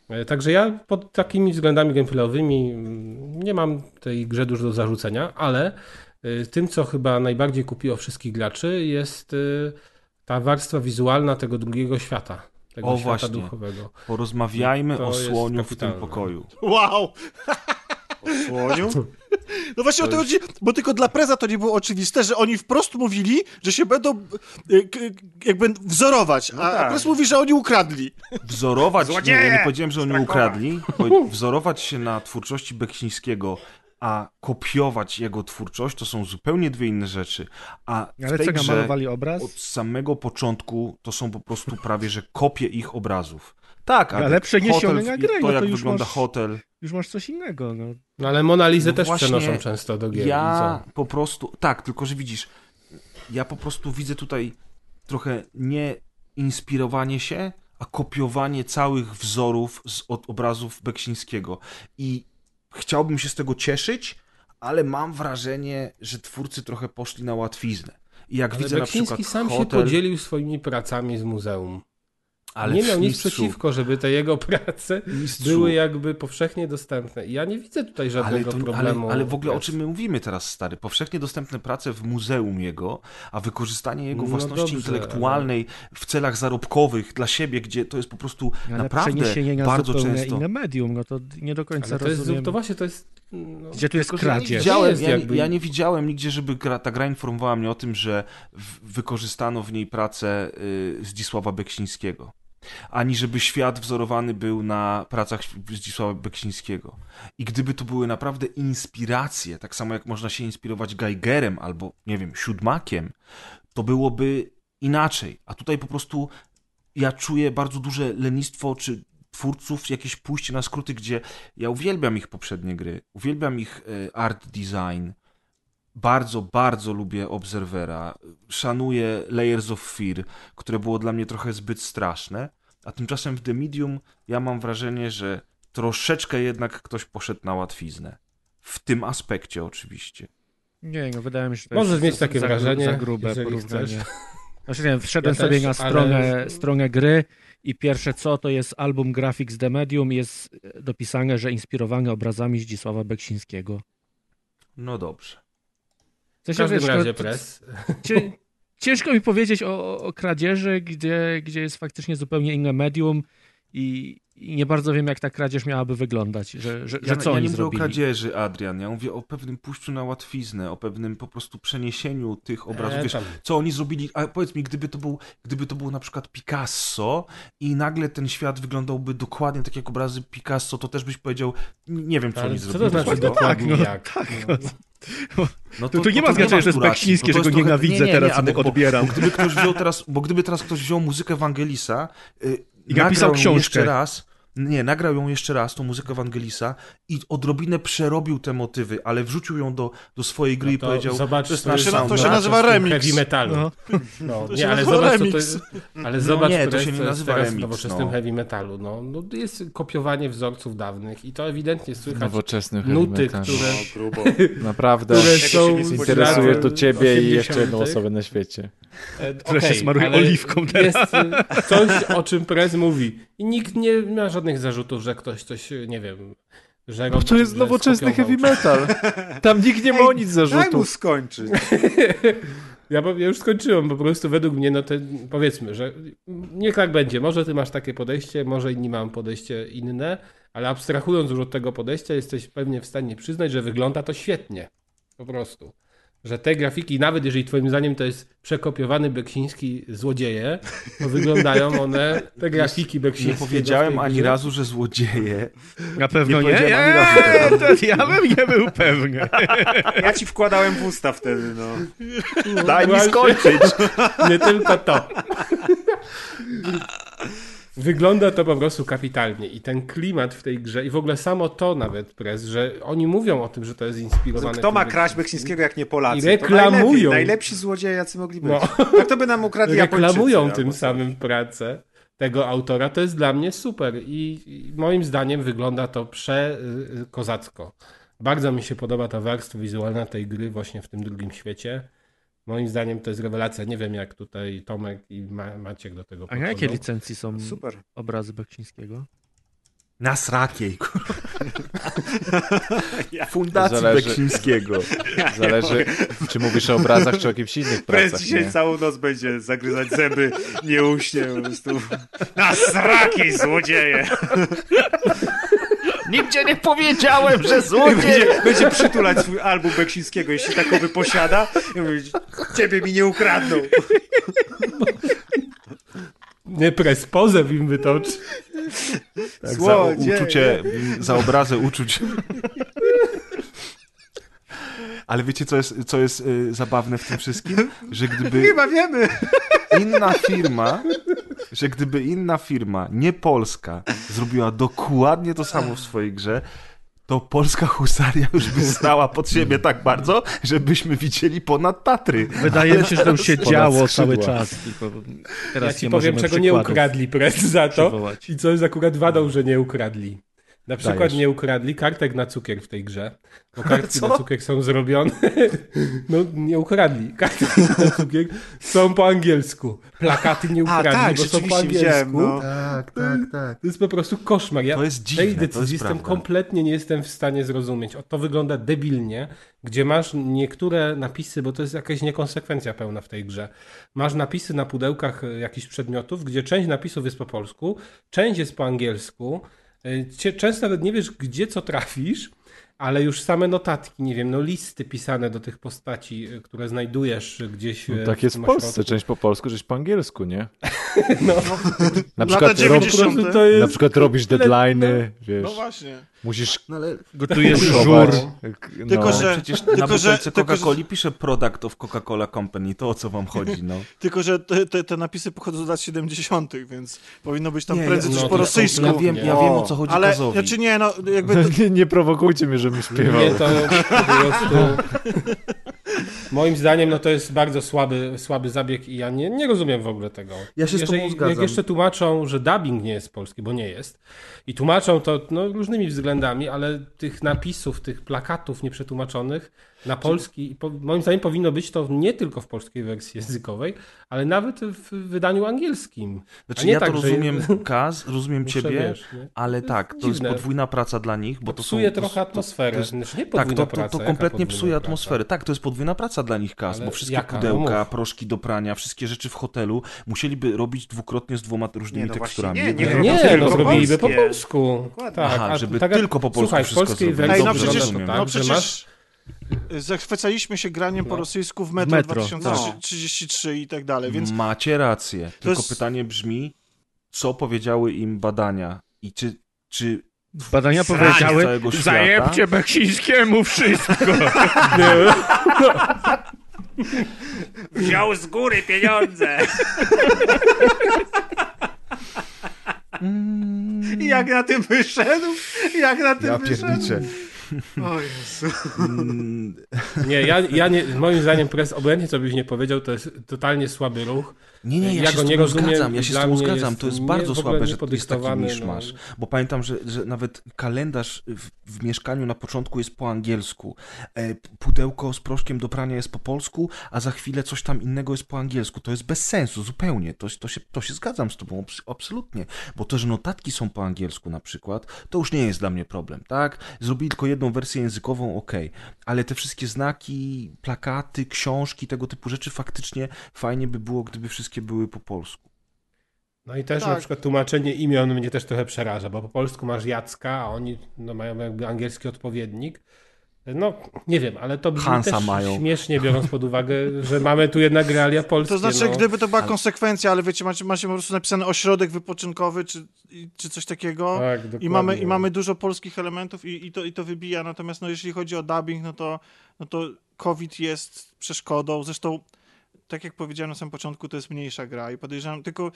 E, Także ja pod takimi względami gameplayowymi mm, nie mam tej grze dużo do zarzucenia, ale e, tym, co chyba najbardziej kupiło wszystkich graczy, jest e, ta warstwa wizualna tego drugiego świata. Tego O, świata właśnie. duchowego. Porozmawiajmy To o słoniu w tym pokoju. Wow! Słoniu? No właśnie o to chodzi, bo tylko dla Preza to nie było oczywiste, że oni wprost mówili, że się będą y, jakby wzorować, a, a tak. Prez mówi, że oni ukradli. Wzorować, nie, Złodzieje! ja nie powiedziałem, że oni ukradli, wzorować się na twórczości Beksińskiego, a kopiować jego twórczość to są zupełnie dwie inne rzeczy. A Ale co, grze namalowali obraz? od samego początku to są po prostu prawie, że kopie ich obrazów. Tak, ale, Ale przeniesione hotel, na grę, to no jak to wygląda masz- hotel. Już masz coś innego, no. No ale Monalizę No też przenoszą często do gier. i Ja po prostu, tak, tylko że widzisz, ja po prostu widzę tutaj trochę nie inspirowanie się, a kopiowanie całych wzorów z od obrazów Beksińskiego. I chciałbym się z tego cieszyć, ale mam wrażenie, że twórcy trochę poszli na łatwiznę. I jak Ale widzę na Beksiński przykład sam się hotel, podzielił swoimi pracami z muzeum. Ale nie miał nic mistrzu, przeciwko, żeby te jego prace mistrzu, były jakby powszechnie dostępne. I ja nie widzę tutaj ale, żadnego to, ale, problemu. ale w ogóle o Jest. czym my mówimy teraz, stary? Powszechnie dostępne prace w muzeum jego, a wykorzystanie jego No własności dobrze, intelektualnej w celach zarobkowych dla siebie, gdzie to jest po prostu Ale naprawdę bardzo często. inne medium, no to nie do końca Ale to, jest, rozumiem. to właśnie to jest. No, Gdzie tu jest że ja nie kradzież? widziałem, jest ja, jakby- ja nie widziałem nigdzie, żeby gra, ta gra informowała mnie o tym, że w, wykorzystano w niej pracę y, Zdzisława Beksińskiego. Ani żeby świat wzorowany był na pracach Zdzisława Beksińskiego. I gdyby to były naprawdę inspiracje, tak samo jak można się inspirować Geigerem albo, nie wiem, Siódmakiem, to byłoby inaczej. A tutaj po prostu ja czuję bardzo duże lenistwo, czy twórców, jakieś pójście na skróty, gdzie ja uwielbiam ich poprzednie gry, uwielbiam ich e, art design, bardzo, bardzo lubię Observera, szanuję Layers of Fear, które było dla mnie trochę zbyt straszne, a tymczasem w The Medium ja mam wrażenie, że troszeczkę jednak ktoś poszedł na łatwiznę. W tym aspekcie oczywiście. Nie, no wydaje mi się, że to Możesz jest mieć takie za, wrażenie, za grube porównanie. Znaczy nie, wszedłem Ja sobie też, na ale- stronę, stronę gry i pierwsze co, to jest album Graphics The Medium, jest dopisane, że inspirowany obrazami Zdzisława Beksińskiego. No dobrze. W każdym wiesz, razie to- pres. Cie, ciężko mi powiedzieć o, o kradzieży, gdzie, gdzie jest faktycznie zupełnie inne medium i, i nie bardzo wiem, jak ta kradzież miałaby wyglądać, że, że, Ja, że co ja oni nie mówię zrobili. o kradzieży, Adrian. Ja mówię o pewnym pójściu na łatwiznę, o pewnym po prostu przeniesieniu tych obrazów. E, Wiesz, tam. co oni zrobili, a powiedz mi, gdyby to, był, gdyby to było na przykład Picasso i nagle ten świat wyglądałby dokładnie tak jak obrazy Picasso, to też byś powiedział, nie wiem, co Ale oni co zrobili. to znaczy dokładnie no, jak? tak, No. No Tu- tu nie ma znaczenia, że jest bo to że go trochę- nienawidzę nie, nie, teraz, nie, bo- odbieram. Bo gdyby ktoś wziął teraz, bo gdyby teraz ktoś wziął muzykę Wangelisa, y, I napisał nagrał książkę. jeszcze raz, nie, nagrał ją jeszcze raz, tą muzykę Wangelisa i odrobinę przerobił te motywy, ale wrzucił ją do, do swojej gry i No to powiedział, zobacz, to jest to nasz się na- to się no. nazywa remix. Heavy metalu. No. No, To nie, się ale nazywa zobacz, co to remix. jest, ale No zobacz, nie, to się nie nazywa teraz w remix, nowoczesnym no. heavy metalu. No, no, to jest kopiowanie wzorców dawnych i to ewidentnie słychać Nowoczesny heavy nuty, metal. które, No, grubo. Naprawdę. które się są Interesuje to ciebie i jeszcze jedną 80.. osobę na świecie. E, Które się smaruje oliwką teraz. Jest coś, o czym Prez mówi. I nikt nie ma żadnych zarzutów, że ktoś coś, nie wiem, że... No rob- to jest nowoczesny heavy metal. Tam nikt nie ma o nic Daj mu zarzutów. skończyć. Ja, ja już skończyłem, po prostu według mnie, no to powiedzmy, że niech tak będzie. Może ty masz takie podejście, może inni mają podejście inne, ale abstrahując już od tego podejścia, jesteś pewnie w stanie przyznać, że wygląda to świetnie. Po prostu. Że te grafiki, nawet jeżeli twoim zdaniem to jest przekopiowany Beksiński złodzieje, to wyglądają one, te grafiki Nie Beksińskiego w powiedziałem ani grze. razu, że złodzieje. Na pewno Nie nie. ani nie, razu to ja bym nie był pewny. Ja ci wkładałem w usta wtedy, no. Daj mi skończyć. Nie tylko to. Wygląda to po prostu kapitalnie i ten klimat w tej grze i w ogóle samo to nawet prez, że oni mówią o tym, że to jest inspirowane. Kto ma kraść. Beksińskiego jak nie Polacy? I reklamują. najlepsi złodzieje jacy mogli być. No. Jak to by nam ukradli Reklamują tym samym pracę tego autora, to jest dla mnie super i, i moim zdaniem wygląda to przekozacko. Bardzo mi się podoba ta warstwa wizualna tej gry właśnie w tym drugim świecie. Moim zdaniem to jest rewelacja. Nie wiem, jak tutaj Tomek i Ma Maciek do tego A podchodzą. na jakiej licencji są Super. obrazy Beksińskiego? Na srakiej. Fundacji Zależy- Beksińskiego. Zależy, czy mówisz o obrazach, czy o jakimś innych pracach. dzisiaj Nie? całą noc będzie zagryzać zęby, nie uśnie po prostu. Na sraki, złodzieje! Nigdzie nie powiedziałem, że Będzie, będzie przytulać swój album Beksińskiego, jeśli takowy posiada. I mówić, ciebie mi nie ukradną. Nie, pres pozew im wytoczy. Tak, za Złodzieje. uczucie, za obrazę uczuć. Ale wiecie, co jest, co jest y, zabawne w tym wszystkim? Że gdyby Chyba wiemy. inna firma, że gdyby inna firma, nie polska, zrobiła dokładnie to samo w swojej grze, to polska husaria już by stała pod siebie tak bardzo, żebyśmy widzieli ponad Tatry. Wydaje mi się, że to już się działo skrzydła. cały czas, teraz Ja ci nie powiem, czego nie ukradli pres za to. przywołać. I co jest akurat wadą, że nie ukradli. Na przykład Dajesz. nie ukradli kartek na cukier w tej grze. Bo kartki Co? na cukier są zrobione. No nie ukradli. Kartki na cukier są po angielsku. Plakaty nie A ukradli, tak, bo są po angielsku. widziałem, no. Tak, tak, tak. To jest po prostu koszmar. Ja To jest dziwne, tej to decyzji jest jestem kompletnie nie jestem w stanie zrozumieć. O, to wygląda debilnie, gdzie masz niektóre napisy, bo to jest jakaś niekonsekwencja pełna w tej grze. Masz napisy na pudełkach jakichś przedmiotów, gdzie część napisów jest po polsku, część jest po angielsku. E, Często nawet nie wiesz, gdzie co trafisz, ale już same notatki, nie wiem, no listy pisane do tych postaci, e, które znajdujesz gdzieś. No, e, tak jest w Polsce, ośrodku. część po polsku, część po angielsku, nie? No, Na przykład, rob, 90. po prostu to jest... na przykład robisz deadline'y, wiesz, No właśnie. Musisz No ale Gotujesz żur. No. Tylko, że- przecież tylko, na butelce że- Coca-Coli pisze product of Coca-Cola Company. To o co wam chodzi, no. Tylko, że te, te, te napisy pochodzą z lat 70., więc powinno być tam Nie, prędzej ja- coś no, po rosyjsku. Ja wiem, ja wiem o co chodzi Ale, Kazowi. znaczy nie, no jakby to, nie, nie prowokujcie mnie, żebym śpiewał. Nie, to po prostu... Moim zdaniem no to jest bardzo słaby, słaby zabieg i ja nie, nie rozumiem w ogóle tego. Ja się z Jeżeli, tobą zgadzam. Jak jeszcze tłumaczą, że dubbing nie jest polski, bo nie jest, i tłumaczą to no, różnymi względami, ale tych napisów, tych plakatów nieprzetłumaczonych na polski, po, moim zdaniem powinno być to nie tylko w polskiej wersji językowej, ale nawet w wydaniu angielskim. Znaczy A nie ja tak, to że- rozumiem, Kaz, rozumiem Muszę, ciebie, wiesz, nie? ale To tak, to jest podwójna praca dla nich, bo to są... Psuje to- trochę to- atmosferę. to jest- Znaczy, nie Tak, podwójna to, to, praca, to jaka kompletnie podwójna psuje praca? atmosferę. Tak, to jest podwójna praca dla nich, Kaz, Ale bo wszystkie jaka? No pudełka, mów. proszki do prania, wszystkie rzeczy w hotelu musieliby robić dwukrotnie z dwoma różnymi Nie, no teksturami. nie, nie, jest Nie, tylko no zrobiliby po polsku. Tak, Aha, żeby tak, tylko po polsku Słuchaj, wszystko polskiej zrobić. no Dobrze, przecież, tak, no że przecież masz zachwycaliśmy się graniem po No. rosyjsku w Metro, Metro, 2033 i tak dalej, więc Macie rację. Tylko jest- pytanie brzmi, co powiedziały im badania i czy, czy Badania Srać powiedziały, zajebcie Beksińskiemu wszystko. Wziął z góry pieniądze. I jak na tym wyszedł? Jak na tym ja wyszedł? pierniczę. O Jezu. Nie, ja, ja nie, moim zdaniem pres, obojętnie co byś nie powiedział, to jest totalnie słaby ruch. Nie, nie, ja, Ja się go z nie rozumiem zgadzam, ja się z tobą zgadzam, to jest bardzo słabe, że jest taki misz no. masz. Bo pamiętam, że, że nawet kalendarz w, w mieszkaniu na początku jest po angielsku. E, pudełko z proszkiem do prania jest po polsku, a za chwilę coś tam innego jest po angielsku. To jest bez sensu, zupełnie. To, to, się, to się zgadzam z tobą, abs- absolutnie. Bo to, że notatki są po angielsku na przykład, to już nie jest dla mnie problem, tak? Zrobili tylko jedną wersję językową, ok. Ale te wszystkie znaki, plakaty, książki, tego typu rzeczy, faktycznie fajnie by było, gdyby wszystkie były po polsku. No i też Tak. na przykład tłumaczenie imion mnie też trochę przeraża, bo po polsku masz Jacka, a oni no, mają jakby angielski odpowiednik. No, nie wiem, ale to brzmi Hansa też mają. śmiesznie, biorąc pod uwagę, że mamy tu jednak realia polskie. to znaczy, no. gdyby to była ale- konsekwencja, ale wiecie, macie, macie po prostu napisane ośrodek wypoczynkowy czy, czy coś takiego Tak, i, mamy, i mamy dużo polskich elementów i, i, to, i to wybija, natomiast no, jeśli chodzi o dubbing, no to, no to COVID jest przeszkodą, zresztą tak jak powiedziałem na samym początku, to jest mniejsza gra i podejrzewam, tylko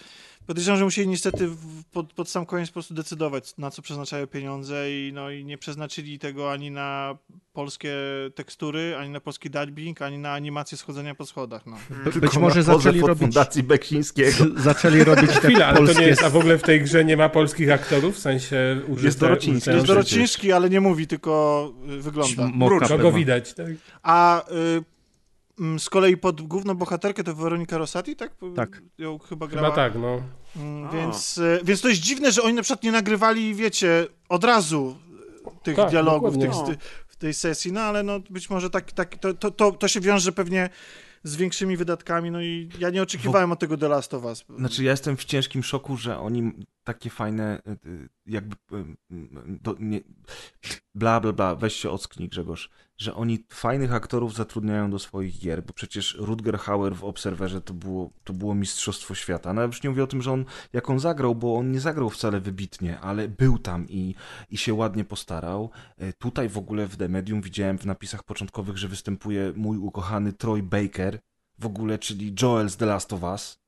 podejrzewam, że musieli niestety w, pod, pod sam koniec po prostu decydować, na co przeznaczają pieniądze i, no, i nie przeznaczyli tego ani na polskie tekstury, ani na polski dubbing, ani na animację schodzenia po schodach. No. By, Tylko być może zaczęli robić, Fundacji Beksińskiego. zaczęli robić te Chwila, ale to polskie... nie jest, a w ogóle w tej grze nie ma polskich aktorów, w sensie użyte, Jest Dorociński. użyte- Jest. Dorociński, ale nie mówi, tylko y, wygląda. Kogo pewno. widać, tak? A y, mm, z kolei pod główną bohaterkę to Weronika Rosati, tak? Tak. Ją chyba grała. Chyba tak, no. Mm, A. Więc, e, więc to jest dziwne, że oni na przykład nie nagrywali, wiecie, od razu tych Tak, dialogów tych, ty, w tej sesji, no ale no być może tak, tak to, to, to, to się wiąże pewnie z większymi wydatkami, no i ja nie oczekiwałem od tego The Last of Us. Znaczy ja jestem w ciężkim szoku, że oni takie fajne y, y, jakby do, nie, bla bla bla, weź się ocknij Grzegorz, że oni fajnych aktorów zatrudniają do swoich gier, bo przecież Rutger Hauer w Obserwerze to było, to było mistrzostwo świata. Nawet już nie mówię o tym, że on, jak on zagrał, bo on nie zagrał wcale wybitnie, ale był tam i, i się ładnie postarał. Tutaj w ogóle w The Medium widziałem w napisach początkowych, że występuje mój ukochany Troy Baker, w ogóle, czyli Joel z The Last of Us.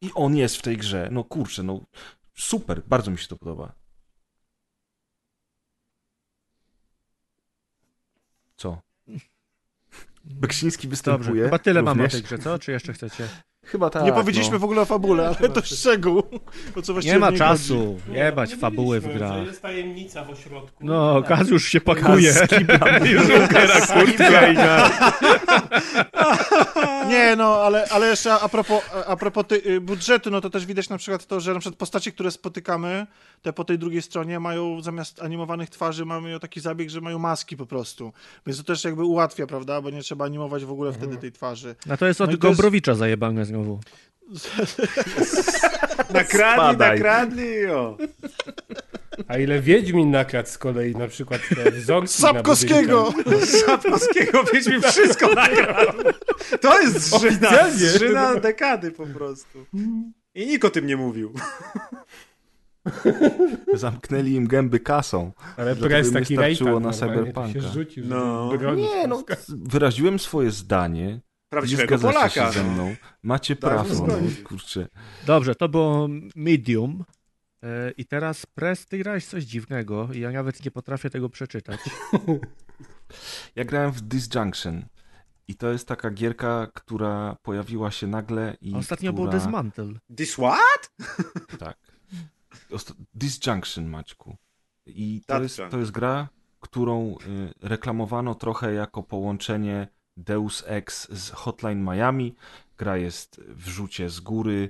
I on jest w tej grze. No kurczę, no super, bardzo mi się to podoba. Co? Beksiński Dobrze, występuje. chyba tyle mamy o również. tej grze, co? Czy jeszcze chcecie? Chyba tak. nie powiedzieliśmy no. w ogóle o fabule, ale to szczegół. O co właściwie Nie ma czasu, Nie, jebać nie fabuły w grach. że Jest tajemnica w ośrodku. No, Tak. Kaz już się pakuje. Z kiblami. Już ubiera kurtkę i. Nie, no, ale, ale jeszcze a propos, a propos ty, y, budżetu, no to też widać na przykład to, że na przykład postacie, które spotykamy, te po tej drugiej stronie mają zamiast animowanych twarzy, mamy taki zabieg, że mają maski po prostu. Więc to też jakby ułatwia, prawda, bo nie trzeba animować w ogóle wtedy tej twarzy. No to jest od No to jest- Gombrowicza zajebane znowu. Nakradli, Spadaj. nakradli, o. A ile Wiedźmin nakradł z kolei na przykład te wzorki Sapkowskiego! Sapkowskiego Wiedźmin wszystko nakradł. To jest zżyna, zżyna dekady po prostu. I nikt o tym nie mówił. Zamknęli im gęby kasą. Ale im taki wystarczyło rejtan na Cyberpunka. się rzucił, żeby No. Nie, no, wyraziłem swoje zdanie. Prawdziwego Polaka. się ze no. mną. Macie Tak, prawo, no, zgodzić. kurczę. Dobrze, to było Medium. E, I teraz Press, ty grałeś coś dziwnego i ja nawet nie potrafię tego przeczytać. Ja grałem w Disjunction. I to jest taka gierka, która pojawiła się nagle i A ostatnio która... był Dismantle. This what? Tak. Osta- Disjunction, Maćku. I to That jest, to jest gra, którą y, reklamowano trochę jako połączenie Deus Ex z Hotline Miami. Gra jest w rzucie z góry,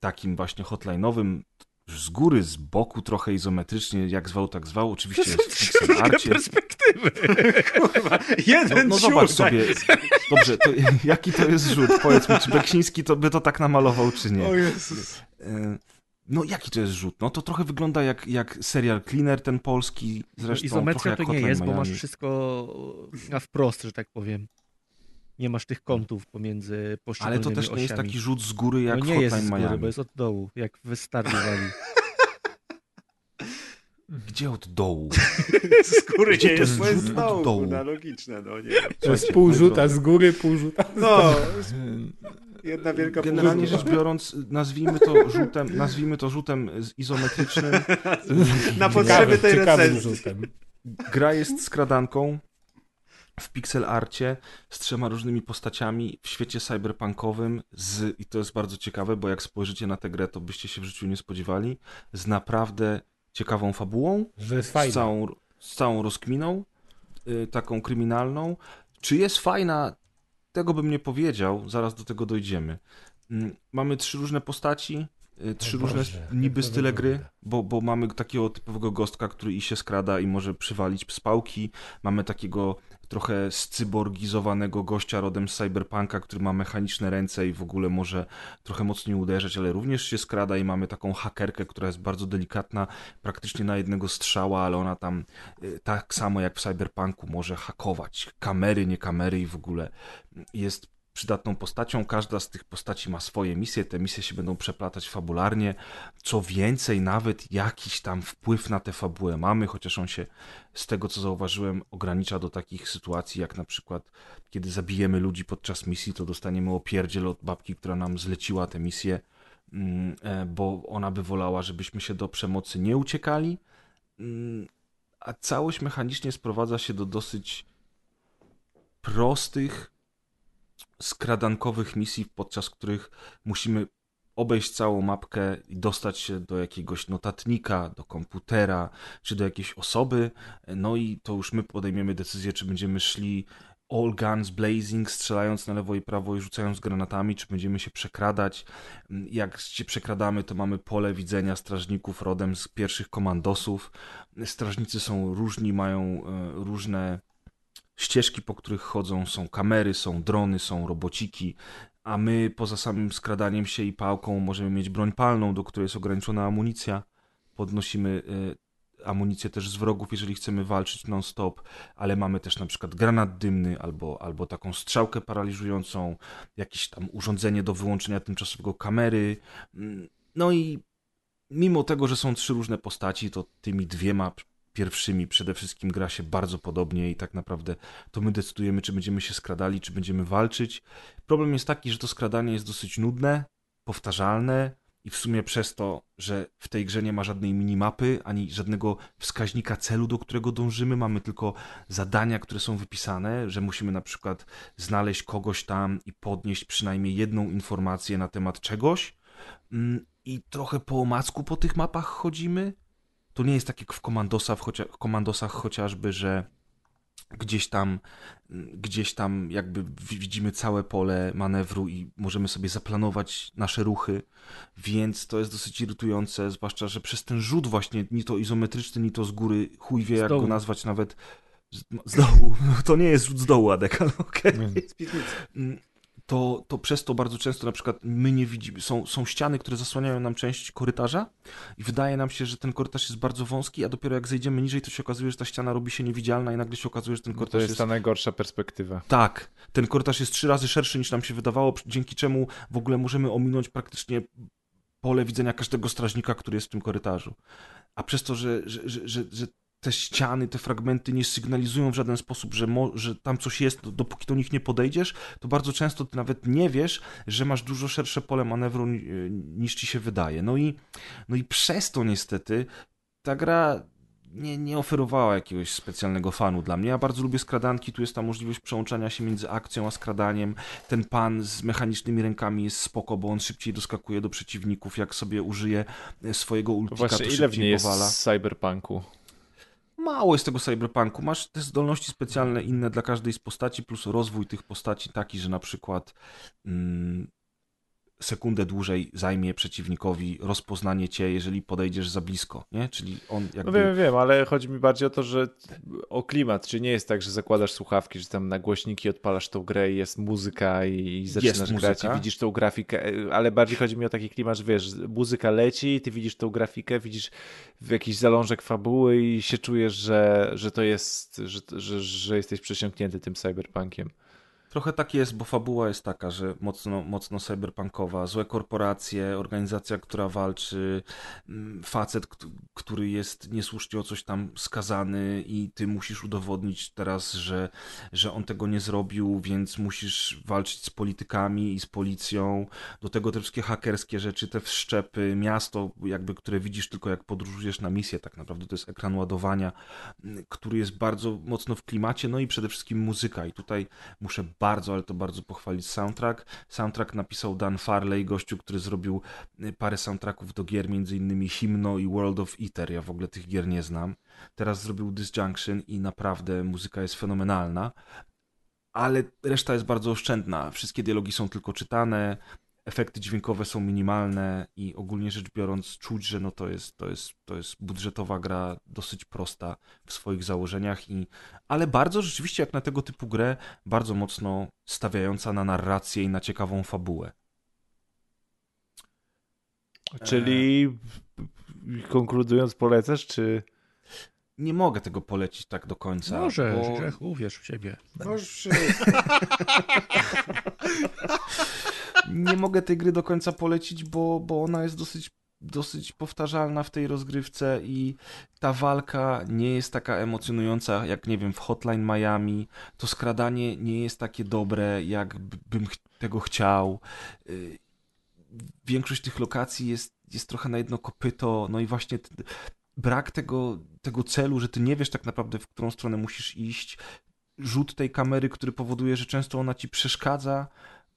takim właśnie hotline'owym, z góry, z boku, trochę izometrycznie, jak zwał, tak zwał. Oczywiście jest w pixel arcie. perspektywy. Kurwa, No, jeden no ciul, zobacz sobie. Dobrze, to jaki to jest rzut? Powiedz mi, czy Beksiński to by to tak namalował, czy nie? O Jezus. E, No jaki to jest rzut? No to trochę wygląda jak, jak serial Cleaner ten polski, zresztą trochę Izometria jak to nie Hotline jest, bo Miami. masz wszystko na wprost, że tak powiem. Nie masz tych kątów pomiędzy Ale poszczególnymi to też nie jest taki rzut z góry jak no nie jest Hotline z góry, Miami. bo jest od dołu, jak w Gdzie od dołu? Z góry Gdzie nie to jest, jest bo jest rzut z od dołu. dołu? kurwa, logiczne, no nie. To jest pół rzuta z góry, pół rzuta. No, jedna wielka Generalnie rzecz biorąc, nazwijmy to rzutem, nazwijmy to rzutem z- izometrycznym. Na potrzeby tej recenzji. rzutem. Gra jest skradanką w pixel arcie z trzema różnymi postaciami w świecie cyberpunkowym z, i to jest bardzo ciekawe, bo jak spojrzycie na tę grę, to byście się w życiu nie spodziewali, z naprawdę ciekawą fabułą, z całą, z całą rozkminą, y, taką kryminalną. Czy jest fajna? Tego bym nie powiedział, zaraz do tego dojdziemy. Mm, Mamy trzy różne postaci, y, trzy O różne niby style gry, bo, bo mamy takiego typowego gostka, który i się skrada i może przywalić z pałki. Mamy takiego trochę scyborgizowanego gościa rodem z cyberpunka, który ma mechaniczne ręce i w ogóle może trochę mocniej uderzać, ale również się skrada i mamy taką hakerkę, która jest bardzo delikatna, praktycznie na jednego strzała, ale ona tam y, tak samo jak w cyberpunku może hakować. Kamery, nie kamery i w ogóle jest przydatną postacią. Każda z tych postaci ma swoje misje, te misje się będą przeplatać fabularnie. Co więcej, nawet jakiś tam wpływ na tę fabułę mamy, chociaż on się z tego co zauważyłem ogranicza do takich sytuacji, jak na przykład kiedy zabijemy ludzi podczas misji, to dostaniemy opierdziel od babki, która nam zleciła tę misję, mm, e, bo ona by wolała, żebyśmy się do przemocy nie uciekali. Mm, A całość mechanicznie sprowadza się do dosyć prostych, skradankowych misji, podczas których musimy obejść całą mapkę i dostać się do jakiegoś notatnika, do komputera, czy do jakiejś osoby. No i to już my podejmiemy decyzję, czy będziemy szli all guns blazing, strzelając na lewo i prawo i rzucając granatami, czy będziemy się przekradać. Jak się przekradamy, to mamy pole widzenia strażników rodem z pierwszych komandosów. Strażnicy są różni, mają e, różne ścieżki, po których chodzą, są kamery, są drony, są robociki, a my poza samym skradaniem się i pałką możemy mieć broń palną, do której jest ograniczona amunicja. Podnosimy y, amunicję też z wrogów, jeżeli chcemy walczyć non-stop, ale mamy też na przykład granat dymny albo, albo taką strzałkę paraliżującą, jakieś tam urządzenie do wyłączenia tymczasowego kamery. Mm, no i mimo tego, że są trzy różne postaci, to tymi dwiema pierwszymi. Przede wszystkim gra się bardzo podobnie i tak naprawdę to my decydujemy, czy będziemy się skradali, czy będziemy walczyć. Problem jest taki, że to skradanie jest dosyć nudne, powtarzalne i w sumie przez to, że w tej grze nie ma żadnej minimapy, ani żadnego wskaźnika celu, do którego dążymy, mamy tylko zadania, które są wypisane, że musimy na przykład znaleźć kogoś tam i podnieść przynajmniej jedną informację na temat czegoś. Mm, i trochę po omacku po tych mapach chodzimy, to nie jest tak jak w komandosach, chocia, komandosach chociażby, że gdzieś tam, gdzieś tam jakby widzimy całe pole manewru i możemy sobie zaplanować nasze ruchy, więc to jest dosyć irytujące, zwłaszcza, że przez ten rzut właśnie, ni to izometryczny, ni to z góry, chuj wie jak go nazwać nawet z, z dołu, no, to nie jest rzut z dołu, Adek, ale okej. Okay to, to przez to bardzo często na przykład my nie widzimy, są, są ściany, które zasłaniają nam część korytarza i wydaje nam się, że ten korytarz jest bardzo wąski, a dopiero jak zejdziemy niżej, to się okazuje, że ta ściana robi się niewidzialna i nagle się okazuje, że ten korytarz no to jest... jest ta najgorsza perspektywa. Tak, ten korytarz jest trzy razy szerszy niż nam się wydawało, dzięki czemu w ogóle możemy ominąć praktycznie pole widzenia każdego strażnika, który jest w tym korytarzu. A przez to, że, że, że, że te ściany, te fragmenty nie sygnalizują w żaden sposób, że, że tam coś jest, dopóki do nich nie podejdziesz, to bardzo często ty nawet nie wiesz, że masz dużo szersze pole manewru niż ci się wydaje. No i, no i przez to niestety ta gra nie, nie oferowała jakiegoś specjalnego fanu dla mnie. Ja bardzo lubię skradanki, tu jest ta możliwość przełączania się między akcją a skradaniem. Ten pan z mechanicznymi rękami jest spoko, bo on szybciej doskakuje do przeciwników, jak sobie użyje swojego ultika, Właśnie, to ile w niej jest powala. z cyberpunku? Mało jest tego cyberpunku. Masz te zdolności specjalne inne dla każdej z postaci, plus rozwój tych postaci taki, że na przykład mm, sekundę dłużej zajmie przeciwnikowi rozpoznanie cię, jeżeli podejdziesz za blisko, nie? Czyli on jakby... No wiem, wiem, ale chodzi mi bardziej o to, że o klimat, czy nie jest tak, że zakładasz słuchawki, że tam na głośniki odpalasz tą grę i jest muzyka i zaczynasz jest grać muzyka. i widzisz tą grafikę, ale bardziej chodzi mi o taki klimat, że wiesz, muzyka leci, ty widzisz tą grafikę, widzisz jakiś zalążek fabuły i się czujesz, że, że to jest, że, że, że jesteś przesiąknięty tym cyberpunkiem. Trochę tak jest, bo fabuła jest taka, że mocno, mocno cyberpunkowa, złe korporacje, organizacja, która walczy, mm, facet, który jest niesłusznie o coś tam skazany i ty musisz udowodnić teraz, że, że on tego nie zrobił, więc musisz walczyć z politykami i z policją. Do tego te wszystkie hakerskie rzeczy, te wszczepy, miasto, jakby, które widzisz tylko jak podróżujesz na misję, tak naprawdę to jest ekran ładowania, mm, który jest bardzo mocno w klimacie, no i przede wszystkim muzyka. I tutaj muszę bardzo, ale to bardzo pochwalić soundtrack. Soundtrack napisał Dan Farley, gościu, który zrobił y, parę soundtracków do gier, innymi Hymno i World of Eater. Ja w ogóle tych gier nie znam. Teraz zrobił Disjunction i naprawdę muzyka jest fenomenalna ale reszta jest bardzo oszczędna. Wszystkie dialogi są tylko czytane, efekty dźwiękowe są minimalne i ogólnie rzecz biorąc czuć, że no to jest, to jest, to jest budżetowa gra dosyć prosta w swoich założeniach, i, ale bardzo rzeczywiście jak na tego typu grę, bardzo mocno stawiająca na narrację i na ciekawą fabułę. Czyli konkludując polecasz, czy... Nie mogę tego polecić tak do końca. Może, bo... Grzechu, uwierz w siebie. Możesz nie mogę tej gry do końca polecić, bo, bo ona jest dosyć dosyć powtarzalna w tej rozgrywce i ta walka nie jest taka emocjonująca jak, nie wiem, w Hotline Miami. To skradanie nie jest takie dobre, jak bym tego chciał. Y, większość tych lokacji jest, jest trochę na jedno kopyto, no i właśnie brak tego, tego celu, że ty nie wiesz tak naprawdę, w którą stronę musisz iść. Rzut tej kamery, który powoduje, że często ona ci przeszkadza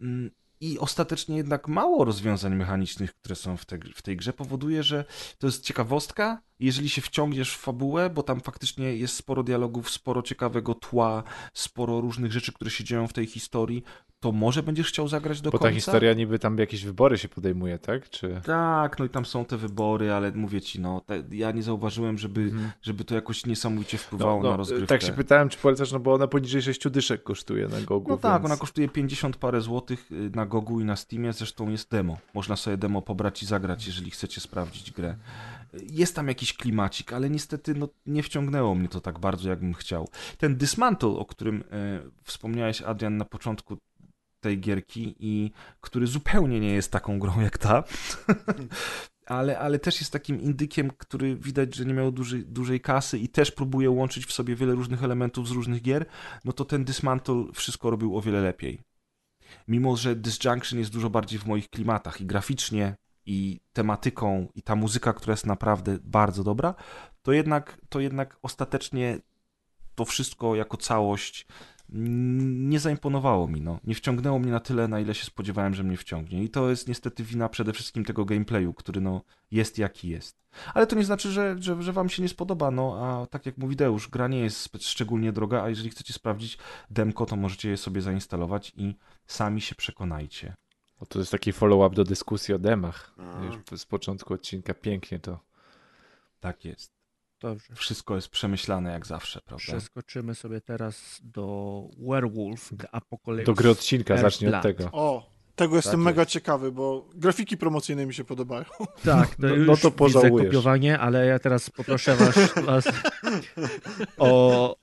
mm, i ostatecznie jednak mało rozwiązań mechanicznych, które są w, te, w tej grze, powoduje, że to jest ciekawostka, jeżeli się wciągniesz w fabułę, bo tam faktycznie jest sporo dialogów, sporo ciekawego tła, sporo różnych rzeczy, które się dzieją w tej historii, to może będziesz chciał zagrać do Bo końca. ta historia niby tam jakieś wybory się podejmuje, tak? Czy... Tak, no i tam są te wybory, ale mówię ci, no, te, ja nie zauważyłem, żeby, Mhm. żeby to jakoś niesamowicie wpływało na rozgrywkę. tak się pytałem, czy polecasz, no bo ona poniżej 6 dyszek kosztuje na Gogu. No tak, więc... ona kosztuje 50 parę złotych y, na Gogu i na Steamie, zresztą jest demo. Można sobie demo pobrać i zagrać, jeżeli chcecie sprawdzić grę. Jest tam jakiś klimacik, ale niestety no, nie wciągnęło mnie to tak bardzo, jakbym chciał. Ten Dismantle, o którym e, wspomniałeś, Adrian, na początku tej gierki i który zupełnie nie jest taką grą jak ta, ale, ale też jest takim indykiem, który widać, że nie miał dużej, dużej kasy i też próbuje łączyć w sobie wiele różnych elementów z różnych gier, no to ten Dismantle wszystko robił o wiele lepiej. Mimo, że Disjunction jest dużo bardziej w moich klimatach i graficznie, i tematyką, i ta muzyka, która jest naprawdę bardzo dobra, to jednak, to jednak ostatecznie to wszystko jako całość nie zaimponowało mi, no. Nie wciągnęło mnie na tyle, na ile się spodziewałem, że mnie wciągnie. I to jest niestety wina przede wszystkim tego gameplayu, który no jest jaki jest. Ale to nie znaczy, że, że, że wam się nie spodoba, no a tak jak mówi Deusz, gra nie jest szczególnie droga, a jeżeli chcecie sprawdzić demko, to możecie je sobie zainstalować i sami się przekonajcie. Bo to jest taki follow-up do dyskusji o demach. A. Już z początku odcinka pięknie to. Tak jest. Dobrze. Wszystko jest przemyślane jak zawsze, prawda? Przeskoczymy sobie teraz do Werewolf Apocalypse. Do gry odcinka, Earth zacznij od tego. O, tego jestem Tak mega ciekawy, bo grafiki promocyjne mi się podobają. Tak, no, No- już no to pożałujesz. kopiowanie, ale ja teraz poproszę was, was o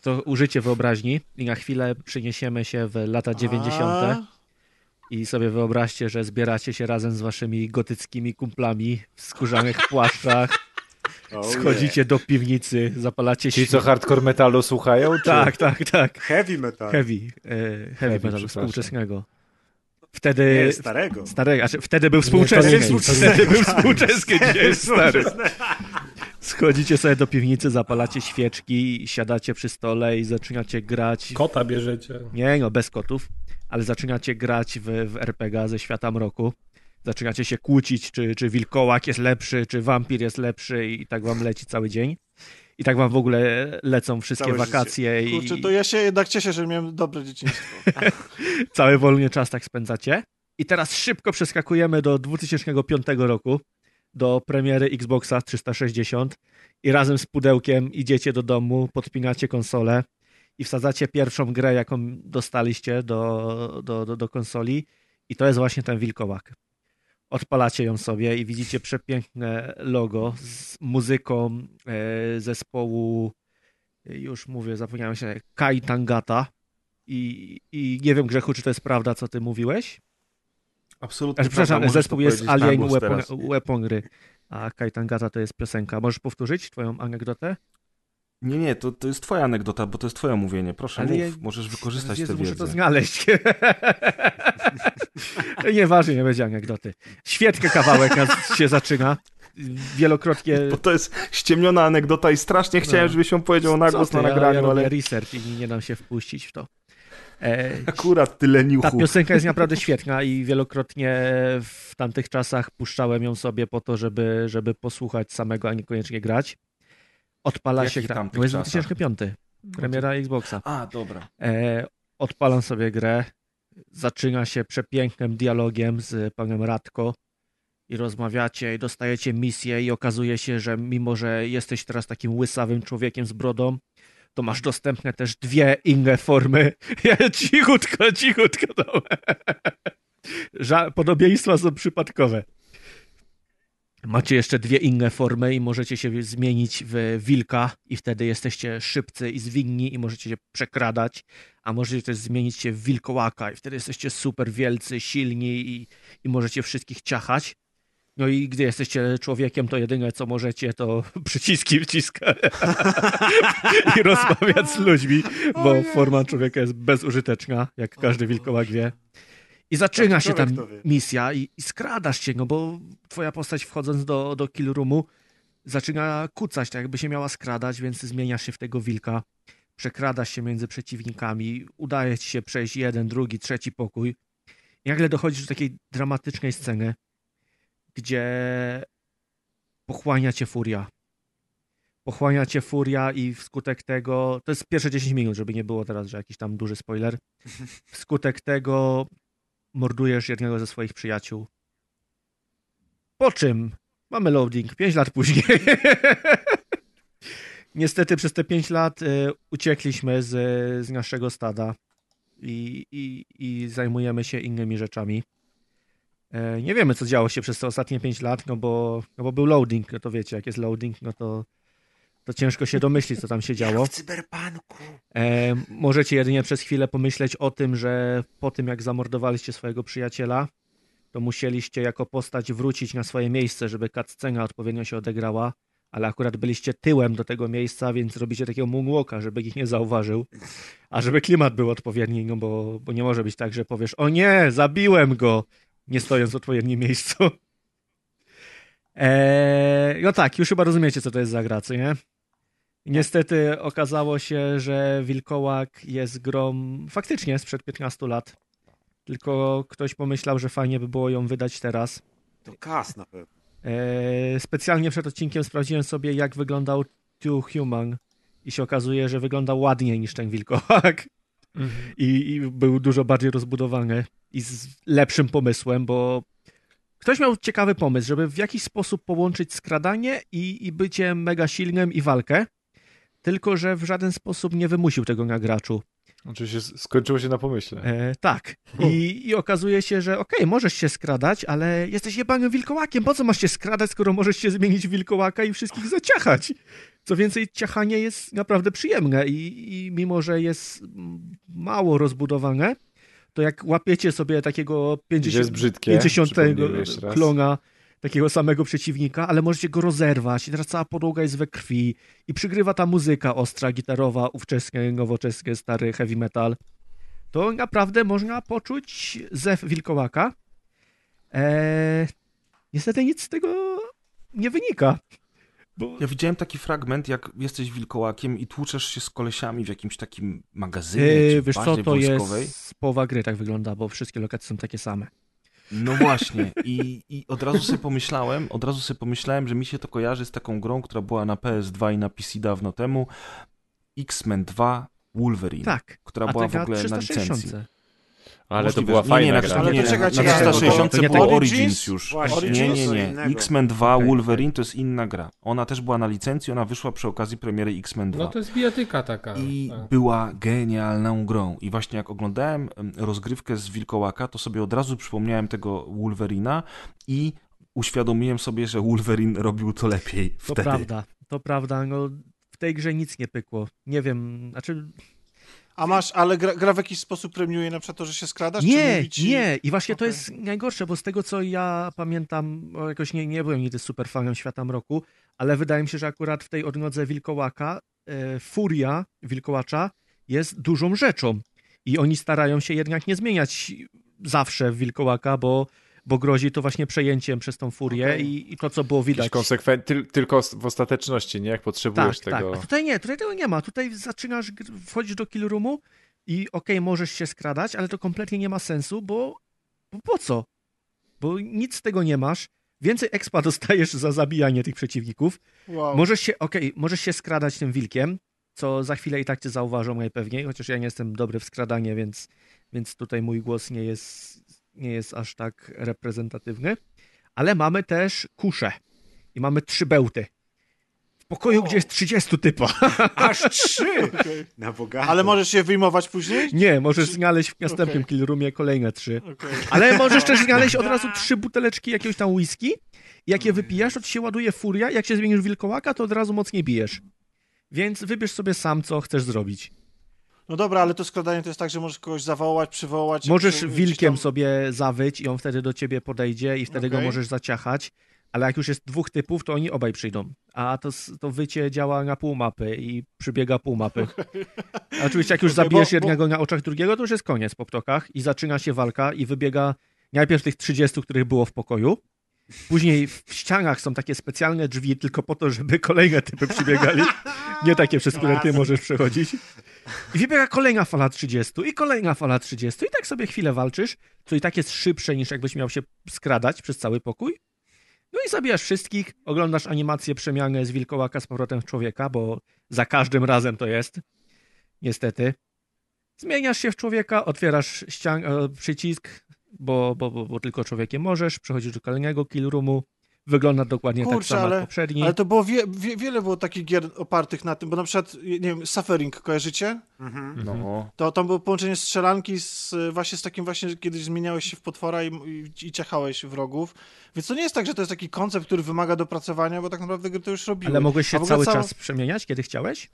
to użycie wyobraźni i na chwilę przeniesiemy się w lata 90. A, i sobie wyobraźcie, że zbieracie się razem z waszymi gotyckimi kumplami w skórzanych płaszczach, Oh, schodzicie do piwnicy, zapalacie Ci, świ- co hardcore metalu słuchają? Czy... Tak, tak, tak. Heavy metal. Heavy, e, heavy, Heavy, przepraszam. współczesnego. Wtedy... Nie, starego. Starego, znaczy wtedy był współczesny. nie wtedy był współczesny, gdzie jest stary. Schodzicie sobie do piwnicy, zapalacie świeczki, siadacie przy stole i zaczynacie grać. Kota bierzecie. Nie, no bez kotów, ale zaczynacie grać w, w RPG ze świata mroku. Zaczynacie się kłócić, czy, czy wilkołak jest lepszy, czy wampir jest lepszy i tak wam leci cały dzień. I tak wam w ogóle lecą wszystkie Całe wakacje i kurczę, to ja się jednak cieszę, że miałem dobre dzieciństwo. cały wolny czas tak spędzacie. I teraz szybko przeskakujemy do 2005 roku, do premiery Xboxa 360 i razem z pudełkiem idziecie do domu, podpinacie konsolę i wsadzacie pierwszą grę, jaką dostaliście do, do, do, do konsoli i to jest właśnie ten wilkołak. Odpalacie ją sobie i widzicie przepiękne logo z muzyką e, zespołu, e, już mówię, zapomniałem się, Kai Tangata. I, I nie wiem, Grzechu, czy to jest prawda, co ty mówiłeś? Absolutnie. Znaczy, przepraszam, możesz zespół jest Alien Weapon. Weaponry, a Kai Tangata to jest piosenka. Możesz powtórzyć twoją anegdotę? Nie, nie, to, to jest twoja anegdota, bo to jest twoje mówienie. Proszę, Ale mów, ja- możesz wykorzystać Jezu, tę muszę wiedzę. to znaleźć. Nieważne, nie będzie anegdoty. Świetny kawałek się zaczyna. Wielokrotnie... Bo to jest ściemniona anegdota i strasznie chciałem, No. żebyś ją powiedział na głos na ja, nagraniu, ja robię ale research i nie dam się wpuścić w to. E, akurat tyle Ta niuchu. piosenka jest naprawdę świetna i wielokrotnie w tamtych czasach puszczałem ją sobie po to, żeby, żeby posłuchać samego, a niekoniecznie grać. Odpala Jakich się gra. To jest czasach? 2005. Premiera Xboxa. A, dobra. E, odpalam sobie grę. Zaczyna się przepięknym dialogiem z panem Radko i rozmawiacie i dostajecie misję i okazuje się, że mimo, że jesteś teraz takim łysawym człowiekiem z brodą, to masz dostępne też dwie inne formy. Cichutko, cichutko. No. Podobieństwa są przypadkowe. Macie jeszcze dwie inne formy i możecie się zmienić w wilka i wtedy jesteście szybcy i zwinni i możecie się przekradać, a możecie też zmienić się w wilkołaka i wtedy jesteście super wielcy, silni i, i możecie wszystkich ciachać. No i gdy jesteście człowiekiem, to jedyne co możecie to przyciski wciskać i rozmawiać z ludźmi, bo forma człowieka jest bezużyteczna, jak każdy wilkołak wie. I zaczyna się wie. misja i, i skradasz się, no bo twoja postać wchodząc do, do kill roomu zaczyna kucać, tak jakby się miała skradać, więc zmieniasz się w tego wilka, przekradasz się między przeciwnikami, udaje ci się przejść jeden, drugi, trzeci pokój. I nagle dochodzisz do takiej dramatycznej sceny, gdzie pochłania cię furia pochłania cię furia i wskutek tego, to jest pierwsze 10 minut, żeby nie było teraz, że jakiś tam duży spoiler, wskutek tego mordujesz jednego ze swoich przyjaciół. Po czym mamy loading 5 lat później. Niestety przez te 5 lat y, uciekliśmy z, z naszego stada i, i, i zajmujemy się innymi rzeczami. E, nie wiemy, co działo się przez te ostatnie 5 lat, no bo, no bo był loading, no to wiecie, jak jest loading, no to, to ciężko się domyślić, co tam się działo. w cyberpunku. E, możecie jedynie przez chwilę pomyśleć o tym, że po tym, jak zamordowaliście swojego przyjaciela, to musieliście jako postać wrócić na swoje miejsce, żeby cutscena odpowiednio się odegrała, ale akurat byliście tyłem do tego miejsca, więc robicie takiego moonwalka, żeby ich nie zauważył, a żeby klimat był odpowiedni, no bo, bo nie może być tak, że powiesz, o nie, zabiłem go, nie stojąc w odpowiednim miejscu. Eee, no tak, już chyba rozumiecie, co to jest za gra, co nie? Niestety okazało się, że Wilkołak jest grą faktycznie sprzed 15 lat. Tylko ktoś pomyślał, że fajnie by było ją wydać teraz. To kas na pewno. Eee, specjalnie przed odcinkiem sprawdziłem sobie, jak wyglądał Two Human i się okazuje, że wygląda ładniej niż ten Wilkołak. I, I był dużo bardziej rozbudowany i z lepszym pomysłem, bo ktoś miał ciekawy pomysł, żeby w jakiś sposób połączyć skradanie i, i bycie mega silnym i walkę, tylko że w żaden sposób nie wymusił tego na graczu. Oczywiście skończyło się na pomyśle. E, tak. I, I okazuje się, że okej, możesz się skradać, ale jesteś jebanym wilkołakiem. Po co masz się skradać, skoro możesz się zmienić w wilkołaka i wszystkich zaciachać? Co więcej, ciachanie jest naprawdę przyjemne i, i mimo, że jest mało rozbudowane, to jak łapiecie sobie takiego 50, jest brzydkie, 50 przypomnijmy jeszcze raz. klona takiego samego przeciwnika, ale możecie go rozerwać i teraz cała podłoga jest we krwi i przygrywa ta muzyka ostra, gitarowa, ówczesne, nowoczesne, stary heavy metal, to naprawdę można poczuć zew wilkołaka. Eee, niestety nic z tego nie wynika. Bo... Ja widziałem taki fragment, jak jesteś wilkołakiem i tłuczesz się z kolesiami w jakimś takim magazynie Eee, czy wiesz co, to wojskowej. jest połowa gry tak wygląda, bo wszystkie lokacje są takie same. No właśnie I, i od razu sobie pomyślałem, od razu sobie pomyślałem, że mi się to kojarzy z taką grą, która była na PS2 i na PC dawno temu, X-Men 2 Wolverine, Tak. która była w ogóle na 360. licencji. Ale Możliwe, to była fajna nie, nie, gra. Na, Ale nie, to nie, czekajcie, na jak to- 360 to nie było. Origins Origins? już. Właśnie, nie, nie, nie. X-Men 2 Okej. Wolverine to jest inna gra. Ona też była na licencji, ona wyszła przy okazji premiery X-Men 2. No to jest bijatyka taka. I tak. była genialną grą. I właśnie jak oglądałem em, rozgrywkę z Wilkołaka, to sobie od razu przypomniałem tego Wolverina i uświadomiłem sobie, że Wolverine robił to lepiej To wtedy. prawda, to prawda. No, w tej grze nic nie pykło. Nie wiem, znaczy A masz, ale gra, gra w jakiś sposób premiuje na przykład to, że się skradasz? Nie, ci... nie. I właśnie to Okej. jest najgorsze, bo z tego co ja pamiętam, jakoś nie, nie byłem nigdy super fanem Świata Mroku, ale wydaje mi się, że akurat w tej odnodze Wilkołaka e, furia Wilkołacza jest dużą rzeczą. I oni starają się jednak nie zmieniać zawsze Wilkołaka, bo, bo grozi to właśnie przejęciem przez tą furię Okej. i, i to, co było widać. konsekwen... Tyl, tylko w ostateczności, nie? Jak potrzebujesz Tak, tak. tego. A tutaj nie, tutaj tego nie ma. Tutaj zaczynasz, wchodzisz do kill roomu i okej, możesz się skradać, ale to kompletnie nie ma sensu, bo, bo po co? Bo nic z tego nie masz. Więcej expa dostajesz za zabijanie tych przeciwników. Wow. Możesz się, okej, możesz się skradać tym wilkiem, co za chwilę i tak cię zauważą najpewniej, chociaż ja nie jestem dobry w skradanie, więc, więc tutaj mój głos nie jest, nie jest aż tak reprezentatywny. Ale mamy też kuszę i mamy trzy bełty. W pokoju, gdzie jest 30 typa. Aż trzy! Okej. Na bogato. Ale możesz je wyjmować później? Nie, możesz znaleźć w następnym Okej. kill roomie kolejne trzy. Okej. Ale możesz też znaleźć od razu trzy buteleczki jakiegoś tam whisky. Jak je wypijasz, to ci się ładuje furia. Jak się zmienisz w wilkołaka, to od razu mocniej bijesz. Więc wybierz sobie sam, co chcesz zrobić. No dobra, ale to składanie to jest tak, że możesz kogoś zawołać, przywołać. Możesz wilkiem tam- sobie zawyć i on wtedy do ciebie podejdzie i wtedy go Okej. możesz zaciachać. Ale jak już jest dwóch typów, to oni obaj przyjdą. A to, to wycie działa na pół mapy i przybiega pół mapy. A oczywiście jak już Okej, zabijesz bo- jednego na oczach drugiego, to już jest koniec po ptokach i zaczyna się walka i wybiega najpierw tych 30, których było w pokoju. Później w ścianach są takie specjalne drzwi tylko po to, żeby kolejne typy przybiegali. Nie takie, przez które ty możesz przechodzić. I wybiega kolejna fala 30 i kolejna fala 30 i tak sobie chwilę walczysz, co i tak jest szybsze niż jakbyś miał się skradać przez cały pokój. No i zabijasz wszystkich, oglądasz animację przemiany z wilkołaka z powrotem w człowieka, bo za każdym razem to jest. Niestety. Zmieniasz się w człowieka, otwierasz ścian- e, przycisk, bo, bo, bo, bo tylko człowiekiem możesz, przechodzisz do kolejnego kill roomu, wygląda dokładnie tak Kurczę, samo ale- jak poprzedni. Ale to było wie, wie, wiele było takich gier opartych na tym, bo na przykład, nie wiem, Suffering kojarzycie? Mhm. No. To tam było połączenie strzelanki z, właśnie z takim właśnie, kiedyś zmieniałeś się w potwora i, i, i ciachałeś wrogów. Więc to nie jest tak, że to jest taki koncept, który wymaga dopracowania, bo tak naprawdę gry to już robiły. Ale mogłeś się cały czas przemieniać, kiedy chciałeś?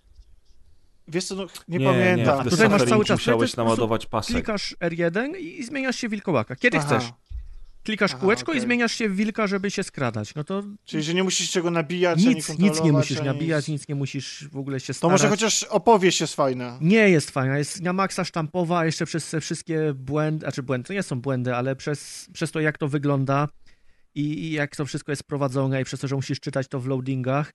Wiesz co, no, nie, Nie, pamiętam. nie, Tutaj masz cały czas- to musiałeś naładować pasek. Klikasz R1 i zmieniasz się w wilkołaka. Kiedy Aha. chcesz. Klikasz Aha, kółeczko i okej. zmieniasz się w wilka, żeby się skradać. No to Czyli, że nie musisz czego nabijać, ani nic, nic kontrolować, nie musisz ani nabijać, nic nie musisz w ogóle się To starać. może chociaż opowieść jest fajna. Nie jest fajna, jest na maksa sztampowa, a jeszcze przez te wszystkie błędy, znaczy błędy, to nie są błędy, ale przez, przez to jak to wygląda i, i jak to wszystko jest prowadzone i przez to, że musisz czytać to w loadingach,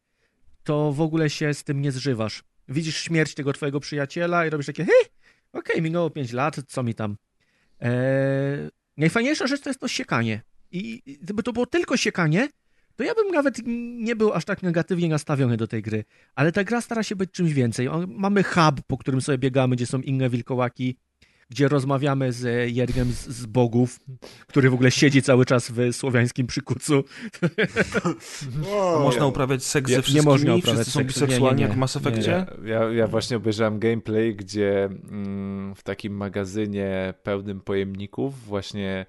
to w ogóle się z tym nie zżywasz. Widzisz śmierć tego twojego przyjaciela i robisz takie, hej, okej, minęło 5 lat, co mi tam. Eee, najfajniejsza rzecz to jest to siekanie. I gdyby to było tylko siekanie, to ja bym nawet nie był aż tak negatywnie nastawiony do tej gry. Ale ta gra stara się być czymś więcej. Mamy hub, po którym sobie biegamy, gdzie są inne wilkołaki, gdzie rozmawiamy z jednym z, z bogów, który w ogóle siedzi cały czas w słowiańskim przykucu. Można uprawiać seks Nie- ze nie wszystkimi? można uprawiać Wszyscy są seksu. Nie, nie, biseksualni nie. jak w Mass Nie, Effectie? Ja, ja właśnie obejrzałem gameplay, gdzie mm, w takim magazynie pełnym pojemników właśnie e,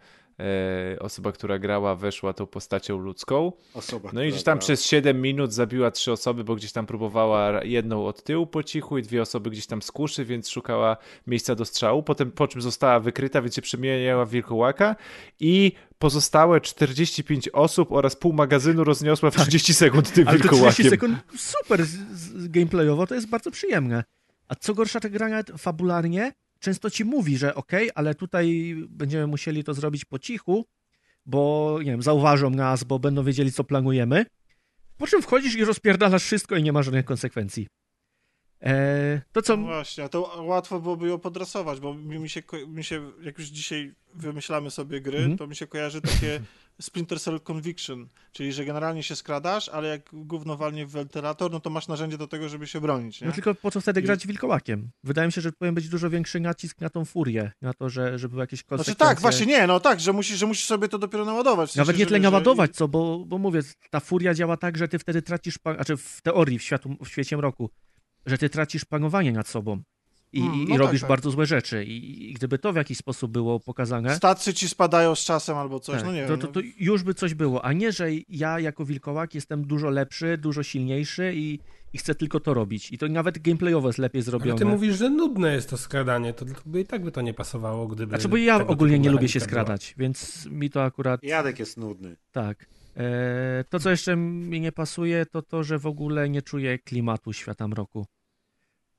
osoba, która grała, weszła tą postacią ludzką. Osoba. No i gdzieś tam grała. przez 7 minut zabiła trzy osoby, bo gdzieś tam próbowała jedną od tyłu po cichu i dwie osoby gdzieś tam z kuszy, więc szukała miejsca do strzału. Potem po czym została wykryta, więc się przemieniała w wilkołaka i pozostałe 45 osób oraz pół magazynu rozniosła w 30 sekund tym Ale te 30 wilkołakiem. sekund super z, z, gameplayowo, to jest bardzo przyjemne. A co gorsza, ta gra fabularnie często ci mówi, że okej, ale tutaj będziemy musieli to zrobić po cichu, bo nie wiem, zauważą nas, bo będą wiedzieli, co planujemy. Po czym wchodzisz i rozpierdalasz wszystko i nie ma żadnych konsekwencji. Eee, to co... No właśnie, to łatwo byłoby ją podrasować, bo mi się, mi się jak już dzisiaj wymyślamy sobie gry, Mhm. to mi się kojarzy takie Splinter Cell Conviction, czyli że generalnie się skradasz, ale jak gówno walnie w wentylator, no to masz narzędzie do tego, żeby się bronić, nie? No tylko po co wtedy I- grać wilkołakiem? Wydaje mi się, że powinien być dużo większy nacisk na tą furię, na to, że, żeby były jakieś konsekwencje. Znaczy tak, właśnie nie, no tak, że musisz, że musisz sobie to dopiero naładować. W sensie, Nawet nie że tyle wiesz, że- naładować, co, bo, bo mówię, ta furia działa tak, że ty wtedy tracisz, znaczy w teorii, w, światu, w świecie mroku, że ty tracisz panowanie nad sobą i, Mm, i no tak, robisz tak. bardzo złe rzeczy. I, I gdyby to w jakiś sposób było pokazane, Stacje ci spadają z czasem albo coś, tak, no nie to, wiem. to, no. to już by coś było, a nie, że ja jako wilkołak jestem dużo lepszy, dużo silniejszy i, i chcę tylko to robić. I to nawet gameplayowo jest lepiej Ale zrobione. ty mówisz, że nudne jest to skradanie, to by i tak by to nie pasowało, gdyby... Znaczy, bo ja ogólnie nie lubię się była. skradać, więc mi to akurat Jadek jest nudny. Tak. E, to, co jeszcze mi nie pasuje, to to, że w ogóle nie czuję klimatu świata mroku.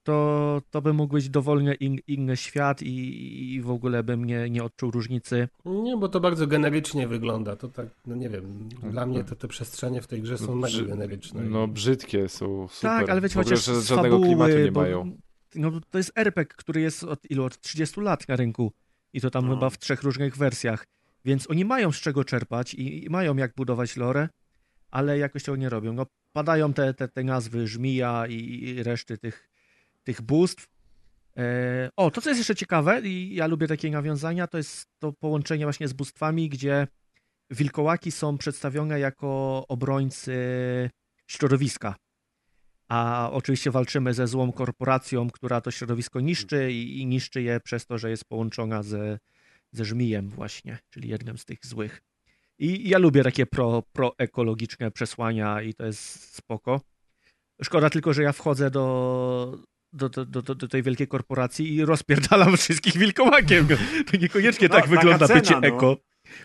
To, to by mógł być dowolnie in, inny świat i, i w ogóle bym nie, nie odczuł różnicy. Nie, bo to bardzo generycznie wygląda. To tak, no nie wiem, dla mnie to te przestrzenie w tej grze są mega Brzy- generyczne. No brzydkie są, super. Tak, ale wiecie, chociaż że z żadnego fabuły, klimatu nie bo, mają. No, to jest RPG, który jest od ilu? Od 30 lat na rynku. I to tam No. chyba w trzech różnych wersjach. Więc oni mają z czego czerpać i, i mają jak budować lore, ale jakoś tego nie robią. No, padają te, te, te nazwy żmija i, i reszty tych, tych bóstw. E, o, to co jest jeszcze ciekawe i ja lubię takie nawiązania, to jest to połączenie właśnie z bóstwami, gdzie wilkołaki są przedstawione jako obrońcy środowiska. A oczywiście walczymy ze złą korporacją, która to środowisko niszczy i, niszczy je przez to, że jest połączona ze, ze żmijem właśnie, czyli jednym z tych złych. I ja lubię takie pro, proekologiczne przesłania i to jest spoko. Szkoda tylko, że ja wchodzę do, do, do, do, do tej wielkiej korporacji i rozpierdalam wszystkich wilkołakiem. To niekoniecznie No, tak wygląda cena, bycie no. eko.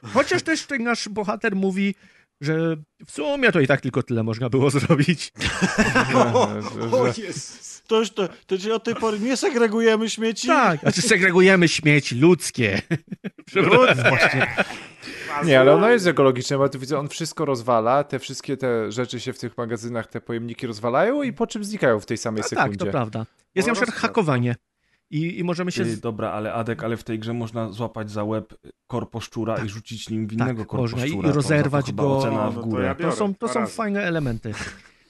Chociaż też ten nasz bohater mówi, że w sumie to i tak tylko tyle można było zrobić. O, jest. To to, to czyli od tej pory nie segregujemy śmieci. Tak, znaczy segregujemy śmieci ludzkie. Właśnie. Nie, ale ono jest ekologiczne, bo tu widzę, on wszystko rozwala, te wszystkie te rzeczy się w tych magazynach, te pojemniki rozwalają i po czym znikają w tej samej Tak, sekundzie. to prawda. Jest O, na przykład rozkład. hakowanie. I, i możemy się... Z... dobra, ale Adek, ale w tej grze można złapać za łeb korposzczura i rzucić nim w tak, innego można. I- i korposzczura. To- rozerwać go. Ocena No, w to górę. ja. To są, to są fajne elementy.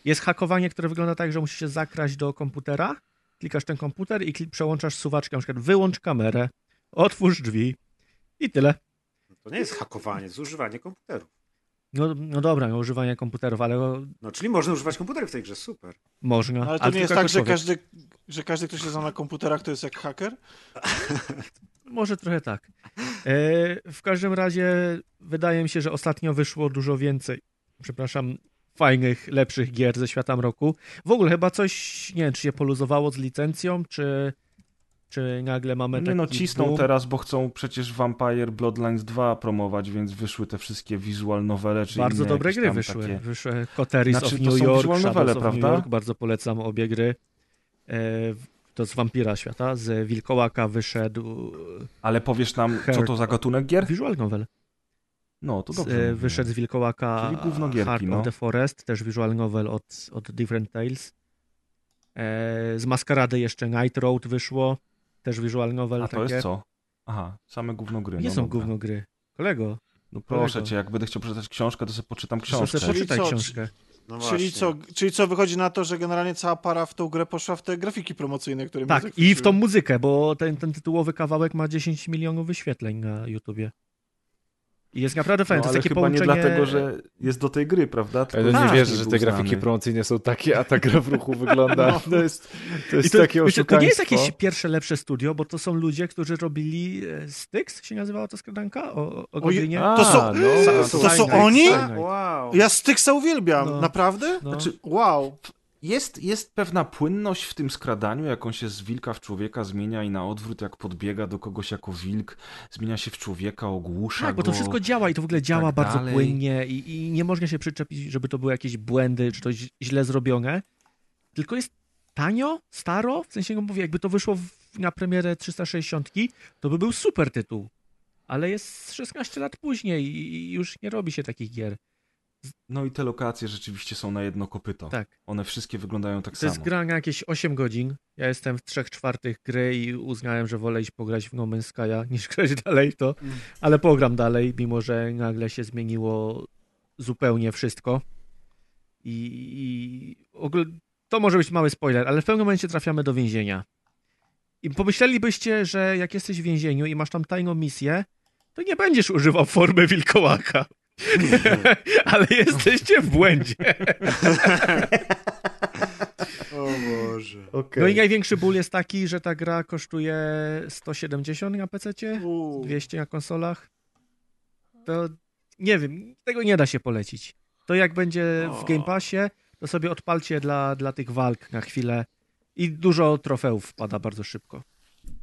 Jest hakowanie, które wygląda tak, że musisz się zakraść do komputera, klikasz ten komputer i kli- przełączasz suwaczkę, na przykład wyłącz kamerę, otwórz drzwi i tyle. To nie jest hakowanie, to jest używanie komputerów. No, no dobra, no, używanie komputerów, ale No, czyli można używać komputerów w tej grze, super. można. No, ale to ale nie jest tak, że każdy, że każdy, kto się zna na komputerach, to jest jak haker? Może trochę tak. E, w każdym razie wydaje mi się, że ostatnio wyszło dużo więcej, przepraszam, fajnych, lepszych gier ze świata mroku. W ogóle chyba coś, nie wiem, czy się poluzowało z licencją, czy, czy nagle mamy taki Nie no, cisną boom. teraz, bo chcą przecież Vampire Bloodlines 2 promować, więc wyszły te wszystkie visual novele, czy Bardzo dobre gry wyszły. Takie... Wyszły Coteris Znaczy, of New York, novele, of prawda? New York, bardzo polecam obie gry. E, to z Vampira świata, z Wilkołaka wyszedł Ale powiesz nam, co to za gatunek gier? visual novel. No, to Z, dobrze. e, mówimy. wyszedł z Wilkołaka Heart no. of the Forest, też visual novel od, od Different Tales. E, z Maskarady jeszcze Night Road wyszło, też visual novel A to takie. jest co? Aha, same gówno gry. Nie no są dobra. gówno gry. Kolego, No proszę Kolego. cię, jak będę chciał przeczytać książkę, to sobie poczytam książkę. sobie poczytaj co, książkę. No Czyli co, czyli co, wychodzi na to, że generalnie cała para w tą grę poszła w te grafiki promocyjne, które Tak, i w tą muzykę, bo ten, ten tytułowy kawałek ma 10 milionów wyświetleń na YouTubie. I jest naprawdę fajny. No, to ale jest takie chyba połączenie... nie dlatego, że jest do tej gry, prawda? Tylko nie wierzę, że te grafiki znany. promocyjne są takie, a ta gra w ruchu wygląda. No. To jest, to jest I to, takie wiecie, oszukaństwo. to nie jest jakieś pierwsze, lepsze studio, bo to są ludzie, którzy robili e, Styx, się nazywała ta skradanka? O, o, o godzinie? A, To są- no, to są oni? Wow. Ja Styxa uwielbiam, No. naprawdę? No. Znaczy, Wow. Jest, jest pewna płynność w tym skradaniu, jak on się z wilka w człowieka zmienia i na odwrót, jak podbiega do kogoś jako wilk, zmienia się w człowieka, ogłusza Tak, bo go. to wszystko działa i to w ogóle działa tak bardzo dalej. płynnie i, i nie można się przyczepić, żeby to były jakieś błędy, czy to źle zrobione. Tylko jest tanio, staro, w sensie mówię, jakby to wyszło w, na premierę 360, to by był super tytuł. Ale jest 16 lat później i już nie robi się takich gier. No i te lokacje rzeczywiście są na jedno kopyto. Tak. One wszystkie wyglądają tak To samo. jest gra na jakieś 8 godzin. Ja jestem w 3 czwartych gry i uznałem, że wolę iść pograć w No Man's Sky'a niż grać dalej to. Ale pogram dalej, mimo że nagle się zmieniło zupełnie wszystko. I, i ogóle, to może być mały spoiler, ale w pewnym momencie trafiamy do więzienia. I pomyślelibyście, że jak jesteś w więzieniu i masz tam tajną misję, to nie będziesz używał formy wilkołaka. ale jesteście w błędzie. O Boże. No i największy ból jest taki, że ta gra kosztuje 170 na PC, U. 200 na konsolach. To nie wiem, tego nie da się polecić. To jak będzie w Game Passie, to sobie odpalcie dla, dla tych walk na chwilę i dużo trofeów wpada bardzo szybko.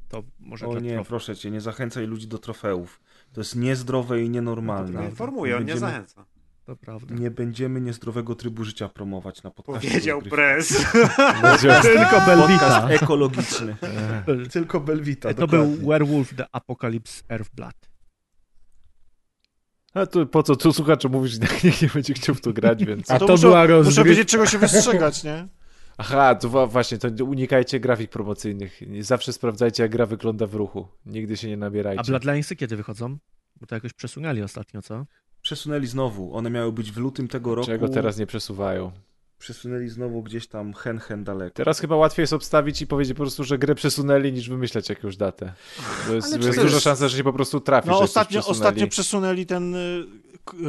To może O nie, trofeów. proszę cię, nie zachęcaj ludzi do trofeów. To jest niezdrowe i nienormalne. prawda. Informuję, on nie zachęca. To prawda. Nie będziemy niezdrowego trybu życia promować na podcaście. Powiedział. Prez. Tylko Belvita. Podcast ekologiczny. Tylko Belvita, to był Werewolf the Apocalypse Earthblood. A tu, po co tu słuchaczu mówisz, że nikt nie będzie chciał w to grać, więc... A to, to muszą, była muszą rozgrywka. wiedzieć, czego się wystrzegać, nie? Aha, to właśnie, to unikajcie grafik promocyjnych. Zawsze sprawdzajcie, jak gra wygląda w ruchu. Nigdy się nie nabierajcie. A Bloodlinesy kiedy wychodzą? Bo to jakoś przesunęli ostatnio, co? Przesunęli znowu. One miały być w lutym tego roku. Czego teraz nie przesuwają? Przesunęli znowu gdzieś tam hen hen daleko. Teraz chyba łatwiej jest obstawić i powiedzieć po prostu, że grę przesunęli, niż wymyśleć jakąś datę. Bo jest, jest przecież- duża szansa, że się po prostu trafi, No ostatnio, ostatnio przesunęli ten y,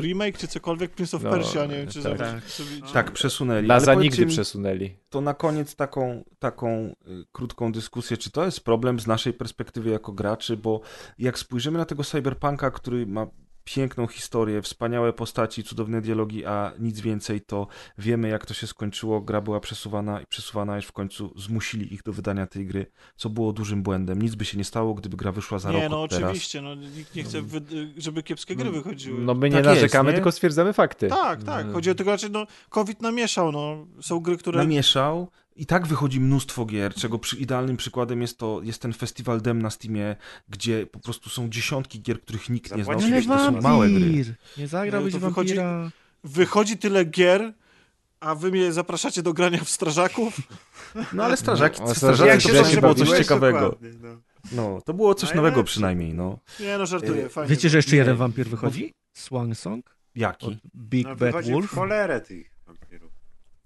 remake, czy cokolwiek, Prince of No, Persia, nie wiem, czy tak. zobacz- sobie- Tak, przesunęli. Na Ale za powiedzcie nigdy mi, przesunęli. To na koniec taką, taką y, krótką dyskusję, czy to jest problem z naszej perspektywy jako graczy, bo jak spojrzymy na tego cyberpunka, który ma piękną historię, wspaniałe postaci, cudowne dialogi, a nic więcej, to wiemy jak to się skończyło. Gra była przesuwana i przesuwana, aż w końcu zmusili ich do wydania tej gry, co było dużym błędem. Nic by się nie stało, gdyby gra wyszła za Nie, rok no od teraz. oczywiście, no, nikt nie chce, wy, żeby kiepskie gry wychodziły. No my nie Tak jest, narzekamy, nie? tylko stwierdzamy fakty. Tak, tak. Chodzi o to, raczej, no, COVID namieszał, no. Są gry, które... namieszał i tak wychodzi mnóstwo gier, czego przy idealnym przykładem jest to jest ten festiwal Dem na Steamie, gdzie po prostu są dziesiątki gier, których nikt nie znał. Zapłaciłeś, Oczywiście to są małe gry. Nie zagrałbyś No, wychodzi-. Wychodzi tyle gier, A wy mnie zapraszacie do grania w strażaków? No ale strażaki, No, a strażacy jak to się było coś bawiłeś? ciekawego. No. No, to było coś nowego przynajmniej, no. Nie no, żartuję, fajnie. Wiecie, że jeszcze Nie. jeden wampir wychodzi? Swan Song? Od Jaki? Big No, Bad Wolf? w cholerę tych.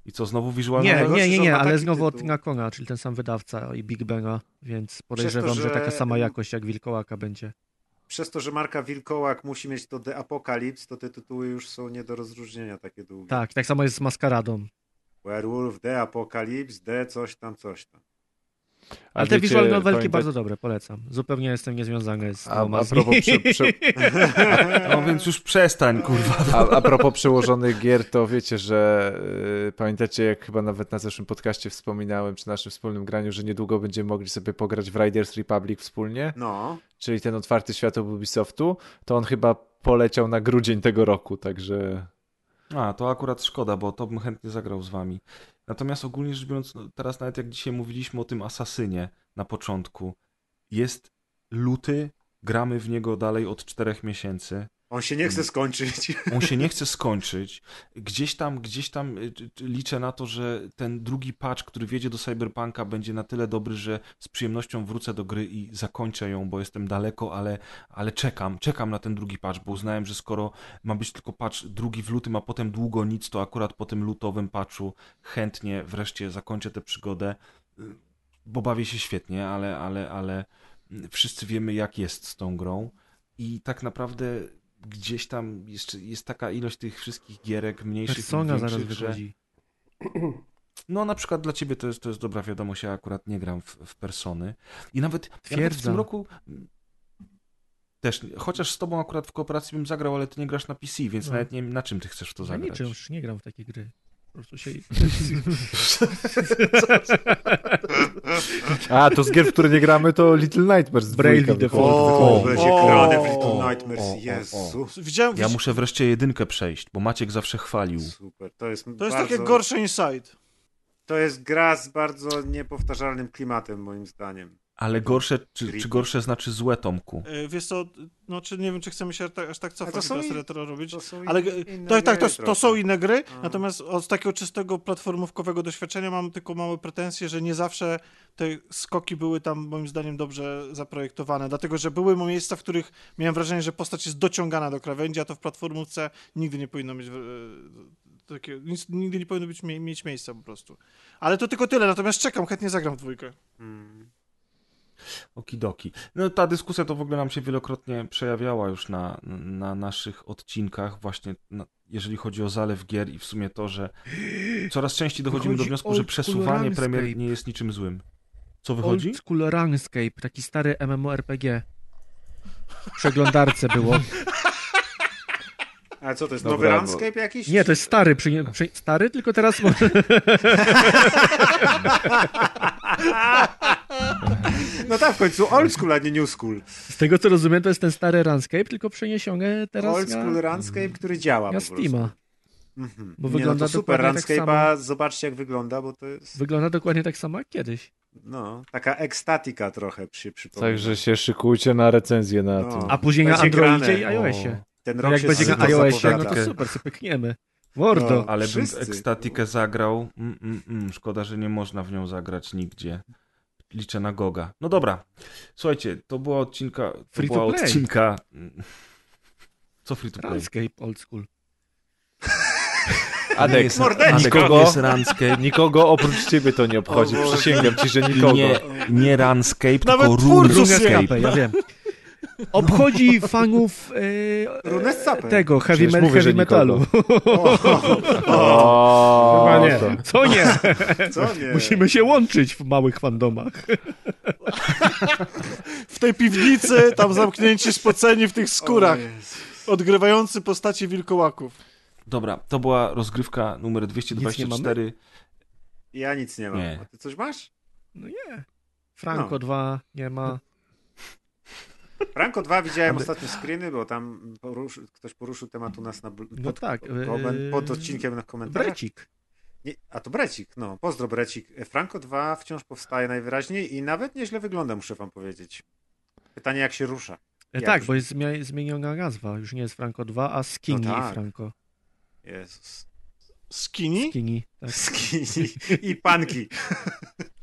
I co, znowu wizualne? Nie, nie, nie, on nie, ma ale znowu od Konga, czyli ten sam wydawca i Big Banga, więc podejrzewam, to, że... taka że- sama jakość jak Wilkołaka będzie. Przez to, że marka Wilkołak musi mieć to The Apocalypse, to te tytuły już są nie do rozróżnienia takie długie. Tak, tak samo jest z Maskaradą. Werewolf, The Apocalypse, The coś tam, coś tam. A Ale te wiecie, visual novelki pamięta- bardzo dobre, polecam. Zupełnie jestem niezwiązany z A, a propos przy, przy, No więc już przestań, kurwa. A, a propos przełożonych gier, to wiecie, że y, pamiętacie, jak chyba nawet na zeszłym podcaście wspominałem, przy naszym wspólnym graniu, że niedługo będziemy mogli sobie pograć w Riders Republic wspólnie, No, czyli ten otwarty świat Ubisoftu, to on chyba poleciał na grudzień tego roku, także A, to akurat szkoda, bo to bym chętnie zagrał z wami. Natomiast ogólnie rzecz biorąc, no, teraz nawet jak dzisiaj mówiliśmy o tym asasynie na początku, jest luty, gramy w niego dalej od czterech miesięcy. On się nie chce skończyć. On się nie chce skończyć. Gdzieś tam, gdzieś tam y, y, liczę na to, że ten drugi patch, który wjedzie do Cyberpunka, będzie na tyle dobry, że z przyjemnością wrócę do gry i zakończę ją, bo jestem daleko, ale, ale czekam, czekam na ten drugi patch, bo uznałem, że skoro ma być tylko patch drugi w lutym, a potem długo nic, to akurat po tym lutowym patchu chętnie wreszcie zakończę tę przygodę, y, bo bawię się świetnie, ale, ale, ale mm, wszyscy wiemy, jak jest z tą grą i tak naprawdę gdzieś tam jeszcze jest taka ilość tych wszystkich gierek mniejszych Persona i zaraz większych, że wychodzi. no na przykład dla ciebie to jest, to jest dobra wiadomość, ja akurat nie gram w, w Persony i nawet, ja nawet w tym roku też, chociaż z tobą akurat w kooperacji bym zagrał, ale ty nie grasz na PC, więc No. nawet nie wiem na czym ty chcesz w to Ja zagrać. niczym, już nie gram w takie gry. Po prostu się... A, to z gier, w które nie gramy, to Little Nightmares Braille dwójka Default. O, będzie grane w Little Nightmares, o, o, Jezu. Widziałem, Ja muszę wreszcie jedynkę przejść, bo Maciek zawsze chwalił. Super, to jest to jest bardzo, takie gorsze Inside. To jest gra z bardzo niepowtarzalnym klimatem, moim zdaniem. Ale gorsze, czy, czy gorsze znaczy złe, Tomku? E, Wiesz co, no czy nie wiem, czy chcemy się tak, aż tak cofać teraz i- retro robić. To są Ale inne tak, tak, to, gry to są inne gry, A. natomiast od takiego czystego platformówkowego doświadczenia mam tylko małe pretensje, że nie zawsze te skoki były tam moim zdaniem dobrze zaprojektowane, dlatego że były miejsca, w których miałem wrażenie, że postać jest dociągana do krawędzi, a to w platformówce nigdy nie powinno mieć e, takie, nic, nigdy nie powinno być, mie- mieć miejsca po prostu. Ale to tylko tyle, natomiast czekam, chętnie zagram w dwójkę. Mm. Okidoki. No ta dyskusja to w ogóle nam się wielokrotnie przejawiała już na, na naszych odcinkach, właśnie na, jeżeli chodzi o zalew gier i w sumie to, że coraz częściej dochodzimy do wniosku, że przesuwanie premier nie jest niczym złym. Co wychodzi? Old School Runescape, taki stary MMORPG. W przeglądarce było. Ale co, to jest Dobra, nowy bo- landscape jakiś? Nie, to jest stary, przy, przy, stary, tylko teraz może... No tak, w końcu old school, a nie new school. Z tego co rozumiem, to jest ten stary Runscape, tylko przeniesiony teraz Old school na, landscape, który działa na. Steama. Mhm. Bo nie, wygląda no to super, dokładnie tak Runscape'a, zobaczcie jak wygląda, bo to jest, Wygląda dokładnie tak samo jak kiedyś. no, taka ekstatyka trochę się przypomina. Także się szykujcie na recenzję na No. tym. A później na Androidzie grane. i iOSie. Ten rok jak się będzie na iOSie, no to super, sobie pykniemy. Mordo. No. Ale Wszyscy. bym ekstatykę zagrał. Mm, mm, mm. Szkoda, że nie można w nią zagrać nigdzie. Liczę na Goga. No dobra. Słuchajcie, to była odcinka. To Free to była play. odcinka. Co free to play? Runscape old school. Adek, jest- Adek, To nikogo, jest Runscape. nikogo oprócz ciebie to nie obchodzi. Przysięgam ci, że nikogo. Nie, nie Runscape, Nawet tylko. Runescape, ja wiem. Obchodzi fanów e, tego heavy, me, mówię, heavy metalu. O, Chyba nie. to- Co nie? Co nie? Musimy się łączyć w małych fandomach. W tej piwnicy, tam zamknięci, spoceni w tych skórach, odgrywający postacie wilkołaków. Dobra, to była rozgrywka numer 224. Ja nic nie mam. Nie. A ty coś masz? No nie. Franco No. 2 nie ma. Franco 2 widziałem Ale- ostatnio screeny, bo tam poruszy, ktoś poruszył temat u nas na, No pod, tak, komen- yy, pod odcinkiem na komentarzach. Brecik. Nie, a to Brecik, no. Pozdro Brecik. Franco 2 wciąż powstaje najwyraźniej i nawet nieźle wygląda, muszę wam powiedzieć. Pytanie, jak się rusza. E, Jak tak, już- bo jest zmieniona nazwa. Już nie jest Franco 2, a Skinny No tak. Franco. Jezus. Skinny? Skinny. Tak. Skinny i panki.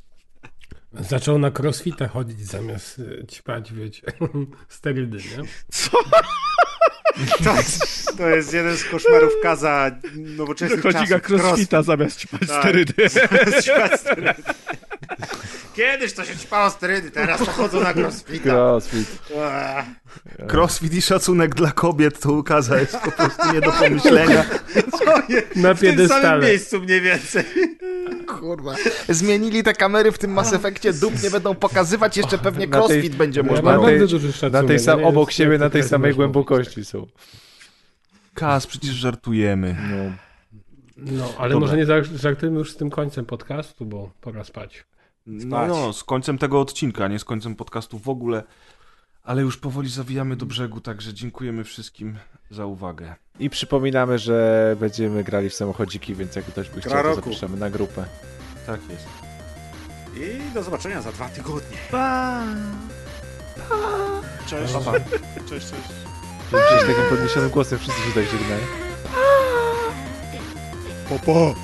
Zaczął na crossfita chodzić zamiast y, ćpać, wiecie, sterydy, nie? Co? To jest, to jest jeden z koszmarów kaza nowoczesnych Chodzi czasów. na crossfita zamiast ćpać Tak. sterydy. Ćpać sterydy. Kiedyś to się ćpało sterydy, teraz to chodzą na crossfita. Crossfit. Crossfit i szacunek dla kobiet to ukaza jest po prostu nie do pomyślenia. Na W tym samym piedestale. miejscu mniej więcej. Kurwa. Zmienili te kamery w tym Mass Effectie, dup nie będą pokazywać, jeszcze pewnie Na tej- crossfit będzie można mam robić. szacunek. Na tej sam, obok siebie, na tej teraz samej głębokości są. Kas, przecież żartujemy. No. No, ale Dobra. może nie żar- żartujmy już z tym końcem podcastu, bo pora spać. No, no, z końcem tego odcinka, nie z końcem podcastu w ogóle. Ale już powoli zawijamy do brzegu, także dziękujemy wszystkim za uwagę. I przypominamy, że będziemy grali w samochodziki, więc jak ktoś by Gra chciał, to zapraszamy na grupę. Tak jest. I do zobaczenia za dwa tygodnie. Cześć. Cześć, cześć. Przecież takim podniesionym głosem wszyscy się tak żegnają. Popo.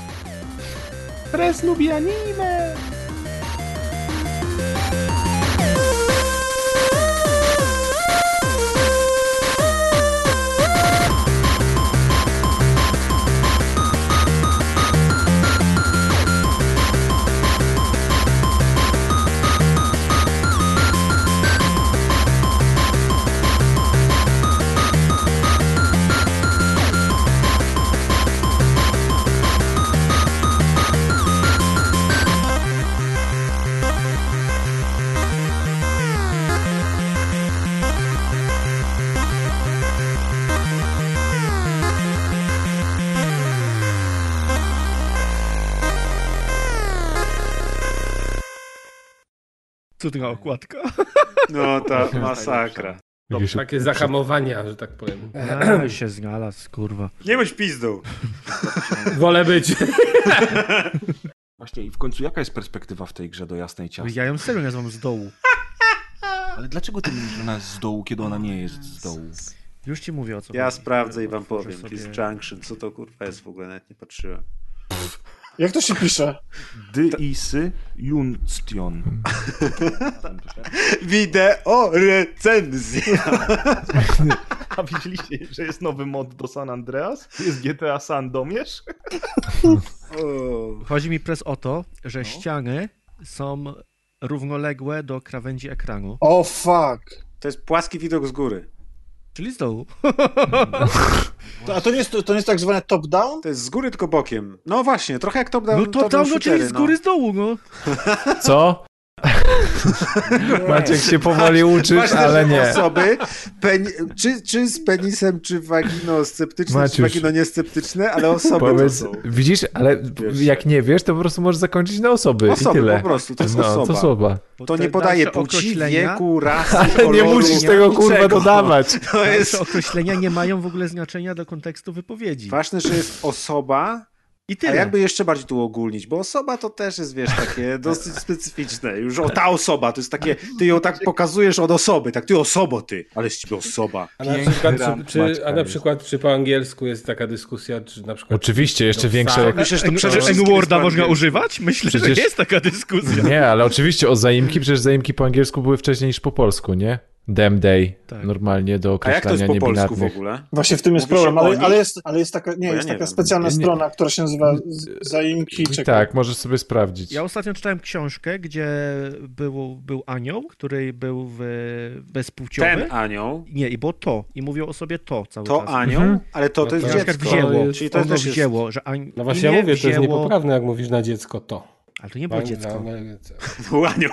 Res lubi anime! Cudna okładka. No ta masakra. Jakieś- Takie zahamowania, że tak powiem. A, się znalazł, kurwa. Nie bądź pizdą. Wolę być. Właśnie i w końcu jaka jest perspektywa w tej grze do jasnej ciasnej? Ja ją serio nazywam z dołu. Ale dlaczego ty mówisz, że ona jest z dołu, kiedy ona nie jest z dołu? Już ci mówię o co Ja chodzi. sprawdzę i wam powiem. sobie- Kiss Junction, co to kurwa jest w ogóle, nawet nie patrzyłem. Jak to się pisze? Dy isy junstion. Wideo recenzja. A widzieliście, że jest nowy mod do San Andreas? Jest GTA San Domierz? Chodzi mi pres o to, że No. ściany są równoległe do krawędzi ekranu, O fuck. To jest płaski widok z góry. Czyli z dołu. To, a to nie, jest, to nie jest tak zwane top-down? To jest z góry, tylko bokiem. No właśnie, trochę jak top down. No to tam, no czyli z góry, z dołu, no. Co? Maciek się powoli uczysz, ale nie. Osoby, pen, czy, czy z penisem, czy wagino sceptyczne, czy Maciuś. wagino niesceptyczne, ale osoby Powiedz, to są. widzisz, ale Wiesz. jak nie wiesz, to po prostu możesz zakończyć na osoby Osoby i tyle. po prostu, to jest no, osoba. To osoba. To nie podaje płci, wieku, rasy, Ale nie koloru, musisz tego kurwa dodawać. To jest Dalsze określenia nie mają w ogóle znaczenia do kontekstu wypowiedzi. ważne, że jest osoba, I a tyle. jakby jeszcze bardziej tu ogólnić, bo osoba to też jest, wiesz, takie dosyć specyficzne. Już o, ta osoba, to jest takie, ty ją tak pokazujesz od osoby, tak, ty osobo, ty, ale z ciebie osoba. A na, przykład, czy, czy, a na przykład, czy po angielsku jest taka dyskusja, czy na przykład... Oczywiście, jeszcze No, większe... tak. Myślę, że jest N-worda można używać? Myślę, Przecież- że jest taka dyskusja. Nie, ale oczywiście o zaimki, przecież zaimki po angielsku były wcześniej niż po polsku, nie? Dem day, Tak. normalnie do A jak to jest określania po polsku w ogóle? Właśnie w tym jest problem, ale, ale, jest, ale jest taka, nie, ja jest nie taka wiem. specjalna Nie- strona, która się nazywa Zaimki. Czekaj. tak, możesz sobie sprawdzić. Ja ostatnio czytałem książkę, gdzie był, był anioł, który był w, bezpłciowy. Ten anioł, Nie, i było to. I mówił o sobie to cały to czas. anioł, Mhm. ale to, to No jest to dziecko. wzięło, jest- Czyli to ono też jest... wzięło, że ań... No właśnie ja mówię, to jest wzięło- niepoprawne, jak mówisz na dziecko to. Ale to nie było dziecko. To anioł.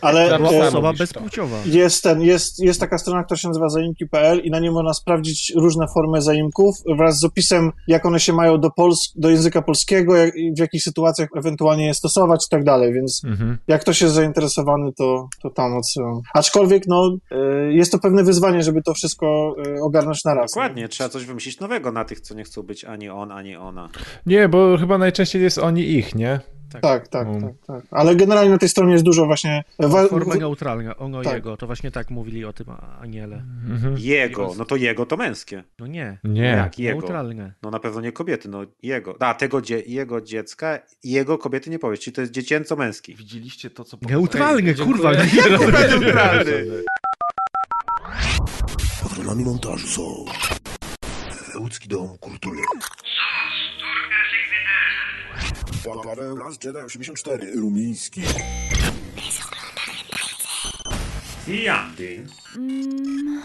Ale Tam Była e, osoba to. bezpłciowa. jest, ten, jest, jest taka strona, która się nazywa zaimki.pl i na niej można sprawdzić różne formy zaimków wraz z opisem, jak one się mają do, pols- do języka polskiego, jak, w jakich sytuacjach ewentualnie je stosować i tak dalej, więc Mhm. jak ktoś jest zainteresowany, to, to tam odsyłam. Aczkolwiek, no, y, jest to pewne wyzwanie, żeby to wszystko y, ogarnąć na raz. Dokładnie, trzeba coś wymyślić nowego na tych, co nie chcą być ani on, ani ona. Nie, bo chyba najczęściej jest oni ich, nie? Tak, tak, Um. tak, tak. Ale generalnie na tej stronie jest dużo właśnie... wa- Formę neutralną, ono Tak. jego, to właśnie tak mówili o tym aniele. Mhm. Jego, no to jego to męskie. No nie, Nie. Jak jego? neutralne. No na pewno nie kobiety, no jego. A, tego dzie jego dziecka, jego kobiety nie powiesz, czyli to jest dziecięco-męski. Widzieliście to, co Neutralne, Okej, kurwa. Neutralny. Patronami montażu są Łódzki Dom Kultury. Parę Last Jedi 84 Rumiński. I Andy. Mm.